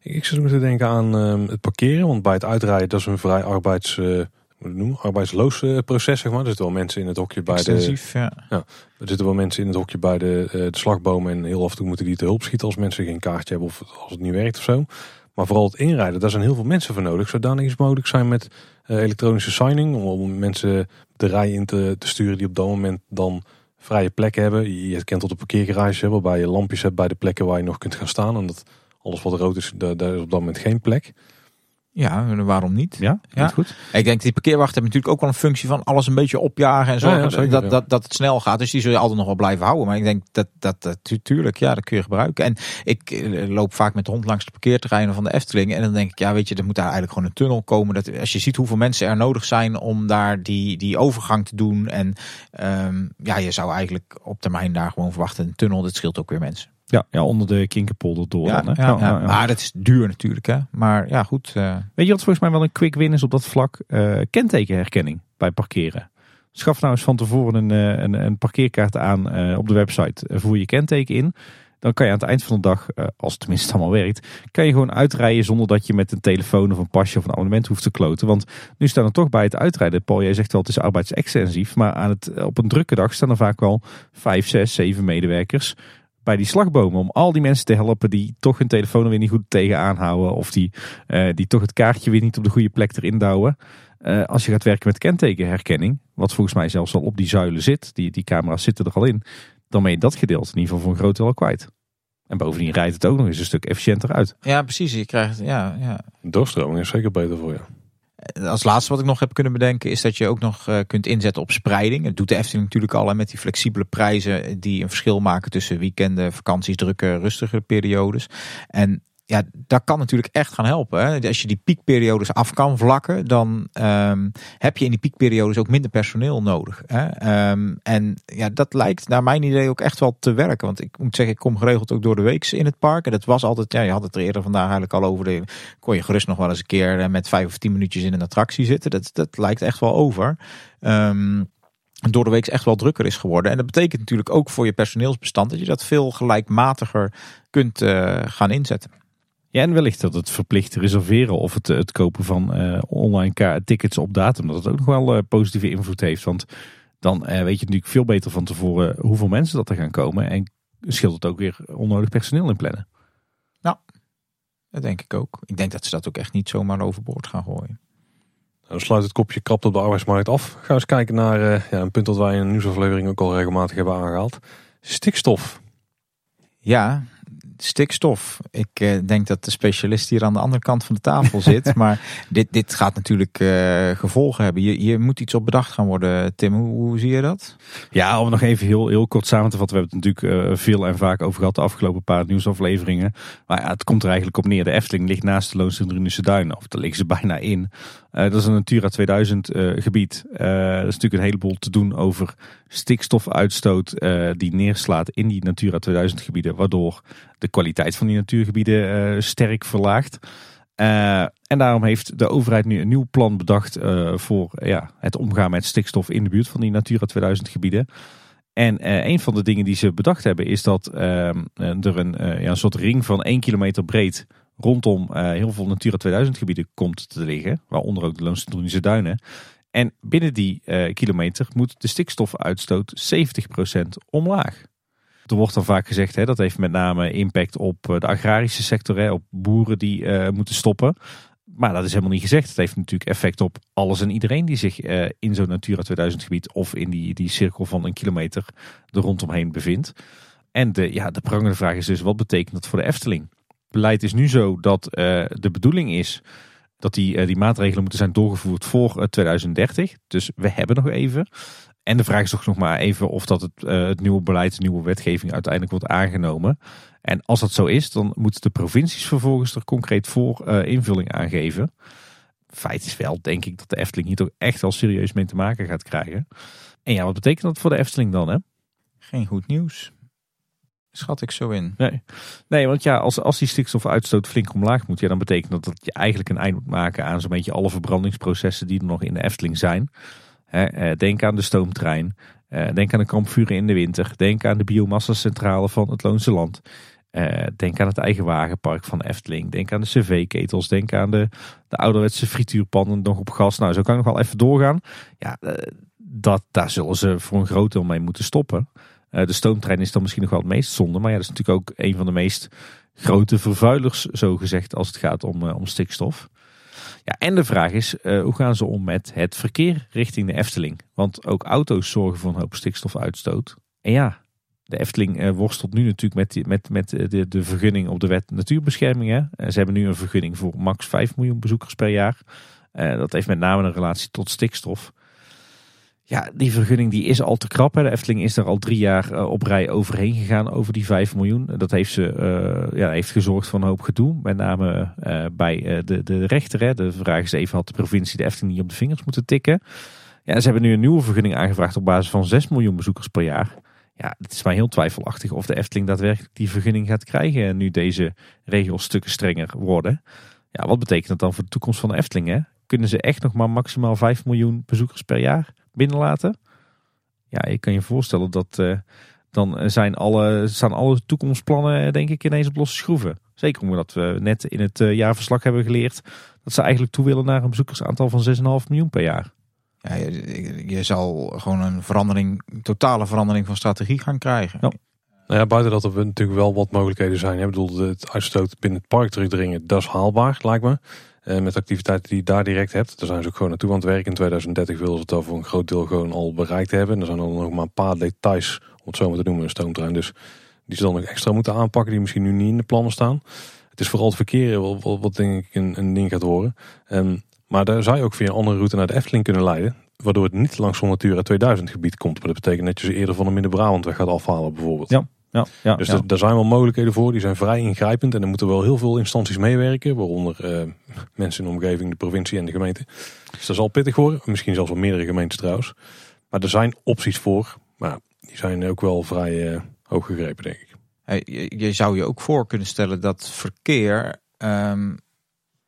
Ik zit moeten denken aan het parkeren. Want bij het uitrijden dat is een vrij arbeids noemen, arbeidsloos proces, zeg maar. Er zitten wel mensen in het hokje bij Extensief, de. Ja. ja. Er zitten wel mensen in het hokje bij de, uh, de slagboom. En heel af en toe moeten die te hulp schieten als mensen geen kaartje hebben of als het niet werkt of zo. Maar vooral het inrijden, daar zijn heel veel mensen voor nodig. Zodanig is mogelijk zijn met uh, elektronische signing. Om mensen de rij in te, te, sturen die op dat moment dan vrije plekken hebben. Je kent tot de parkeergarage, waarbij je lampjes hebt bij de plekken waar je nog kunt gaan staan. En dat alles wat rood is, daar, daar is op dat moment geen plek. Ja, waarom niet? Ja, Ja. goed. Ik denk, die parkeerwacht heeft natuurlijk ook wel een functie van alles een beetje opjagen en zorgen Ja, ja, zeker, dat, dat, dat het snel gaat. Dus die zul je altijd nog wel blijven houden. Maar ik denk dat, dat, dat tu- tuurlijk, ja, dat kun je gebruiken. En ik eh, loop vaak met de hond langs de parkeerterreinen van de Efteling. En dan denk ik, ja, weet je, er moet daar eigenlijk gewoon een tunnel komen. Dat, als je ziet hoeveel mensen er nodig zijn om daar die, die overgang te doen. En ehm, ja, je zou eigenlijk op termijn daar gewoon verwachten. Een tunnel, dat scheelt ook weer mensen. Ja, ja, onder de kinkerpolder door. Ja, dan, ja, Ja. Maar dat is duur natuurlijk, hè. Maar ja, goed. eh, Weet je wat volgens mij wel een quick win is op dat vlak? Eh, kentekenherkenning bij parkeren. Schaf nou eens van tevoren een, eh, een, een parkeerkaart aan op de website. Voer je kenteken in. Dan kan je aan het eind van de dag, als het tenminste allemaal werkt, kan je gewoon uitrijden zonder dat je met een telefoon of een pasje of een abonnement hoeft te kloten. Want nu staan er toch bij het uitrijden. Paul, jij zegt wel het is arbeidsextensief. Maar aan het, op een drukke dag staan er vaak wel vijf, zes, zeven medewerkers bij die slagbomen. Om al die mensen te helpen die toch hun telefoon er weer niet goed tegenaan houden. Of die, eh, die toch het kaartje weer niet op de goede plek erin douwen. Eh, als je gaat werken met kentekenherkenning, wat volgens mij zelfs al op die zuilen zit, die, die camera's zitten er al in, dan ben je dat gedeelte in ieder geval voor een groot deel al kwijt. En bovendien rijdt het ook nog eens een stuk efficiënter uit. ja, precies. Je krijgt, ja, ja. Doorstroming is zeker beter voor je. Als laatste wat ik nog heb kunnen bedenken is dat je ook nog eh, kunt inzetten op spreiding. Het doet de Efteling natuurlijk al met die flexibele prijzen die een verschil maken tussen weekenden, vakanties, drukke, rustige periodes. En ja, dat kan natuurlijk echt gaan helpen. Hè. Als je die piekperiodes af kan vlakken, dan ehm, heb je in die piekperiodes ook minder personeel nodig. Hè. Ehm, en ja, dat lijkt naar mijn idee ook echt wel te werken. Want ik moet zeggen, ik kom geregeld ook door de week in het park. En dat was altijd, ja, je had het er eerder vandaag eigenlijk al over. Kon je gerust nog wel eens een keer eh, met vijf of tien minuutjes in een attractie zitten. Dat, dat lijkt echt wel over. Ehm, door de week echt wel drukker is geworden. En dat betekent natuurlijk ook voor je personeelsbestand dat je dat veel gelijkmatiger kunt eh, gaan inzetten. Ja, en wellicht dat het verplicht reserveren of het, het kopen van eh, online tickets op datum, dat het ook nog wel eh, positieve invloed heeft. Want dan eh, weet je natuurlijk veel beter van tevoren hoeveel mensen dat er gaan komen. En scheelt het ook weer onnodig personeel in plannen. Dat denk ik ook. Ik denk dat ze dat ook echt niet zomaar overboord gaan gooien. Nou, Dan sluit het kopje krapte op de arbeidsmarkt af. Gaan we eens kijken naar eh, ja, een punt dat wij in een nieuwsaflevering ook al regelmatig hebben aangehaald. Stikstof. Ja, stikstof. Ik eh, denk dat de specialist hier aan de andere kant van de tafel *laughs* zit. maar dit, dit gaat natuurlijk eh, gevolgen hebben. Je, je moet iets op bedacht gaan worden. Tim, hoe, hoe zie je dat? Ja, om nog even heel, heel kort samen te vatten. We hebben het natuurlijk eh, veel en vaak over gehad de afgelopen paar nieuwsafleveringen. Maar ja, het komt er eigenlijk op neer. De Efteling ligt naast de Loonse Drunische Duinen. Of daar liggen ze bijna in. Eh, dat is een Natura 2000 eh, gebied. Eh er is natuurlijk een heleboel te doen over stikstofuitstoot die neerslaat in die Natura 2000 gebieden. Waardoor de kwaliteit van die natuurgebieden sterk verlaagt. En daarom heeft de overheid nu een nieuw plan bedacht voor ja, het omgaan met stikstof in de buurt van die Natura 2000 gebieden. En een van de dingen die ze bedacht hebben is dat ehm, er een, ja, een soort ring van 1 kilometer breed rondom eh, heel veel Natura 2000 gebieden komt te liggen. Waaronder ook de Loonse Drunische Duinen. En binnen die eh, kilometer moet de stikstofuitstoot 70% omlaag. Er wordt dan vaak gezegd, hè, dat heeft met name impact op eh, de agrarische sector, hè, op boeren die moeten stoppen. Maar dat is helemaal niet gezegd. Het heeft natuurlijk effect op alles en iedereen die zich in zo'n Natura 2000 gebied of in die, die cirkel van een kilometer er rondomheen bevindt. En de, ja, de prangende vraag is dus, wat betekent dat voor de Efteling? Beleid is nu zo dat eh, de bedoeling is dat die, eh, die maatregelen moeten zijn doorgevoerd voor eh, 2030. Dus we hebben nog even. En de vraag is toch nog maar even of dat het, eh, het nieuwe beleid, de nieuwe wetgeving uiteindelijk wordt aangenomen. En als dat zo is, dan moeten de provincies vervolgens er concreet voor eh, invulling aangeven. Feit is wel, denk ik, dat de Efteling hier toch echt wel serieus mee te maken gaat krijgen. En ja, wat betekent dat voor de Efteling dan? Hè? Geen goed nieuws. Schat ik zo in. Nee. nee, want ja, als, als die stikstofuitstoot flink omlaag moet, ja, dan betekent dat dat je eigenlijk een eind moet maken aan zo'n beetje alle verbrandingsprocessen die er nog in de Efteling zijn. Eh, denk aan de stoomtrein. eh, denk aan de kampvuren in de winter. Denk aan de biomassacentrale van het Loonse Land. eh, denk aan het eigen wagenpark van Efteling. Denk aan de cv-ketels. Denk aan de, de ouderwetse frituurpannen nog op gas. Nou, zo kan ik nog wel even doorgaan. Ja, dat, daar zullen ze voor een groot deel mee moeten stoppen. Eh, de stoomtrein is dan misschien nog wel het meest zonde. Maar ja, dat is natuurlijk ook een van de meest grote vervuilers, zo gezegd, als het gaat om, eh, om stikstof. Ja, en de vraag is, eh, hoe gaan ze om met het verkeer richting de Efteling? Want ook auto's zorgen voor een hoop stikstofuitstoot. En ja, De Efteling worstelt nu natuurlijk met, met, met de, de vergunning op de wet natuurbescherming. Hè. Ze hebben nu een vergunning voor max 5 miljoen bezoekers per jaar. Dat heeft met name een relatie tot stikstof. Ja, die vergunning die is al te krap. Hè. De Efteling is er al drie jaar eh, op rij overheen gegaan over die 5 miljoen. Dat heeft, ze, eh, ja, heeft gezorgd voor een hoop gedoe. Met name eh, bij de, de rechter. Hè. De vraag is even, had de provincie de Efteling niet op de vingers moeten tikken? Ja, ze hebben nu een nieuwe vergunning aangevraagd op basis van 6 miljoen bezoekers per jaar. Ja, het is mij heel twijfelachtig of de Efteling daadwerkelijk die vergunning gaat krijgen nu deze regels stukken strenger worden. Ja, wat betekent dat dan voor de toekomst van de Efteling? Hè? Kunnen ze echt nog maar maximaal 5 miljoen bezoekers per jaar binnenlaten? Ja, je kan je voorstellen dat eh, dan zijn alle, staan alle toekomstplannen eh, denk ik ineens op losse schroeven. Zeker omdat we net in het eh, jaarverslag hebben geleerd dat ze eigenlijk toe willen naar een bezoekersaantal van 6,5 miljoen per jaar. Ja, je, je zal gewoon een verandering, totale verandering van strategie gaan krijgen. Ja. Nou ja, buiten dat er natuurlijk wel wat mogelijkheden zijn. Ik bedoel, het uitstoot binnen het park terugdringen, dat is haalbaar, lijkt me. Eh, met activiteiten die je daar direct hebt. Daar zijn ze ook gewoon naartoe aan het werken. In 2030 willen ze het al voor een groot deel gewoon al bereikt hebben. Er zijn dan nog maar een paar details, om het zo maar te noemen, een stoomtrein. Dus die ze dan nog extra moeten aanpakken, die misschien nu niet in de plannen staan. Het is vooral het verkeer wat, wat, denk ik een, een ding gaat worden. Ehm, maar daar zou je ook via een andere route naar de Efteling kunnen leiden. Waardoor het niet langs zo'n Natura 2000 gebied komt. Maar dat betekent dat je ze eerder van de Midden-Brabant weg gaat afhalen bijvoorbeeld. Ja. Ja, ja, Dus ja. er- daar zijn wel mogelijkheden voor. Die zijn vrij ingrijpend. En er moeten wel heel veel instanties meewerken. Waaronder eh, mensen in de omgeving, de provincie en de gemeente. Dus dat zal pittig worden. Misschien zelfs wel meerdere gemeentes trouwens. Maar er zijn opties voor. Maar die zijn ook wel vrij eh, hoog gegrepen denk ik. Hey, Je, je zou je ook voor kunnen stellen dat verkeer ehm,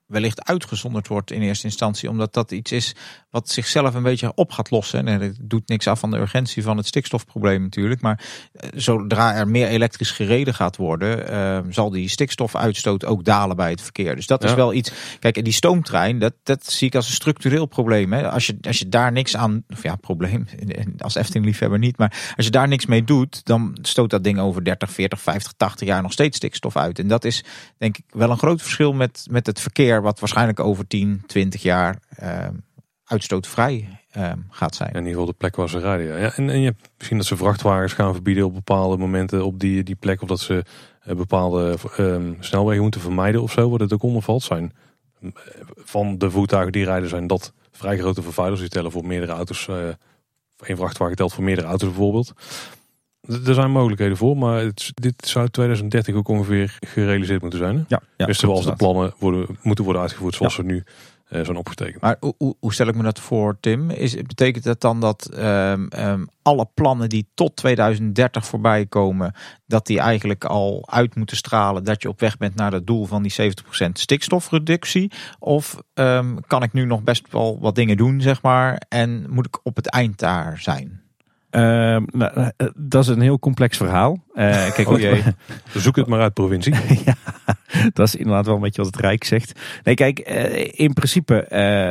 wellicht uitgezonderd wordt in eerste instantie. Omdat dat iets is wat zichzelf een beetje op gaat lossen. En het doet niks af van de urgentie van het stikstofprobleem natuurlijk. Maar eh, zodra er meer elektrisch gereden gaat worden, ehm, zal die stikstofuitstoot ook dalen bij het verkeer. Dus dat is wel iets. Kijk, en die stoomtrein, dat, dat zie ik als een structureel probleem. Hè. Als, je, als je daar niks aan, of ja, probleem, als Efteling-liefhebber niet, maar als je daar niks mee doet, dan stoot dat ding over 30, 40, 50, 80 jaar nog steeds stikstof uit. En dat is denk ik wel een groot verschil met, met het verkeer, wat waarschijnlijk over 10, 20 jaar eh, uitstootvrij eh, gaat zijn. In ieder geval de plek waar ze rijden. Ja. Ja, en, en je hebt misschien dat ze vrachtwagens gaan verbieden op bepaalde momenten op die, die plek. Of dat ze eh, bepaalde ehm, snelwegen moeten vermijden of zo. Wat het ook onder valt zijn. eh, Van de voertuigen die rijden zijn dat vrij grote vervuilers. Die tellen voor meerdere auto's. eh één vrachtwagen telt voor meerdere auto's bijvoorbeeld. Er zijn mogelijkheden voor. Maar het, dit zou 2030 ook ongeveer gerealiseerd moeten zijn. Hè? Ja, ja, dus zoals de plannen worden, moeten worden uitgevoerd zoals ze nu eh, zijn opgetekend. Maar hoe, hoe, hoe stel ik me dat voor, Tim? Is, betekent dat dan dat ehm, ehm, alle plannen die tot 2030 voorbij komen, dat die eigenlijk al uit moeten stralen dat je op weg bent naar het doel van die 70% stikstofreductie? Of ehm, kan ik nu nog best wel wat dingen doen, zeg maar, en moet ik op het eind daar zijn? Ehm, nou, eh, dat is een heel complex verhaal. Eh, *laughs* kijk, Oh wat-. Zoek het maar uit provincie. *laughs* ja, dat is inderdaad wel een beetje wat het Rijk zegt. Nee, kijk, eh, in principe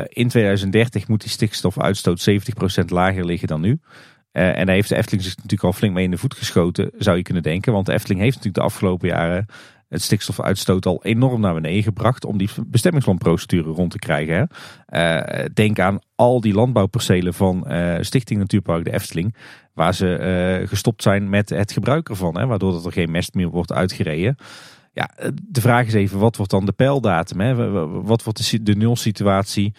in 2030 moet die stikstofuitstoot 70% lager liggen dan nu. En daar heeft de Efteling zich natuurlijk al flink mee in de voet geschoten, zou je kunnen denken. Want de Efteling heeft natuurlijk de afgelopen jaren het stikstofuitstoot al enorm naar beneden gebracht om die bestemmingsplanprocedure rond te krijgen. Hè. Eh, denk aan al die landbouwpercelen van eh, Stichting Natuurpark de Efteling, waar ze eh, gestopt zijn met het gebruik ervan, hè, waardoor dat er geen mest meer wordt uitgereden. Ja, de vraag is even, wat wordt dan de pijldatum? Hè? Wat wordt de, de nulsituatie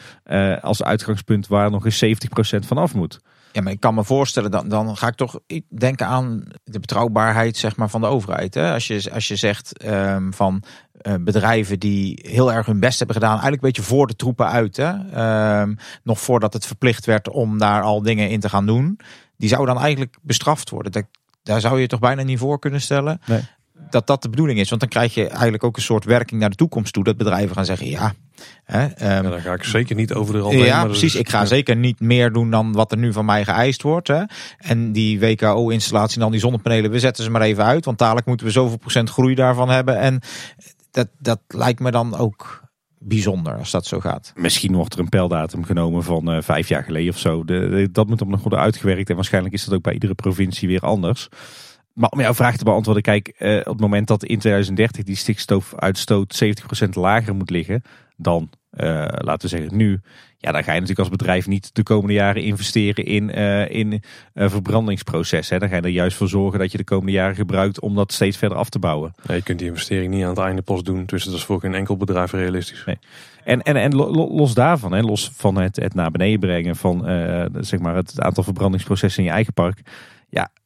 als uitgangspunt waar nog eens 70% van af moet? Ja, maar ik kan me voorstellen, dan, dan ga ik toch denken aan de betrouwbaarheid zeg maar, van de overheid. Hè? Als, je, als je zegt ehm, van eh, bedrijven die heel erg hun best hebben gedaan, eigenlijk een beetje voor de troepen uit. Hè? Ehm, nog voordat het verplicht werd om daar al dingen in te gaan doen. Die zouden dan eigenlijk bestraft worden. Dat, daar zou je toch bijna niet voor kunnen stellen. Nee. Dat dat de bedoeling is. Want dan krijg je eigenlijk ook een soort werking naar de toekomst toe. Dat bedrijven gaan zeggen, ja... Hè, ehm, Ja, daar ga ik zeker niet over de rand heen, ja, maar precies. is- Ik ga ja. zeker niet meer doen dan wat er nu van mij geëist wordt. Hè. En die WKO-installatie en dan die zonnepanelen, we zetten ze maar even uit. Want dadelijk moeten we zoveel procent groei daarvan hebben. En dat, dat lijkt me dan ook bijzonder als dat zo gaat. Misschien wordt er een pijldatum genomen van eh, vijf jaar geleden of zo. De, de- dat moet dan nog worden uitgewerkt en waarschijnlijk is dat ook bij iedere provincie weer anders. Maar om jouw vraag te beantwoorden, kijk, eh, op het moment dat in 2030 die stikstofuitstoot 70% lager moet liggen dan, eh, laten we zeggen, nu. Ja, dan ga je natuurlijk als bedrijf niet de komende jaren investeren in, uh, in uh, verbrandingsproces. Hè. Dan ga je er juist voor zorgen dat je de komende jaren gebruikt om dat steeds verder af te bouwen. Ja, je kunt die investering niet aan het einde pas doen. Dus dat is voor geen enkel bedrijf realistisch. Nee. En, en, en los daarvan, hè, los van het, het naar beneden brengen van zeg maar het aantal verbrandingsprocessen in je eigen park.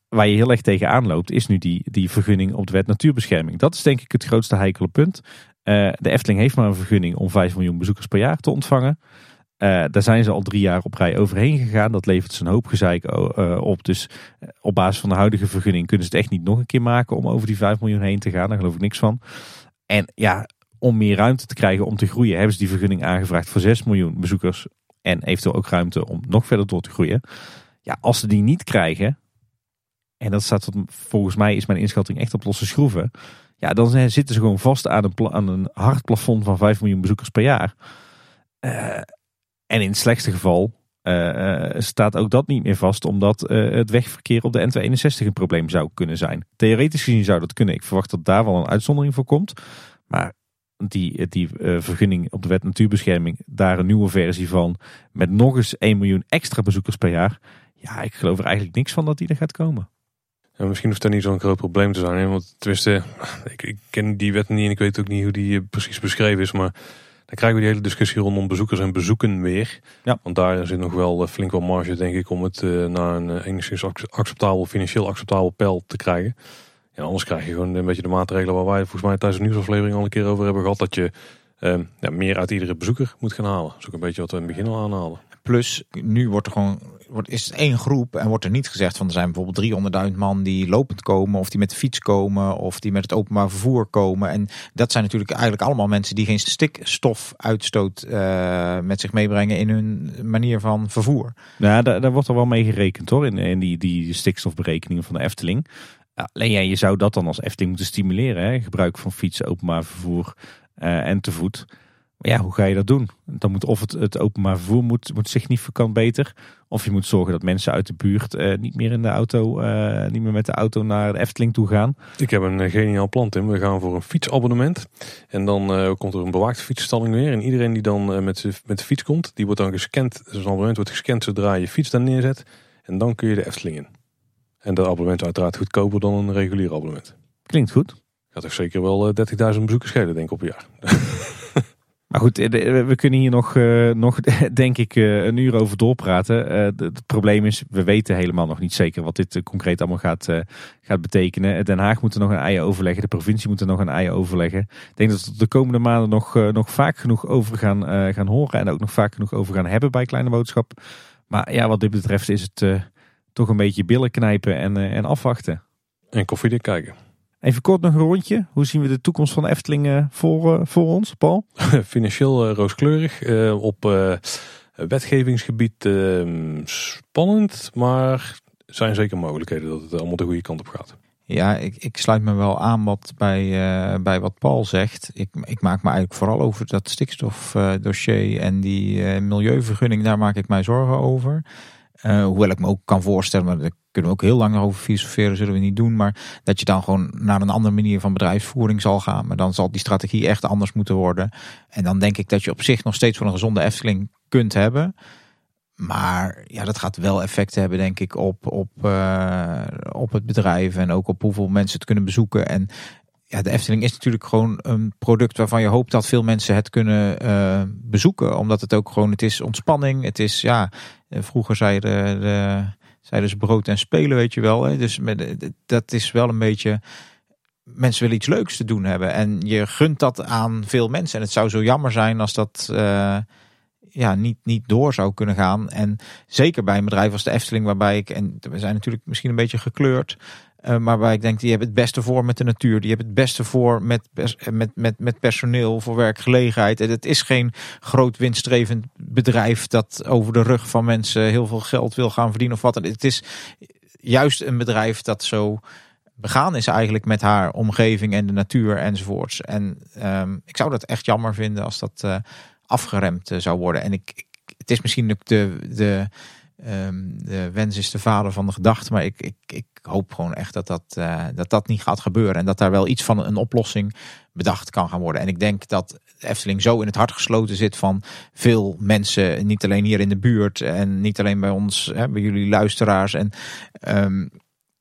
Waar je heel erg tegenaan loopt, is nu die, die vergunning op de wet natuurbescherming. Dat is denk ik het grootste heikele punt. Uh, de Efteling heeft maar een vergunning om 5 miljoen bezoekers per jaar te ontvangen. Uh, daar zijn ze al drie jaar op rij overheen gegaan. Dat levert ze een hoop gezeik uh, op. Dus op basis van de huidige vergunning kunnen ze het echt niet nog een keer maken om over die 5 miljoen heen te gaan. Daar geloof ik niks van. En ja, om meer ruimte te krijgen om te groeien, hebben ze die vergunning aangevraagd voor 6 miljoen bezoekers. En eventueel ook ruimte om nog verder door te groeien. Ja, als ze die niet krijgen, en dat staat volgens mij is mijn inschatting echt op losse schroeven. Ja, dan zitten ze gewoon vast aan een, aan een hard plafond van 5 miljoen bezoekers per jaar. Uh, en in het slechtste geval uh, staat ook dat niet meer vast, omdat het wegverkeer op de N261 een probleem zou kunnen zijn. Theoretisch gezien zou dat kunnen. Ik verwacht dat daar wel een uitzondering voor komt. Maar die, die vergunning op de wet natuurbescherming, daar een nieuwe versie van, met nog eens 1 miljoen extra bezoekers per jaar. Ja, ik geloof er eigenlijk niks van dat die er gaat komen. Ja, misschien hoeft dat niet zo'n groot probleem te zijn. Hè? Want tenminste, ik, ik ken die wet niet en ik weet ook niet hoe die precies beschreven is. Maar dan krijgen we die hele discussie rondom bezoekers en bezoeken weer. Ja. Want daar zit nog wel eh, flink wat marge, denk ik, om het uh, naar een uh, enigszins acceptabel, financieel acceptabel pijl te krijgen. En anders krijg je gewoon een beetje de maatregelen waar wij volgens mij tijdens de nieuwsaflevering al een keer over hebben gehad. Dat je uh, ja, meer uit iedere bezoeker moet gaan halen. Dat is ook een beetje wat we in het begin al aanhalen. Plus, nu wordt er gewoon wordt, is het één groep en wordt er niet gezegd van er zijn bijvoorbeeld 300.000 man die lopend komen of die met de fiets komen of die met het openbaar vervoer komen. En dat zijn natuurlijk eigenlijk allemaal mensen die geen stikstofuitstoot uh, met zich meebrengen in hun manier van vervoer. Ja, daar, daar wordt er wel mee gerekend hoor, in, in die, die stikstofberekeningen van de Efteling. alleen ja, je zou dat dan als Efteling moeten stimuleren. Hè? Gebruik van fietsen, openbaar vervoer uh, en te voet. Maar ja, hoe ga je dat doen? Dan moet of het, het openbaar vervoer moet, moet significant beter. Of je moet zorgen dat mensen uit de buurt uh, niet meer in de auto, uh, niet meer met de auto naar de Efteling toe gaan. Ik heb een geniaal plan, Tim. We gaan voor een fietsabonnement. En dan uh, komt er een bewaakte fietsstalling weer. En iedereen die dan met, met de fiets komt, die wordt dan gescand. Zo'n abonnement wordt gescand zodra je fiets daar neerzet. En dan kun je de Efteling in. En dat abonnement is uiteraard goedkoper dan een regulier abonnement. Klinkt goed. Gaat toch zeker wel 30.000 bezoekers schelen, denk ik, op een jaar. *laughs* Maar goed, we kunnen hier nog, nog *laughs* denk ik een uur over doorpraten. Het probleem is, we weten helemaal nog niet zeker wat dit concreet allemaal gaat, gaat betekenen. Den Haag moet er nog een ei overleggen, de provincie moet er nog een ei overleggen. Ik denk dat we de komende maanden nog, nog vaak genoeg over gaan, gaan horen en ook nog vaak genoeg over gaan hebben bij Kleine Boodschap. Maar ja, wat dit betreft is het toch een beetje billen knijpen en, en afwachten. En koffiedik kijken. Even kort nog een rondje. Hoe zien we de toekomst van Efteling voor, voor ons, Paul? *laughs* Financieel rooskleurig. op wetgevingsgebied ehm, spannend, maar er zijn zeker mogelijkheden dat het allemaal de goede kant op gaat. Ja, ik, ik sluit me wel aan wat bij, uh, bij wat Paul zegt. Ik, ik maak me eigenlijk vooral over dat stikstofdossier uh, en die uh, milieuvergunning, daar maak ik mij zorgen over. Hoewel ik me ook kan voorstellen, maar daar kunnen we ook heel lang over filosoferen, zullen we niet doen. Maar dat je dan gewoon naar een andere manier van bedrijfsvoering zal gaan. Maar dan zal die strategie echt anders moeten worden. En dan denk ik dat je op zich nog steeds wel een gezonde Efteling kunt hebben. Maar ja, dat gaat wel effect hebben, denk ik, op, op, uh, op het bedrijf en ook op hoeveel mensen het kunnen bezoeken. En ja, de Efteling is natuurlijk gewoon een product waarvan je hoopt dat veel mensen het kunnen uh, bezoeken. Omdat het ook gewoon, het is ontspanning. Het is, ja, vroeger zeiden de, zeiden ze brood en spelen, weet je wel. Hè? Dus met, dat is wel een beetje mensen willen iets leuks te doen hebben. En je gunt dat aan veel mensen. En het zou zo jammer zijn als dat ja, niet, niet door zou kunnen gaan. En zeker bij een bedrijf als de Efteling, waarbij ik, en we zijn natuurlijk misschien een beetje gekleurd. Uh, maar waar ik denk, die hebben het beste voor met de natuur. Die hebben het beste voor met, met, met, met personeel, voor werkgelegenheid. En het is geen groot winststrevend bedrijf dat over de rug van mensen heel veel geld wil gaan verdienen of wat. Het is juist een bedrijf dat zo begaan is eigenlijk met haar omgeving en de natuur enzovoorts. En um, ik zou dat echt jammer vinden als dat uh, afgeremd zou worden. En ik, het is misschien de, de, um, de wens is de vader van de gedachte, maar ik, ik hoop gewoon echt dat dat, eh, dat dat niet gaat gebeuren. En dat daar wel iets van een oplossing bedacht kan gaan worden. En ik denk dat Efteling zo in het hart gesloten zit van veel mensen. Niet alleen hier in de buurt en niet alleen bij ons, hè, bij jullie luisteraars. En, um,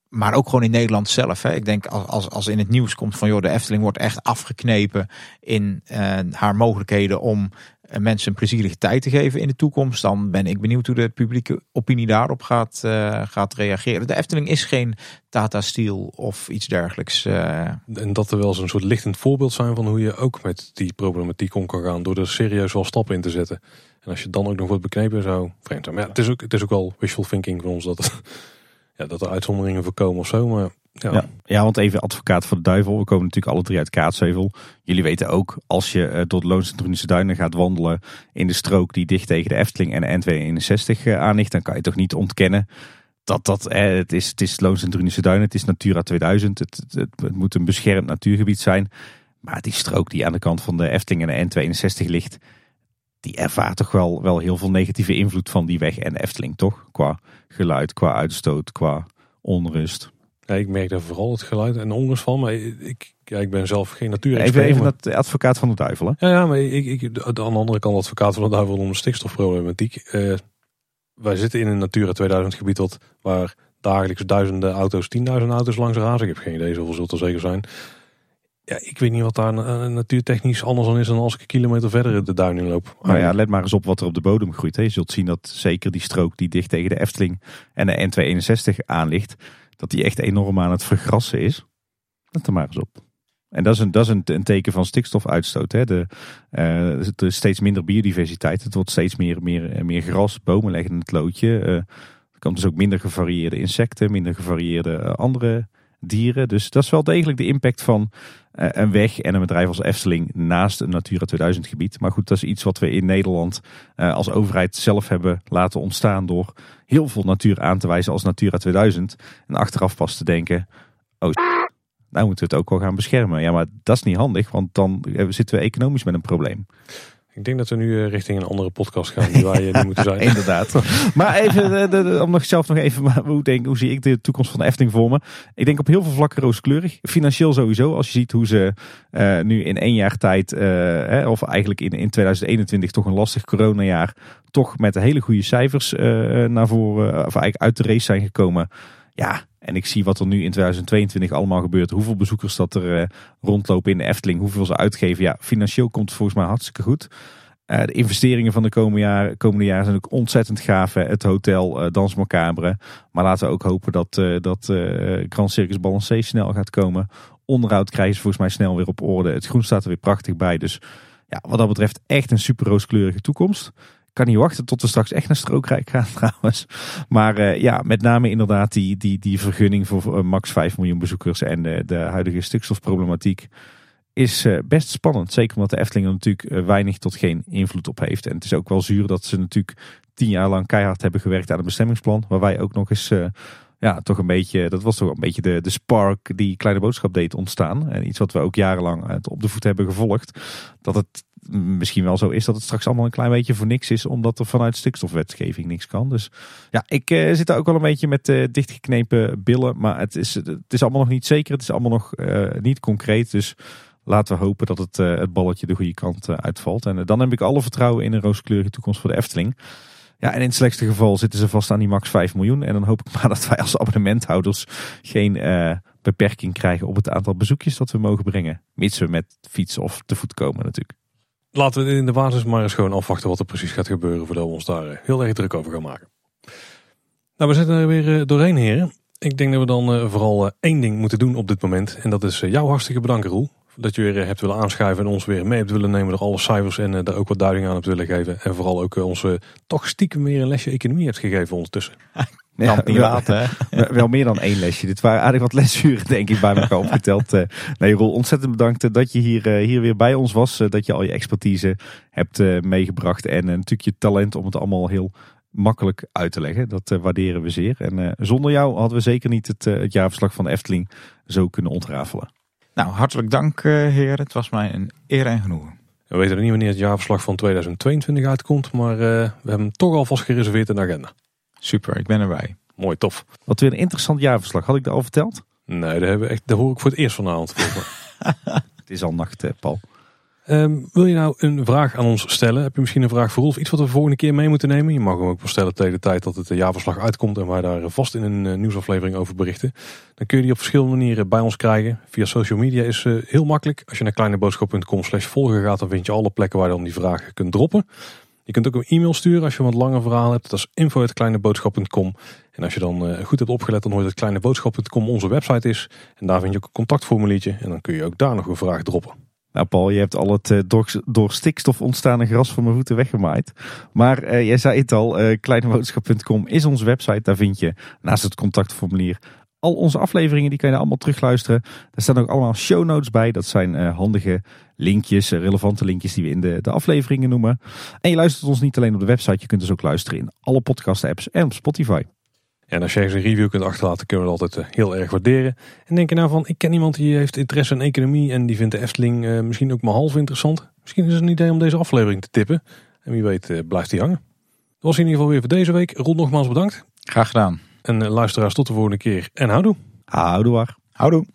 maar ook gewoon in Nederland zelf. Hè. Ik denk als, als in het nieuws komt van joh, de Efteling wordt echt afgeknepen in uh, haar mogelijkheden om mensen een plezierige tijd te geven in de toekomst. Dan ben ik benieuwd hoe de publieke opinie daarop gaat, uh, gaat reageren. De Efteling is geen Tata Steel of iets dergelijks. Uh. En dat er wel eens een soort lichtend voorbeeld zijn van hoe je ook met die problematiek om kan gaan. Door er serieus wel stappen in te zetten. En als je dan ook nog wordt beknepen zou vreemd zijn. Maar ja, het is ook, het is ook wel wishful thinking van ons dat, *laughs* ja, dat er uitzonderingen voorkomen of zo. Maar ja. ja. want even advocaat voor de duivel. We komen natuurlijk alle drie uit Kaatsheuvel. Jullie weten ook, als je uh, door de Loonsendrunische Duinen gaat wandelen in de strook die dicht tegen de Efteling en de N261 uh, aan ligt, dan kan je toch niet ontkennen dat dat, eh, het is, het is Duinen, het is Natura 2000, het, het, het, moet een beschermd natuurgebied zijn. Maar die strook die aan de kant van de Efteling en de N261 ligt, die ervaart toch wel, wel heel veel negatieve invloed van die weg en de Efteling, toch? Qua geluid, qua uitstoot, qua onrust. Ja, ik merk daar vooral het geluid en onrust van. Maar ik, ja, ik ben zelf geen natuur. Even, even dat advocaat van de duivel. Hè? Ja, ja, maar ik, ik, aan de andere kant advocaat van de duivel om de stikstofproblematiek. Uh, wij zitten in een Natura 2000 gebied wat, waar dagelijks duizenden auto's, tienduizenden auto's langs razen. Ik heb geen idee, zoveel zult er zeker zijn. Ja, ik weet niet wat daar uh, natuurtechnisch anders dan is dan als ik een kilometer verder de duin in loop. Nou ja, let maar eens op wat er op de bodem groeit. Hè. Je zult zien dat zeker die strook die dicht tegen de Efteling en de N261 aan ligt dat die echt enorm aan het vergrassen is. Let er maar eens op. En dat is een, dat is een, teken van stikstofuitstoot. Hè. De, is steeds minder biodiversiteit. Het wordt steeds meer, meer, meer gras. Bomen leggen het loodje. Uh, er komt dus ook minder gevarieerde insecten, minder gevarieerde uh, andere dieren. Dus dat is wel degelijk de impact van uh, een weg en een bedrijf als Efteling naast een Natura 2000 gebied. Maar goed, dat is iets wat we in Nederland uh, als overheid zelf hebben laten ontstaan door heel veel natuur aan te wijzen als Natura 2000. En achteraf pas te denken, oh nou moeten we het ook wel gaan beschermen. Ja, maar dat is niet handig, want dan zitten we economisch met een probleem. Ik denk dat we nu eh, richting een andere podcast gaan die je nu moeten zijn. *laughs* Inderdaad. Maar even, de, om nog zelf nog even, hoe, denk, hoe zie ik de toekomst van de voor me? Ik denk op heel veel vlakken rooskleurig. Financieel sowieso, als je ziet hoe ze uh, nu in één jaar tijd, of eigenlijk in, in 2021 toch een lastig coronajaar, toch met hele goede cijfers naar voren, of eigenlijk uit de race zijn gekomen. Ja, en ik zie wat er nu in 2022 allemaal gebeurt. Hoeveel bezoekers dat er uh, rondlopen in de Efteling. Hoeveel ze uitgeven. Ja, financieel komt het volgens mij hartstikke goed. Uh, de investeringen van de komende jaren, komende jaren zijn ook ontzettend gaaf. Het hotel, uh. Maar laten we ook hopen dat, dat Grand Circus Balancé snel gaat komen. Onderhoud krijgen ze volgens mij snel weer op orde. Het groen staat er weer prachtig bij. Dus ja, wat dat betreft echt een super rooskleurige toekomst kan niet wachten tot we straks echt naar Strookrijk gaan *laughs* trouwens. Maar uh, ja, met name inderdaad die, die, die vergunning voor uh, max 5 miljoen bezoekers en de, huidige stikstofproblematiek is uh, best spannend. Zeker omdat de Efteling er natuurlijk weinig tot geen invloed op heeft. En het is ook wel zuur dat ze natuurlijk tien jaar lang keihard hebben gewerkt aan het bestemmingsplan. Waar wij ook nog eens ja, toch een beetje, dat was toch een beetje de, de spark die Kleine Boodschap deed ontstaan. En iets wat we ook jarenlang op de voet hebben gevolgd. Dat het misschien wel zo is dat het straks allemaal een klein beetje voor niks is, omdat er vanuit stikstofwetgeving niks kan. Dus ja, ik uh, zit daar ook wel een beetje met uh, dichtgeknepen billen, maar het is, het is allemaal nog niet zeker. Het is allemaal nog uh, niet concreet. Dus laten we hopen dat het, het balletje de goede kant uitvalt. En dan heb ik alle vertrouwen in een rooskleurige toekomst voor de Efteling. Ja, en in het slechtste geval zitten ze vast aan die max 5 miljoen. En dan hoop ik *laughs* maar dat wij als abonnementhouders geen beperking krijgen op het aantal bezoekjes dat we mogen brengen. Mits we met fiets of te voet komen natuurlijk. Laten we in de basis maar eens gewoon afwachten wat er precies gaat gebeuren voordat we ons daar eh, heel erg druk over gaan maken. Nou, we zitten er weer eh, doorheen, heren. Ik denk dat we dan eh, vooral één ding moeten doen op dit moment. En dat is jou hartstikke bedanken, Roel. Dat je weer hebt willen aanschuiven en ons weer mee hebt willen nemen door alle cijfers en daar ook wat duiding aan hebt willen geven. En vooral ook onze toch stiekem weer een lesje economie hebt gegeven ondertussen. *laughs* Ja, niet laten. *laughs* Wel meer dan één lesje. Dit waren aardig wat lesuren, *laughs* denk ik, bij elkaar opgeteld. Eh, nee, Roel, ontzettend bedankt dat je hier, eh, hier weer bij ons was. Eh, dat je al je expertise hebt meegebracht. En natuurlijk je talent om het allemaal heel makkelijk uit te leggen. Dat waarderen we zeer. En zonder jou hadden we zeker niet het, het jaarverslag van de Efteling zo kunnen ontrafelen. Nou, hartelijk dank, heer. Het was mij een eer en genoegen. We weten niet wanneer het jaarverslag van 2022 uitkomt, maar we hebben hem toch alvast gereserveerd in de agenda. Super, ik ben erbij. mooi, tof. Wat weer een interessant jaarverslag. Had ik dat al verteld? Nee, daar, hebben we echt, daar hoor ik voor het eerst vanavond. *laughs* Het is al nacht, eh, Paul. Um, wil je nou een vraag aan ons stellen? Heb je misschien een vraag voor Rolf? Iets wat we de volgende keer mee moeten nemen? Je mag hem ook wel stellen tegen de tijd dat het jaarverslag uitkomt en wij daar vast in een uh, nieuwsaflevering over berichten. Dan kun je die op verschillende manieren bij ons krijgen. Via social media is uh, heel makkelijk. Als je naar kleineboodschap.com slash volgen gaat, dan vind je alle plekken waar je dan die vragen kunt droppen. Je kunt ook een e-mail sturen als je een wat langer verhaal hebt. Dat is info.kleineboodschap.com. En als je dan goed hebt opgelet, dan hoort het kleineboodschap.com onze website is. En daar vind je ook een contactformuliertje. En dan kun je ook daar nog een vraag droppen. Nou Paul, je hebt al het uh, door, stikstof ontstaande gras van mijn voeten weggemaaid. Maar uh, jij zei het al, uh, kleineboodschap.com is onze website. Daar vind je naast het contactformulier al onze afleveringen. Die kan je allemaal terugluisteren. Daar staan ook allemaal show notes bij. Dat zijn handige linkjes, relevante linkjes die we in de, de afleveringen noemen. En je luistert ons niet alleen op de website. Je kunt dus ook luisteren in alle podcast apps en op Spotify. En als je eens een review kunt achterlaten, kunnen we dat altijd heel erg waarderen. En denk je nou van, ik ken iemand die heeft interesse in economie en die vindt de Efteling uh, misschien ook maar half interessant. Misschien is het een idee om deze aflevering te tippen. En wie weet uh, blijft die hangen. Dat was in ieder geval weer voor deze week. Ron nogmaals bedankt. Graag gedaan. En luisteraars tot de volgende keer. En houdoe. Houdoe waar. Houdoe.